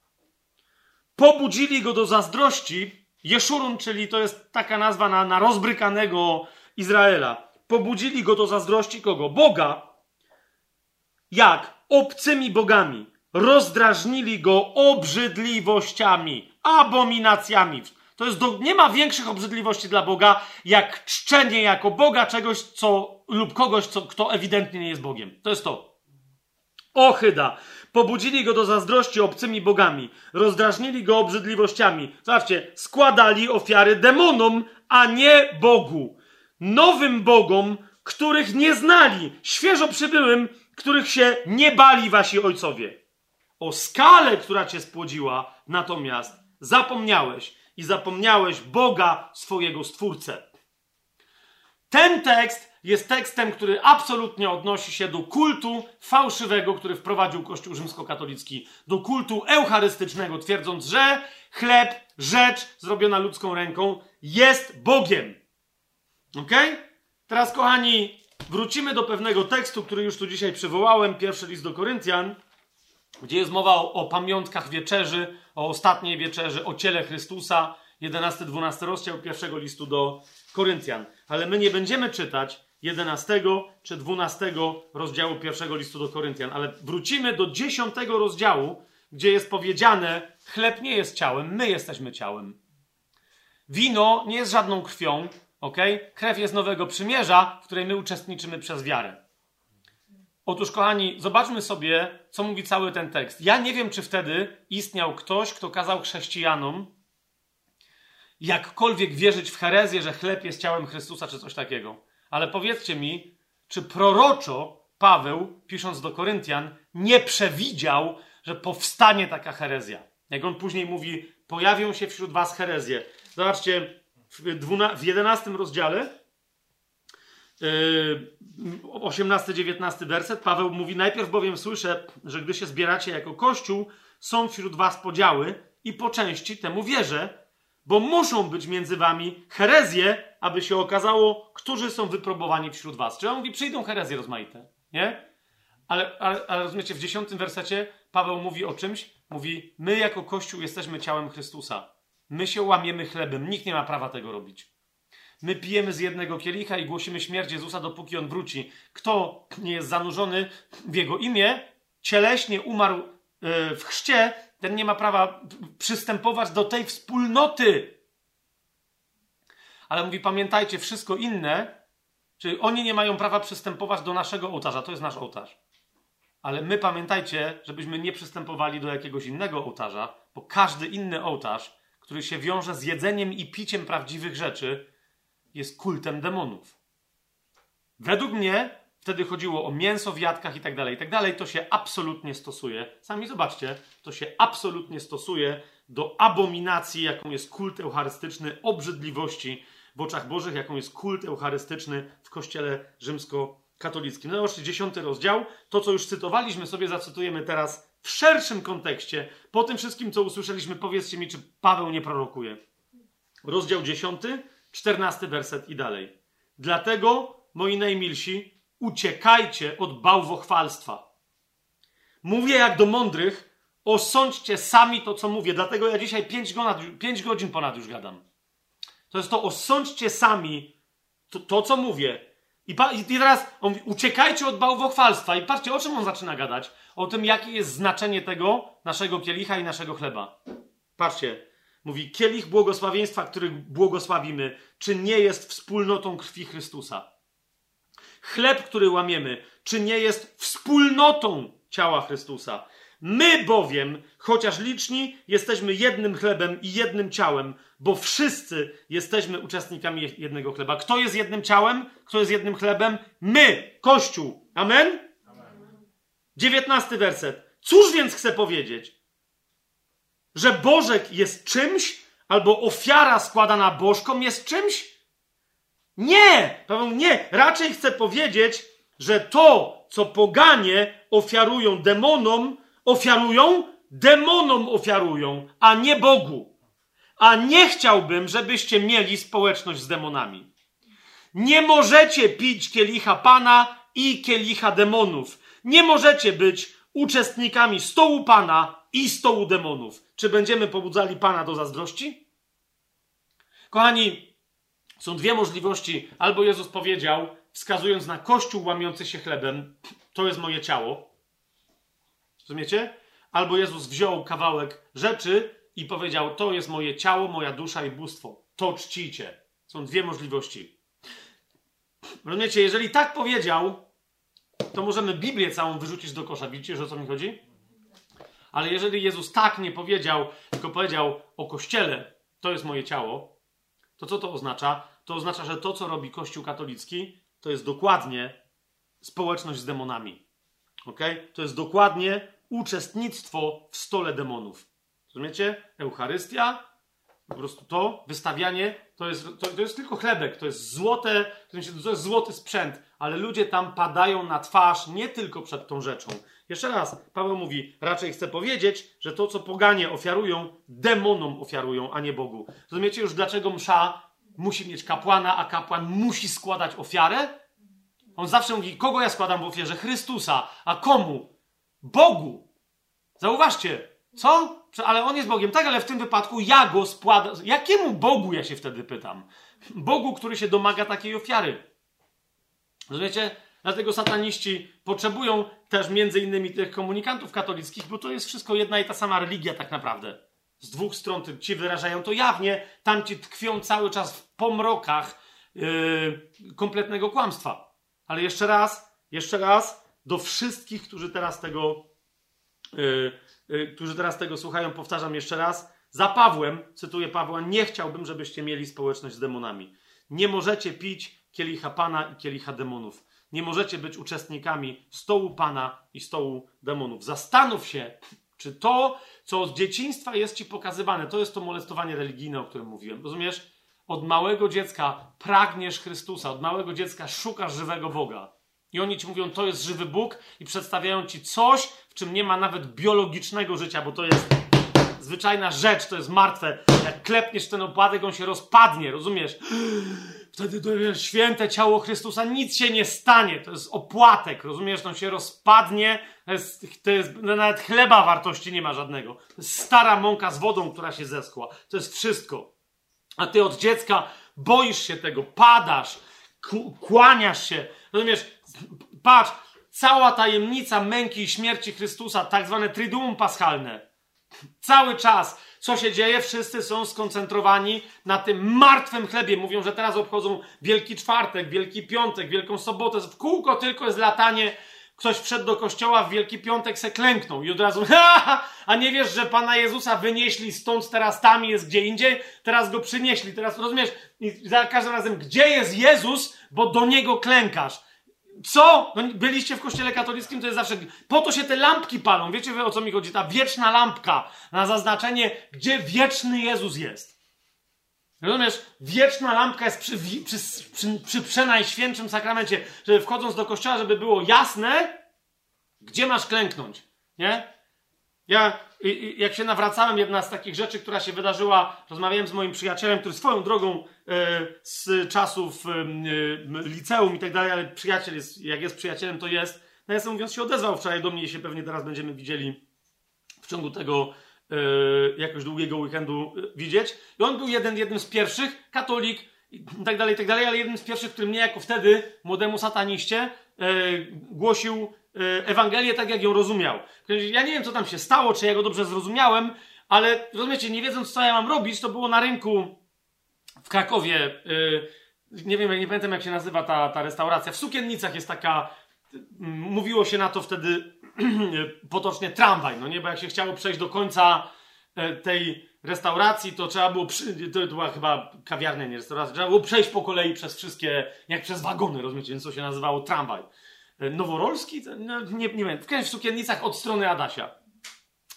Pobudzili go do zazdrości. Jeszurun, czyli to jest taka nazwa na, na rozbrykanego Izraela. Pobudzili go do zazdrości kogo? Boga. Jak? Obcymi bogami. Rozdrażnili go obrzydliwościami, abominacjami. To jest do, nie ma większych obrzydliwości dla Boga, jak czczenie jako Boga czegoś, co lub kogoś, co, kto ewidentnie nie jest Bogiem. To jest to. Ochyda. Pobudzili go do zazdrości obcymi bogami. Rozdrażnili go obrzydliwościami. Zobaczcie, składali ofiary demonom, a nie Bogu. Nowym bogom, których nie znali. Świeżo przybyłym, których się nie bali wasi ojcowie. O skale, która cię spłodziła, natomiast zapomniałeś i zapomniałeś Boga, swojego Stwórcę. Ten tekst jest tekstem, który absolutnie odnosi się do kultu fałszywego, który wprowadził Kościół rzymskokatolicki, do kultu eucharystycznego, twierdząc, że chleb, rzecz zrobiona ludzką ręką jest Bogiem. Ok? Teraz, kochani, wrócimy do pewnego tekstu, który już tu dzisiaj przywołałem, pierwszy list do Koryntian, gdzie jest mowa o, o pamiątkach wieczerzy, o ostatniej wieczerzy, o ciele Chrystusa, 11-12 rozdział pierwszego listu do Koryntian. Ale my nie będziemy czytać 11 czy 12 rozdziału pierwszego listu do Koryntian, ale wrócimy do 10 rozdziału, gdzie jest powiedziane: chleb nie jest ciałem, my jesteśmy ciałem. Wino nie jest żadną krwią, ok? Krew jest nowego przymierza, w której my uczestniczymy przez wiarę. Otóż, kochani, zobaczmy sobie, co mówi cały ten tekst. Ja nie wiem, czy wtedy istniał ktoś, kto kazał chrześcijanom jakkolwiek wierzyć w herezję, że chleb jest ciałem Chrystusa, czy coś takiego. Ale powiedzcie mi, czy proroczo Paweł, pisząc do Koryntian, nie przewidział, że powstanie taka herezja? Jak on później mówi, pojawią się wśród was herezje. Zobaczcie, w, 12, w 11 rozdziale 18-19 werset, Paweł mówi: Najpierw bowiem słyszę, że gdy się zbieracie jako kościół, są wśród was podziały i po części temu wierzę, bo muszą być między wami herezje, aby się okazało, którzy są wyprobowani wśród was. Czyli on mówi: Przyjdą herezje rozmaite, nie? Ale, ale, ale rozumiecie, w dziesiątym wersecie Paweł mówi o czymś, mówi: My jako Kościół jesteśmy ciałem Chrystusa. My się łamiemy chlebem, nikt nie ma prawa tego robić. My pijemy z jednego kielicha i głosimy śmierć Jezusa, dopóki on wróci. Kto nie jest zanurzony w jego imię, cieleśnie umarł e, w chrzcie, ten nie ma prawa przystępować do tej wspólnoty. Ale mówi, pamiętajcie, wszystko inne, czyli oni nie mają prawa przystępować do naszego ołtarza, to jest nasz ołtarz. Ale my pamiętajcie, żebyśmy nie przystępowali do jakiegoś innego ołtarza, bo każdy inny ołtarz, który się wiąże z jedzeniem i piciem prawdziwych rzeczy, jest kultem demonów. Według mnie wtedy chodziło o mięso w jadkach i tak dalej, i tak dalej. To się absolutnie stosuje. Sami zobaczcie, to się absolutnie stosuje do abominacji, jaką jest kult eucharystyczny, obrzydliwości w oczach Bożych, jaką jest kult eucharystyczny w kościele rzymskokatolickim. No zobaczcie, dziesiąty rozdział. To, co już cytowaliśmy, sobie zacytujemy teraz w szerszym kontekście. Po tym wszystkim, co usłyszeliśmy, powiedzcie mi, czy Paweł nie prorokuje. Rozdział dziesiąty, czternasty werset i dalej. Dlatego, moi najmilsi, uciekajcie od bałwochwalstwa. Mówię jak do mądrych, osądźcie sami to, co mówię. Dlatego ja dzisiaj pięć godzin, pięć godzin ponad już gadam. To jest to, osądźcie sami to, to co mówię. I, pa, I teraz on mówi, uciekajcie od bałwochwalstwa. I patrzcie, o czym on zaczyna gadać? O tym, jakie jest znaczenie tego naszego kielicha i naszego chleba. Patrzcie, mówi, kielich błogosławieństwa, który błogosławimy, czy nie jest wspólnotą krwi Chrystusa? Chleb, który łamiemy, czy nie jest wspólnotą ciała Chrystusa? My bowiem, chociaż liczni, jesteśmy jednym chlebem i jednym ciałem, bo wszyscy jesteśmy uczestnikami jednego chleba. Kto jest jednym ciałem? Kto jest jednym chlebem? My, Kościół. Amen? Dziewiętnasty werset. Cóż więc chcę powiedzieć? Że Bożek jest czymś, albo ofiara składana bożkom jest czymś? Nie! Paweł, nie! Raczej chcę powiedzieć, że to, co poganie ofiarują demonom, ofiarują, demonom ofiarują, a nie Bogu. A nie chciałbym, żebyście mieli społeczność z demonami. Nie możecie pić kielicha Pana i kielicha demonów. Nie możecie być uczestnikami stołu Pana i stołu demonów. Czy będziemy pobudzali Pana do zazdrości? Kochani, są dwie możliwości. Albo Jezus powiedział, wskazując na kościół łamiący się chlebem, to jest moje ciało. Rozumiecie? Albo Jezus wziął kawałek rzeczy i powiedział: To jest moje ciało, moja dusza i bóstwo. To czcicie. Są dwie możliwości. Rozumiecie? Jeżeli tak powiedział, to możemy Biblię całą wyrzucić do kosza. Widzicie, że o co mi chodzi? Ale jeżeli Jezus tak nie powiedział, tylko powiedział o kościele, to jest moje ciało, to co to oznacza? To oznacza, że to, co robi Kościół katolicki, to jest dokładnie społeczność z demonami. ok? To jest dokładnie uczestnictwo w stole demonów. Rozumiecie? Eucharystia, po prostu to, wystawianie, to jest, to, to jest tylko chlebek, to jest złote, to jest złoty sprzęt, ale ludzie tam padają na twarz nie tylko przed tą rzeczą. Jeszcze raz, Paweł mówi, raczej chcę powiedzieć, że to, co poganie ofiarują, demonom ofiarują, a nie Bogu. Rozumiecie już, dlaczego msza musi mieć kapłana, a kapłan musi składać ofiarę? On zawsze mówi, kogo ja składam w ofierze? Chrystusa. A komu? Bogu. Zauważcie, co? Ale on jest Bogiem. Tak, ale w tym wypadku ja go składam. Jakiemu Bogu ja się wtedy pytam? Bogu, który się domaga takiej ofiary. Rozumiecie? Dlatego sataniści potrzebują też między innymi tych komunikantów katolickich, bo to jest wszystko jedna i ta sama religia tak naprawdę. Z dwóch stron ci wyrażają to jawnie, tamci tkwią cały czas w pomrokach yy, kompletnego kłamstwa. Ale jeszcze raz, jeszcze raz, do wszystkich, którzy teraz tego, yy, yy, którzy teraz tego słuchają, powtarzam jeszcze raz, za Pawłem, cytuję Pawła, nie chciałbym, żebyście mieli społeczność z demonami. Nie możecie pić kielicha Pana i kielicha demonów. Nie możecie być uczestnikami stołu Pana i stołu demonów. Zastanów się, czy to, co od dzieciństwa jest ci pokazywane, to jest to molestowanie religijne, o którym mówiłem. Rozumiesz? od małego dziecka pragniesz Chrystusa, od małego dziecka szukasz żywego Boga. I oni ci mówią, to jest żywy Bóg, i przedstawiają ci coś, w czym nie ma nawet biologicznego życia, bo to jest zwyczajna rzecz, to jest martwe. Jak klepniesz ten opadek, on się rozpadnie, rozumiesz? Wtedy jest święte ciało Chrystusa, nic się nie stanie. To jest opłatek, rozumiesz? On się rozpadnie, to jest, to jest nawet chleba wartości nie ma żadnego. To jest stara mąka z wodą, która się zeschła. To jest wszystko. A ty od dziecka boisz się tego, padasz, kłaniasz się. Rozumiesz? Patrz, cała tajemnica męki i śmierci Chrystusa, tak zwane triduum paschalne. Cały czas, co się dzieje, wszyscy są skoncentrowani na tym martwym chlebie. Mówią, że teraz obchodzą Wielki Czwartek, Wielki Piątek, Wielką Sobotę. W kółko tylko jest latanie. Ktoś wszedł do kościoła w Wielki Piątek, se klęknął i od razu, a nie wiesz, że Pana Jezusa wynieśli stąd, teraz tam jest gdzie indziej, teraz go przynieśli, teraz rozumiesz, i za każdym razem, gdzie jest Jezus, bo do Niego klękasz. Co? No, byliście w kościele katolickim, to jest zawsze. Po to się te lampki palą. Wiecie o co mi chodzi? Ta wieczna lampka na zaznaczenie, gdzie wieczny Jezus jest. Rozumiesz? Wieczna lampka jest przy, przy, przy, przy przenajświętszym sakramencie, żeby wchodząc do kościoła, żeby było jasne, gdzie masz klęknąć. Nie? Ja, jak się nawracałem, jedna z takich rzeczy, która się wydarzyła, rozmawiałem z moim przyjacielem, który swoją drogą e, z czasów e, liceum i tak dalej, ale przyjaciel jest, jak jest przyjacielem, to jest. Nawiasem mówiąc, się odezwał wczoraj do mnie i się pewnie teraz będziemy widzieli w ciągu tego e, jakoś długiego weekendu widzieć. I on był jeden, jednym z pierwszych, katolik i tak dalej, i tak dalej, ale jednym z pierwszych, który mnie jako wtedy, młodemu sataniście, głosił E, Ewangelię tak, jak ją rozumiał. Ja nie wiem, co tam się stało, czy ja go dobrze zrozumiałem, ale rozumiecie, nie wiedząc, co ja mam robić, to było na rynku w Krakowie. E, nie wiem, nie pamiętam, jak się nazywa ta, ta restauracja. W Sukiennicach jest taka, mówiło się na to wtedy potocznie tramwaj, no nie? Bo jak się chciało przejść do końca e, tej restauracji, to trzeba było, przy, to była chyba kawiarnia, nie restauracja, trzeba było przejść po kolei przez wszystkie, jak przez wagony, rozumiecie, więc to się nazywało tramwaj. Noworolski? No, nie, nie wiem, w sukiennicach od strony Adasia.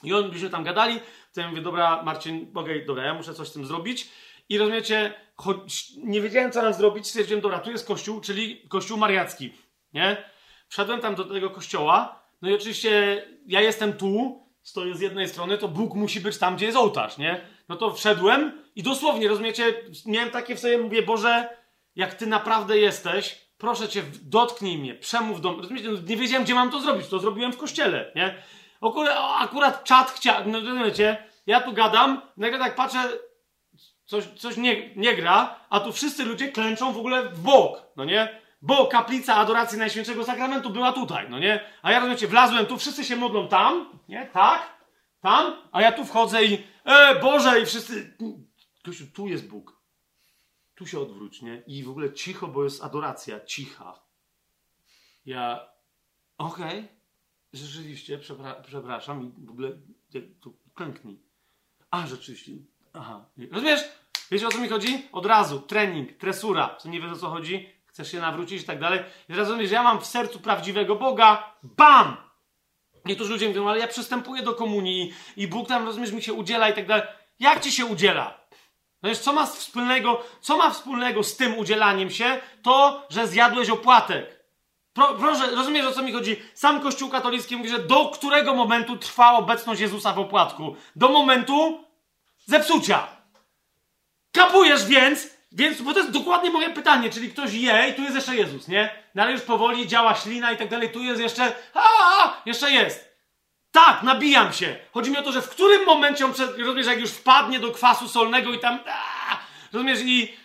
I on byśmy tam gadali, to ja mówię, dobra, Marcin, mogę, dobra, ja muszę coś z tym zrobić. I rozumiecie, choć nie wiedziałem, co mam zrobić, stwierdziłem, dobra, tu jest kościół, czyli kościół mariacki, nie? Wszedłem tam do tego kościoła, no i oczywiście ja jestem tu, stoję z jednej strony, to Bóg musi być tam, gdzie jest ołtarz, nie? No to wszedłem i dosłownie, rozumiecie, miałem takie w sobie, mówię, Boże, jak Ty naprawdę jesteś, proszę cię, dotknij mnie, przemów do mnie. No, nie wiedziałem, gdzie mam to zrobić. To zrobiłem w kościele, nie? Akurat, akurat czat chciał, no rozumiecie? Ja tu gadam, nagle tak patrzę, coś, coś nie, nie gra, a tu wszyscy ludzie klęczą w ogóle w bok, no nie? Bo kaplica adoracji Najświętszego Sakramentu była tutaj, no nie? A ja rozumiecie, wlazłem tu, wszyscy się modlą tam, nie? Tak? Tam? A ja tu wchodzę i e, Boże, i wszyscy... Kościół, tu jest Bóg tu się odwróć, nie? I w ogóle cicho, bo jest adoracja, cicha. Ja, okej, okay, rzeczywiście, przepra przepraszam i w ogóle tu klęknij. A, rzeczywiście, aha. Rozumiesz? Wiecie o co mi chodzi? Od razu, trening, tresura, co nie wiesz o co chodzi, chcesz się nawrócić i tak dalej. I rozumiesz, że ja mam w sercu prawdziwego Boga, bam! Niektórzy ludzie mówią, ale ja przystępuję do komunii i Bóg tam, rozumiesz, mi się udziela i tak dalej. Jak ci się udziela? No jest, co ma wspólnego, co ma wspólnego z tym udzielaniem się? To, że zjadłeś opłatek. Pro, proszę, rozumiesz o co mi chodzi? Sam Kościół katolicki mówi, że do którego momentu trwa obecność Jezusa w opłatku? Do momentu zepsucia. Kapujesz więc, więc, bo to jest dokładnie moje pytanie, czyli ktoś je i tu jest jeszcze Jezus, nie? No ale już powoli działa ślina i tak dalej, tu jest jeszcze, a jeszcze jest. Tak, nabijam się. Chodzi mi o to, że w którym momencie on, przed, rozumiesz, jak już wpadnie do kwasu solnego i tam, rozumiesz, i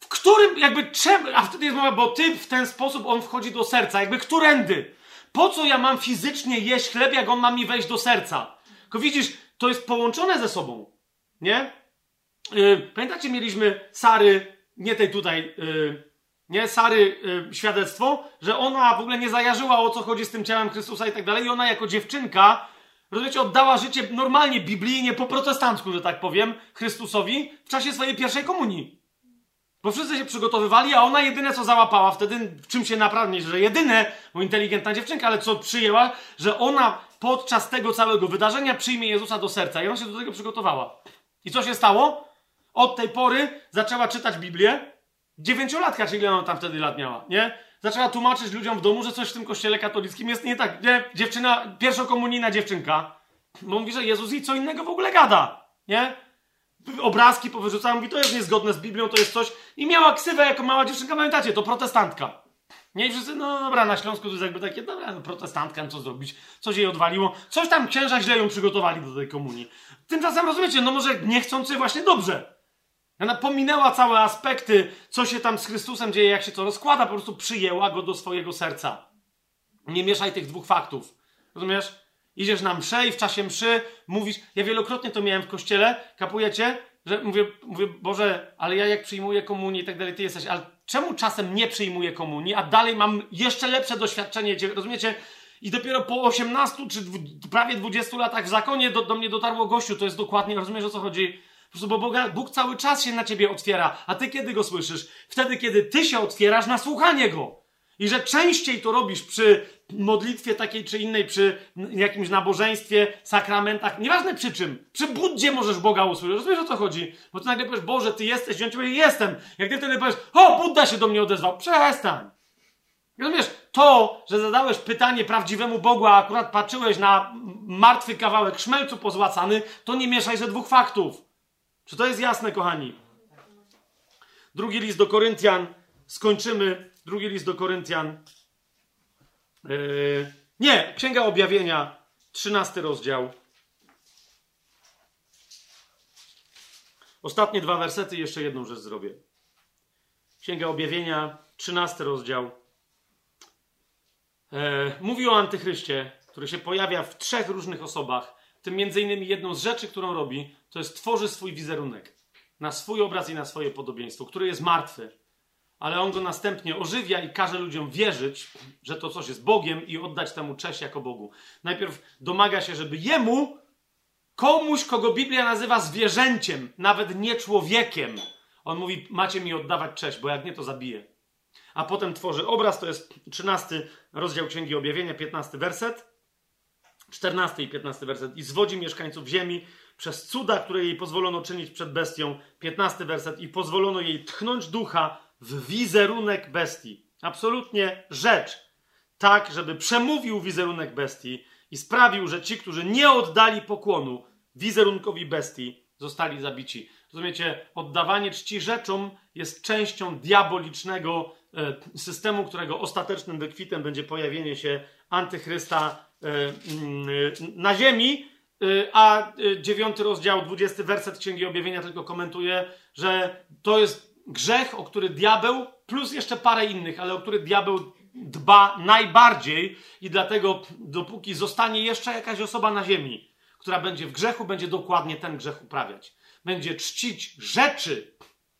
w którym, jakby czemu, a wtedy jest mowa, bo ty w ten sposób on wchodzi do serca, jakby którędy? Po co ja mam fizycznie jeść chleb, jak on ma mi wejść do serca? Tylko widzisz, to jest połączone ze sobą, nie? Yy, pamiętacie, mieliśmy Sary, nie tej tutaj, yy, nie, Sary y, świadectwo, że ona w ogóle nie zajarzyła o co chodzi z tym ciałem Chrystusa i tak dalej. I ona jako dziewczynka, rozumiecie, oddała życie normalnie, biblijnie, po protestancku, że tak powiem, Chrystusowi w czasie swojej pierwszej komunii. Bo wszyscy się przygotowywali, a ona jedyne co załapała wtedy, w czym się naprawdę, że jedyne, bo inteligentna dziewczynka, ale co przyjęła, że ona podczas tego całego wydarzenia przyjmie Jezusa do serca. I ona się do tego przygotowała. I co się stało? Od tej pory zaczęła czytać Biblię. Dziewięciolatka, czyli ile ona tam wtedy lat miała, nie? Zaczęła tłumaczyć ludziom w domu, że coś w tym kościele katolickim jest nie tak, nie? Dziewczyna, pierwszokomunijna dziewczynka, bo mówi, że Jezus i co innego w ogóle gada, nie? Obrazki powyrzucała, mówi, to jest niezgodne z Biblią, to jest coś. I miała ksywę jako mała dziewczynka, pamiętacie, to protestantka. Nie, i wszyscy, no dobra, na Śląsku to jest jakby takie, dobra, no, protestantka, no co zrobić? Coś jej odwaliło. Coś tam księża źle ją przygotowali do tej komunii. Tymczasem rozumiecie, no może niechcący właśnie dobrze. Ona pominęła całe aspekty, co się tam z Chrystusem dzieje, jak się to rozkłada, po prostu przyjęła go do swojego serca. Nie mieszaj tych dwóch faktów. Rozumiesz? Idziesz na mszę i w czasie mszy mówisz, ja wielokrotnie to miałem w kościele, kapujecie, że mówię, mówię, Boże, ale ja jak przyjmuję komunię i tak dalej, ty jesteś, ale czemu czasem nie przyjmuję komunii, a dalej mam jeszcze lepsze doświadczenie, rozumiecie? I dopiero po 18 czy prawie 20 latach w zakonie do, do mnie dotarło gościu, to jest dokładnie, rozumiesz o co chodzi? Po prostu, bo Boga, Bóg cały czas się na ciebie otwiera, a ty kiedy go słyszysz? Wtedy, kiedy ty się otwierasz na słuchanie go. I że częściej to robisz przy modlitwie takiej czy innej, przy jakimś nabożeństwie, sakramentach, nieważne przy czym, przy buddzie możesz Boga usłyszeć. Rozumiesz o co chodzi? Bo ty nagle powiesz, Boże, ty jesteś, i jestem. Jak ty wtedy powiesz, o, Budda się do mnie odezwał, przestań. Rozumiesz, to, że zadałeś pytanie prawdziwemu Bogu, a akurat patrzyłeś na martwy kawałek szmelcu pozłacany, to nie mieszaj ze dwóch faktów. Czy to jest jasne, kochani? Drugi list do Koryntian, skończymy. Drugi list do Koryntian. Yy, nie, Księga Objawienia, trzynasty rozdział. Ostatnie dwa wersety, jeszcze jedną rzecz zrobię. Księga Objawienia, trzynasty rozdział. Yy, mówi o antychryście, który się pojawia w trzech różnych osobach. W tym między innymi jedną z rzeczy, którą robi, to jest tworzy swój wizerunek na swój obraz i na swoje podobieństwo, który jest martwy, ale on go następnie ożywia i każe ludziom wierzyć, że to coś jest Bogiem i oddać temu cześć jako Bogu. Najpierw domaga się, żeby jemu, komuś, kogo Biblia nazywa zwierzęciem, nawet nie człowiekiem, on mówi: Macie mi oddawać cześć, bo jak nie, to zabiję. A potem tworzy obraz, to jest 13 rozdział Księgi Objawienia, 15 werset. 14 i 15 werset. I zwodzi mieszkańców ziemi przez cuda, które jej pozwolono czynić przed bestią. 15 werset. I pozwolono jej tchnąć ducha w wizerunek bestii. Absolutnie rzecz. Tak, żeby przemówił wizerunek bestii i sprawił, że ci, którzy nie oddali pokłonu wizerunkowi bestii, zostali zabici. Rozumiecie, oddawanie czci rzeczom jest częścią diabolicznego e, systemu, którego ostatecznym wykwitem będzie pojawienie się antychrysta e, mm, na ziemi, e, a dziewiąty rozdział, dwudziesty werset Księgi Objawienia tylko komentuje, że to jest grzech, o który diabeł, plus jeszcze parę innych, ale o który diabeł dba najbardziej i dlatego dopóki zostanie jeszcze jakaś osoba na ziemi, która będzie w grzechu, będzie dokładnie ten grzech uprawiać. Będzie czcić rzeczy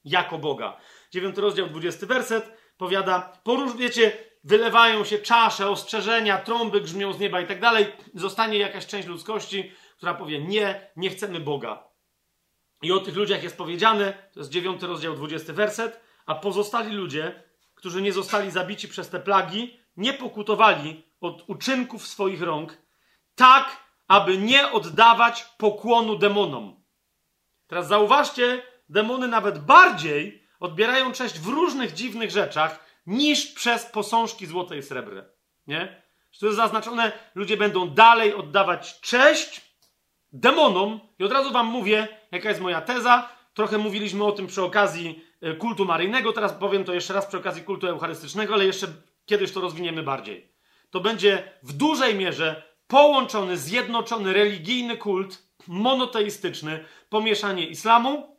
jako Boga. Dziewiąty rozdział, dwudziesty werset powiada, poróż, wiecie, wylewają się czasze, ostrzeżenia, trąby grzmią z nieba i tak dalej. Zostanie jakaś część ludzkości, która powie, nie, nie chcemy Boga. I o tych ludziach jest powiedziane, to jest dziewiąty rozdział, dwudziesty werset, a pozostali ludzie, którzy nie zostali zabici przez te plagi, nie pokutowali od uczynków swoich rąk, tak, aby nie oddawać pokłonu demonom. Teraz zauważcie, demony nawet bardziej odbierają cześć w różnych dziwnych rzeczach niż przez posążki złote i srebrne. Nie? To jest zaznaczone, ludzie będą dalej oddawać cześć demonom. I od razu wam mówię, jaka jest moja teza. Trochę mówiliśmy o tym przy okazji e, kultu maryjnego, teraz powiem to jeszcze raz przy okazji kultu eucharystycznego, ale jeszcze kiedyś to rozwiniemy bardziej. To będzie w dużej mierze połączony, zjednoczony religijny kult monoteistyczny, pomieszanie islamu,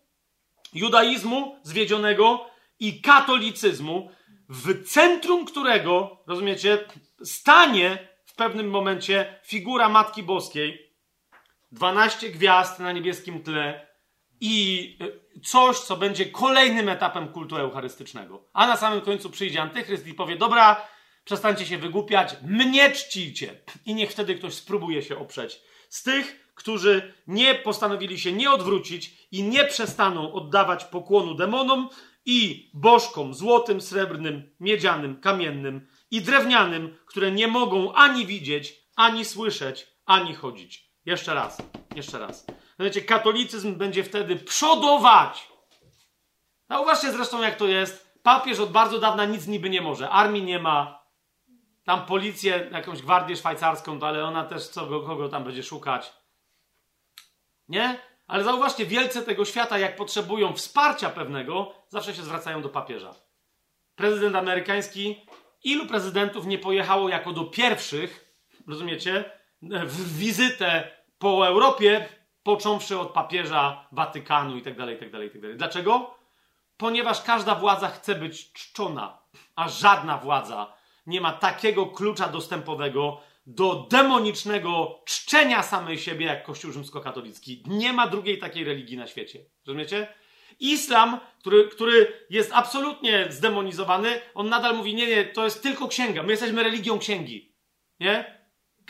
judaizmu zwiedzionego i katolicyzmu, w centrum którego, rozumiecie, stanie w pewnym momencie figura Matki Boskiej, 12 gwiazd na niebieskim tle i e, coś, co będzie kolejnym etapem kultu eucharystycznego. A na samym końcu przyjdzie antychryst i powie, dobra, przestańcie się wygłupiać, mnie czcijcie. I niech wtedy ktoś spróbuje się oprzeć. Z tych, którzy nie postanowili się nie odwrócić i nie przestaną oddawać pokłonu demonom i bożkom złotym, srebrnym, miedzianym, kamiennym i drewnianym, które nie mogą ani widzieć, ani słyszeć, ani chodzić. Jeszcze raz, jeszcze raz. Wiecie, katolicyzm będzie wtedy przodować Zauważcie zresztą, jak to jest. Papież od bardzo dawna nic niby nie może. Armii nie ma. Tam policję, jakąś gwardię szwajcarską, to ale ona też co, kogo tam będzie szukać. Nie? Ale zauważcie, wielce tego świata, jak potrzebują wsparcia pewnego, zawsze się zwracają do papieża. Prezydent amerykański, ilu prezydentów nie pojechało jako do pierwszych, rozumiecie, w wizytę po Europie, począwszy od papieża, Watykanu itd., itd., itd. Dlaczego? Ponieważ każda władza chce być czczona, a żadna władza nie ma takiego klucza dostępowego do demonicznego czczenia samej siebie jak Kościół rzymskokatolicki. Nie ma drugiej takiej religii na świecie. Rozumiecie? Islam, który, który jest absolutnie zdemonizowany, on nadal mówi, nie, nie, to jest tylko księga. My jesteśmy religią księgi. Nie?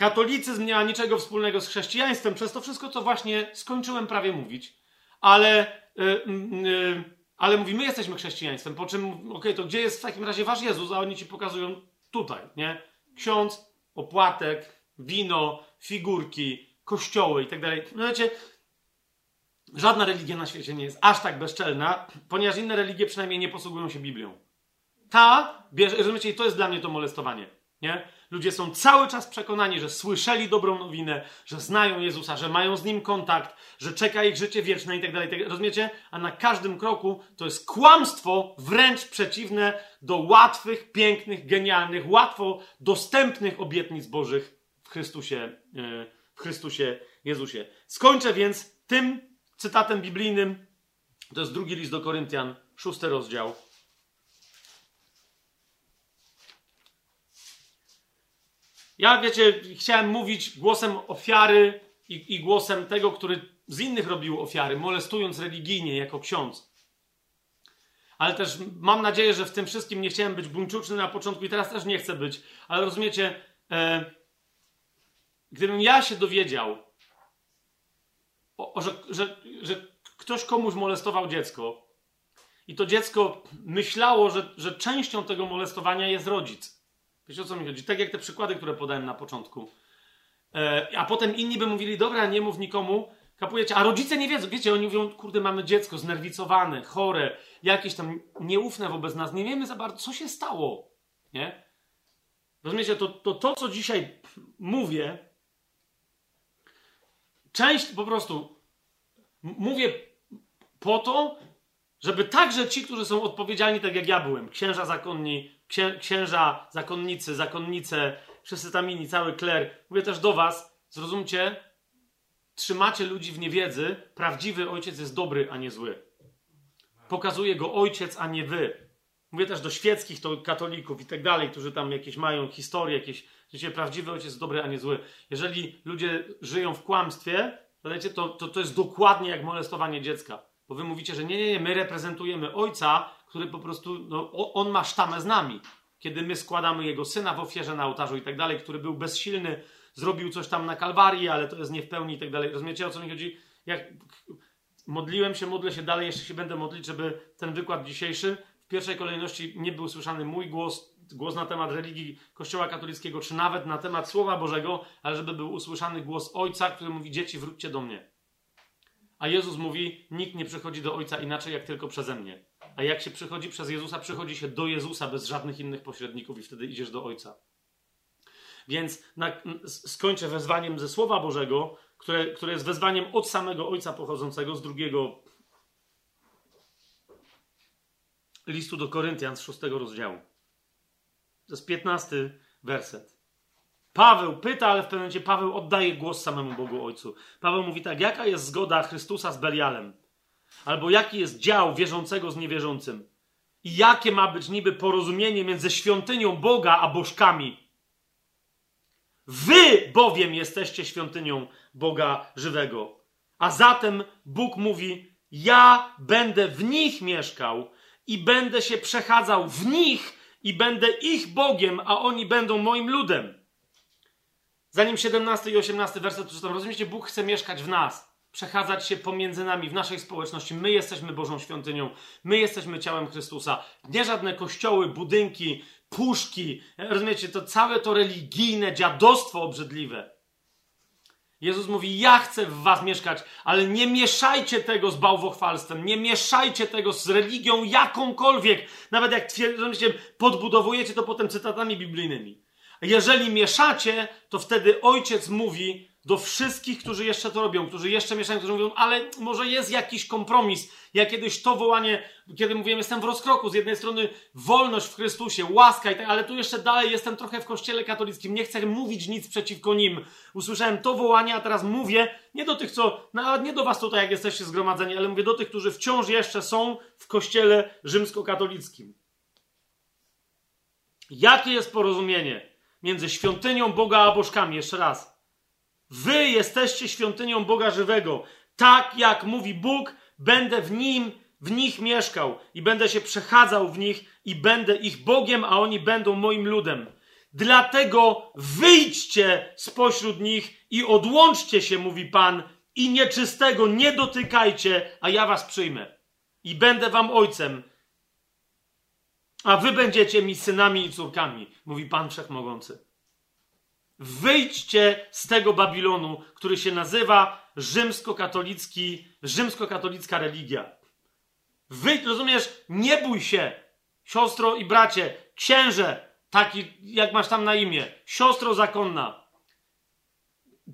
Katolicyzm nie ma niczego wspólnego z chrześcijaństwem, przez to wszystko, co właśnie skończyłem prawie mówić. Ale, yy, yy, ale mówi, my jesteśmy chrześcijaństwem, po czym, okej, okay, to gdzie jest w takim razie wasz Jezus? A oni ci pokazują tutaj, nie? Ksiądz, opłatek, wino, figurki, kościoły i tak dalej. No wiecie, żadna religia na świecie nie jest aż tak bezczelna, ponieważ inne religie przynajmniej nie posługują się Biblią. Ta, bierze, rozumiecie, i to jest dla mnie to molestowanie, nie? Ludzie są cały czas przekonani, że słyszeli dobrą nowinę, że znają Jezusa, że mają z Nim kontakt, że czeka ich życie wieczne i tak dalej. Tak rozumiecie? A na każdym kroku to jest kłamstwo wręcz przeciwne do łatwych, pięknych, genialnych, łatwo dostępnych obietnic Bożych w Chrystusie, e, w Chrystusie Jezusie. Skończę więc tym cytatem biblijnym. To jest drugi list do Koryntian, szósty rozdział. Ja, wiecie, chciałem mówić głosem ofiary i, i, głosem tego, który z innych robił ofiary, molestując religijnie jako ksiądz. Ale też mam nadzieję, że w tym wszystkim nie chciałem być buńczuczny na początku i teraz też nie chcę być. Ale rozumiecie, e, gdybym ja się dowiedział, o, o, że, że, że ktoś komuś molestował dziecko i to dziecko myślało, że, że częścią tego molestowania jest rodzic Wiecie o co mi chodzi? Tak jak te przykłady, które podałem na początku. E, a potem inni by mówili, dobra, nie mów nikomu, kapujecie, a rodzice nie wiedzą. Wiecie, oni mówią, kurde, mamy dziecko znerwicowane, chore, jakieś tam nieufne wobec nas. Nie wiemy za bardzo, co się stało. Nie? Rozumiecie, to, to, to co dzisiaj mówię, część po prostu mówię po to, żeby także ci, którzy są odpowiedzialni, tak jak ja byłem, księża zakonni, księża, zakonnicy, zakonnice, wszyscy tam inni, cały kler. Mówię też do was, zrozumcie, trzymacie ludzi w niewiedzy, prawdziwy ojciec jest dobry, a nie zły. Pokazuje go ojciec, a nie wy. Mówię też do świeckich to katolików i tak dalej, którzy tam jakieś mają historie, jakieś, że prawdziwy ojciec jest dobry, a nie zły. Jeżeli ludzie żyją w kłamstwie, to, to, to jest dokładnie jak molestowanie dziecka. Bo wy mówicie, że nie, nie, nie, my reprezentujemy ojca, który po prostu, no, on ma sztamę z nami. Kiedy my składamy jego syna w ofierze na ołtarzu i tak dalej, który był bezsilny, zrobił coś tam na Kalwarii, ale to jest nie w pełni i tak dalej. Rozumiecie, o co mi chodzi? Jak modliłem się, modlę się dalej, jeszcze się będę modlić, żeby ten wykład dzisiejszy w pierwszej kolejności nie był słyszany mój głos, głos na temat religii Kościoła katolickiego, czy nawet na temat Słowa Bożego, ale żeby był usłyszany głos Ojca, który mówi: Dzieci, wróćcie do mnie. A Jezus mówi: Nikt nie przychodzi do Ojca inaczej, jak tylko przeze mnie. A jak się przychodzi przez Jezusa, przychodzi się do Jezusa bez żadnych innych pośredników i wtedy idziesz do Ojca. Więc na, skończę wezwaniem ze Słowa Bożego, które, które jest wezwaniem od samego Ojca pochodzącego z drugiego listu do Koryntian z szóstego rozdziału. To jest piętnasty werset. Paweł pyta, ale w pewnym momencie Paweł oddaje głos samemu Bogu Ojcu. Paweł mówi tak, jaka jest zgoda Chrystusa z Belialem? Albo jaki jest dział wierzącego z niewierzącym? I jakie ma być niby porozumienie między świątynią Boga a bożkami? Wy bowiem jesteście świątynią Boga żywego. A zatem Bóg mówi: Ja będę w nich mieszkał i będę się przechadzał w nich i będę ich Bogiem, a oni będą moim ludem. Zanim 17 i 18 werset przeczytam, rozumiecie, Bóg chce mieszkać w nas, przechadzać się pomiędzy nami, w naszej społeczności. My jesteśmy Bożą świątynią, my jesteśmy ciałem Chrystusa. Nie żadne kościoły, budynki, puszki, rozumiecie, to całe to religijne dziadostwo obrzydliwe. Jezus mówi: Ja chcę w was mieszkać, ale nie mieszajcie tego z bałwochwalstwem, nie mieszajcie tego z religią jakąkolwiek. Nawet jak twierdzicie, podbudowujecie to potem cytatami biblijnymi. Jeżeli mieszacie, to wtedy ojciec mówi do wszystkich, którzy jeszcze to robią, którzy jeszcze mieszają, którzy mówią, ale może jest jakiś kompromis. Ja kiedyś to wołanie, kiedy mówiłem, jestem w rozkroku, z jednej strony wolność w Chrystusie, łaska i tak, ale tu jeszcze dalej jestem trochę w kościele katolickim, nie chcę mówić nic przeciwko nim. Usłyszałem to wołanie, a teraz mówię nie do tych, co, nawet nie do was tutaj, jak jesteście zgromadzeni, ale mówię do tych, którzy wciąż jeszcze są w kościele rzymskokatolickim. Jakie jest porozumienie między świątynią Boga a bożkami? Jeszcze raz. Wy jesteście świątynią Boga żywego. Tak jak mówi Bóg, będę w nim, w nich mieszkał i będę się przechadzał w nich i będę ich Bogiem, a oni będą moim ludem. Dlatego wyjdźcie spośród nich i odłączcie się, mówi Pan, i nieczystego nie dotykajcie, a ja was przyjmę. I będę wam ojcem, a wy będziecie mi synami i córkami, mówi Pan Wszechmogący. Wyjdźcie z tego Babilonu, który się nazywa rzymskokatolicki, rzymskokatolicka religia. Wyjdź, rozumiesz? Nie bój się, siostro i bracie, księże, taki jak masz tam na imię, siostro zakonna.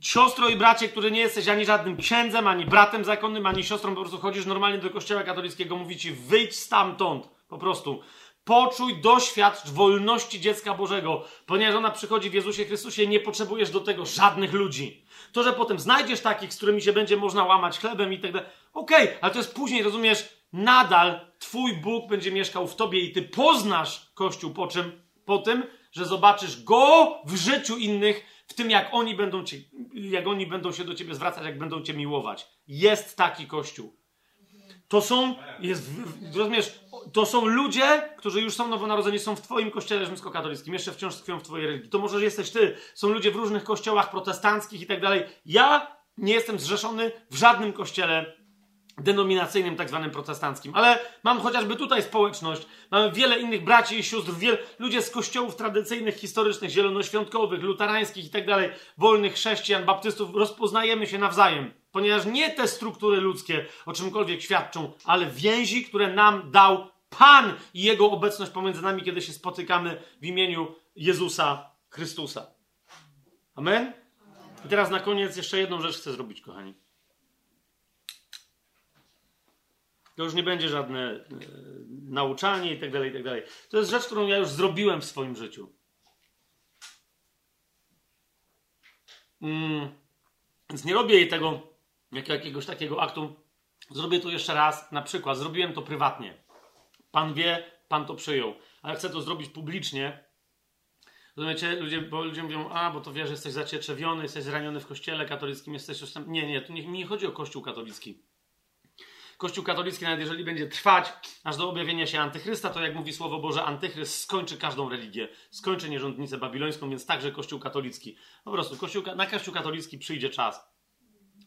Siostro i bracie, który nie jesteś ani żadnym księdzem, ani bratem zakonnym, ani siostrą, po prostu chodzisz normalnie do kościoła katolickiego, mówi ci wyjdź stamtąd, po prostu. Poczuj, doświadcz wolności dziecka Bożego, ponieważ ona przychodzi w Jezusie Chrystusie nie potrzebujesz do tego żadnych ludzi. To, że potem znajdziesz takich, z którymi się będzie można łamać chlebem i tak dalej, okej, ale to jest później, rozumiesz, nadal Twój Bóg będzie mieszkał w Tobie i Ty poznasz Kościół po czym? Po tym, że zobaczysz Go w życiu innych, w tym jak oni będą, jak oni będą się do Ciebie zwracać, jak będą Cię miłować. Jest taki Kościół. To są, jest, rozumiesz, to są ludzie, którzy już są nowonarodzeni, są w Twoim kościele rzymskokatolickim, jeszcze wciąż tkwią w Twojej religii. To może jesteś Ty. Są ludzie w różnych kościołach protestanckich i tak dalej. Ja nie jestem zrzeszony w żadnym kościele denominacyjnym, tak zwanym protestanckim. Ale mam chociażby tutaj społeczność, mamy wiele innych braci i sióstr, wiel, ludzie z kościołów tradycyjnych, historycznych, zielonoświątkowych, luterańskich i tak dalej, wolnych chrześcijan, baptystów, rozpoznajemy się nawzajem. Ponieważ nie te struktury ludzkie o czymkolwiek świadczą, ale więzi, które nam dał Pan i Jego obecność pomiędzy nami, kiedy się spotykamy w imieniu Jezusa Chrystusa. Amen? I teraz na koniec jeszcze jedną rzecz chcę zrobić, kochani. To już nie będzie żadne e, nauczanie i tak dalej, i tak dalej. To jest rzecz, którą ja już zrobiłem w swoim życiu. Mm, więc nie robię jej tego jako jakiegoś takiego aktu. Zrobię to jeszcze raz. Na przykład zrobiłem to prywatnie. Pan wie, pan to przyjął. Ale chcę to zrobić publicznie. Rozumiecie? Ludzie, bo ludzie mówią, a, bo to wiesz, jesteś zacieczewiony, jesteś zraniony w kościele katolickim, jesteś już. Nie, nie, tu nie, mi nie chodzi o kościół katolicki. Kościół katolicki, nawet jeżeli będzie trwać aż do objawienia się antychrysta, to jak mówi Słowo Boże, antychryst skończy każdą religię, skończy nierządnicę babilońską, więc także Kościół katolicki. Po prostu kościół, na Kościół katolicki przyjdzie czas.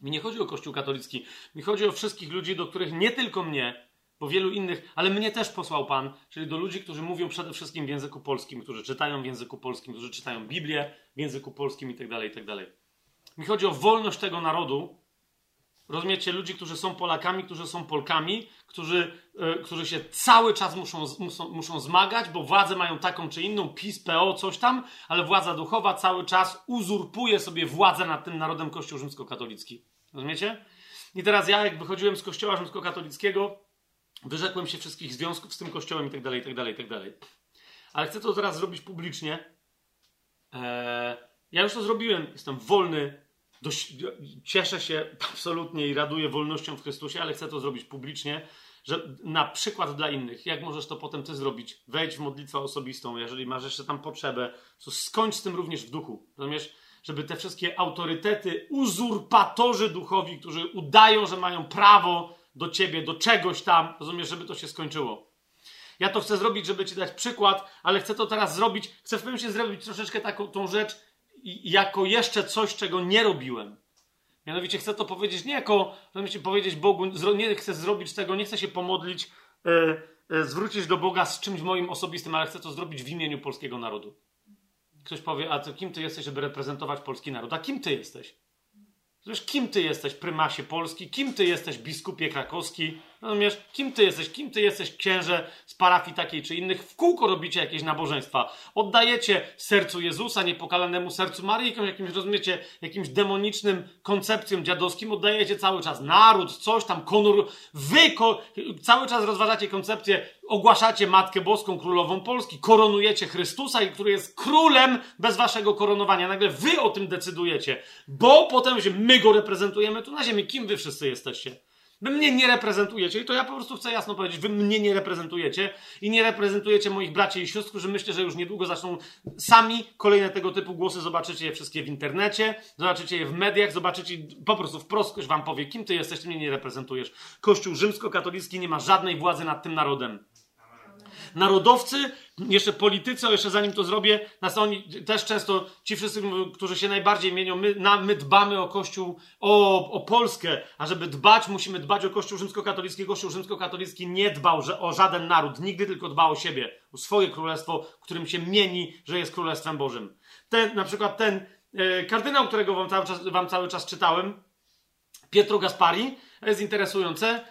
Mi nie chodzi o Kościół katolicki, mi chodzi o wszystkich ludzi, do których nie tylko mnie, bo wielu innych, ale mnie też posłał Pan, czyli do ludzi, którzy mówią przede wszystkim w języku polskim, którzy czytają w języku polskim, którzy czytają Biblię w języku polskim i tak dalej, i tak. Mi chodzi o wolność tego narodu, Rozumiecie, ludzi, którzy są Polakami, którzy są Polkami, którzy, yy, którzy się cały czas muszą, muszą, muszą zmagać, bo władze mają taką czy inną, PiS, PO, coś tam, ale władza duchowa cały czas uzurpuje sobie władzę nad tym narodem Kościół rzymskokatolicki. Rozumiecie? I teraz ja, jak wychodziłem z Kościoła rzymskokatolickiego, wyrzekłem się wszystkich związków z tym Kościołem i tak dalej, i tak dalej, i tak dalej. Ale chcę to teraz zrobić publicznie. Eee, ja już to zrobiłem, jestem wolny dość, cieszę się absolutnie i raduję wolnością w Chrystusie, ale chcę to zrobić publicznie, że na przykład dla innych, jak możesz to potem ty zrobić? Wejdź w modlitwę osobistą, jeżeli masz jeszcze tam potrzebę, to skończ z tym również w duchu. Rozumiesz? Żeby te wszystkie autorytety, uzurpatorzy duchowi, którzy udają, że mają prawo do ciebie, do czegoś tam, rozumiesz, żeby to się skończyło. Ja to chcę zrobić, żeby ci dać przykład, ale chcę to teraz zrobić, chcę w pewnym się zrobić troszeczkę taką tą rzecz, jako jeszcze coś, czego nie robiłem. Mianowicie chcę to powiedzieć nie jako, powiedzieć Bogu, nie chcę zrobić tego, nie chcę się pomodlić, e, e, zwrócić do Boga z czymś moim osobistym, ale chcę to zrobić w imieniu polskiego narodu. Ktoś powie, a ty, kim ty jesteś, żeby reprezentować polski naród? A kim ty jesteś? Wiesz, kim ty jesteś, prymasie Polski? Kim ty jesteś, biskupie krakowski? Rozumiesz? Kim ty jesteś? Kim ty jesteś, księże z parafii takiej czy innych? W kółko robicie jakieś nabożeństwa. Oddajecie sercu Jezusa, niepokalanemu sercu Maryi, jakimś, rozumiecie, jakimś demonicznym koncepcjom dziadowskim. Oddajecie cały czas naród, coś tam, konur... Wy ko... cały czas rozważacie koncepcję, ogłaszacie Matkę Boską, Królową Polski, koronujecie Chrystusa, który jest królem bez waszego koronowania. Nagle wy o tym decydujecie, bo potem my go reprezentujemy tu na ziemi. Kim wy wszyscy jesteście? Wy mnie nie reprezentujecie i to ja po prostu chcę jasno powiedzieć, wy mnie nie reprezentujecie i nie reprezentujecie moich braci i sióstr, którzy myślę, że już niedługo zaczną sami kolejne tego typu głosy, zobaczycie je wszystkie w internecie, zobaczycie je w mediach, zobaczycie po prostu wprost ktoś wam powie, kim ty jesteś, mnie nie reprezentujesz. Kościół rzymskokatolicki nie ma żadnej władzy nad tym narodem narodowcy, jeszcze politycy, jeszcze zanim to zrobię, nas oni też często, ci wszyscy, którzy się najbardziej mienią, my, na, my dbamy o Kościół, o, o Polskę, a żeby dbać, musimy dbać o Kościół rzymskokatolicki. Kościół rzymskokatolicki nie dbał że, o żaden naród, nigdy tylko dbał o siebie, o swoje królestwo, którym się mieni, że jest królestwem Bożym. Ten, na przykład ten e, kardynał, którego wam cały, czas, wam cały czas czytałem, Pietro Gaspari, jest interesujące.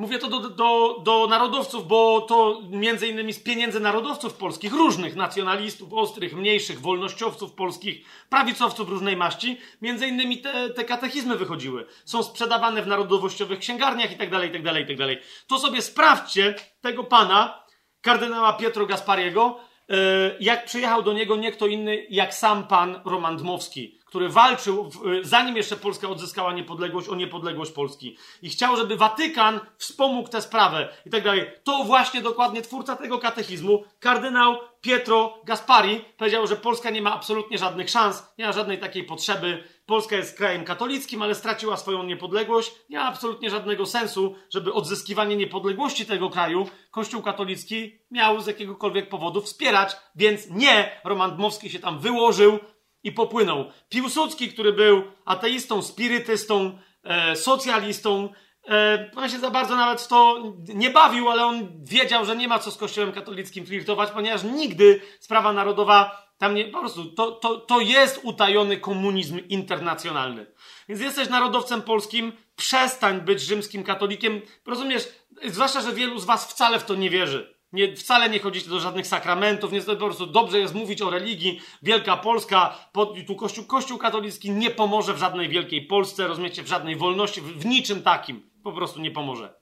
Mówię to do, do, do narodowców, bo to między innymi z pieniędzy narodowców polskich, różnych nacjonalistów, ostrych, mniejszych, wolnościowców polskich, prawicowców różnej maści, między innymi te, te katechizmy wychodziły. Są sprzedawane w narodowościowych księgarniach i tak dalej, i tak dalej, i tak dalej. To sobie sprawdźcie tego pana, kardynała Pietro Gaspariego, e, jak przyjechał do niego nie kto inny jak sam pan Roman Dmowski który walczył, y, zanim jeszcze Polska odzyskała niepodległość, o niepodległość Polski. I chciał, żeby Watykan wspomógł tę sprawę i tak dalej. To właśnie dokładnie twórca tego katechizmu, kardynał Pietro Gaspari, powiedział, że Polska nie ma absolutnie żadnych szans, nie ma żadnej takiej potrzeby. Polska jest krajem katolickim, ale straciła swoją niepodległość. Nie ma absolutnie żadnego sensu, żeby odzyskiwanie niepodległości tego kraju Kościół katolicki miał z jakiegokolwiek powodu wspierać, więc nie, Roman Dmowski się tam wyłożył, i popłynął. Piłsudski, który był ateistą, spirytystą, e, socjalistą, e, on się za bardzo nawet w to nie bawił, ale on wiedział, że nie ma co z Kościołem katolickim flirtować, ponieważ nigdy sprawa narodowa tam nie, po prostu, to, to, to jest utajony komunizm internacjonalny. Więc jesteś narodowcem polskim, przestań być rzymskim katolikiem. Rozumiesz, zwłaszcza, że wielu z was wcale w to nie wierzy. Nie, wcale nie chodzicie do żadnych sakramentów, nie, po prostu dobrze jest mówić o religii. Wielka Polska, tu Kościół, Kościół katolicki nie pomoże w żadnej wielkiej Polsce, rozumiecie, w żadnej wolności, w, w niczym takim. Po prostu nie pomoże.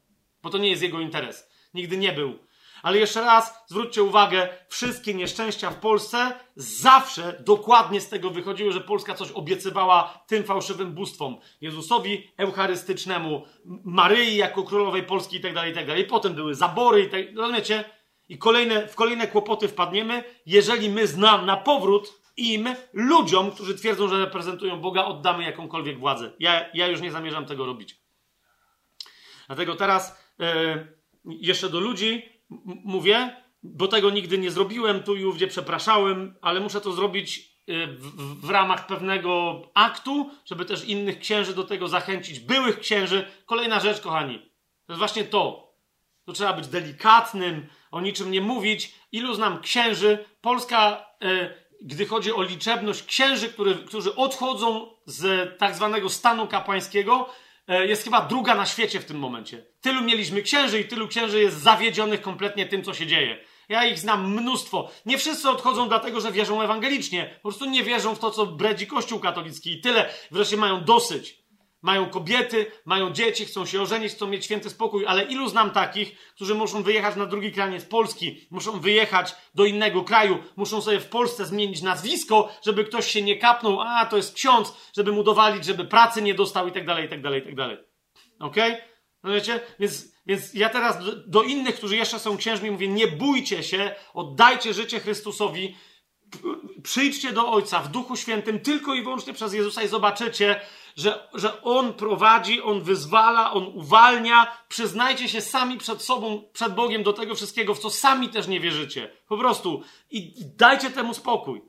Bo to nie jest jego interes. Nigdy nie był. Ale jeszcze raz zwróćcie uwagę, wszystkie nieszczęścia w Polsce zawsze dokładnie z tego wychodziły, że Polska coś obiecywała tym fałszywym bóstwom. Jezusowi eucharystycznemu, Maryi jako królowej Polski i tak dalej, i tak dalej. Potem były zabory i tak, rozumiecie? I kolejne, w kolejne kłopoty wpadniemy, jeżeli my znam na powrót im, ludziom, którzy twierdzą, że reprezentują Boga, oddamy jakąkolwiek władzę. Ja, ja już nie zamierzam tego robić. Dlatego teraz yy, jeszcze do ludzi mówię, bo tego nigdy nie zrobiłem, tu i ówdzie przepraszałem, ale muszę to zrobić yy, w, w, ramach pewnego aktu, żeby też innych księży do tego zachęcić, byłych księży. Kolejna rzecz, kochani, to jest właśnie to. To trzeba być delikatnym, o niczym nie mówić. Ilu znam księży? Polska, e, gdy chodzi o liczebność księży, który, którzy odchodzą z tak zwanego stanu kapłańskiego, e, jest chyba druga na świecie w tym momencie. Tylu mieliśmy księży i tylu księży jest zawiedzionych kompletnie tym, co się dzieje. Ja ich znam mnóstwo. Nie wszyscy odchodzą dlatego, że wierzą ewangelicznie. Po prostu nie wierzą w to, co bredzi Kościół katolicki i tyle. Wreszcie mają dosyć. Mają kobiety, mają dzieci, chcą się ożenić, chcą mieć święty spokój, ale ilu znam takich, którzy muszą wyjechać na drugi kraniec Polski, muszą wyjechać do innego kraju, muszą sobie w Polsce zmienić nazwisko, żeby ktoś się nie kapnął, a to jest ksiądz, żeby mu dowalić, żeby pracy nie dostał i tak dalej, i tak dalej, i tak dalej. Okej? Okay? No wiecie? Więc, więc ja teraz do, do innych, którzy jeszcze są księżmi, mówię, nie bójcie się, oddajcie życie Chrystusowi, przyjdźcie do Ojca w Duchu Świętym tylko i wyłącznie przez Jezusa i zobaczycie, że, że On prowadzi, On wyzwala, On uwalnia. Przyznajcie się sami przed sobą, przed Bogiem do tego wszystkiego, w co sami też nie wierzycie. Po prostu. I dajcie temu spokój.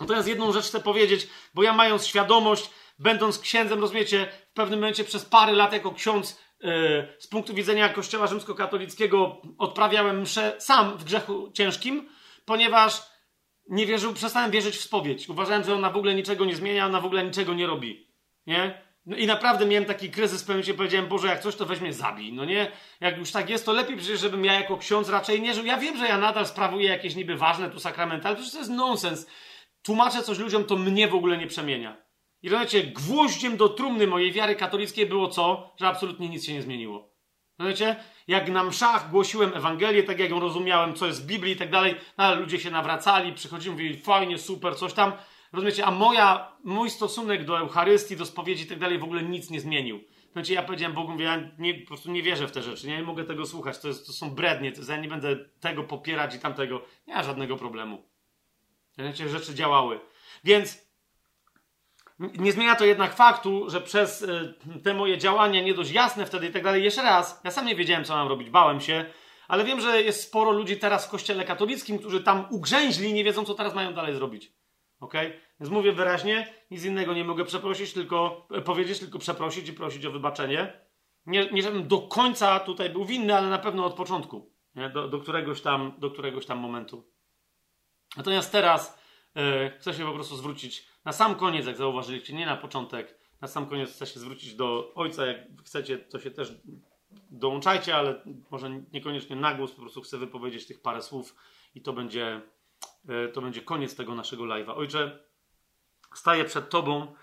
Natomiast jedną rzecz chcę powiedzieć, bo ja mając świadomość, będąc księdzem, rozumiecie, w pewnym momencie przez parę lat jako ksiądz yy, z punktu widzenia Kościoła rzymskokatolickiego odprawiałem mszę sam w grzechu ciężkim, ponieważ nie wierzył, przestałem wierzyć w spowiedź. Uważałem, że ona w ogóle niczego nie zmienia, ona w ogóle niczego nie robi. Nie? No i naprawdę miałem taki kryzys, pewnie się powiedziałem, Boże, jak coś, to weźmie zabij, no nie? Jak już tak jest, to lepiej przecież, żebym ja jako ksiądz raczej nie żył. Ja wiem, że ja nadal sprawuję jakieś niby ważne tu sakramenty, ale przecież to jest nonsens. Tłumaczę coś ludziom, to mnie w ogóle nie przemienia. I rozumiecie, gwoździem do trumny mojej wiary katolickiej było co? Że absolutnie nic się nie zmieniło. Rozumiecie? Jak na mszach głosiłem Ewangelię, tak jak ją rozumiałem, co jest w Biblii i tak dalej, no, ale ludzie się nawracali, przychodzili, mówili fajnie, super, coś tam. Rozumiecie? A moja, mój stosunek do Eucharystii, do spowiedzi i tak dalej w ogóle nic nie zmienił. Znaczy ja powiedziałem Bogu, mówię, ja nie, po prostu nie wierzę w te rzeczy, nie, nie mogę tego słuchać, to, jest, to są brednie, to, ja nie będę tego popierać i tamtego. Nie ma żadnego problemu. Rozumiecie? Rzeczy działały. Więc nie zmienia to jednak faktu, że przez y, te moje działania nie dość jasne wtedy i tak dalej, jeszcze raz, ja sam nie wiedziałem, co mam robić, bałem się, ale wiem, że jest sporo ludzi teraz w kościele katolickim, którzy tam ugrzęźli, nie wiedzą, co teraz mają dalej zrobić. Ok? Więc mówię wyraźnie, nic innego nie mogę przeprosić, tylko e, powiedzieć, tylko przeprosić i prosić o wybaczenie. Nie, nie żebym do końca tutaj był winny, ale na pewno od początku? Do, do, któregoś tam, do któregoś tam momentu. Natomiast teraz yy, chcę się po prostu zwrócić na sam koniec, jak zauważyliście, nie na początek. Na sam koniec chcę się zwrócić do ojca. Jak chcecie, to się też dołączajcie, ale może niekoniecznie na głos, po prostu chcę wypowiedzieć tych parę słów i to będzie, e, to będzie koniec tego naszego live'a. Ojcze, staję przed Tobą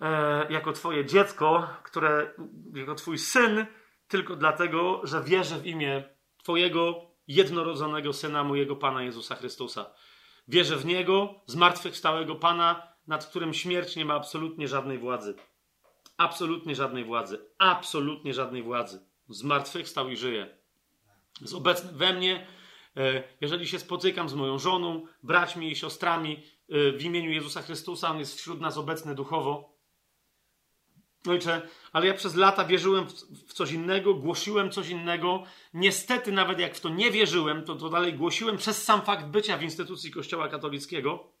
e, jako Twoje dziecko, które, jako Twój syn, tylko dlatego, że wierzę w imię Twojego jednorodzonego syna, mojego Pana Jezusa Chrystusa. Wierzę w Niego, zmartwychwstałego Pana, nad którym śmierć nie ma absolutnie żadnej władzy. Absolutnie żadnej władzy. Absolutnie żadnej władzy. Zmartwychwstał i żyje. Jest obecny we mnie. E, jeżeli się spotykam z moją żoną, braćmi i siostrami e, w imieniu Jezusa Chrystusa, On jest wśród nas obecny duchowo. Ojcze, ale ja przez lata wierzyłem w coś innego, głosiłem coś innego. Niestety, nawet jak w to nie wierzyłem, to, to dalej głosiłem przez sam fakt bycia w instytucji Kościoła katolickiego.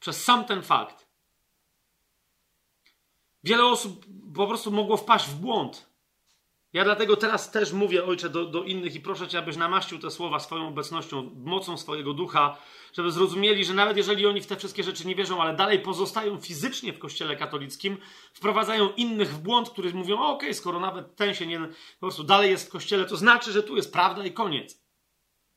Przez sam ten fakt. Wiele osób po prostu mogło wpaść w błąd. Ja dlatego teraz też mówię, ojcze, do, do innych i proszę Cię, abyś namaścił te słowa swoją obecnością, mocą swojego ducha, żeby zrozumieli, że nawet jeżeli oni w te wszystkie rzeczy nie wierzą, ale dalej pozostają fizycznie w kościele katolickim, wprowadzają innych w błąd, którzy mówią, okej, okay, skoro nawet ten się nie, po prostu dalej jest w kościele, to znaczy, że tu jest prawda i koniec.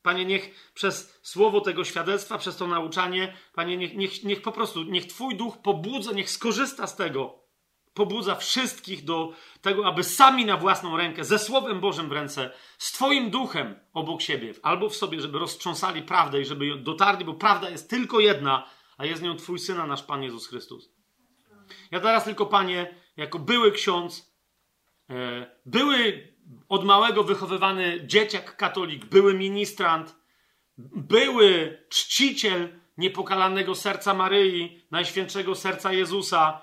Panie, niech przez słowo tego świadectwa, przez to nauczanie, Panie, niech, niech, niech po prostu, niech Twój duch pobudza, niech skorzysta z tego, pobudza wszystkich do tego, aby sami na własną rękę, ze Słowem Bożym w ręce, z Twoim duchem obok siebie, albo w sobie, żeby roztrząsali prawdę i żeby dotarli, bo prawda jest tylko jedna, a jest nią Twój Syn, nasz Pan Jezus Chrystus. Ja teraz tylko, Panie, jako były ksiądz, e, były od małego wychowywany dzieciak katolik, były ministrant, były czciciel niepokalanego serca Maryi, Najświętszego Serca Jezusa,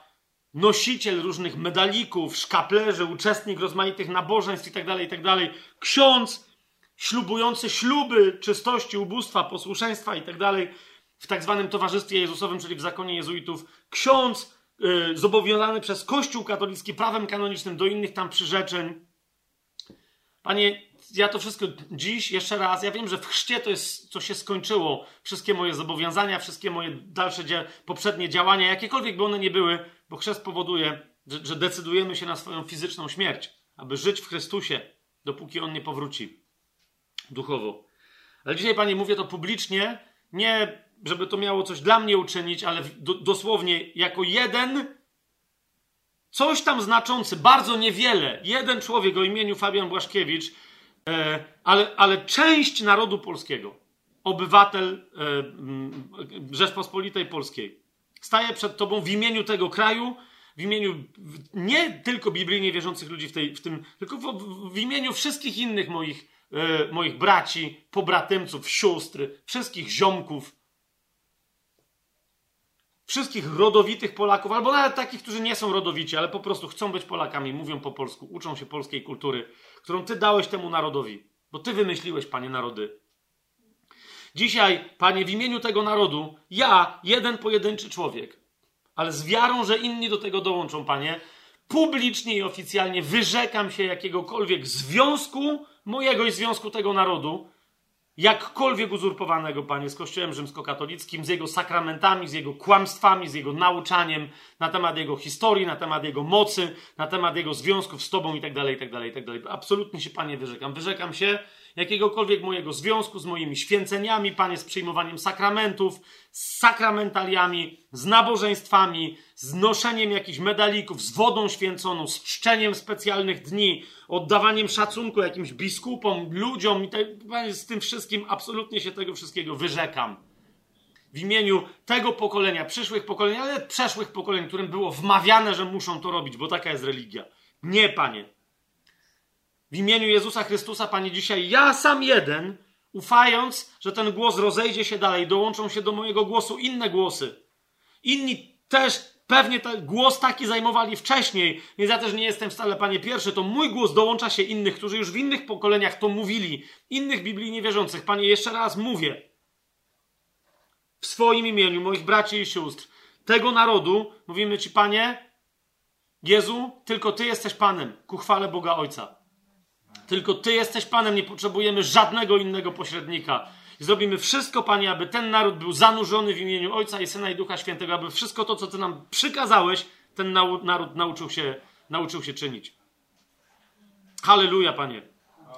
nosiciel różnych medalików, szkaplerzy, uczestnik rozmaitych nabożeństw itd., tak itd., tak ksiądz ślubujący śluby czystości, ubóstwa, posłuszeństwa itd., tak w tak zwanym towarzystwie Jezusowym, czyli w zakonie jezuitów, ksiądz yy, zobowiązany przez Kościół katolicki prawem kanonicznym do innych tam przyrzeczeń, Panie, ja to wszystko dziś, jeszcze raz, ja wiem, że w chrzcie to jest, co się skończyło. Wszystkie moje zobowiązania, wszystkie moje dalsze, poprzednie działania, jakiekolwiek by one nie były, bo chrzest powoduje, że, że decydujemy się na swoją fizyczną śmierć, aby żyć w Chrystusie, dopóki On nie powróci duchowo. Ale dzisiaj, Panie, mówię to publicznie, nie żeby to miało coś dla mnie uczynić, ale do, dosłownie jako jeden Coś tam znaczący, bardzo niewiele. Jeden człowiek o imieniu Fabian Błaszkiewicz, e, ale, ale część narodu polskiego, obywatel e, Rzeczpospolitej Polskiej, staje przed Tobą w imieniu tego kraju, w imieniu nie tylko biblijnie wierzących ludzi w, tej, w tym, tylko w, w imieniu wszystkich innych moich, e, moich braci, pobratymców, sióstr, wszystkich ziomków, wszystkich rodowitych Polaków, albo nawet takich, którzy nie są rodowici, ale po prostu chcą być Polakami, mówią po polsku, uczą się polskiej kultury, którą ty dałeś temu narodowi, bo ty wymyśliłeś, panie narody. Dzisiaj, panie, w imieniu tego narodu, ja, jeden pojedynczy człowiek, ale z wiarą, że inni do tego dołączą, panie, publicznie i oficjalnie wyrzekam się jakiegokolwiek związku mojego i związku tego narodu jakkolwiek uzurpowanego, Panie, z Kościołem rzymskokatolickim, z jego sakramentami, z jego kłamstwami, z jego nauczaniem na temat jego historii, na temat jego mocy, na temat jego związków z Tobą i tak dalej, i tak dalej, i tak dalej. Absolutnie się, Panie, wyrzekam. Wyrzekam się jakiegokolwiek mojego związku z moimi święceniami, Panie, z przyjmowaniem sakramentów, z sakramentaliami, z nabożeństwami, z noszeniem jakichś medalików, z wodą święconą, z czczeniem specjalnych dni, oddawaniem szacunku jakimś biskupom, ludziom i tak, z tym wszystkim absolutnie się tego wszystkiego wyrzekam. W imieniu tego pokolenia, przyszłych pokoleń, ale przeszłych pokoleń, którym było wmawiane, że muszą to robić, bo taka jest religia. Nie, Panie. W imieniu Jezusa Chrystusa, Panie, dzisiaj ja sam jeden, ufając, że ten głos rozejdzie się dalej, dołączą się do mojego głosu inne głosy. Inni też pewnie ten głos taki zajmowali wcześniej, więc ja też nie jestem wcale, Panie, pierwszy. To mój głos dołącza się innych, którzy już w innych pokoleniach to mówili, innych Biblii niewierzących. Panie, jeszcze raz mówię w swoim imieniu, moich braci i sióstr, tego narodu, mówimy Ci, Panie, Jezu, tylko Ty jesteś Panem, ku chwale Boga Ojca. Tylko Ty jesteś Panem, nie potrzebujemy żadnego innego pośrednika. Zrobimy wszystko, Panie, aby ten naród był zanurzony w imieniu Ojca i Syna i Ducha Świętego, aby wszystko to, co Ty nam przykazałeś, ten nau naród nauczył się, nauczył się czynić. Halleluja, Panie.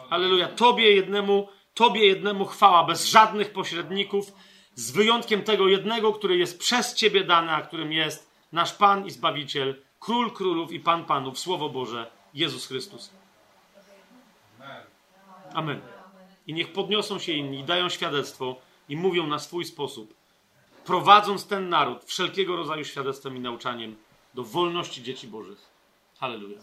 Halleluja. Tobie jednemu, Tobie jednemu chwała, bez żadnych pośredników, z wyjątkiem tego jednego, który jest przez Ciebie dany, a którym jest nasz Pan i Zbawiciel, Król Królów i Pan Panów, Słowo Boże, Jezus Chrystus. Amen. I niech podniosą się inni, dają świadectwo i mówią na swój sposób, prowadząc ten naród wszelkiego rodzaju świadectwem i nauczaniem do wolności dzieci Bożych. Halleluja.